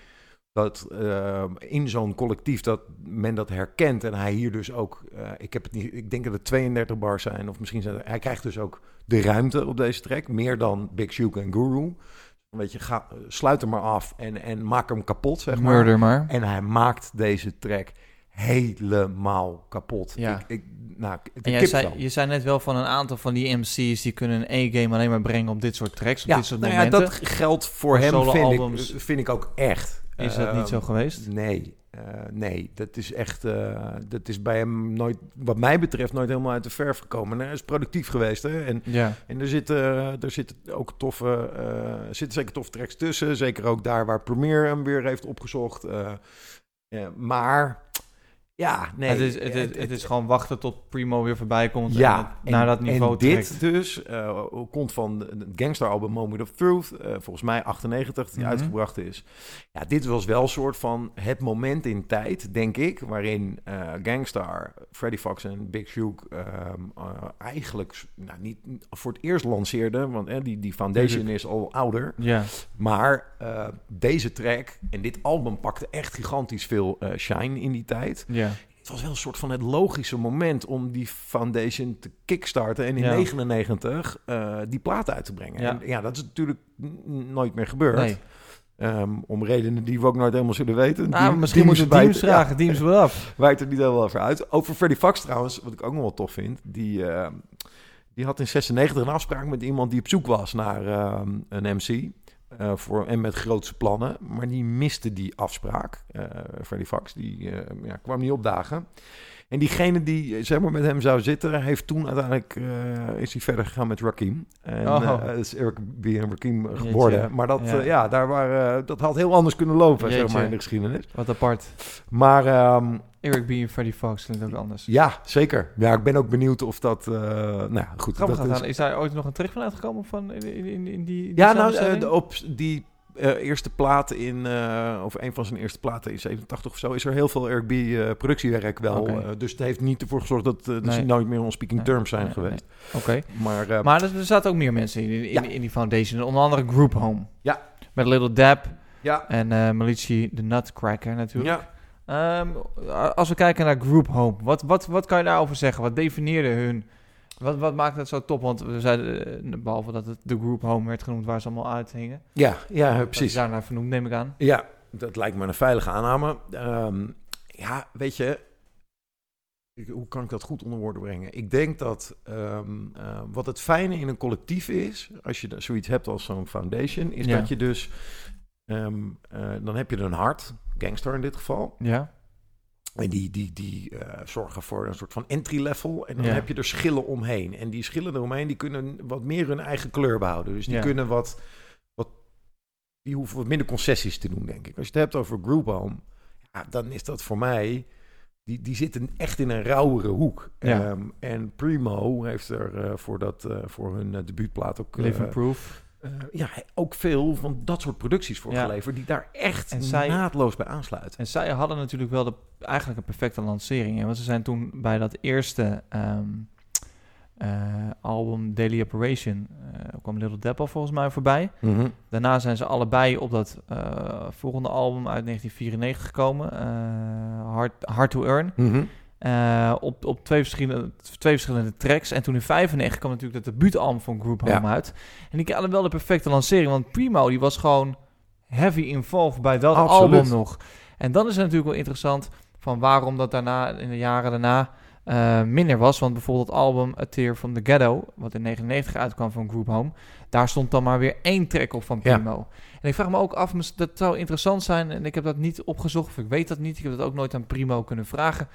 [SPEAKER 2] dat eh, in zo'n collectief dat men dat herkent en hij hier dus ook, eh, ik heb het niet, ik denk dat het 32 bars zijn of misschien zijn hij krijgt dus ook de ruimte op deze track, meer dan Big Shook en Guru. Weet je, ga, sluit hem maar af en, en maak hem kapot, zeg maar.
[SPEAKER 1] Murder maar.
[SPEAKER 2] En hij maakt deze track helemaal kapot.
[SPEAKER 1] Ja.
[SPEAKER 2] Ik, ik, nou,
[SPEAKER 1] En jij zei, je zei net wel van een aantal van die MC's die kunnen een E-game alleen maar brengen op dit soort tracks, op
[SPEAKER 2] Ja,
[SPEAKER 1] dit soort
[SPEAKER 2] nou ja,
[SPEAKER 1] momenten.
[SPEAKER 2] dat geldt voor hem,
[SPEAKER 1] Solo
[SPEAKER 2] vind ik,
[SPEAKER 1] albums.
[SPEAKER 2] vind ik ook echt.
[SPEAKER 1] Is dat niet
[SPEAKER 2] Ehm,
[SPEAKER 1] zo geweest?
[SPEAKER 2] Nee, eh, nee, dat is echt, eh, dat is bij hem nooit, wat mij betreft, nooit helemaal uit de verf gekomen. Hij is productief geweest, hè? En,
[SPEAKER 1] Ja.
[SPEAKER 2] en er zitten, er zitten ook toffe, eh, zitten zeker toffe tracks tussen. Zeker ook daar waar Premier hem weer heeft opgezocht. eh, maar ja, nee.
[SPEAKER 1] het, is, het, is- het is gewoon wachten tot Primo weer voorbij komt en
[SPEAKER 2] Ja,
[SPEAKER 1] het naar dat niveau
[SPEAKER 2] en dit
[SPEAKER 1] trekt.
[SPEAKER 2] dus eh, komt van het gangsteralbum Moment of Truth, eh, volgens mij 98, die
[SPEAKER 1] Mhm.
[SPEAKER 2] uitgebracht is. Ja, dit was wel een soort van het moment in tijd, denk ik, waarin eh Gangstar, Freddie Fox en Big Shook ehm, eh, eigenlijk nou, niet voor het eerst lanceerden, want eh, die, die foundation
[SPEAKER 1] Tuurlijk.
[SPEAKER 2] is al ouder.
[SPEAKER 1] Ja.
[SPEAKER 2] Maar deze track en dit album pakte echt gigantisch veel shine in die tijd.
[SPEAKER 1] Ja.
[SPEAKER 2] Het was wel een soort van het logische moment om die foundation te kickstarten en in
[SPEAKER 1] Ja.
[SPEAKER 2] 99 eh, die plaat uit te brengen.
[SPEAKER 1] Ja.
[SPEAKER 2] En ja, dat is natuurlijk nooit meer gebeurd.
[SPEAKER 1] Nee.
[SPEAKER 2] Ehm, om redenen die we ook nooit helemaal zullen weten.
[SPEAKER 1] Nou,
[SPEAKER 2] Die-
[SPEAKER 1] misschien moeten we Deems vragen. Deems wel af.
[SPEAKER 2] Wijt er niet helemaal over uit. Over Freddie Fox trouwens, wat ik ook nog wel tof vind. Die, ehm, die had in 96 een afspraak met iemand die op zoek was naar ehm, een MC. eh, voor, en met grootse plannen. Maar die miste die afspraak. Eh Freddie Fox, die eh, ja, kwam niet opdagen. En diegene die eh, zeg maar, met hem zou zitten, heeft toen uiteindelijk eh, is hij verder gegaan met Rakim. En
[SPEAKER 1] Oh.
[SPEAKER 2] eh, is Eric B. en Rakim geworden.
[SPEAKER 1] Jeetje.
[SPEAKER 2] Maar dat,
[SPEAKER 1] Ja.
[SPEAKER 2] daar waren, dat had heel anders kunnen lopen, zeg maar, in de geschiedenis.
[SPEAKER 1] Wat apart.
[SPEAKER 2] Maar ehm,
[SPEAKER 1] Eric B. en Freddie Fox klinkt ook anders.
[SPEAKER 2] ja, zeker. Ja, ik ben ook benieuwd of dat... nou goed. Dat
[SPEAKER 1] gedaan. Is daar ooit nog een terug van uitgekomen van in, in, in, in die, die
[SPEAKER 2] Ja, nou, op die eh, eerste plaat in... eh, of een van zijn eerste platen in 87 of zo... is er heel veel B. eh, productiewerk wel. Dus het heeft niet ervoor gezorgd dat, dat
[SPEAKER 1] Nee.
[SPEAKER 2] ze nooit meer on speaking
[SPEAKER 1] Nee,
[SPEAKER 2] terms zijn
[SPEAKER 1] nee,
[SPEAKER 2] geweest.
[SPEAKER 1] Oké.
[SPEAKER 2] Maar,
[SPEAKER 1] Maar er, zaten ook meer mensen in, in,
[SPEAKER 2] Ja.
[SPEAKER 1] in die foundation. Onder andere Group Home.
[SPEAKER 2] Ja.
[SPEAKER 1] Met Little Dab.
[SPEAKER 2] Ja.
[SPEAKER 1] En eh Malici de Nutcracker natuurlijk.
[SPEAKER 2] Ja.
[SPEAKER 1] Ehm, als we kijken naar Group Home. Wat, wat, wat kan je daarover zeggen? Wat definieerde hun... Wat, wat maakt het zo top? Want we zeiden, eh, behalve dat het de Group Home werd genoemd waar ze allemaal uithingen.
[SPEAKER 2] Ja, ja, precies.
[SPEAKER 1] daarnaar vernoemd, neem ik aan.
[SPEAKER 2] Ja, dat lijkt me een veilige aanname. Ehm, ja, weet je, ik- hoe kan ik dat goed onder woorden brengen? Ik denk dat ehm, eh, wat het fijne in een collectief is, als je zoiets hebt als zo'n foundation, is
[SPEAKER 1] Ja.
[SPEAKER 2] dat je dus, ehm, eh, dan heb je een hart, gangster in dit geval.
[SPEAKER 1] Ja.
[SPEAKER 2] En die, die, die eh, zorgen voor een soort van entry level. En dan
[SPEAKER 1] Ja.
[SPEAKER 2] heb je er schillen omheen. En die schillen eromheen, die kunnen wat meer hun eigen kleur behouden. Dus die
[SPEAKER 1] Ja.
[SPEAKER 2] kunnen wat, wat die hoeven wat minder concessies te doen, denk ik. Als je het hebt over Group Home, ja, dan is dat voor mij... Die, die zitten echt in een rauwere hoek.
[SPEAKER 1] Ja.
[SPEAKER 2] Ehm, en Primo heeft er eh, voor, dat, eh, voor hun debuutplaat ook...
[SPEAKER 1] Living Proof.
[SPEAKER 2] Eh, ja, ook veel van dat soort producties voor
[SPEAKER 1] Ja.
[SPEAKER 2] geleverd... die daar echt
[SPEAKER 1] En zij-
[SPEAKER 2] naadloos bij aansluiten.
[SPEAKER 1] En zij hadden natuurlijk wel de, eigenlijk een perfecte lancering. Hè? Want ze zijn toen bij dat eerste ehm, eh, album Daily Operation... eh, kwam Little Depp al volgens mij voorbij.
[SPEAKER 2] Mhm.
[SPEAKER 1] Daarna zijn ze allebei op dat volgende album uit 1994 gekomen. Hard, Hard to Earn.
[SPEAKER 2] Mhm.
[SPEAKER 1] Eh, op, op twee, verschillende, twee verschillende tracks. En toen in 95 kwam natuurlijk dat debuutalbum van Group Home
[SPEAKER 2] Ja.
[SPEAKER 1] uit. En die hadden wel de perfecte lancering. Want Primo die was gewoon heavy involved bij dat
[SPEAKER 2] Absoluut.
[SPEAKER 1] album nog. En dan is het natuurlijk wel interessant van waarom dat daarna, in de jaren daarna, eh, minder was. Want bijvoorbeeld het album A Tear from the Ghetto, wat in 99 uitkwam van Group Home, daar stond dan maar weer één track op van
[SPEAKER 2] Ja.
[SPEAKER 1] Primo. En ik vraag me ook af, dat zou interessant zijn, en ik heb dat niet opgezocht, of ik weet dat niet, ik heb dat ook nooit aan Primo kunnen vragen.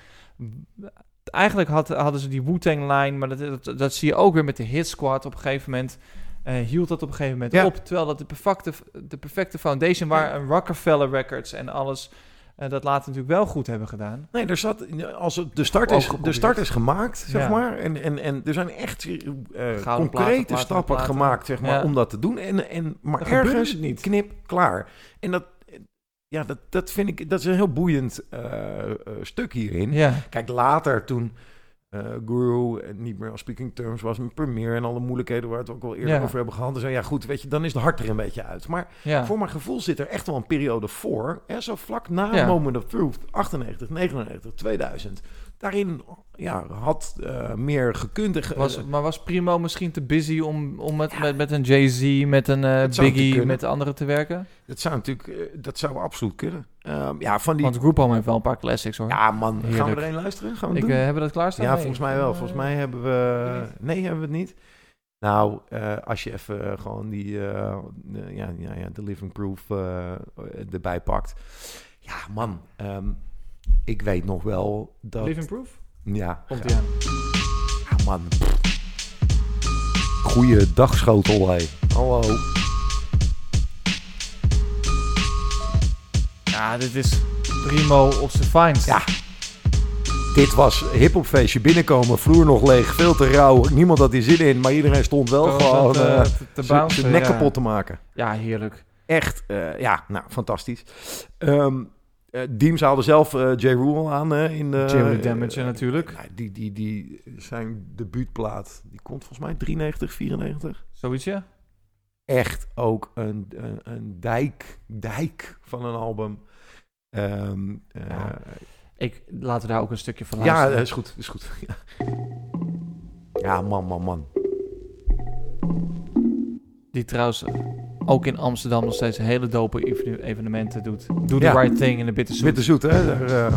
[SPEAKER 1] Eigenlijk had, hadden ze die Wu-Tang-line, maar dat, dat, dat zie je ook weer met de Hit Squad op een gegeven moment. eh, hield dat op een gegeven moment
[SPEAKER 2] Ja.
[SPEAKER 1] op. Terwijl dat de perfecte, de perfecte foundation waar een Rockefeller Records en alles eh, dat later natuurlijk wel goed hebben gedaan.
[SPEAKER 2] Nee, er zat, als het, de, start is, de start is gemaakt, zeg
[SPEAKER 1] Ja.
[SPEAKER 2] maar. En, en, en er zijn echt
[SPEAKER 1] platen,
[SPEAKER 2] concrete
[SPEAKER 1] platen,
[SPEAKER 2] stappen
[SPEAKER 1] platen.
[SPEAKER 2] gemaakt, zeg maar, om dat te doen. En, en, maar ergens
[SPEAKER 1] het niet.
[SPEAKER 2] knip, klaar. En dat, ja, dat, dat vind ik, dat is een heel boeiend eh, eh, stuk hierin.
[SPEAKER 1] Ja.
[SPEAKER 2] Kijk, later toen eh Guru niet meer als speaking terms was met Premiere en alle moeilijkheden waar we het ook al eerder
[SPEAKER 1] Ja.
[SPEAKER 2] over hebben gehad. Dus ja, goed, weet je, dan is de hart er een beetje uit. Maar
[SPEAKER 1] Ja.
[SPEAKER 2] voor mijn gevoel zit er echt wel een periode voor, hè, zo vlak na
[SPEAKER 1] Ja.
[SPEAKER 2] Moment of Truth, 98, 99, 2000. Daarin ja, had eh, meer gekund. en ge-
[SPEAKER 1] Was, maar was Primo misschien te busy om, om met, met, met een Jay-Z, met een eh, Biggie, met de anderen te werken?
[SPEAKER 2] Dat zou natuurlijk, eh, dat zou absoluut kunnen. Ehm, ja, van die...
[SPEAKER 1] Want Group Home heeft wel een paar classics hoor.
[SPEAKER 2] Ja, man. Gaan we er een luisteren? Gaan we
[SPEAKER 1] Ik,
[SPEAKER 2] doen?
[SPEAKER 1] eh, hebben we dat klaarstaan?
[SPEAKER 2] Ja,
[SPEAKER 1] Nee.
[SPEAKER 2] volgens mij wel. Volgens mij hebben we... Nee, hebben we het niet. Nou, eh, als je even eh, gewoon die... eh, ja, ja, ja, de Living Proof eh, erbij pakt. Ja, man. ehm, ik weet nog wel dat...
[SPEAKER 1] Living Proof?
[SPEAKER 2] Ja.
[SPEAKER 1] Komt
[SPEAKER 2] ja. Ja, man. Goeie dagschotel, hé. Hallo.
[SPEAKER 1] Ja, dit is Primo op zijn finest.
[SPEAKER 2] Ja. Dit was hiphopfeestje binnenkomen, vloer nog leeg, veel te rauw. Niemand had die zin in, maar iedereen stond wel
[SPEAKER 1] Gewoon
[SPEAKER 2] gewoon
[SPEAKER 1] te-
[SPEAKER 2] eh,
[SPEAKER 1] te- te
[SPEAKER 2] zijn- nek kapot te maken.
[SPEAKER 1] Ja, heerlijk.
[SPEAKER 2] Echt, eh, ja, nou, fantastisch. Ehm eh, Diems haalde zelf eh J. Rule aan eh, in de...
[SPEAKER 1] Jerry Damage natuurlijk.
[SPEAKER 2] die, die, die, zijn debuutplaat, die komt volgens mij 93, 94.
[SPEAKER 1] Zoiets, ja?
[SPEAKER 2] Echt ook een, een, een dijk, dijk van een album. Ehm, eh,
[SPEAKER 1] Ja, Ik, laten we daar ook een stukje van
[SPEAKER 2] ja,
[SPEAKER 1] luisteren.
[SPEAKER 2] dat is goed, is goed. Ja. ja, man, man, man.
[SPEAKER 1] Die trouwens ook in Amsterdam nog steeds hele dope even- evenementen doet. Do the
[SPEAKER 2] Ja.
[SPEAKER 1] right thing in de Bitterzoet.
[SPEAKER 2] Bitterzoet, hè? Daar eh,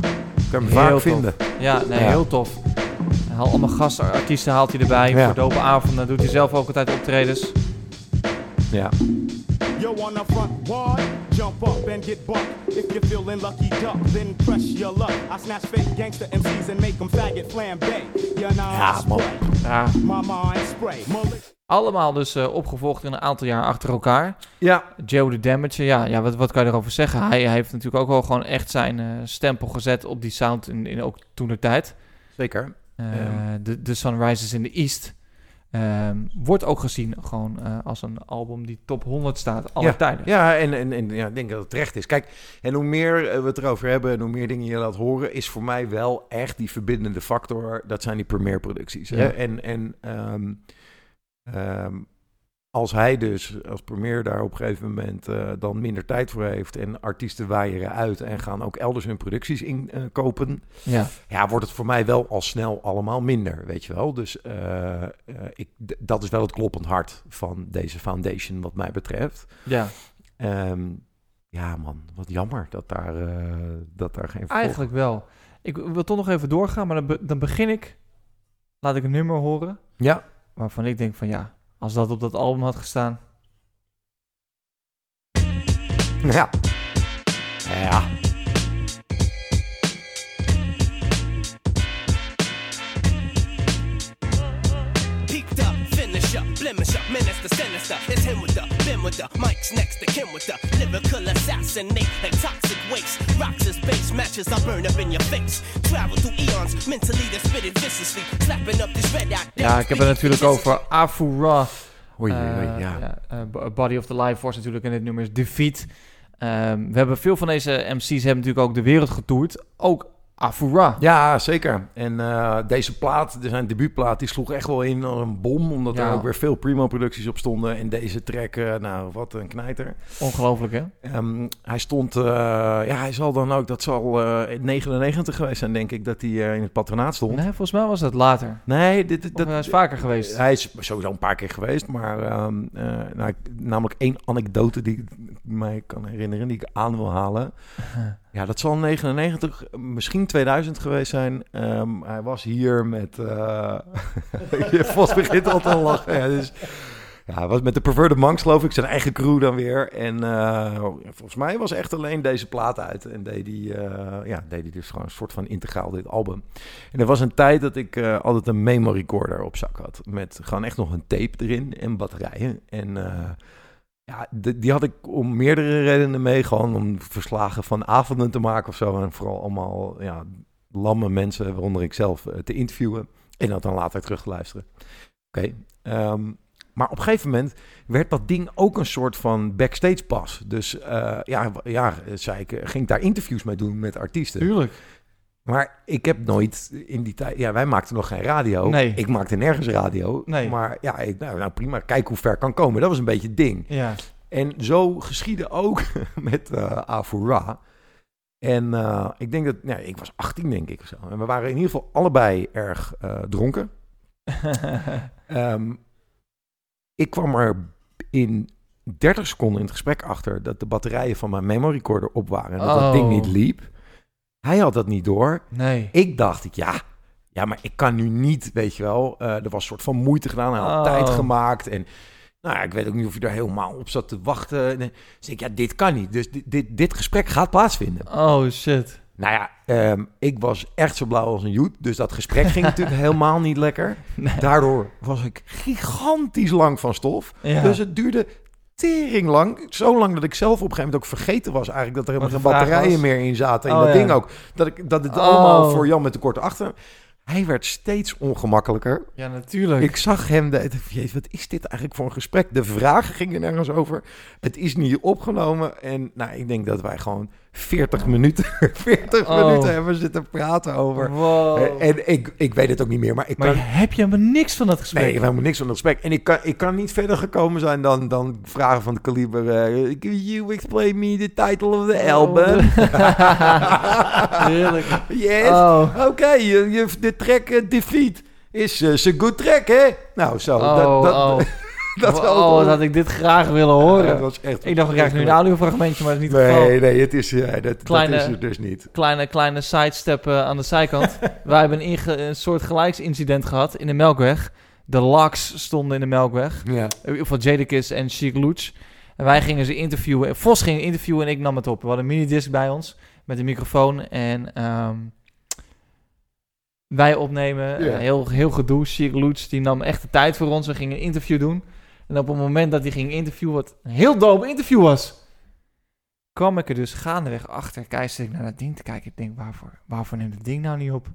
[SPEAKER 2] kan je vaak
[SPEAKER 1] Heel
[SPEAKER 2] vinden.
[SPEAKER 1] tof. Ja, nee,
[SPEAKER 2] Ja.
[SPEAKER 1] heel tof. Hij haalt allemaal gastartiesten haalt hij erbij.
[SPEAKER 2] Ja.
[SPEAKER 1] Voor dope avonden doet hij zelf ook altijd optredens.
[SPEAKER 2] Ja.
[SPEAKER 29] Yo, on the front wall, jump up and get bucked. If you're feeling lucky duck, then press your luck. I snatch fake gangster MCs and make them faggot flambe. You know,
[SPEAKER 1] Ja, man. Ja.
[SPEAKER 29] my mind spray.
[SPEAKER 1] Allemaal dus eh, opgevolgd in een aantal jaar achter elkaar.
[SPEAKER 2] Ja.
[SPEAKER 1] Joe the Damage, ja, ja wat, wat kan je erover zeggen? Hij, hij heeft natuurlijk ook wel gewoon echt zijn eh, stempel gezet op die sound in, in ook toen de tijd.
[SPEAKER 2] Zeker.
[SPEAKER 1] Eh, de, de Sunrises in the East. ehm, wordt ook gezien gewoon als een album die top 100 staat, alle
[SPEAKER 2] ja.
[SPEAKER 1] tijden.
[SPEAKER 2] Ja, en, en, en ja, ik denk dat het terecht is. Kijk, en hoe meer we het erover hebben en hoe meer dingen je laat horen, is voor mij wel echt die verbindende factor. Dat zijn die premiere producties. Hè?
[SPEAKER 1] Ja.
[SPEAKER 2] En, en ehm, ehm, als hij dus als premier daar op een gegeven moment eh, dan minder tijd voor heeft en artiesten waaieren uit en gaan ook elders hun producties inkopen,
[SPEAKER 1] Ja.
[SPEAKER 2] ja, wordt het voor mij wel al snel allemaal minder, weet je wel. Dus eh, eh, ik, dat is wel het kloppend hart van deze foundation wat mij betreft.
[SPEAKER 1] Ja.
[SPEAKER 2] Ehm, ja, man, wat jammer dat daar, eh, dat daar geen
[SPEAKER 1] Eigenlijk wel. Ik wil toch nog even doorgaan, maar dan, be- dan begin ik. Laat ik een nummer horen.
[SPEAKER 2] Ja.
[SPEAKER 1] Waarvan ik denk van ja, als dat op dat album had gestaan.
[SPEAKER 2] Ja. Ja.
[SPEAKER 23] The sinister, it's him with the, Ben with the, Mike's next to Kim with the lyrical assassinate like toxic waste. Rocks as base matches, I burn up in your face. Travel through eons, mentally they spit it viciously, slapping up this red eye.
[SPEAKER 1] Ja, ik heb het natuurlijk over Afura.
[SPEAKER 2] Oei, oei,
[SPEAKER 1] Eh,
[SPEAKER 2] ja.
[SPEAKER 1] B- Body of the Life Force natuurlijk en dit nummer is Defeat. Ehm, we hebben veel van deze MC's hebben natuurlijk ook de wereld getoerd. Ook Afura.
[SPEAKER 2] Ja, zeker. En eh, deze plaat, zijn debuutplaat, die sloeg echt wel in als een bom. Omdat
[SPEAKER 1] Ja.
[SPEAKER 2] er ook weer veel primo-producties op stonden. En deze track, eh, nou, wat een knijter.
[SPEAKER 1] Ongelooflijk, hè?
[SPEAKER 2] Ehm, hij stond, eh, ja, hij zal dan ook, dat zal eh, in 99 geweest zijn, denk ik, dat hij in het patronaat stond.
[SPEAKER 1] Nee, volgens mij was dat later.
[SPEAKER 2] Nee, dit,
[SPEAKER 1] hij is vaker geweest.
[SPEAKER 2] Hij is sowieso een paar keer geweest, maar ehm, eh, nou, namelijk één anekdote die ik mij kan herinneren, die ik aan wil halen. Ja, dat zal 99, misschien 2000 geweest zijn. Ehm, hij was hier met... eh je Vos begint al te lachen. Ja, dus, ja, was met de Perverted Monks, geloof ik, zijn eigen crew dan weer. En eh, volgens mij was echt alleen deze plaat uit. En deed hij, eh, ja, deed hij dus gewoon een soort van integraal dit album. En er was een tijd dat ik eh, altijd een memo recorder op zak had. Met gewoon echt nog een tape erin en batterijen. En eh, ja, die had ik om meerdere redenen mee. Gewoon om verslagen van avonden te maken of zo. En vooral allemaal ja, lamme mensen, waaronder ik zelf, eh, te interviewen. En dat dan later terug te luisteren. Oké. ehm, maar op een gegeven moment werd dat ding ook een soort van backstage pas. Dus eh, ja, ja, zei ik, eh, ging ik daar interviews mee doen met artiesten.
[SPEAKER 1] Tuurlijk.
[SPEAKER 2] Maar ik heb nooit in die tijd... Ja, wij maakten nog geen radio.
[SPEAKER 1] Nee.
[SPEAKER 2] Ik maakte nergens radio.
[SPEAKER 1] Nee.
[SPEAKER 2] Maar ja, ik, nou, nou prima. Kijk hoe ver kan komen. Dat was een beetje het ding.
[SPEAKER 1] Ja.
[SPEAKER 2] En zo geschiedde ook met Afura. En eh, ik denk dat... Nou, ik was 18 denk ik of zo. En we waren in ieder geval allebei erg eh, dronken. Ehm, ik kwam er in 30 seconden in het gesprek achter... dat de batterijen van mijn memory recorder op waren. En dat dat
[SPEAKER 1] Oh.
[SPEAKER 2] ding niet liep. Hij had dat niet door.
[SPEAKER 1] Nee.
[SPEAKER 2] Ik dacht, ik, ja, ja, maar ik kan nu niet, weet je wel. eh, er was een soort van moeite gedaan. Hij had
[SPEAKER 1] Oh.
[SPEAKER 2] tijd gemaakt. En nou ja, ik weet ook niet of je daar helemaal op zat te wachten. En, dus ik, ja, dit kan niet. Dus dit, dit, dit gesprek gaat plaatsvinden.
[SPEAKER 1] Oh, shit.
[SPEAKER 2] Nou ja, ehm, ik was echt zo blauw als een joet. Dus dat gesprek ging natuurlijk helemaal niet lekker. Daardoor was ik gigantisch lang van stof.
[SPEAKER 1] Ja.
[SPEAKER 2] Dus het duurde tering lang. Zo lang dat ik zelf op een gegeven moment ook vergeten was eigenlijk dat er helemaal geen batterijen
[SPEAKER 1] was?
[SPEAKER 2] meer in zaten. In
[SPEAKER 1] Oh,
[SPEAKER 2] dat
[SPEAKER 1] ja.
[SPEAKER 2] ding ook. Dat, ik, dat het
[SPEAKER 1] Oh.
[SPEAKER 2] allemaal voor Jan met de korte achter. Hij werd steeds ongemakkelijker.
[SPEAKER 1] Ja, natuurlijk.
[SPEAKER 2] Ik zag hem, de, jezus, wat is dit eigenlijk voor een gesprek? De vragen gingen nergens over. Het is niet opgenomen. En nou, ik denk dat wij gewoon 40 minuten, 40
[SPEAKER 1] Oh.
[SPEAKER 2] minuten hebben zitten praten over.
[SPEAKER 1] Wow.
[SPEAKER 2] Eh, En ik, ik weet het ook niet meer, maar ik
[SPEAKER 1] Maar
[SPEAKER 2] kan...
[SPEAKER 1] heb je helemaal niks van dat gesprek?
[SPEAKER 2] Nee, ik heb helemaal niks van dat gesprek. En ik kan, ik kan niet verder gekomen zijn dan, dan vragen van de kaliber... eh, Can you explain me the title of the album?
[SPEAKER 1] Heerlijk.
[SPEAKER 2] Yes.
[SPEAKER 1] Oh.
[SPEAKER 2] Oké, je, je, de track eh, Defeat is een good track, hè? Nou, zo.
[SPEAKER 1] Oh,
[SPEAKER 2] dat, dat,
[SPEAKER 1] oh.
[SPEAKER 2] dat
[SPEAKER 1] oh, had ik dit graag willen horen.
[SPEAKER 2] Ja, dat was echt
[SPEAKER 1] ik dacht, ik krijg nu een audiofragmentje, maar dat is niet het
[SPEAKER 2] Nee,
[SPEAKER 1] geval.
[SPEAKER 2] nee, het is, ja, dat,
[SPEAKER 1] kleine,
[SPEAKER 2] dat is het dus niet.
[SPEAKER 1] Kleine, kleine sidestep eh, aan de zijkant. Wij hebben een, een soort gelijksincident gehad in de Melkweg. De Laks stonden in de Melkweg.
[SPEAKER 2] Ja.
[SPEAKER 1] Eh, Van Jadakiss en Chic Luch. En wij gingen ze interviewen. Vos ging interviewen en ik nam het op. We hadden een minidisc bij ons met een microfoon. En ehm, wij opnemen. Eh, heel, heel gedoe. Chic Luch die nam echt de tijd voor ons. We gingen een interview doen. En op het moment dat hij ging interviewen, wat een heel dope interview was, kwam ik er dus gaandeweg achter. Kijk, zit ik naar dat ding te kijken. Ik denk, waarvoor, waarvoor neemt het ding nou niet op?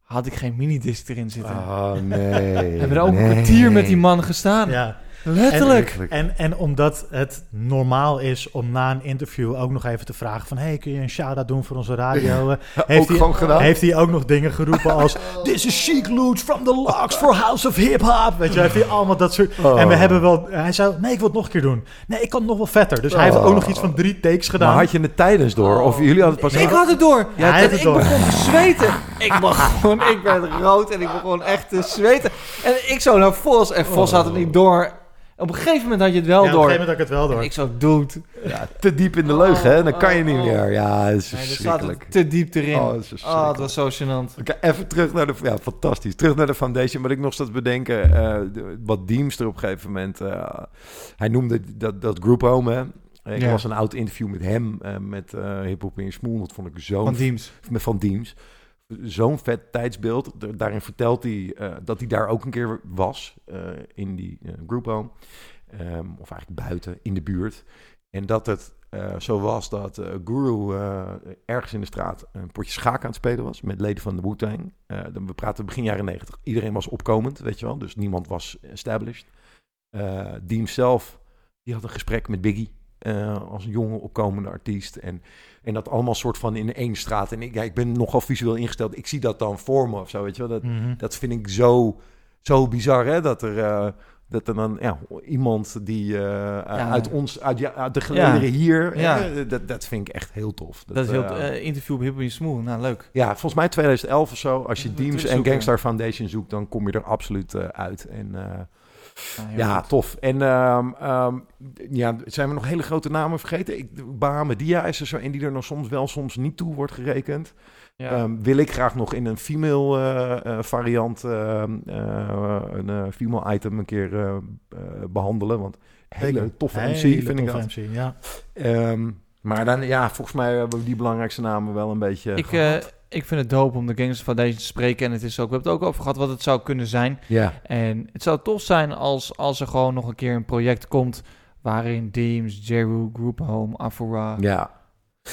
[SPEAKER 1] Had ik geen minidisc erin zitten.
[SPEAKER 2] Oh, nee.
[SPEAKER 1] Hebben we er ook een kwartier met die man gestaan.
[SPEAKER 3] Ja.
[SPEAKER 1] Letterlijk.
[SPEAKER 3] En, en, en omdat het normaal is om na een interview ook nog even te vragen van... hey, kun je een shout-out doen voor onze radio? Eh, heeft,
[SPEAKER 2] Ook
[SPEAKER 3] hij,
[SPEAKER 2] gewoon gedaan?
[SPEAKER 3] heeft hij ook nog dingen geroepen als... This is Chic Luch from the Locks for House of Hip Hop. Weet je, heeft hij allemaal dat soort...
[SPEAKER 2] Oh.
[SPEAKER 3] En we hebben wel... Hij zei, nee, ik wil het nog een keer doen. Nee, ik kan het nog wel vetter. Dus hij heeft ook nog iets van drie takes gedaan.
[SPEAKER 2] Maar had je het tijdens door? Of jullie hadden het pas...
[SPEAKER 1] Ik had het door.
[SPEAKER 3] Ja, had het
[SPEAKER 1] ik
[SPEAKER 3] door.
[SPEAKER 1] begon te zweten. Ik begon, ik werd rood en ik begon echt te zweten. En ik zo naar Vos en Vos had het niet door. Op een gegeven moment had je het wel
[SPEAKER 3] Ja, op
[SPEAKER 1] door.
[SPEAKER 3] een gegeven moment had ik het wel door.
[SPEAKER 1] En ik zo, dood.
[SPEAKER 2] Ja, te diep in de leugen, hè? Dan kan je niet meer. Ja, dat is
[SPEAKER 1] Nee,
[SPEAKER 2] verschrikkelijk.
[SPEAKER 1] het te diep erin.
[SPEAKER 2] Oh, dat
[SPEAKER 1] Oh, het was zo gênant.
[SPEAKER 2] Oké, even terug naar de... Ja, fantastisch. Terug naar de foundation. Wat ik nog zat te bedenken... eh, de- wat Deemster op een gegeven moment... eh, hij noemde dat, dat group home, hè? Ik
[SPEAKER 1] Ja.
[SPEAKER 2] was een oud interview met hem, eh, met eh Hip Hop in je Smoel. Dat vond ik zo...
[SPEAKER 1] Van Diems.
[SPEAKER 2] Met Van Diems. Zo'n vet tijdsbeeld. Da- Daarin vertelt hij eh, dat hij daar ook een keer was, eh, in die eh, group home. Ehm, of eigenlijk buiten, in de buurt. En dat het zo was dat Guru ergens in de straat een potje schaak aan het spelen was met leden van de Wu-Tang. We praten begin jaren negentig. Iedereen was opkomend, weet je wel. Dus niemand was established. Deem zelf, die had een gesprek met Biggie als een jonge opkomende artiest. En, en dat allemaal soort van in één straat. En ik, ja, ik ben nogal visueel ingesteld. Ik zie dat dan voor me of zo, weet je wel. Dat,
[SPEAKER 3] Mhm.
[SPEAKER 2] dat vind ik zo, zo bizar, hè. Dat er, eh, dat er dan ja, iemand die eh, uit ons, uit, ja, uit de gelederen
[SPEAKER 1] Ja.
[SPEAKER 2] hier...
[SPEAKER 1] Ja.
[SPEAKER 2] hè, dat, dat vind ik echt heel tof.
[SPEAKER 1] Dat is heel
[SPEAKER 2] eh,
[SPEAKER 1] interview op Hip Hop Smooth. Nou, leuk.
[SPEAKER 2] ja, volgens mij 2011 of zo. Als je Deems en. Gangstar Foundation zoekt, dan kom je er absoluut uit. En ja,
[SPEAKER 1] goed.
[SPEAKER 2] tof. En ehm, ehm, ja, zijn we nog hele grote namen vergeten? Ik, Bahamedia is er zo een die er nog soms wel, soms niet toe wordt gerekend.
[SPEAKER 1] Ja.
[SPEAKER 2] Ehm, wil ik graag nog in een female eh, eh, variant ehm, eh, een eh, female item een keer eh, eh, behandelen. Want hele toffe
[SPEAKER 3] Hele
[SPEAKER 2] MC vind ik
[SPEAKER 3] toffe
[SPEAKER 2] dat.
[SPEAKER 3] MC, ja.
[SPEAKER 2] Ehm, maar dan, ja, volgens mij hebben we die belangrijkste namen wel een beetje
[SPEAKER 1] Ik,
[SPEAKER 2] gehad.
[SPEAKER 1] eh, ik vind het dope om de Gangster Foundation te spreken. En het is ook, we hebben het ook over gehad wat het zou kunnen zijn.
[SPEAKER 2] Ja.
[SPEAKER 1] En het zou tof zijn als, als er gewoon nog een keer een project komt... waarin Deems, Jeru, Group Home, Afura...
[SPEAKER 2] Ja.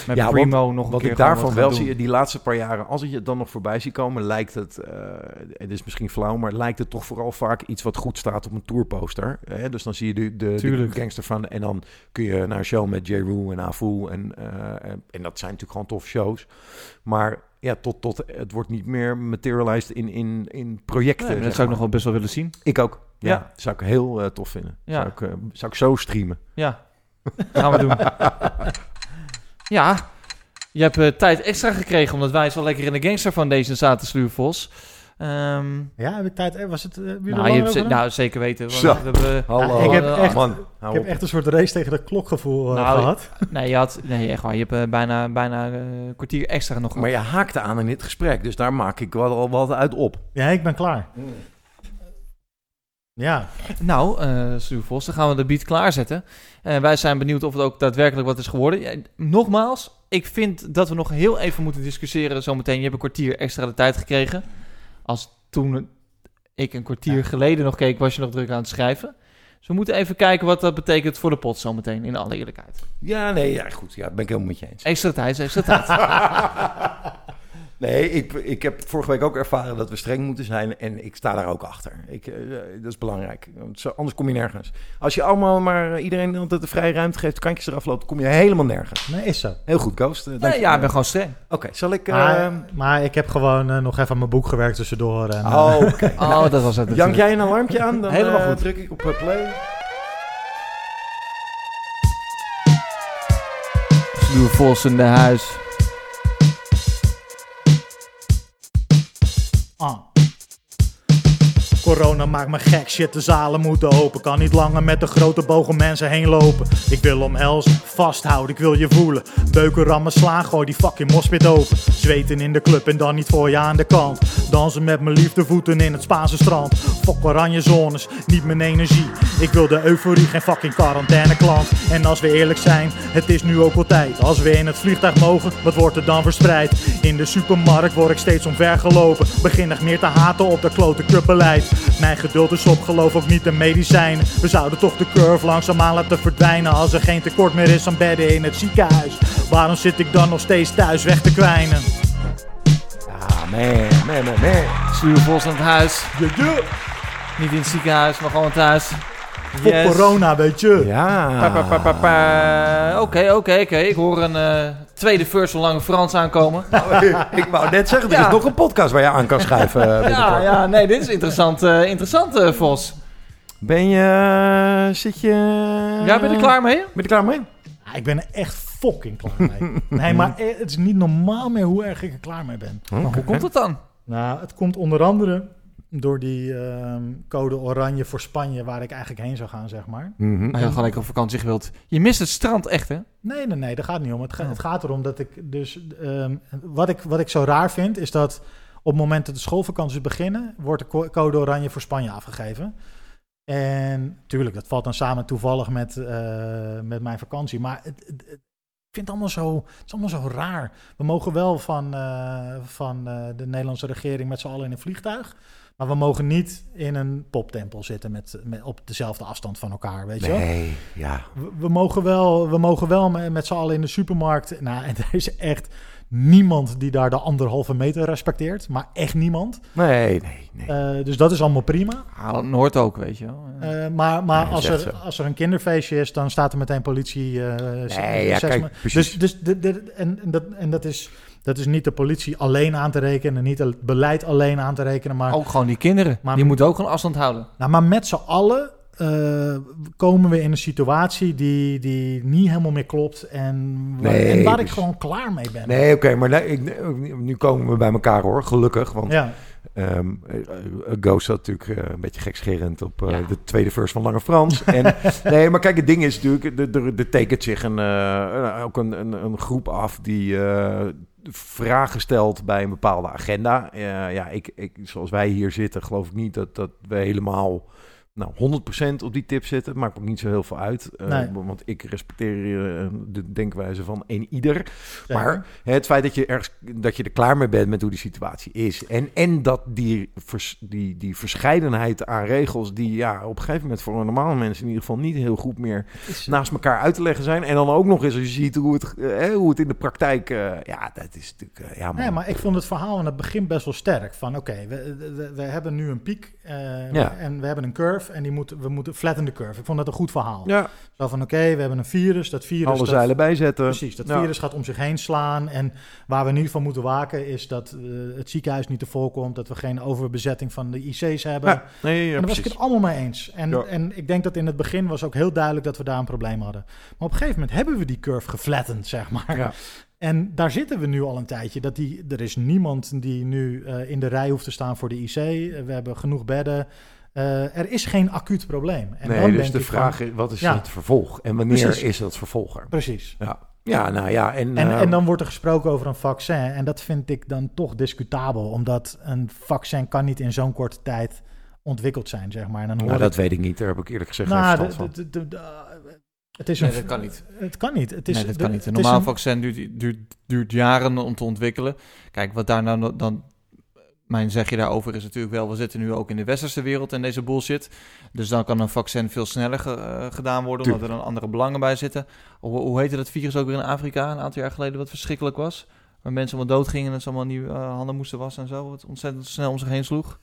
[SPEAKER 1] Met
[SPEAKER 2] ja,
[SPEAKER 1] Primo
[SPEAKER 2] want,
[SPEAKER 1] nog een
[SPEAKER 2] wat
[SPEAKER 1] keer
[SPEAKER 2] ik daarvan
[SPEAKER 1] wat
[SPEAKER 2] wel
[SPEAKER 1] gaan
[SPEAKER 2] zie,
[SPEAKER 1] doen.
[SPEAKER 2] die laatste paar jaren, als ik het dan nog voorbij zie komen, lijkt het, eh, het is misschien flauw, maar lijkt het toch vooral vaak iets wat goed staat op een tourposter. Hè? Dus dan zie je de, de, de gangster van, en dan kun je naar een show met J. Rue en Afu, en, eh, en, en dat zijn natuurlijk gewoon toffe shows. Maar ja, tot, tot, het wordt niet meer materialized in, in, in projecten.
[SPEAKER 1] Dat zou ik nog wel best wel willen zien.
[SPEAKER 2] Ik ook. Ja,
[SPEAKER 1] Ja.
[SPEAKER 2] zou ik heel eh, tof vinden.
[SPEAKER 1] Ja.
[SPEAKER 2] Zou, ik, eh, zou ik zo streamen.
[SPEAKER 1] Ja, gaan we doen. ja, je hebt eh, tijd extra gekregen omdat wij zo lekker in de Gangster Foundation zaten, Sluurvos. Ehm
[SPEAKER 3] Ja, heb ik tijd? eh, Was het, jullie
[SPEAKER 1] nou, je hebt nou, zeker weten. want
[SPEAKER 2] Zo.
[SPEAKER 1] we hebben-
[SPEAKER 2] Hallo.
[SPEAKER 3] Ja, ik heb echt,
[SPEAKER 2] man,
[SPEAKER 3] ik
[SPEAKER 2] hou
[SPEAKER 3] heb
[SPEAKER 2] op.
[SPEAKER 3] echt een soort race tegen de klokgevoel
[SPEAKER 1] Nou,
[SPEAKER 3] gehad.
[SPEAKER 1] Nee, je had, nee, echt waar. Je hebt bijna, bijna een kwartier extra nog
[SPEAKER 2] Maar
[SPEAKER 1] gehad.
[SPEAKER 2] je haakte aan in dit gesprek, dus daar maak ik wel, wat uit op.
[SPEAKER 3] Ja, ik ben klaar. Ja,
[SPEAKER 1] Nou, eh Sluurvos, dan gaan we de beat klaarzetten. Wij zijn benieuwd of het ook daadwerkelijk wat is geworden. Ja, nogmaals, ik vind dat we nog heel even moeten discussiëren zometeen. Je hebt een kwartier extra de tijd gekregen. Als toen ik een kwartier geleden nog keek, was je nog druk aan het schrijven. Dus we moeten even kijken wat dat betekent voor de pot zometeen, in alle eerlijkheid.
[SPEAKER 2] Ja, nee, ja, goed. Ja, ben ik helemaal met je eens.
[SPEAKER 1] Extra tijd, extra tijd.
[SPEAKER 2] nee, ik, ik heb vorige week ook ervaren dat we streng moeten zijn en ik sta daar ook achter. Ik, eh, dat is belangrijk, want zo- anders kom je nergens. Als je allemaal maar iedereen altijd de vrije ruimte geeft, kantjes eraf loopt, kom je helemaal nergens.
[SPEAKER 3] nee, is zo.
[SPEAKER 2] Heel goed, Ghost. Eh, dank
[SPEAKER 1] Nee,
[SPEAKER 2] je
[SPEAKER 1] ja, ik ben gewoon streng.
[SPEAKER 2] Oké, zal ik... eh,
[SPEAKER 3] Maar, maar ik heb gewoon eh, nog even aan mijn boek gewerkt tussendoor. En, eh,
[SPEAKER 2] oh, oké.
[SPEAKER 1] Oh, dat was het
[SPEAKER 2] Jank jij een alarmpje aan? Dan
[SPEAKER 1] Helemaal
[SPEAKER 2] eh,
[SPEAKER 1] goed.
[SPEAKER 2] druk ik op eh, play.
[SPEAKER 1] Sluurvos in de huis.
[SPEAKER 3] Ah. Corona maakt me gek, shit, de zalen moeten open. Kan niet langer met de grote bogen mensen heen lopen. Ik wil omhelzen, vasthouden, ik wil je voelen. Beuken, rammen, slaan, gooi die fucking mospit open. Zweten in de club en dan niet voor je aan de kant. Dansen met mijn liefde voeten in het Spaanse strand. Fok oranje zones, niet mijn energie. Ik wil de euforie, geen fucking quarantaine klant. En als we eerlijk zijn, het is nu ook wel tijd. Als we in het vliegtuig mogen, wat wordt er dan verspreid? In de supermarkt word ik steeds omvergelopen. Begin echt meer te haten op de klote clubbeleid. Mijn geduld is op, geloof ook niet de medicijnen. We zouden toch de curve langzaamaan laten verdwijnen. Als er geen tekort meer is aan bedden in het ziekenhuis. Waarom zit ik dan nog steeds thuis weg te kwijnen?
[SPEAKER 2] Ah, man, man, man, man.
[SPEAKER 1] Sluurvos in het huis.
[SPEAKER 3] Ja, ja.
[SPEAKER 1] Niet in het ziekenhuis, maar gewoon thuis.
[SPEAKER 3] Voor corona, weet je.
[SPEAKER 2] Ja.
[SPEAKER 1] Pa, pa, pa, pa, pa. Oké, oké, oké. Ik hoor een eh, tweede verse van Lange Frans aankomen.
[SPEAKER 2] ik wou net zeggen, er
[SPEAKER 1] Ja.
[SPEAKER 2] is nog een podcast waar je aan kan schuiven. eh,
[SPEAKER 1] ja, ja, nee, dit is interessant, eh, interessant eh, Vos.
[SPEAKER 2] Ben je... Zit je...
[SPEAKER 1] Ja, ben je er klaar mee?
[SPEAKER 2] Ben je er klaar mee?
[SPEAKER 3] Ah, ik ben er echt fucking klaar mee. nee, maar het is niet normaal meer hoe erg ik er klaar mee ben.
[SPEAKER 1] Maar hoe komt het dan?
[SPEAKER 3] Nou, het komt onder andere door die ehm, code oranje voor Spanje, waar ik eigenlijk heen zou gaan, zeg maar.
[SPEAKER 2] Mhm.
[SPEAKER 1] Maar je had gelijk op vakantie gewild. Je mist het strand echt, hè?
[SPEAKER 3] Nee, nee, nee, daar gaat niet om. Het, ga-
[SPEAKER 1] Oh.
[SPEAKER 3] het gaat erom dat ik dus... ehm, wat, ik, wat ik zo raar vind, is dat op het moment dat de schoolvakanties beginnen... wordt de co- code oranje voor Spanje afgegeven. En tuurlijk, dat valt dan samen toevallig met, eh, met mijn vakantie. Maar het, het- het- Ik vind het allemaal zo, het is allemaal zo raar. We mogen wel van, eh, van eh, de Nederlandse regering met z'n allen in een vliegtuig. Maar we mogen niet in een poptempel zitten met, met, op dezelfde afstand van elkaar, weet je wel?
[SPEAKER 2] Nee, ja.
[SPEAKER 3] We, we mogen wel, we mogen wel met, met z'n allen in de supermarkt. Nou, en er is echt niemand die daar de anderhalve meter respecteert. Maar echt niemand.
[SPEAKER 2] Nee, nee, nee.
[SPEAKER 3] Eh, dus dat is allemaal prima.
[SPEAKER 1] Ah, Noord ook, weet je wel.
[SPEAKER 3] Eh, maar maar
[SPEAKER 2] Nee,
[SPEAKER 3] als, er,
[SPEAKER 2] zo.
[SPEAKER 3] als er een kinderfeestje is, dan staat er meteen politie. eh,
[SPEAKER 2] Nee, ja, kijk, precies.
[SPEAKER 3] Dus, dus de, de, en, en dat, en dat, is, dat is niet de politie alleen aan te rekenen, niet het beleid alleen aan te rekenen, maar
[SPEAKER 1] Ook gewoon die kinderen.
[SPEAKER 3] Maar-
[SPEAKER 1] die moeten ook gewoon afstand houden.
[SPEAKER 3] nou, maar met z'n allen eh, komen we in een situatie die, die niet helemaal meer klopt en, waar,
[SPEAKER 2] Nee,
[SPEAKER 3] en waar ik
[SPEAKER 2] dus-
[SPEAKER 3] gewoon klaar mee ben.
[SPEAKER 2] Nee, oké, maar nee, ik, nu komen we bij elkaar hoor, gelukkig. Want
[SPEAKER 3] Ja.
[SPEAKER 2] eh, Ghost zat natuurlijk eh, een beetje gekscherend op eh,
[SPEAKER 3] Ja.
[SPEAKER 2] de tweede verse van Lange Frans. en, nee, maar kijk, het ding is natuurlijk, er- tekent zich een, eh, ook een, een, een groep af die eh, vragen stelt bij een bepaalde agenda. Eh, ja, ik, ik, zoals wij hier zitten, geloof ik niet dat, dat we helemaal nou, 100% op die tip zitten. Maakt ook niet zo heel veel uit. eh,
[SPEAKER 3] Nee.
[SPEAKER 2] Want ik respecteer eh, de denkwijze van een ieder. Maar het feit dat je, ergens, dat je er klaar mee bent met hoe die situatie is. En, en dat die, vers- die, die verscheidenheid aan regels... die ja, op een gegeven moment voor normale mensen... in ieder geval niet heel goed meer naast elkaar uit te leggen zijn. En dan ook nog eens als je ziet hoe het, eh, hoe het in de praktijk... ja, dat is natuurlijk... ja, man.
[SPEAKER 3] Nee, maar ik vond het verhaal aan het begin best wel sterk. Van oké, we, we, we hebben nu een piek eh,
[SPEAKER 2] Ja.
[SPEAKER 3] en we hebben een curve en die moeten, we moeten flatten de curve. Ik vond dat een goed verhaal.
[SPEAKER 2] Ja.
[SPEAKER 3] Zo van oké, we hebben een virus, dat virus...
[SPEAKER 2] Alle
[SPEAKER 3] dat-
[SPEAKER 2] zeilen bijzetten.
[SPEAKER 3] Precies, dat
[SPEAKER 2] Ja.
[SPEAKER 3] virus gaat om zich heen slaan. En waar we ieder geval moeten waken is dat eh, het ziekenhuis niet te voorkomt. Dat we geen overbezetting van de IC's hebben.
[SPEAKER 2] Ja, nee,
[SPEAKER 3] en daar was ik
[SPEAKER 2] precies.
[SPEAKER 3] het allemaal mee eens. En, en ik denk dat in het begin was ook heel duidelijk dat we daar een probleem hadden. Maar op een gegeven moment hebben we die curve geflattend, zeg maar. En daar zitten we nu al een tijdje. Dat die, er is niemand die nu eh, in de rij hoeft te staan voor de IC. Eh, we hebben genoeg bedden. Eh, er is geen acuut probleem. En
[SPEAKER 2] nee,
[SPEAKER 3] dan
[SPEAKER 2] dus
[SPEAKER 3] denk
[SPEAKER 2] de vraag
[SPEAKER 3] van-
[SPEAKER 2] is, wat is
[SPEAKER 3] Ja.
[SPEAKER 2] het vervolg? En wanneer
[SPEAKER 3] Precies.
[SPEAKER 2] is dat vervolg er?
[SPEAKER 3] Precies.
[SPEAKER 2] Ja, ja nou ja. En,
[SPEAKER 3] En, en dan wordt er gesproken over een vaccin. En dat vind ik dan toch discutabel. Omdat een vaccin kan niet in zo'n korte tijd ontwikkeld zijn, zeg maar. En dan hoor
[SPEAKER 2] nou,
[SPEAKER 3] ik-
[SPEAKER 2] dat weet ik niet. Daar heb ik eerlijk gezegd geen
[SPEAKER 3] Nou,
[SPEAKER 2] verstand van.
[SPEAKER 3] Het is
[SPEAKER 1] Nee,
[SPEAKER 3] een,
[SPEAKER 1] dat kan niet.
[SPEAKER 3] Het kan niet. Het is,
[SPEAKER 1] nee, dat kan niet. Een normaal
[SPEAKER 3] een-
[SPEAKER 1] vaccin duurt, duurt, duurt jaren om te ontwikkelen. Kijk, wat daar nou dan... Mijn zegje daarover is natuurlijk wel... we zitten nu ook in de westerse wereld in deze bullshit. Dus dan kan een vaccin veel sneller ge- eh, gedaan worden... omdat er dan andere belangen bij zitten. Hoe, hoe heette dat virus ook weer in Afrika... een aantal jaar geleden wat verschrikkelijk was? Waar mensen allemaal doodgingen... en ze allemaal nieuwe eh, handen moesten wassen en zo... wat ontzettend snel om zich heen sloeg.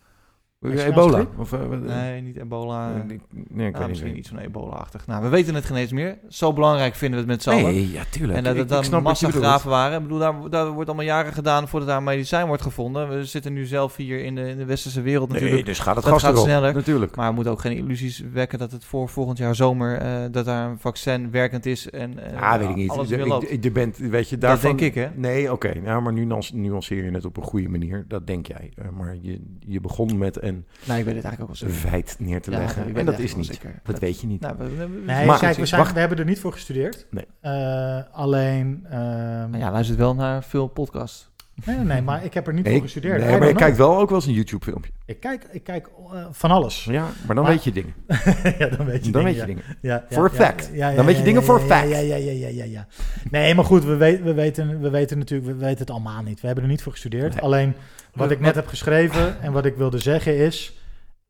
[SPEAKER 2] Ebola? Of, eh, wat-
[SPEAKER 1] nee, niet ebola.
[SPEAKER 2] Nee, ik- nee, ik weet
[SPEAKER 1] misschien
[SPEAKER 2] niet.
[SPEAKER 1] iets van ebola-achtig. Nou, we weten het geen eens meer. Zo belangrijk vinden we het met z'n
[SPEAKER 2] Nee,
[SPEAKER 1] allen.
[SPEAKER 2] ja, tuurlijk.
[SPEAKER 1] En dat het dan massagraven waren. Ik bedoel, daar, daar wordt allemaal jaren gedaan voordat daar een medicijn wordt gevonden. We zitten nu zelf hier in de, in de westerse wereld
[SPEAKER 2] Nee,
[SPEAKER 1] natuurlijk.
[SPEAKER 2] dus gaat het
[SPEAKER 1] dat gaat sneller.
[SPEAKER 2] natuurlijk.
[SPEAKER 1] Maar we moeten ook geen illusies wekken dat het voor volgend jaar zomer... eh, dat daar een vaccin werkend is en eh,
[SPEAKER 2] Ja, weet ik niet.
[SPEAKER 1] alles
[SPEAKER 2] Je-
[SPEAKER 1] weer
[SPEAKER 2] ik-
[SPEAKER 1] loopt.
[SPEAKER 2] ik- Je bent, weet je,
[SPEAKER 1] Dat
[SPEAKER 2] daarvan,
[SPEAKER 1] denk ik, hè?
[SPEAKER 2] Nee, oké. nou, maar nu nuance- nuanceer je het op een goede manier. Dat denk jij. Eh, maar je, je begon met een
[SPEAKER 1] Nee, ik weet het eigenlijk ook wel zeker.
[SPEAKER 2] feit neer te
[SPEAKER 1] Ja,
[SPEAKER 2] leggen. en dat is niet.
[SPEAKER 1] zeker.
[SPEAKER 2] Dat weet je niet.
[SPEAKER 1] Nou, we- we- we-
[SPEAKER 3] Nee,
[SPEAKER 2] Maar
[SPEAKER 3] kijk, we, zijn, we hebben er niet voor gestudeerd.
[SPEAKER 2] Nee.
[SPEAKER 3] Eh, alleen... ehm,
[SPEAKER 1] Maar ja, luistert wel naar veel podcasts.
[SPEAKER 3] Nee, nee, maar ik heb er niet
[SPEAKER 2] Nee,
[SPEAKER 3] voor gestudeerd.
[SPEAKER 2] nee,
[SPEAKER 3] I
[SPEAKER 2] maar je kijkt wel ook wel eens een YouTube-filmpje.
[SPEAKER 3] Ik kijk, ik kijk eh, van alles.
[SPEAKER 2] Ja, maar dan weet je dingen.
[SPEAKER 3] ja, dan weet je
[SPEAKER 2] Dan
[SPEAKER 3] dingen.
[SPEAKER 2] weet je
[SPEAKER 3] ja.
[SPEAKER 2] dingen.
[SPEAKER 3] Ja, ja,
[SPEAKER 2] For a
[SPEAKER 3] ja,
[SPEAKER 2] fact.
[SPEAKER 3] ja, ja,
[SPEAKER 2] Dan weet je dingen
[SPEAKER 3] ja,
[SPEAKER 2] fact.
[SPEAKER 3] Ja, ja, ja, ja, ja, ja. Nee, maar goed, we, weten, we, weten, we weten natuurlijk, we weten het allemaal niet. We hebben er niet voor gestudeerd.
[SPEAKER 2] Nee.
[SPEAKER 3] Alleen wat ik net heb geschreven en wat ik wilde zeggen is,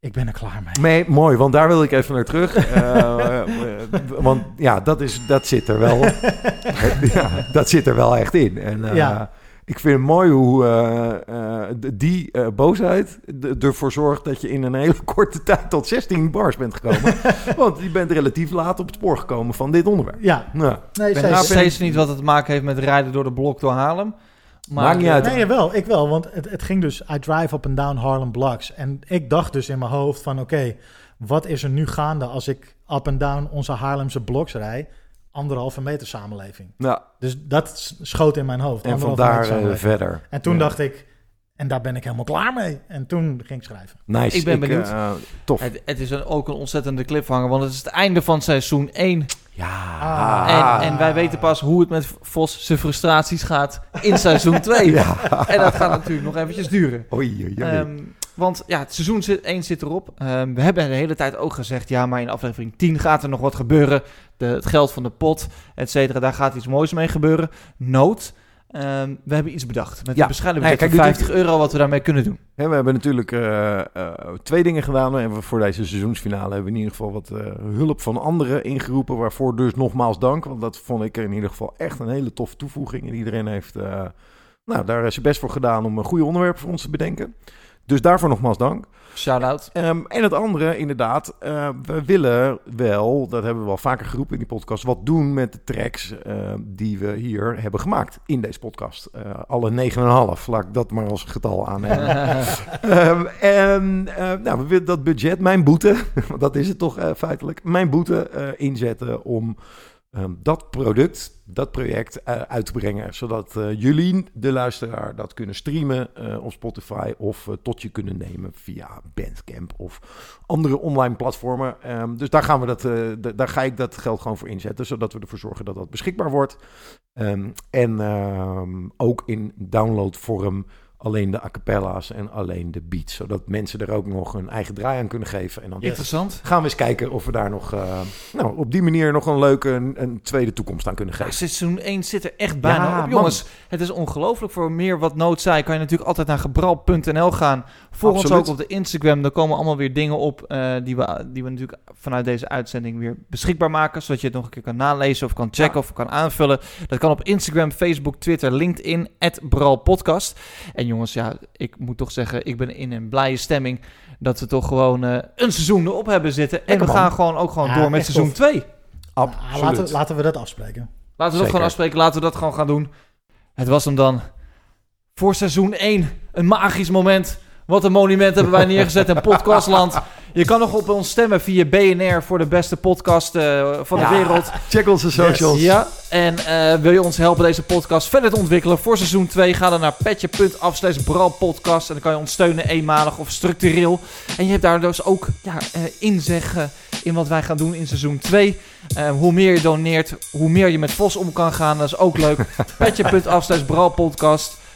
[SPEAKER 3] ik ben er klaar mee.
[SPEAKER 2] Nee, mooi, want daar wil ik even naar terug. Eh, want ja, dat, is, dat zit er wel. ja, dat zit er wel echt in. En eh,
[SPEAKER 3] Ja.
[SPEAKER 2] Ik vind het mooi hoe eh, eh, die eh, boosheid ervoor zorgt dat je in een hele korte tijd tot 16 bars bent gekomen. want je bent relatief laat op het spoor gekomen van dit onderwerp.
[SPEAKER 3] Ja.
[SPEAKER 2] Nou,
[SPEAKER 3] Nee,
[SPEAKER 1] Ik nog steeds niet wat het te maken heeft met rijden door de blok door Haarlem. Maar,
[SPEAKER 2] Maakt niet uit.
[SPEAKER 3] Nee, wel, ik wel, want het, het ging dus, I drive up and down Harlem Blocks. En ik dacht dus in mijn hoofd van, oké, wat is er nu gaande als ik up and down onze Haarlemse bloks rij? Anderhalve meter samenleving.
[SPEAKER 2] Ja.
[SPEAKER 3] Dus dat schoot in mijn hoofd.
[SPEAKER 2] En vandaar, eh, verder.
[SPEAKER 3] En toen
[SPEAKER 2] Ja.
[SPEAKER 3] dacht ik, en daar ben ik helemaal klaar mee. En toen ging ik schrijven.
[SPEAKER 2] Nice.
[SPEAKER 1] Ik ben
[SPEAKER 2] Ik,
[SPEAKER 1] benieuwd.
[SPEAKER 2] tof.
[SPEAKER 1] Het, het is een, ook een ontzettende cliffhanger, want het is het einde van seizoen 1.
[SPEAKER 2] Ja.
[SPEAKER 3] Ah.
[SPEAKER 1] En, en wij weten pas hoe het met Vos zijn frustraties gaat in seizoen 2.
[SPEAKER 2] Ja.
[SPEAKER 1] En dat gaat natuurlijk nog eventjes duren.
[SPEAKER 2] Oei, oei, oei.
[SPEAKER 1] Ehm, want ja, het seizoen zit, 1 zit erop. Ehm, we hebben de hele tijd ook gezegd, ja, maar in aflevering 10 gaat er nog wat gebeuren. De, het geld van de pot, et cetera, daar gaat iets moois mee gebeuren. Nood. Ehm, we hebben iets bedacht. Met
[SPEAKER 2] Ja.
[SPEAKER 1] een bescheiden
[SPEAKER 2] Nee,
[SPEAKER 1] budget van
[SPEAKER 2] kijk,
[SPEAKER 1] 50 euro wat we daarmee kunnen doen.
[SPEAKER 2] We hebben natuurlijk eh, eh, twee dingen gedaan. En voor deze seizoensfinale hebben we in ieder geval wat eh, hulp van anderen ingeroepen. Waarvoor dus nogmaals dank. Want dat vond ik in ieder geval echt een hele toffe toevoeging. En iedereen heeft nou, daar zijn best voor gedaan om een goede onderwerp voor ons te bedenken. Dus daarvoor nogmaals dank.
[SPEAKER 1] Shout-out.
[SPEAKER 2] Ehm, en het andere, inderdaad, eh, we willen wel, dat hebben we wel vaker geroepen in die podcast, wat doen met de tracks eh, die we hier hebben gemaakt in deze podcast. Eh, alle 9,5, laat ik dat maar als getal aannemen. Ehm, en eh, nou, we willen dat budget, mijn boete, want dat is het toch feitelijk, mijn boete inzetten om ehm, dat product, dat project eh, uit te brengen. Zodat eh, jullie, de luisteraar, dat kunnen streamen eh, op Spotify of tot je kunnen nemen via Bandcamp of andere online platformen. Ehm, dus daar, gaan we dat, daar ga ik dat geld gewoon voor inzetten, zodat we ervoor zorgen dat dat beschikbaar wordt. Ehm, en ook in downloadvorm alleen de a cappella's en alleen de beats. Zodat mensen er ook nog een eigen draai aan kunnen geven. En dan
[SPEAKER 1] Interessant.
[SPEAKER 2] gaan we eens kijken of we daar nog eh, nou, op die manier nog een leuke een, een tweede toekomst aan kunnen geven.
[SPEAKER 1] Ja, seizoen 1 zit er echt bijna
[SPEAKER 2] Ja,
[SPEAKER 1] op.
[SPEAKER 2] man.
[SPEAKER 1] Jongens, het is ongelooflijk. Voor meer wat nood kan je natuurlijk altijd naar gebral.nl gaan. Volg ons ook op de Instagram. Daar komen allemaal weer dingen op eh, die, we, die we natuurlijk vanuit deze uitzending weer beschikbaar maken. Zodat je het nog een keer kan nalezen of kan checken of kan aanvullen. Dat kan op Instagram, Facebook, Twitter, LinkedIn, @bralpodcast. En jongens, ja, ik moet toch zeggen, ik ben in een blije stemming dat we toch gewoon eh, een seizoen erop hebben zitten. En
[SPEAKER 3] Lekker,
[SPEAKER 1] we
[SPEAKER 3] man.
[SPEAKER 1] gaan gewoon ook gewoon
[SPEAKER 3] Ja,
[SPEAKER 1] door met
[SPEAKER 3] echt
[SPEAKER 1] seizoen
[SPEAKER 3] tof.
[SPEAKER 1] 2.
[SPEAKER 3] Ah, laten, laten we dat afspreken.
[SPEAKER 1] Laten we dat
[SPEAKER 3] Zeker.
[SPEAKER 1] gewoon afspreken. Laten we dat gewoon gaan doen. Het was hem dan. Voor seizoen 1. Een magisch moment. Wat een monument hebben wij neergezet in podcastland. Je kan nog op ons stemmen via BNR voor de beste podcast eh, van
[SPEAKER 2] Ja,
[SPEAKER 1] de wereld.
[SPEAKER 2] check onze socials.
[SPEAKER 1] Ja, en eh, wil je ons helpen deze podcast verder te ontwikkelen voor seizoen 2? Ga dan naar petje.af slash en dan kan je ons steunen eenmalig of structureel. En je hebt daar dus ook ja, eh, inzeggen in wat wij gaan doen in seizoen 2. Eh, hoe meer je doneert, hoe meer je met Vos om kan gaan. Dat is ook leuk. Petje.af slash.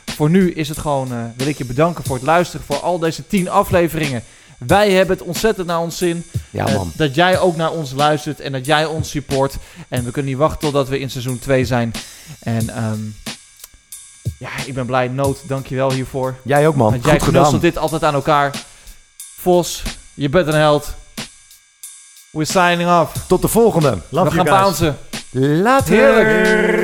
[SPEAKER 1] Voor nu is het gewoon, wil ik je bedanken voor het luisteren voor al deze 10 afleveringen. Wij hebben het ontzettend naar ons zin.
[SPEAKER 2] Ja,
[SPEAKER 1] Eh,
[SPEAKER 2] man.
[SPEAKER 1] dat jij ook naar ons luistert en dat jij ons support. En we kunnen niet wachten totdat we in seizoen 2 zijn. En ehm, ja, ik ben blij. Noot, dankjewel hiervoor.
[SPEAKER 2] Jij ook, man.
[SPEAKER 1] Want jij
[SPEAKER 2] Goed gedaan.
[SPEAKER 1] knutselt dit altijd aan elkaar. Vos, je bent een held. We're signing off.
[SPEAKER 2] Tot de volgende.
[SPEAKER 1] we gaan bouncen.
[SPEAKER 2] Later.
[SPEAKER 1] Heerlijk.